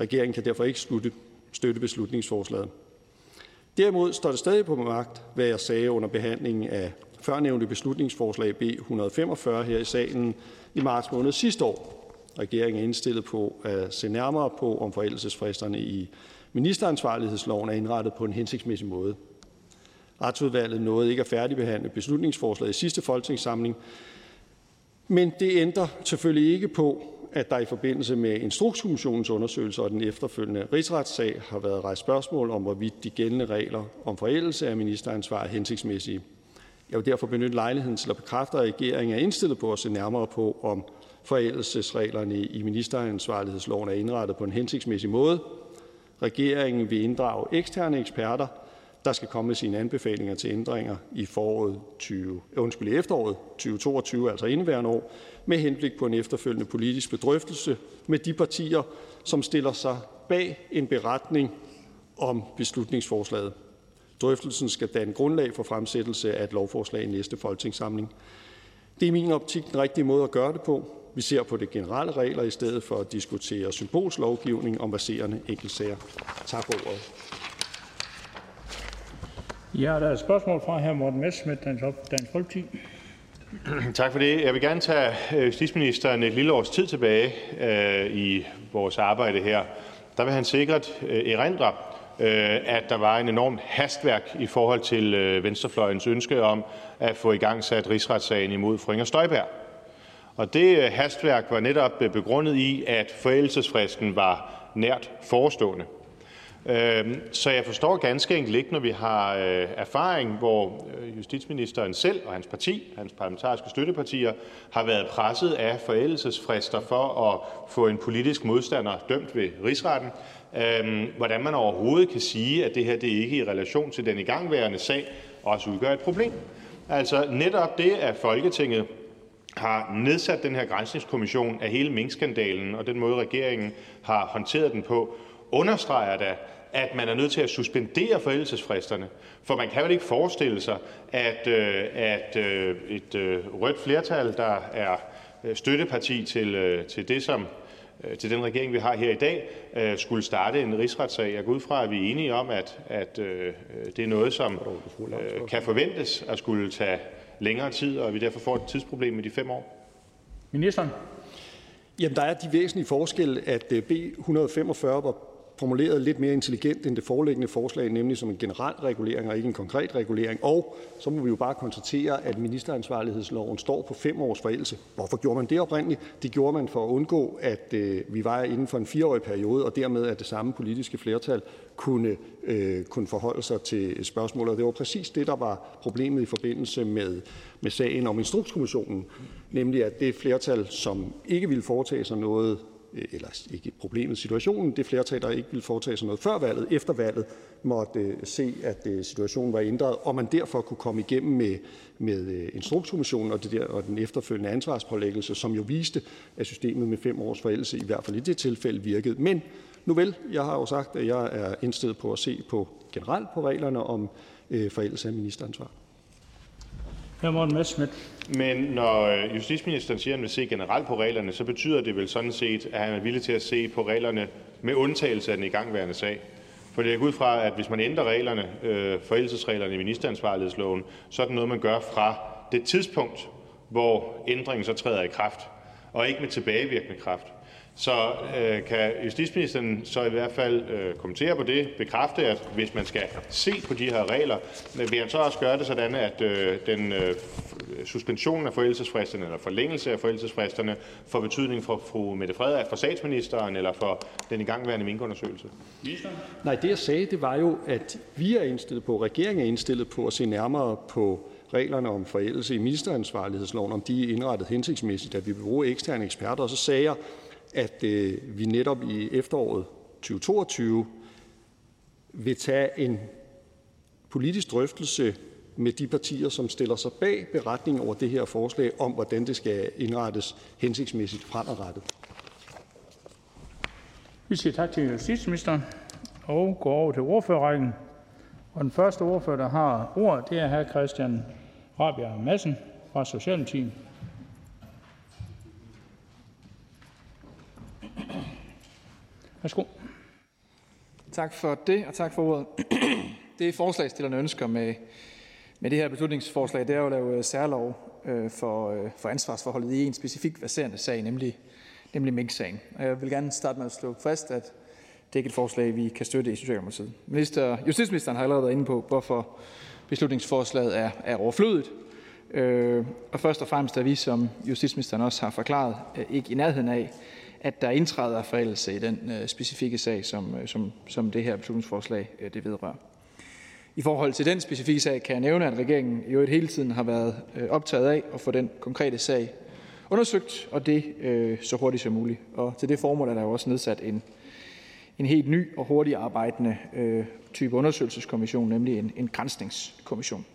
Regeringen kan derfor ikke støtte beslutningsforslaget. Derimod står det stadig på magt, hvad jeg sagde under behandlingen af førnævnte beslutningsforslag B 145 her i salen i marts måned sidste år. Regeringen er indstillet på at se nærmere på, om forældelsesfristerne i ministeransvarlighedsloven er indrettet på en hensigtsmæssig måde. Retsudvalget nåede ikke at færdigbehandle beslutningsforslaget i sidste folketingssamling, men det ændrer selvfølgelig ikke på, at der i forbindelse med Instrukskommissionens undersøgelse og den efterfølgende rigsretssag har været rejst spørgsmål om, hvorvidt de gældende regler om forældelse af ministeransvar er hensigtsmæssige. Jeg vil derfor benytte lejligheden til at bekræfte, at regeringen er indstillet på at se nærmere på, om forældelsesreglerne i ministeransvarlighedsloven er indrettet på en hensigtsmæssig måde. Regeringen vil inddrage eksterne eksperter, der skal komme med sine anbefalinger til ændringer i foråret 20, øh, undskyld, efteråret 2022, altså indeværende år, med henblik på en efterfølgende politisk bedrøftelse med de partier, som stiller sig bag en beretning om beslutningsforslaget. Drøftelsen skal danne grundlag for fremsættelse af et lovforslag i næste folketingssamling. Det er i min optik den rigtige måde at gøre det på. Vi ser på de generelle regler i stedet for at diskutere symbolslovgivning om baserende enkeltsager. Tak for ordet. Ja, der er et spørgsmål fra hr. Morten Messerschmidt, Dansk Folkeparti. [CLEARS THROAT] Tak for det. Jeg vil gerne tage øh, justitsministeren et lille års tid tilbage øh, i vores arbejde her. Der vil han sikkert øh, erindre, øh, at der var en enormt hastværk i forhold til øh, venstrefløjens ønske om at få i gang sat rigsretssagen imod fru Inger Støjberg. Og det øh, hastværk var netop øh, begrundet i, at forældelsesfristen var nært forestående. Øhm, så jeg forstår ganske enkelt ikke, når vi har øh, erfaring, hvor øh, justitsministeren selv og hans parti, hans parlamentariske støttepartier, har været presset af forældelsesfrister for at få en politisk modstander dømt ved rigsretten, øhm, hvordan man overhovedet kan sige, at det her det ikke i relation til den igangværende sag også udgør et problem. Altså netop det, at Folketinget har nedsat den her grænsningskommission af hele minkskandalen og den måde, regeringen har håndteret den på, understreger da, at man er nødt til at suspendere forældelsesfristerne. For man kan vel ikke forestille sig, at, øh, at øh, et øh, rødt flertal, der er støtteparti til, til det, som til den regering, vi har her i dag, skulle starte en rigsretssag. Jeg går ud fra, at vi er enige om, at, at det er noget, som kan forventes at skulle tage længere tid, og at vi derfor får et tidsproblem med de fem år. Ministeren. Jamen, der er de væsentlige forskelle, at B 145 var formuleret lidt mere intelligent end det foreliggende forslag, nemlig som en generel regulering og ikke en konkret regulering. Og så må vi jo bare konstatere, at ministeransvarlighedsloven står på fem års forældelse. Hvorfor gjorde man det oprindeligt? Det gjorde man for at undgå, at øh, vi var inden for en fireårig periode, og dermed at det samme politiske flertal kunne, øh, kunne forholde sig til spørgsmålet. Og det var præcis det, der var problemet i forbindelse med, med sagen om Instrukskommissionen, nemlig at det flertal, som ikke ville foretage sig noget Øh, eller ikke problemet, situationen, det flertal, der ikke ville foretage sig noget før valget, efter valget, måtte øh, se, at øh, situationen var ændret, og man derfor kunne komme igennem med, med Instrukskommissionen og, det der, og den efterfølgende ansvarspålæggelse, som jo viste, at systemet med fem års forældelse i hvert fald i det tilfælde virkede. Men nu vel, jeg har jo sagt, at jeg er indstillet på at se på generelt på reglerne om øh, forældelse af ministeransvar. Men når øh, justitsministeren siger, at han vil se generelt på reglerne, så betyder det vel sådan set, at han er villig til at se på reglerne med undtagelse af den igangværende sag. For jeg går ud fra, at hvis man ændrer reglerne, øh, forældelsesreglerne i ministeransvarlighedsloven, så er det noget, man gør fra det tidspunkt, hvor ændringen så træder i kraft, og ikke med tilbagevirkende kraft. Så øh, kan justitsministeren så i hvert fald øh, kommentere på det, bekræfte, at hvis man skal se på de her regler, vil han så også gøre det sådan, at øh, den øh, suspension af forældelsesfristerne eller forlængelse af forældelsesfristerne får betydning for fru Mette Frederiksen, for statsministeren eller for den igangværende minkundersøgelse? Nej, det jeg sagde, det var jo, at vi er indstillet på, regeringen er indstillet på at se nærmere på reglerne om forældelse i ministeransvarlighedsloven, om de er indrettet hensigtsmæssigt, at vi bruger eksterne eksperter. Og så sagde jeg, at øh, vi netop i efteråret 2022 vil tage en politisk drøftelse med de partier, som stiller sig bag beretningen over det her forslag om, hvordan det skal indrettes hensigtsmæssigt fremadrettet. Vi siger tak til justitsministeren og går over til ordførerrækken. Og den første ordfører, der har ordet, det er hr. Christian Rabia Madsen fra Socialdemokratiet. Værsgo. Tak for det, og tak for ordet. [CLEARS THROAT] Det forslagsstillerne ønsker med, med det her beslutningsforslag, det er at lave øh, særlov øh, for, øh, for ansvarsforholdet i en specifik verserende sag, nemlig, nemlig Mink-sagen. Og jeg vil gerne starte med at slå fast, at det er ikke et forslag, vi kan støtte i Socialdemokratiet. Minister, justitsministeren har allerede været inde på, hvorfor beslutningsforslaget er, er overflødigt. Øh, og først og fremmest er vi, som justitsministeren også har forklaret, øh, ikke i nærheden af, at der indtræder forældelse i den øh, specifikke sag, som, øh, som, som det her beslutningsforslag øh, det vedrører. I forhold til den specifikke sag kan jeg nævne, at regeringen jo et hele tiden har været øh, optaget af at få den konkrete sag undersøgt, og det øh, så hurtigt som muligt. Og til det formål er der jo også nedsat en, en helt ny og hurtigt arbejdende øh, type undersøgelseskommission, nemlig en, en grænsningskommission.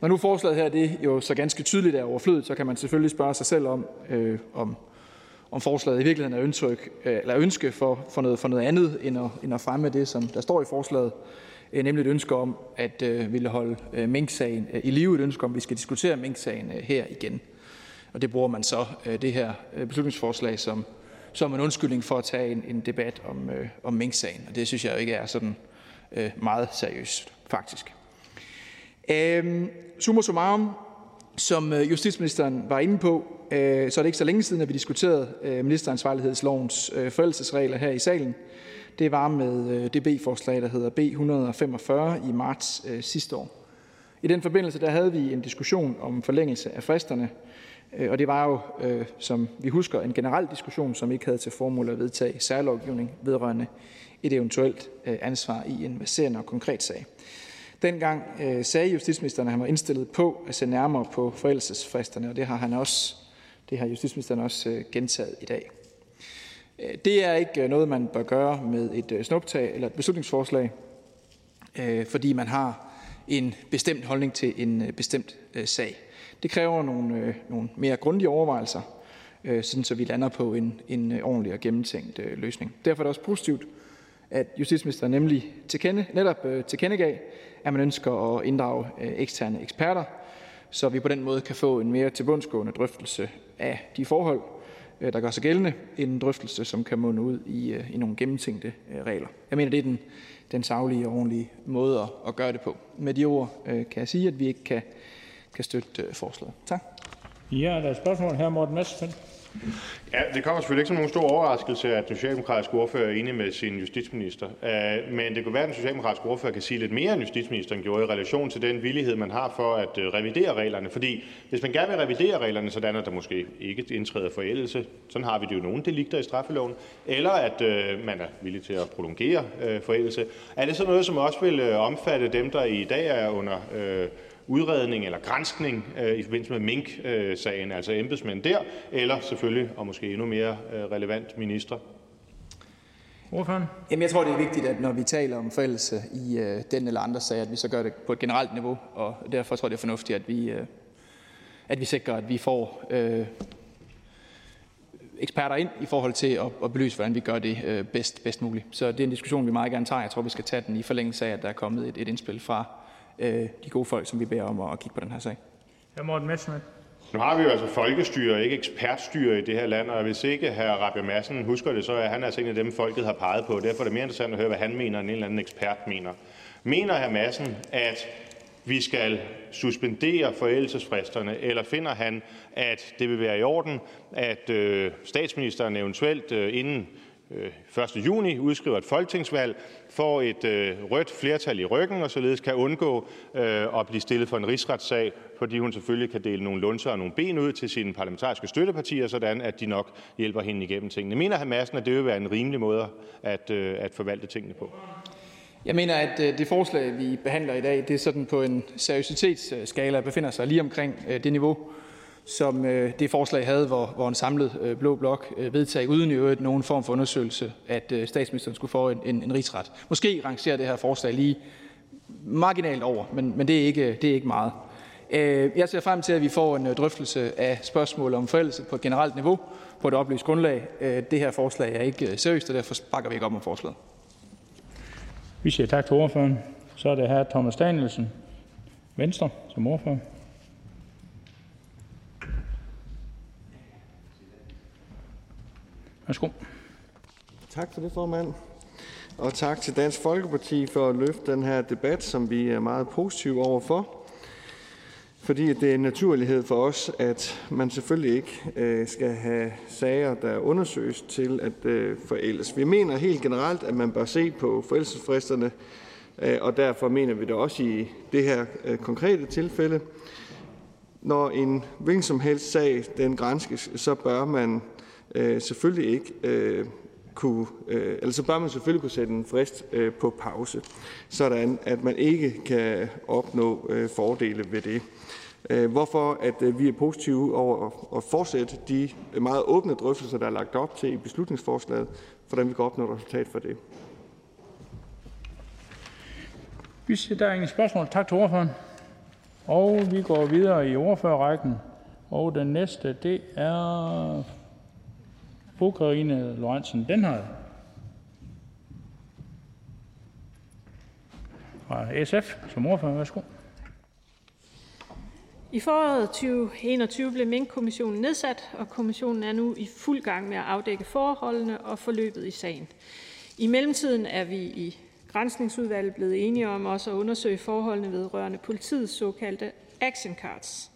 Når nu forslaget her det jo så ganske tydeligt er overflødet, så kan man selvfølgelig spørge sig selv om, øh, om om forslaget i virkeligheden er ønske, eller ønske for, for, noget, for noget andet end at, end at fremme det, som der står i forslaget, øh, nemlig et ønske om at øh, ville holde øh, Mink-sagen øh, i live, et ønske om, at vi skal diskutere Mink-sagen øh, her igen. Og det bruger man så øh, det her øh, beslutningsforslag som, som en undskyldning for at tage en, en debat om, øh, om Mink-sagen. Og det synes jeg jo ikke er sådan øh, meget seriøst, faktisk. Øh, summa summarum, som øh, justitsministeren var inde på, øh, så er det ikke så længe siden, at vi diskuterede øh, ministeransvarlighedslovens forældelsesregler her i salen. Det var med det B-forslag, der hedder B 145 i marts sidste år. I den forbindelse der havde vi en diskussion om forlængelse af fristerne, og det var jo, som vi husker, en generel diskussion, som ikke havde til formål at vedtage særlovgivning vedrørende et eventuelt ansvar i en verserende og konkret sag. Dengang øh, sagde justitsministeren, at han var indstillet på at se nærmere på forældelsesfristerne, og det har han også, det har justitsministeren også øh, gentaget i dag. Øh, det er ikke øh, noget, man bør gøre med et øh, snuptag eller et beslutningsforslag, fordi man har en bestemt holdning til en bestemt sag. Det kræver nogle, nogle mere grundige overvejelser, sådan så vi lander på en, en ordentlig og gennemtænkt løsning. Derfor er det også positivt, at justitsministeren nemlig tilkende, netop tilkendegav, at man ønsker at inddrage øh, eksterne eksperter, så vi på den måde kan få en mere tilbundsgående drøftelse af de forhold, øh, der gør sig gældende, en drøftelse, som kan munde ud i, øh, i nogle gennemtænkte regler. Jeg mener, det er den, den savlige og ordentlige måde at gøre det på. Med de ord kan jeg sige, at vi ikke kan, kan støtte forslaget. Tak. Ja, der er et spørgsmål her, Morten Messerschmidt. Ja, det kommer selvfølgelig ikke som nogen stor overraskelse, at den socialdemokratiske ordfører er enig med sin justitsminister. Øh, men det kunne være, at den socialdemokratiske ordfører kan sige lidt mere, end justitsministeren gjorde i relation til den villighed, man har for at øh, revidere reglerne. Fordi hvis man gerne vil revidere reglerne, sådan at der måske ikke indtræder forældelse, sådan har vi det jo nogle delikter i straffeloven, eller at øh, man er villig til at prolongere forældelse, er det så noget, som også vil omfatte dem, der i dag er under udredning eller granskning øh, i forbindelse med Mink-sagen, altså embedsmænd der, eller selvfølgelig, og måske endnu mere øh, relevant, ministre? Ordføren? Jamen, jeg tror, det er vigtigt, at når vi taler om forældelse i øh, den eller andre sager, at vi så gør det på et generelt niveau, og derfor tror jeg, det er fornuftigt, at vi, øh, at vi sikrer, at vi får øh, eksperter ind i forhold til at, at belyse, hvordan vi gør det øh, bedst, bedst muligt. Så det er en diskussion, vi meget gerne tager. Jeg tror, vi skal tage den i forlængelse af, at der er kommet et, et indspil fra øh, de gode folk, som vi beder om at kigge på den her sag. Hr. Morten Messerschmidt. Nu har vi jo altså folkestyre, ikke ekspertstyre i det her land, og hvis ikke hr. Rabia Madsen husker det, så er han altså en af dem, folket har peget på. Derfor er det mere interessant at høre, hvad han mener, end en eller anden ekspert mener. Mener hr. Madsen, at vi skal suspendere forældelsesfristerne, eller finder han, at det vil være i orden, at øh, statsministeren eventuelt øh, inden Øh, 1. Juni udskriver et folketingsvalg, får et øh, rødt flertal i ryggen og således kan undgå øh, at blive stillet for en rigsretssag, fordi hun selvfølgelig kan dele nogle lunser og nogle ben ud til sine parlamentariske støttepartier, sådan at de nok hjælper hende igennem tingene. Mener hr. Madsen, at det vil være en rimelig måde at, at forvalte tingene på? Jeg mener, at det forslag, vi behandler i dag, det er sådan på en seriøsitetsskala befinder sig lige omkring det niveau, som øh, det forslag havde, hvor, hvor en samlet øh, blå blok øh, vedtog uden i øvrigt nogen form for undersøgelse, at øh, statsministeren skulle få en, en, en rigsret. Måske rangerer det her forslag lige marginalt over, men, men det, er ikke, det er ikke meget. Jeg ser frem til, at vi får en drøftelse af spørgsmål om forældelse på et generelt niveau på et oplyst grundlag. Det her forslag er ikke seriøst, og derfor bakker vi ikke op om forslaget. Vi siger tak til ordføreren. Så er det her Thomas Danielsen, Venstre, som ordfører. Værsgo. Tak for det, formand. Og tak til Dansk Folkeparti for at løfte den her debat, som vi er meget positive overfor fordi det er en naturlighed for os, at man selvfølgelig ikke øh, skal have sager, der undersøges til at øh, forældes. Vi mener helt generelt, at man bør se på forældelsesfristerne, øh, og derfor mener vi det også i det her øh, konkrete tilfælde. Når en hvilken som helst sag den grænskes, så bør man Øh, selvfølgelig ikke øh, kunne, eller så bør man selvfølgelig kunne sætte en frist på pause, sådan at man ikke kan opnå fordele ved det. Øh, hvorfor at øh, vi er positive over at fortsætte de meget åbne drøftelser, der er lagt op til i beslutningsforslaget, hvordan vi kan opnå et resultat for det. Vi siger, der er ingen spørgsmål. Tak til ordføreren. Og vi går videre i ordførerrækken. Og den næste, det er fru Karine Lorentzen Denhard fra SF som ordfører. Værsgo. I foråret 2021 blev Mink-kommissionen nedsat, og kommissionen er nu i fuld gang med at afdække forholdene og forløbet i sagen. I mellemtiden er vi i Granskningsudvalget blevet enige om også at undersøge forholdene vedrørende politiets såkaldte action cards.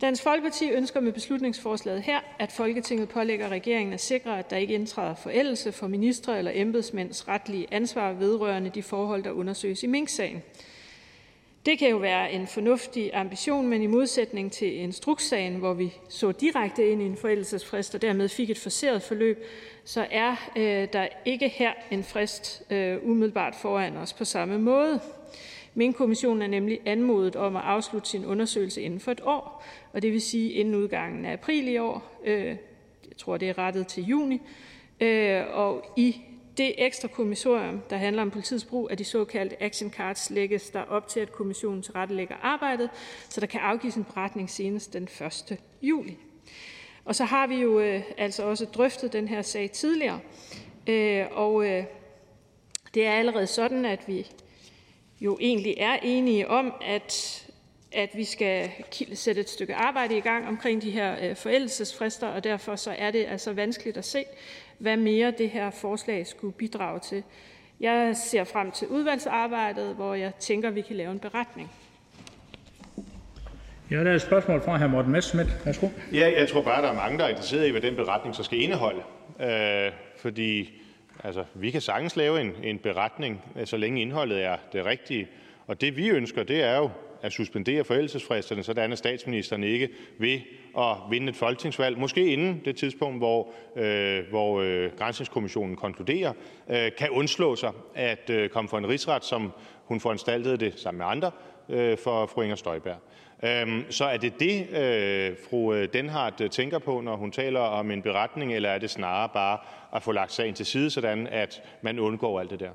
Dansk Folkeparti ønsker med beslutningsforslaget her, at Folketinget pålægger regeringen at sikre, at der ikke indtræder forældelse for ministre eller embedsmænds retlige ansvar vedrørende de forhold, der undersøges i Mink-sagen. Det kan jo være en fornuftig ambition, men i modsætning til instrukssagen, hvor vi så direkte ind i en forældelsesfrist og dermed fik et forceret forløb, så er øh, der ikke her en frist øh, umiddelbart foran os på samme måde. Min kommission er nemlig anmodet om at afslutte sin undersøgelse inden for et år, og det vil sige inden udgangen af april i år. Øh, jeg tror, det er rettet til juni. Øh, og i det ekstra kommissorium, der handler om politiets brug af de såkaldte action cards, lægges der op til, at kommissionen tilrettelægger arbejdet, så der kan afgives en beretning senest den 1. juli. Og så har vi jo øh, altså også drøftet den her sag tidligere, øh, og øh, det er allerede sådan, at vi jo egentlig er enige om, at at vi skal sætte et stykke arbejde i gang omkring de her forældelsesfrister, og derfor så er det altså vanskeligt at se, hvad mere det her forslag skulle bidrage til. Jeg ser frem til udvalgsarbejdet, hvor jeg tænker, vi kan lave en beretning. Ja, der er et spørgsmål fra hr. Morten Messerschmidt. Værsgo. Ja, jeg tror bare, der er mange, der er interesseret i, hvad den beretning så skal indeholde. Øh, fordi altså, vi kan sagtens lave en, en beretning, så længe indholdet er det rigtige. Og det vi ønsker, det er jo at suspendere forældelsesfristerne, sådan at statsministeren ikke ved at vinde et folketingsvalg, måske inden det tidspunkt, hvor, øh, hvor øh, Grænsningskommissionen konkluderer, øh, kan undslå sig at øh, komme for en rigsret, som hun foranstaltede det sammen med andre øh, for fru Inger Støjberg. Øhm, så er det det, øh, fru øh, Denhardt øh, tænker på, når hun taler om en beretning, eller er det snarere bare at få lagt sagen til side, sådan at man undgår alt det der?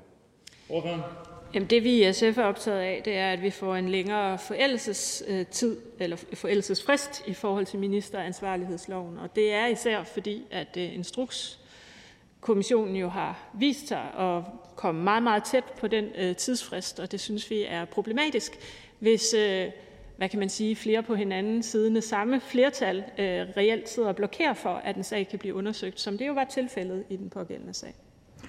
Jamen det vi i SF er optaget af, det er, at vi får en længere forældelsestid eller forældelsesfrist i forhold til ministeransvarlighedsloven. Og det er især fordi, at øh, Instrukskommissionen jo har vist sig at komme meget, meget tæt på den øh, tidsfrist, og det synes vi er problematisk, hvis øh, hvad kan man sige, flere på hinanden siddende samme flertal øh, reelt sidder og blokerer for, at en sag kan blive undersøgt, som det jo var tilfældet i den pågældende sag. Ja, Morten Messerschmidt. Men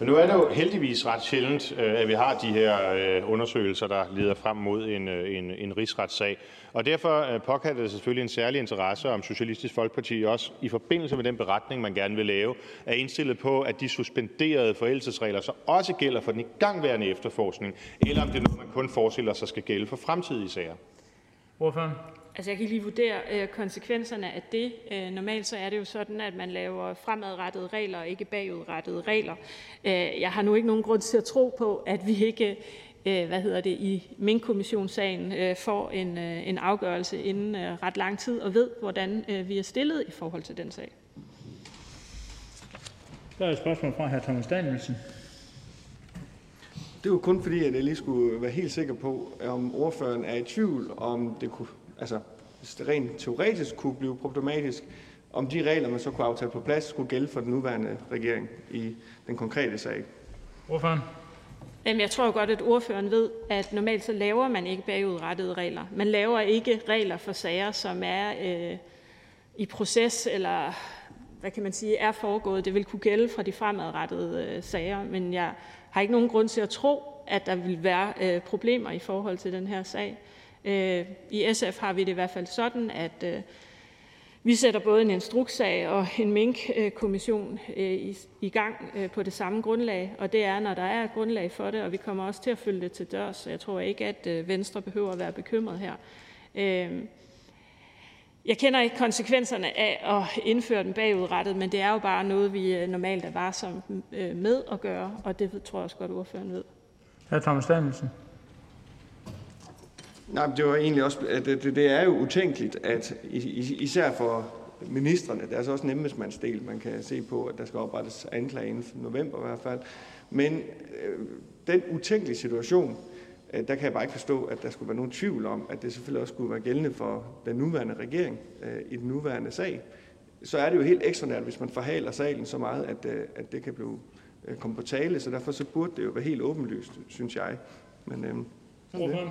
nu er det jo heldigvis ret sjældent, øh, at vi har de her øh, undersøgelser, der leder frem mod en, øh, en, en rigsretssag. Og derfor påkalder det selvfølgelig en særlig interesse, om Socialistisk Folkeparti også i forbindelse med den beretning, man gerne vil lave, er indstillet på, at de suspenderede forældelsesregler så også gælder for den igangværende efterforskning, eller om det er noget, man kun forestiller sig skal gælde for fremtidige sager. Hvorfor? Altså, jeg kan lige vurdere øh, konsekvenserne af det. Øh, normalt så er det jo sådan, at man laver fremadrettede regler og ikke bagudrettede regler. Øh, jeg har nu ikke nogen grund til at tro på, at vi ikke øh, hvad hedder det, i Mink-kommissionssagen øh, får en, øh, en afgørelse inden øh, ret lang tid og ved, hvordan øh, vi er stillet i forhold til den sag. Der er et spørgsmål fra hr. Thomas Danielsen. Det er jo kun fordi, at jeg lige skulle være helt sikker på, om ordføreren er i tvivl, om det kunne altså hvis det rent teoretisk kunne blive problematisk, om de regler, man så kunne aftale på plads, skulle gælde for den nuværende regering i den konkrete sag. Hvorfor? Jamen, jeg tror godt, at ordføreren ved, at normalt så laver man ikke bagudrettede regler. Man laver ikke regler for sager, som er øh, i proces eller hvad kan man sige, er foregået. Det vil kunne gælde fra de fremadrettede øh, sager, men jeg har ikke nogen grund til at tro, at der vil være øh, problemer i forhold til den her sag. Øh, I SF har vi det i hvert fald sådan, at øh, vi sætter både en instrukssag og en minkkommission øh, i gang øh, på det samme grundlag, og det er, når der er et grundlag for det, og vi kommer også til at følge det til dørs. Så jeg tror ikke, at Venstre behøver at være bekymret her. Jeg kender ikke konsekvenserne af at indføre den bagudrettet, men det er jo bare noget, vi normalt er varsomme med at gøre, og det tror jeg også godt, ordføreren ved. Hr. Thomas Danielsen. Nej, det var egentlig også, at det, det er jo utænkeligt, at især for ministerne, der er så også en embedsmandsdel, man kan se på, at der skal oprettes anklage inden for november i hvert fald. Men øh, den utænkelige situation, øh, der kan jeg bare ikke forstå, at der skulle være nogen tvivl om, at det selvfølgelig også skulle være gældende for den nuværende regering øh, i den nuværende sag. Så er det jo helt ekstraordinært, hvis man forhaler sagen så meget, at, øh, at det kan blive øh, komme på tale. Så derfor så burde det jo være helt åbenlyst, synes jeg. Men, øh, sådan det.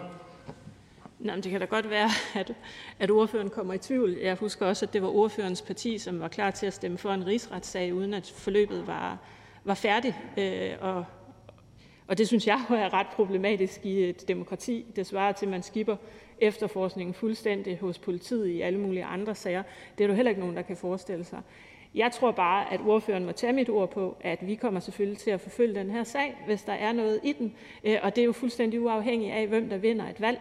Nå, det kan da godt være, [LAUGHS] at, at ordføreren kommer i tvivl. Jeg husker også, at det var ordførens parti, som var klar til at stemme for en rigsretssag, uden at forløbet var, var færdigt. Øh, og, og det synes jeg er ret problematisk i et demokrati. Det svarer til, at man skipper efterforskningen fuldstændig hos politiet i alle mulige andre sager. Det er du heller ikke nogen, der kan forestille sig. Jeg tror bare, at ordføreren må tage mit ord på, at vi kommer selvfølgelig til at forfølge den her sag, hvis der er noget i den. Øh, og det er jo fuldstændig uafhængigt af, hvem der vinder et valg.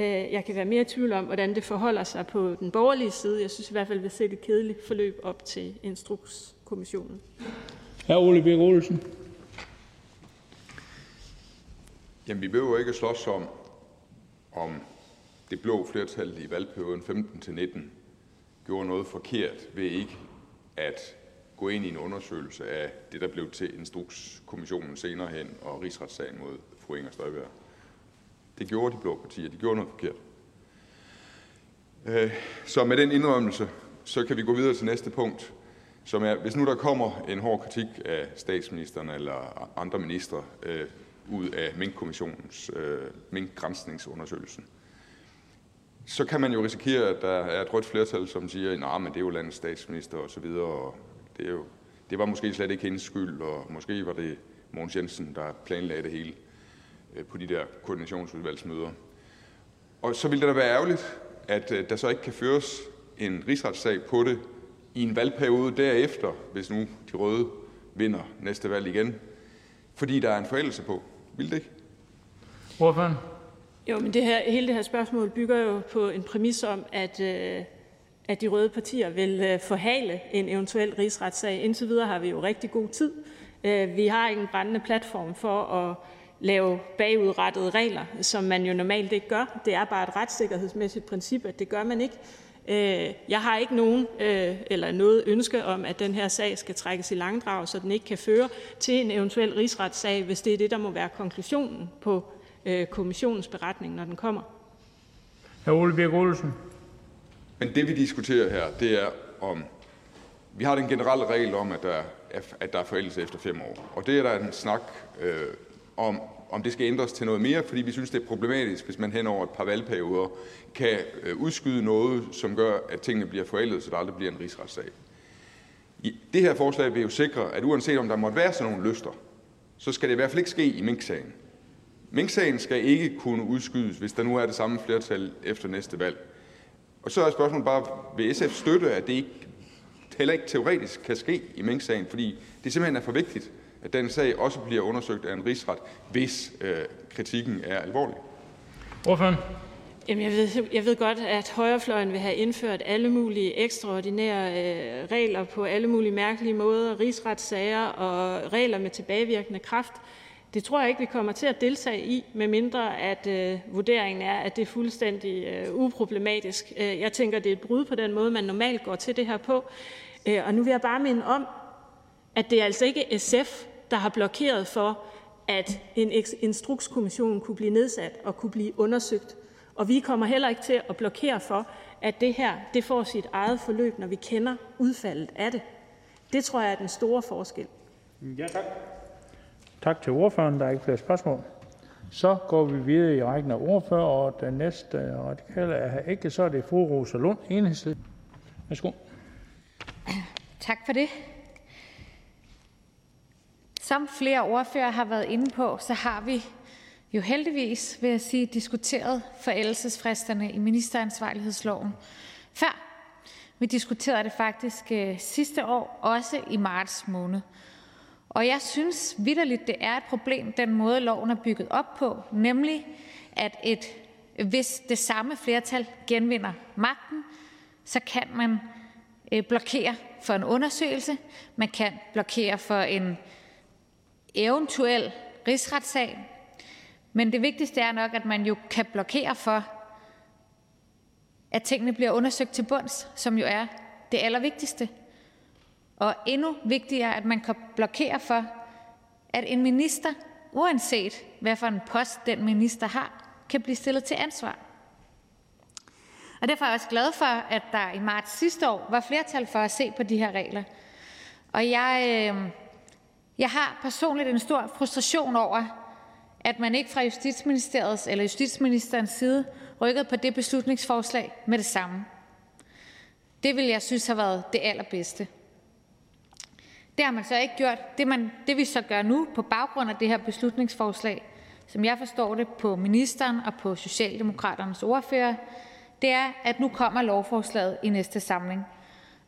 Øh, jeg kan være mere i tvivl om, hvordan det forholder sig på den borgerlige side. Jeg synes i hvert fald, vi ser et kedeligt forløb op til Instrukskommissionen. Hr. Ole Birk Olsen. Jamen, vi behøver ikke at slås om, om det blå flertal i valgperioden 15-19 gjorde noget forkert ved ikke at gå ind i en undersøgelse af det, der blev til Instrukskommissionen senere hen og rigsretssagen mod fru Inger Støjberg. Det gjorde de blå partier. De gjorde noget forkert. Øh, så med den indrømmelse, så kan vi gå videre til næste punkt, som er, hvis nu der kommer en hård kritik af statsministeren eller andre ministre øh, ud af Mink-kommissionens, øh, Mink-grænsningsundersøgelsen, så kan man jo risikere, at der er et rødt flertal, som siger, nej, men det er jo landets statsminister osv., og det, er jo, det var måske slet ikke hendes skyld, og måske var det Mogens Jensen, der planlagde det hele. Øh, på de der koordinationsudvalgsmøder. Og så ville det da være ærgerligt, at øh, der så ikke kan føres en rigsretssag på det i en valgperiode derefter, hvis nu de røde vinder næste valg igen, fordi der er en forældelse på. Vil det ikke? Hvorfor? Jo, men det her, hele det her spørgsmål bygger jo på en præmis om, at, øh, at de røde partier vil øh, forhale en eventuel rigsretssag. Indtil videre har vi jo rigtig god tid. Øh, vi har ikke en brændende platform for at lave bagudrettede regler, som man jo normalt ikke gør. Det er bare et retssikkerhedsmæssigt princip, at det gør man ikke. Øh, jeg har ikke nogen øh, eller noget ønske om, at den her sag skal trækkes i langdrag, så den ikke kan føre til en eventuel rigsretssag, hvis det er det, der må være konklusionen på øh, kommissionens beretning, når den kommer. Hr. Ole Birk Olsen. Men det, vi diskuterer her, det er om... Vi har den generelle regel om, at der er, at der er forældelse efter fem år. Og det er der en snak øh, om om det skal ændres til noget mere, fordi vi synes, det er problematisk, hvis man hen over et par valgperioder kan øh, udskyde noget, som gør, at tingene bliver forældet, så der aldrig bliver en rigsretssag. Det her forslag vil jo sikre, at uanset om der måtte være sådan nogle lyster, så skal det i hvert fald ikke ske i minksagen. Minksagen skal ikke kunne udskydes, hvis der nu er det samme flertal efter næste valg. Og så er spørgsmålet bare, vil SF støtte, at det ikke, heller ikke teoretisk kan ske i minksagen, fordi det simpelthen er for vigtigt, den sag også bliver undersøgt af en rigsret, hvis øh, kritikken er alvorlig? Hvorfor? Jamen, jeg, ved, jeg ved godt, at højrefløjen vil have indført alle mulige ekstraordinære øh, regler på alle mulige mærkelige måder, rigsretssager og regler med tilbagevirkende kraft. Det tror jeg ikke, vi kommer til at deltage i, medmindre at øh, vurderingen er, at det er fuldstændig øh, uproblematisk. Øh, jeg tænker, det er et brud på den måde, man normalt går til det her på. Øh, og nu vil jeg bare minde om, at det er altså ikke SF, der har blokeret for, at en instrukskommission kunne blive nedsat og kunne blive undersøgt. Og vi kommer heller ikke til at blokere for, at det her det får sit eget forløb, når vi kender udfaldet af det. Det tror jeg er den store forskel. Ja, tak. Tak til ordføreren. Der er ikke flere spørgsmål. Så går vi videre i rækken af ordfører, og den næste radikale er her ikke, så er det fru Rosa Lund, enhedslisten. Værsgo. Tak for det. Som flere ordfører har været inde på, så har vi jo heldigvis, vil jeg sige, diskuteret forældelsesfristerne i ministeransvarlighedsloven før. Vi diskuterede det faktisk øh, sidste år, også i marts måned. Og jeg synes vidderligt, det er et problem, den måde loven er bygget op på, nemlig at et, hvis det samme flertal genvinder magten, så kan man øh, blokere for en undersøgelse, man kan blokere for en eventuel rigsretssag, men det vigtigste er nok, at man jo kan blokere for, at tingene bliver undersøgt til bunds, som jo er det allervigtigste. Og endnu vigtigere, at man kan blokere for, at en minister, uanset hvad for en post den minister har, kan blive stillet til ansvar. Og derfor er jeg også glad for, at der i marts sidste år var flertal for at se på de her regler. Og jeg, øh, jeg har personligt en stor frustration over, at man ikke fra Justitsministeriets eller justitsministerens side rykkede på det beslutningsforslag med det samme. Det ville jeg synes har været det allerbedste. Det har man så ikke gjort. Det, man, det vi så gør nu på baggrund af det her beslutningsforslag, som jeg forstår det på ministeren og på Socialdemokraternes ordfører, det er, at nu kommer lovforslaget i næste samling.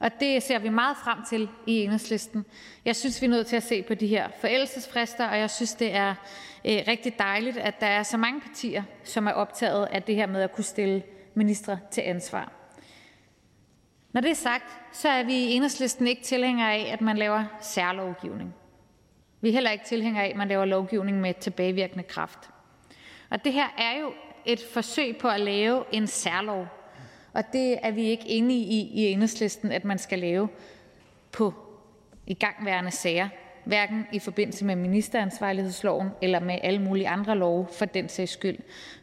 Og det ser vi meget frem til i Enhedslisten. Jeg synes, vi er nødt til at se på de her forældelsesfrister, og jeg synes, det er øh, rigtig dejligt, at der er så mange partier, som er optaget af det her med at kunne stille ministre til ansvar. Når det er sagt, så er vi i Enhedslisten ikke tilhængere af, at man laver særlovgivning. Vi er heller ikke tilhængere af, at man laver lovgivning med tilbagevirkende kraft. Og det her er jo et forsøg på at lave en særlov, og det er vi ikke enige i i Enhedslisten at man skal lave på igangværende sager, hverken i forbindelse med ministeransvarlighedsloven eller med alle mulige andre love for den sags skyld.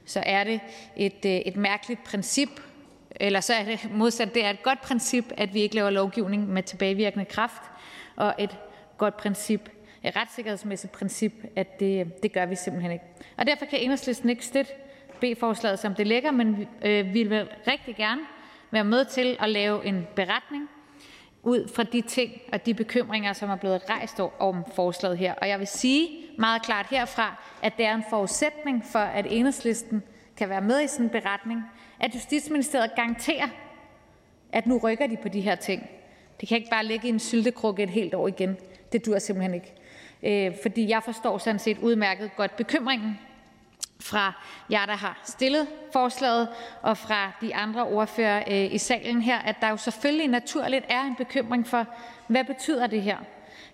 Så er det et, øh, et mærkeligt princip, eller så er det modsat, det er et godt princip, at vi ikke laver lovgivning med tilbagevirkende kraft, og et godt princip, et retssikkerhedsmæssigt princip, at det, det gør vi simpelthen ikke. Og derfor kan enhedslisten ikke støtte B-forslaget, som det ligger, men øh, vi vil rigtig gerne være med til at lave en beretning ud fra de ting og de bekymringer, som er blevet rejst om forslaget her. Og jeg vil sige meget klart herfra, at det er en forudsætning for, at enhedslisten kan være med i sådan en beretning, at Justitsministeriet garanterer, at nu rykker de på de her ting. Det kan ikke bare ligge i en syltekrukke et helt år igen. Det dur simpelthen ikke. Øh, fordi jeg forstår sådan set udmærket godt bekymringen fra jer, der har stillet forslaget, og fra de andre ordførere øh, i salen her, at der jo selvfølgelig naturligt er en bekymring for, hvad betyder det her?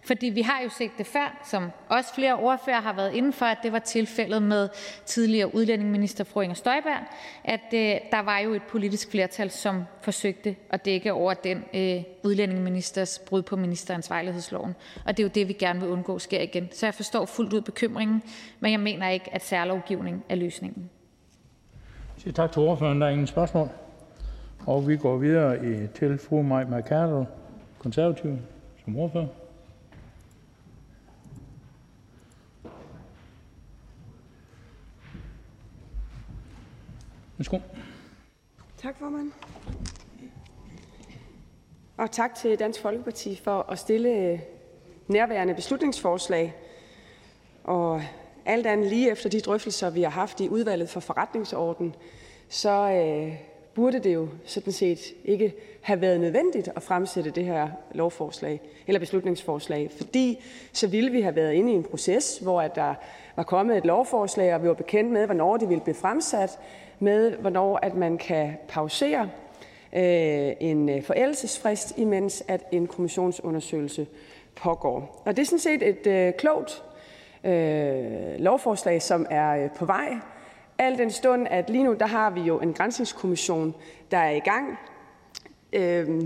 Fordi vi har jo set det før, som også flere ordførere har været inde for, at det var tilfældet med tidligere udlændingeminister fru Inger Støjberg, at øh, der var jo et politisk flertal, som forsøgte at dække over den øh, udlændingeministers brud på ministeransvarlighedsloven. Og det er jo det, vi gerne vil undgå sker igen. Så jeg forstår fuldt ud bekymringen, men jeg mener ikke, at særlovgivning er løsningen. Siger tak til ordføreren. Der er ingen spørgsmål. Og vi går videre til fru Maj Mercado, konservativ, som ordfører. Værsgo. Tak, formand. Og tak til Dansk Folkeparti for at stille øh, nærværende beslutningsforslag. Og alt andet lige efter de drøftelser, vi har haft i udvalget for forretningsorden, så øh, burde det jo sådan set ikke have været nødvendigt at fremsætte det her lovforslag eller beslutningsforslag, fordi så ville vi have været inde i en proces, hvor at der var kommet et lovforslag, og vi var bekendt med, hvornår det ville blive fremsat, med hvornår at man kan pausere øh, en øh, forældelsesfrist, imens at en kommissionsundersøgelse pågår. Og det er sådan set et øh, klogt øh, lovforslag, som er øh, på vej, al den stund, at lige nu der har vi jo en grænsningskommission, der er i gang. Øh,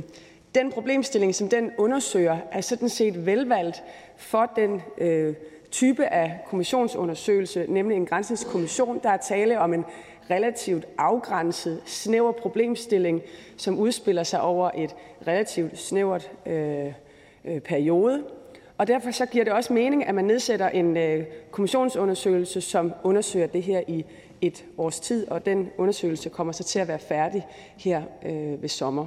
den problemstilling, som den undersøger, er sådan set velvalgt for den øh, type af kommissionsundersøgelse, nemlig en grænsningskommission. Der er tale om en relativt afgrænset, snæver problemstilling, som udspiller sig over et relativt snævert øh, øh, periode. Og derfor så giver det også mening, at man nedsætter en øh, kommissionsundersøgelse, som undersøger det her i et års tid, og den undersøgelse kommer så til at være færdig her øh, ved sommer.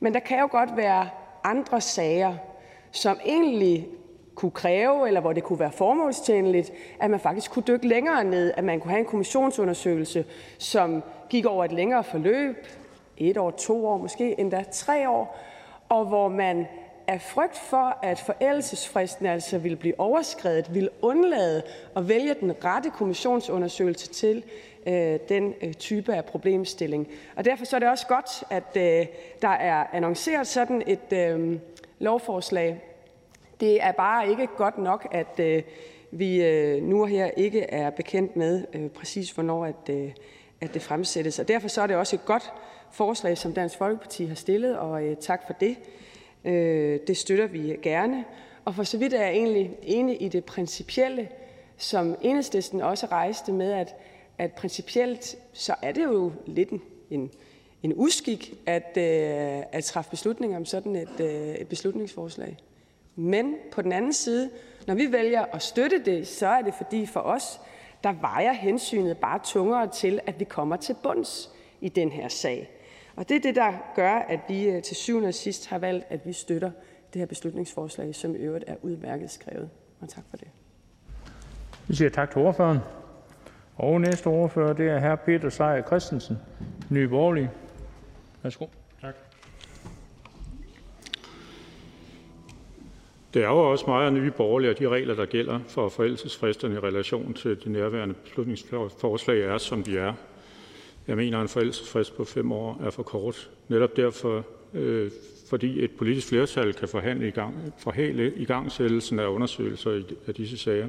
Men der kan jo godt være andre sager, som egentlig kunne kræve, eller hvor det kunne være formålstjenligt, at man faktisk kunne dykke længere ned, at man kunne have en kommissionsundersøgelse, som gik over et længere forløb, et år, to år, måske endda tre år, og hvor man af frygt for, at forældelsesfristen altså ville blive overskredet, ville undlade at vælge den rette kommissionsundersøgelse til øh, den øh, type af problemstilling. Og derfor så er det også godt, at øh, der er annonceret sådan et øh, lovforslag. Det er bare ikke godt nok, at øh, vi øh, nu og her ikke er bekendt med øh, præcis, hvornår at, at det fremsættes. Og derfor så er det også et godt forslag, som Dansk Folkeparti har stillet, og tak for det. Det støtter vi gerne. Og for så vidt er jeg egentlig enig i det principielle, som Enhedslisten også rejste med, at, at principielt så er det jo lidt en, en, en uskik at, øh, at træffe beslutninger om sådan et, øh, et beslutningsforslag. Men på den anden side, når vi vælger at støtte det, så er det fordi for os, der vejer hensynet bare tungere til, at vi kommer til bunds i den her sag. Og det er det, der gør, at vi øh, til syvende og sidst har valgt, at vi støtter det her beslutningsforslag, som i øvrigt er udmærket skrevet. Og tak for det. Vi siger tak til ordføreren. Og næste ordfører, det er hr. Peter Seier Christensen, Nye Borgerlige. Værsgo. Det er jo også og nye borgerlige, at de regler, der gælder for forældelsesfristerne i relation til de nærværende beslutningsforslag, er, som de er. Jeg mener, at en forældelsesfrist på fem år er for kort. Netop derfor, øh, fordi et politisk flertal kan forhandle i gang, forhale igangsættelsen af undersøgelser af disse sager.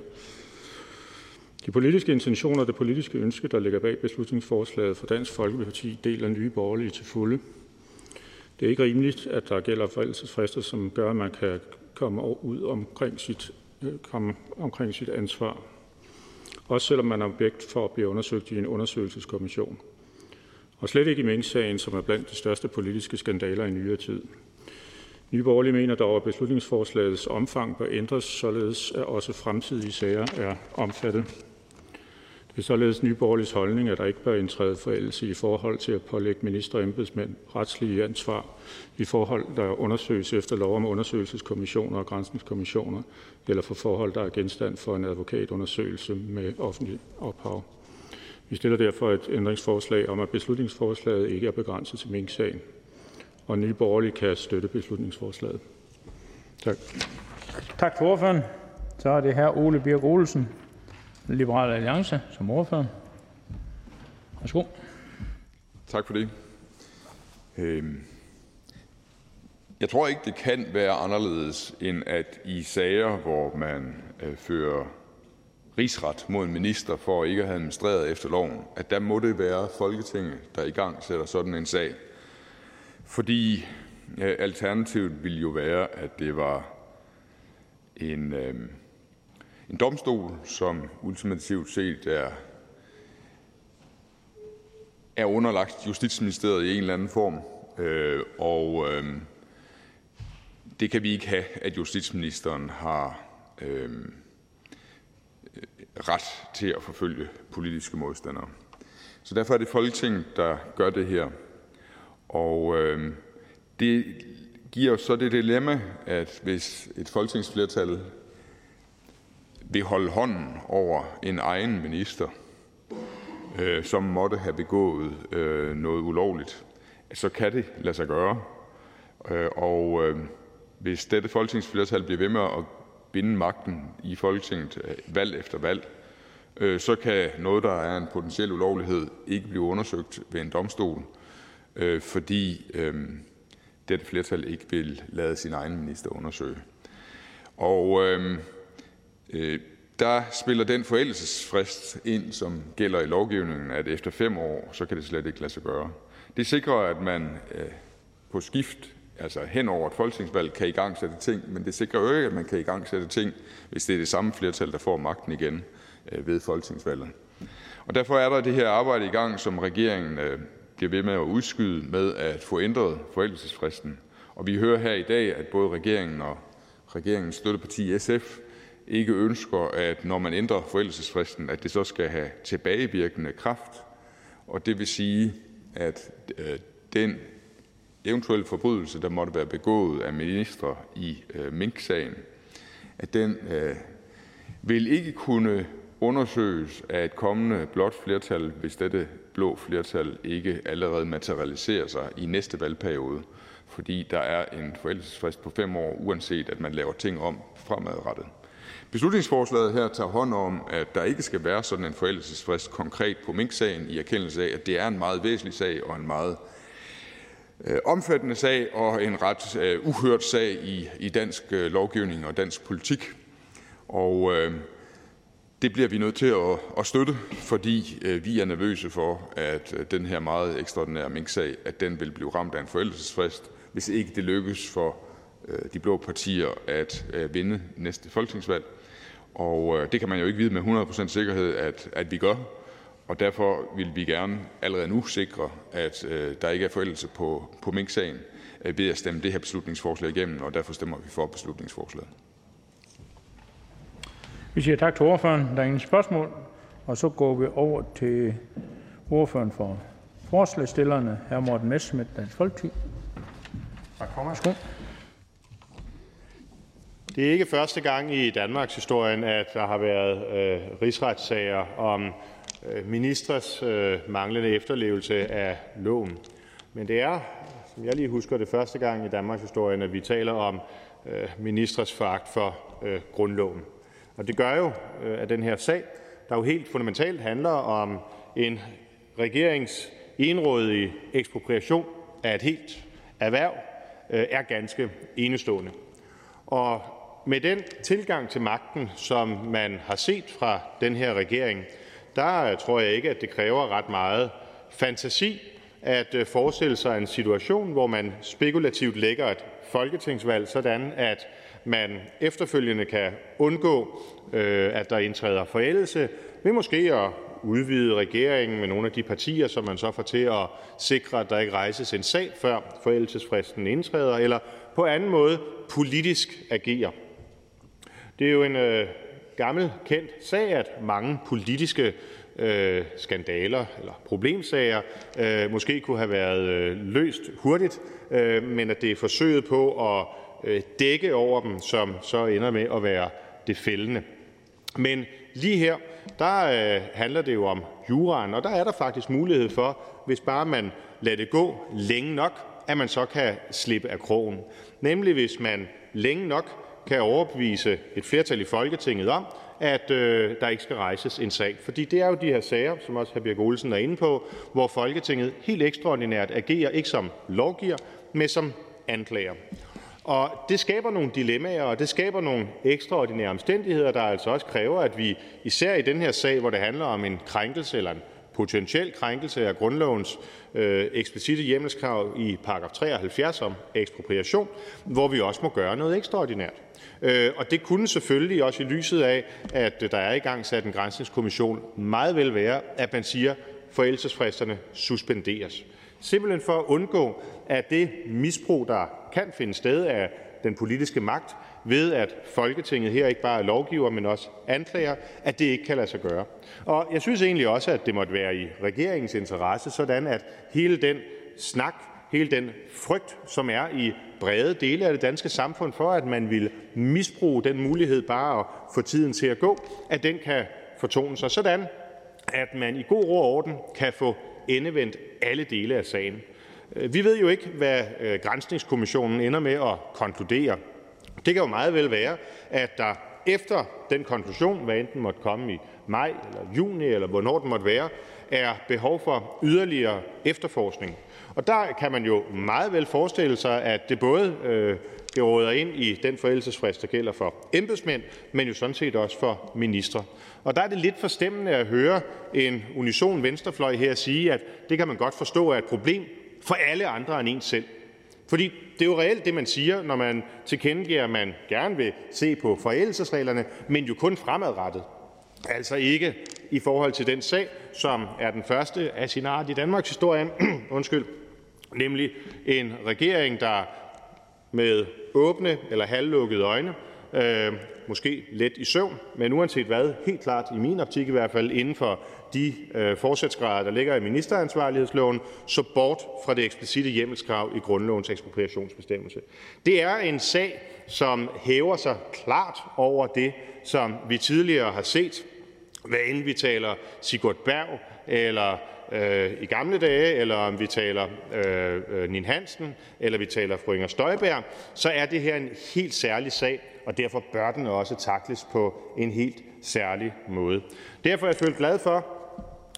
De politiske intentioner og det politiske ønske, der ligger bag beslutningsforslaget for Dansk Folkeparti, deler nye borgerlige til fulde. Det er ikke rimeligt, at der gælder forældelsesfrister, som gør, at man kan komme ud omkring sit, øh, komme omkring sit ansvar. Også selvom man er objekt for at blive undersøgt i en undersøgelseskommission. Og slet ikke i Mink-sagen, som er blandt de største politiske skandaler i nyere tid. Nye Borgerlige mener dog, at beslutningsforslagets omfang bør ændres, således at også fremtidige sager er omfattet. Det er således Nye Borgerliges holdning, at der ikke bør indtræde forældelse i forhold til at pålægge minister og embedsmænd retslige ansvar i forhold, der undersøges efter lov om undersøgelseskommissioner og grænsningskommissioner, eller for forhold, der er genstand for en advokatundersøgelse med offentlig ophav. Vi stiller derfor et ændringsforslag om, at beslutningsforslaget ikke er begrænset til Mink-sagen, og Nye Borgerlige kan støtte beslutningsforslaget. Tak. Tak til ordføreren. Så er det her Ole Birk Olesen, Liberal Alliance, som ordfører. Værsgo. Tak for det. Øhm, jeg tror ikke, det kan være anderledes, end at i sager, hvor man øh, fører rigsret mod en minister for ikke at have administreret efter loven, at der må det være Folketinget, der i gang sætter sådan en sag. Fordi øh, alternativet ville jo være, at det var en, øh, en domstol, som ultimativt set er, er underlagt Justitsministeriet i en eller anden form. Øh, og øh, det kan vi ikke have, at justitsministeren har øh, ret til at forfølge politiske modstandere. Så derfor er det Folketinget, der gør det her. Og øh, det giver så det dilemma, at hvis et folketingsflertal vil holde hånden over en egen minister, øh, som måtte have begået øh, noget ulovligt, så kan det lade sig gøre. Øh, og øh, hvis dette folketingsflertal bliver ved med at binde magten i Folketinget øh, valg efter valg, øh, så kan noget, der er en potentiel ulovlighed, ikke blive undersøgt ved en domstol, øh, fordi øh, dette flertal ikke vil lade sin egen minister undersøge. Og øh, Øh, der spiller den forældelsesfrist ind, som gælder i lovgivningen, at efter fem år, så kan det slet ikke lade sig gøre. Det sikrer, at man øh, på skift, altså hen over et folketingsvalg, kan i gang sætte ting, men det sikrer jo ikke, at man kan i gang sætte ting, hvis det er det samme flertal, der får magten igen øh, ved folketingsvalget. Og derfor er der det her arbejde i gang, som regeringen bliver ved med at udskyde med at få ændret forældelsesfristen. Og vi hører her i dag, at både regeringen og regeringens støtteparti SF ikke ønsker, at når man ændrer forældelsesfristen, at det så skal have tilbagevirkende kraft. Og det vil sige, at øh, den eventuelle forbrydelse, der måtte være begået af ministre i øh, Mink-sagen, at den øh, vil ikke kunne undersøges af et kommende blåt flertal, hvis dette blå flertal ikke allerede materialiserer sig i næste valgperiode, fordi der er en forældelsesfrist på fem år, uanset at man laver ting om fremadrettet. Beslutningsforslaget her tager hånd om, at der ikke skal være sådan en forældelsesfrist konkret på Mink-sagen, i erkendelse af, at det er en meget væsentlig sag og en meget øh, omfattende sag og en ret øh, uhørt sag i, i dansk øh, lovgivning og dansk politik. Og det bliver vi nødt til at, at støtte, fordi vi er nervøse for, at den her meget ekstraordinære Mink-sag, at den vil blive ramt af en forældelsesfrist, hvis ikke det lykkes for de blå partier at vinde næste folketingsvalg. Og øh, det kan man jo ikke vide med 100% sikkerhed, at, at vi gør. Og derfor vil vi gerne allerede nu sikre, at øh, der ikke er forældelse på, på Mink-sagen øh, ved at stemme det her beslutningsforslag igennem, og derfor stemmer vi for beslutningsforslaget. Vi siger tak til ordføreren. Der er ingen spørgsmål. Og så går vi over til ordføreren for forslagsstillerne, hr. Morten Messerschmidt, Dansk Folkeparti. Tak, formand. Det er ikke første gang i Danmarks historien, at der har været øh, rigsretssager om øh, ministres øh, manglende efterlevelse af loven. Men det er, som jeg lige husker det, første gang i Danmarks historien, at vi taler om øh, ministres foragt for øh, grundloven. Og det gør jo, øh, at den her sag, der jo helt fundamentalt handler om en regerings enrådige ekspropriation af et helt erhverv, øh, er ganske enestående. Og med den tilgang til magten, som man har set fra den her regering, der øh, tror jeg ikke, at det kræver ret meget fantasi at øh, forestille sig en situation, hvor man spekulativt lægger et folketingsvalg, sådan at man efterfølgende kan undgå, øh, at der indtræder forældelse, ved måske at udvide regeringen med nogle af de partier, som man så får til at sikre, at der ikke rejses en sag, før forældelsesfristen indtræder, eller på anden måde politisk agere. Det er jo en øh, gammel kendt sag, at mange politiske øh, skandaler eller problemsager øh, måske kunne have været øh, løst hurtigt, øh, men at det er forsøget på at øh, dække over dem, som så ender med at være det fældende. Men lige her, der øh, handler det jo om juraen, og der er der faktisk mulighed for, hvis bare man lader det gå længe nok, at man så kan slippe af krogen. Nemlig hvis man længe nok kan overbevise et flertal i Folketinget om, at øh, der ikke skal rejses en sag. Fordi det er jo de her sager, som også hr. Birk Olsen er inde på, hvor Folketinget helt ekstraordinært agerer, ikke som lovgiver, men som anklager. Og det skaber nogle dilemmaer, og det skaber nogle ekstraordinære omstændigheder, der altså også kræver, at vi især i den her sag, hvor det handler om en krænkelse eller en potentiel krænkelse af grundlovens øh, eksplicite hjemmelskrav i paragraf 73 om ekspropriation, hvor vi også må gøre noget ekstraordinært. Øh, og det kunne selvfølgelig også i lyset af, at der er i gang sat en grænsningskommission, meget vel være, at man siger, at forældelsesfristerne suspenderes. simpelthen for at undgå, at det misbrug, der kan finde sted af den politiske magt, ved at Folketinget her ikke bare er lovgiver, men også anklager, at det ikke kan lade sig gøre. Og jeg synes egentlig også, at det måtte være i regeringens interesse, sådan at hele den snak, hele den frygt, som er i brede dele af det danske samfund for, at man vil misbruge den mulighed bare at få tiden til at gå, at den kan fortone sig sådan, at man i god ro og orden kan få endevendt alle dele af sagen. Øh, vi ved jo ikke, hvad øh, Granskningskommissionen grænsningskommissionen ender med at konkludere. Det kan jo meget vel være, at der efter den konklusion, hvad enten måtte komme i maj eller juni, eller hvornår den måtte være, er behov for yderligere efterforskning. Og der kan man jo meget vel forestille sig, at det både øh, råder ind i den forældelsesfrist, der gælder for embedsmænd, men jo sådan set også for ministre. Og der er det lidt forstemmende at høre en unison venstrefløj her sige, at det kan man godt forstå er et problem for alle andre end en selv. Fordi det er jo reelt det, man siger, når man tilkendegiver, at man gerne vil se på forældelsesreglerne, men jo kun fremadrettet. Altså ikke i forhold til den sag, som er den første af sin art i Danmarks historie, [CLEARS THROAT] undskyld, nemlig en regering, der med åbne eller halvlukkede øjne, øh, måske let i søvn, men uanset hvad, helt klart i min optik i hvert fald inden for de øh, forsætsgrader, der ligger i ministeransvarlighedsloven, så bort fra det eksplicite hjemmelskrav i grundlovens ekspropriationsbestemmelse. Det er en sag, som hæver sig klart over det, som vi tidligere har set, hvad end vi taler Sigurd Berg eller øh, i gamle dage, eller om vi taler øh, øh, Nin Hansen, eller vi taler fru Inger Støjberg, så er det her en helt særlig sag, og derfor bør den også takles på en helt særlig måde. Derfor er jeg selvfølgelig glad for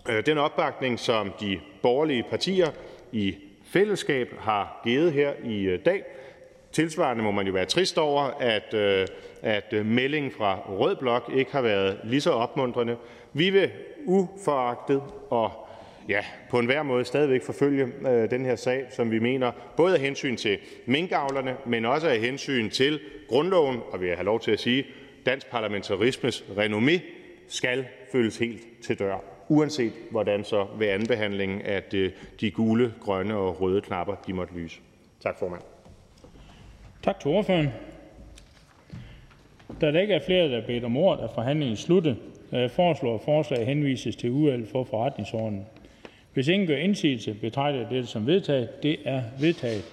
øh, den opbakning, som de borgerlige partier i fællesskab har givet her i øh, dag. Tilsvarende må man jo være trist over, at, øh, at øh, meldingen fra Rød Blok ikke har været lige så opmuntrende. Vi vil uforagtet og ja, på enhver måde stadigvæk forfølge øh, den her sag, som vi mener både af hensyn til minkavlerne, men også af hensyn til grundloven, og vil jeg have lov til at sige, dansk parlamentarismes renommé, skal følges helt til dør, uanset hvordan så ved andenbehandlingen at de gule, grønne og røde knapper de måtte lyse. Tak, formand. Tak til ordføreren. Da der ikke er flere, der har bedt om ordet, er forhandlingen sluttet. Jeg foreslår, at forslaget henvises til udvalget for forretningsordenen. Hvis ingen gør indsigelse, betragter jeg dette som vedtaget. Det er vedtaget.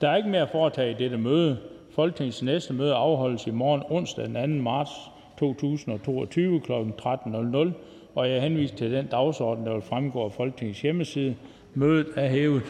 Der er ikke mere at foretage i dette møde. Folketingets næste møde afholdes i morgen onsdag den 2. marts 2022 kl. 13.00, og jeg henviser til den dagsorden, der vil fremgå af Folketingets hjemmeside. Mødet er hævet.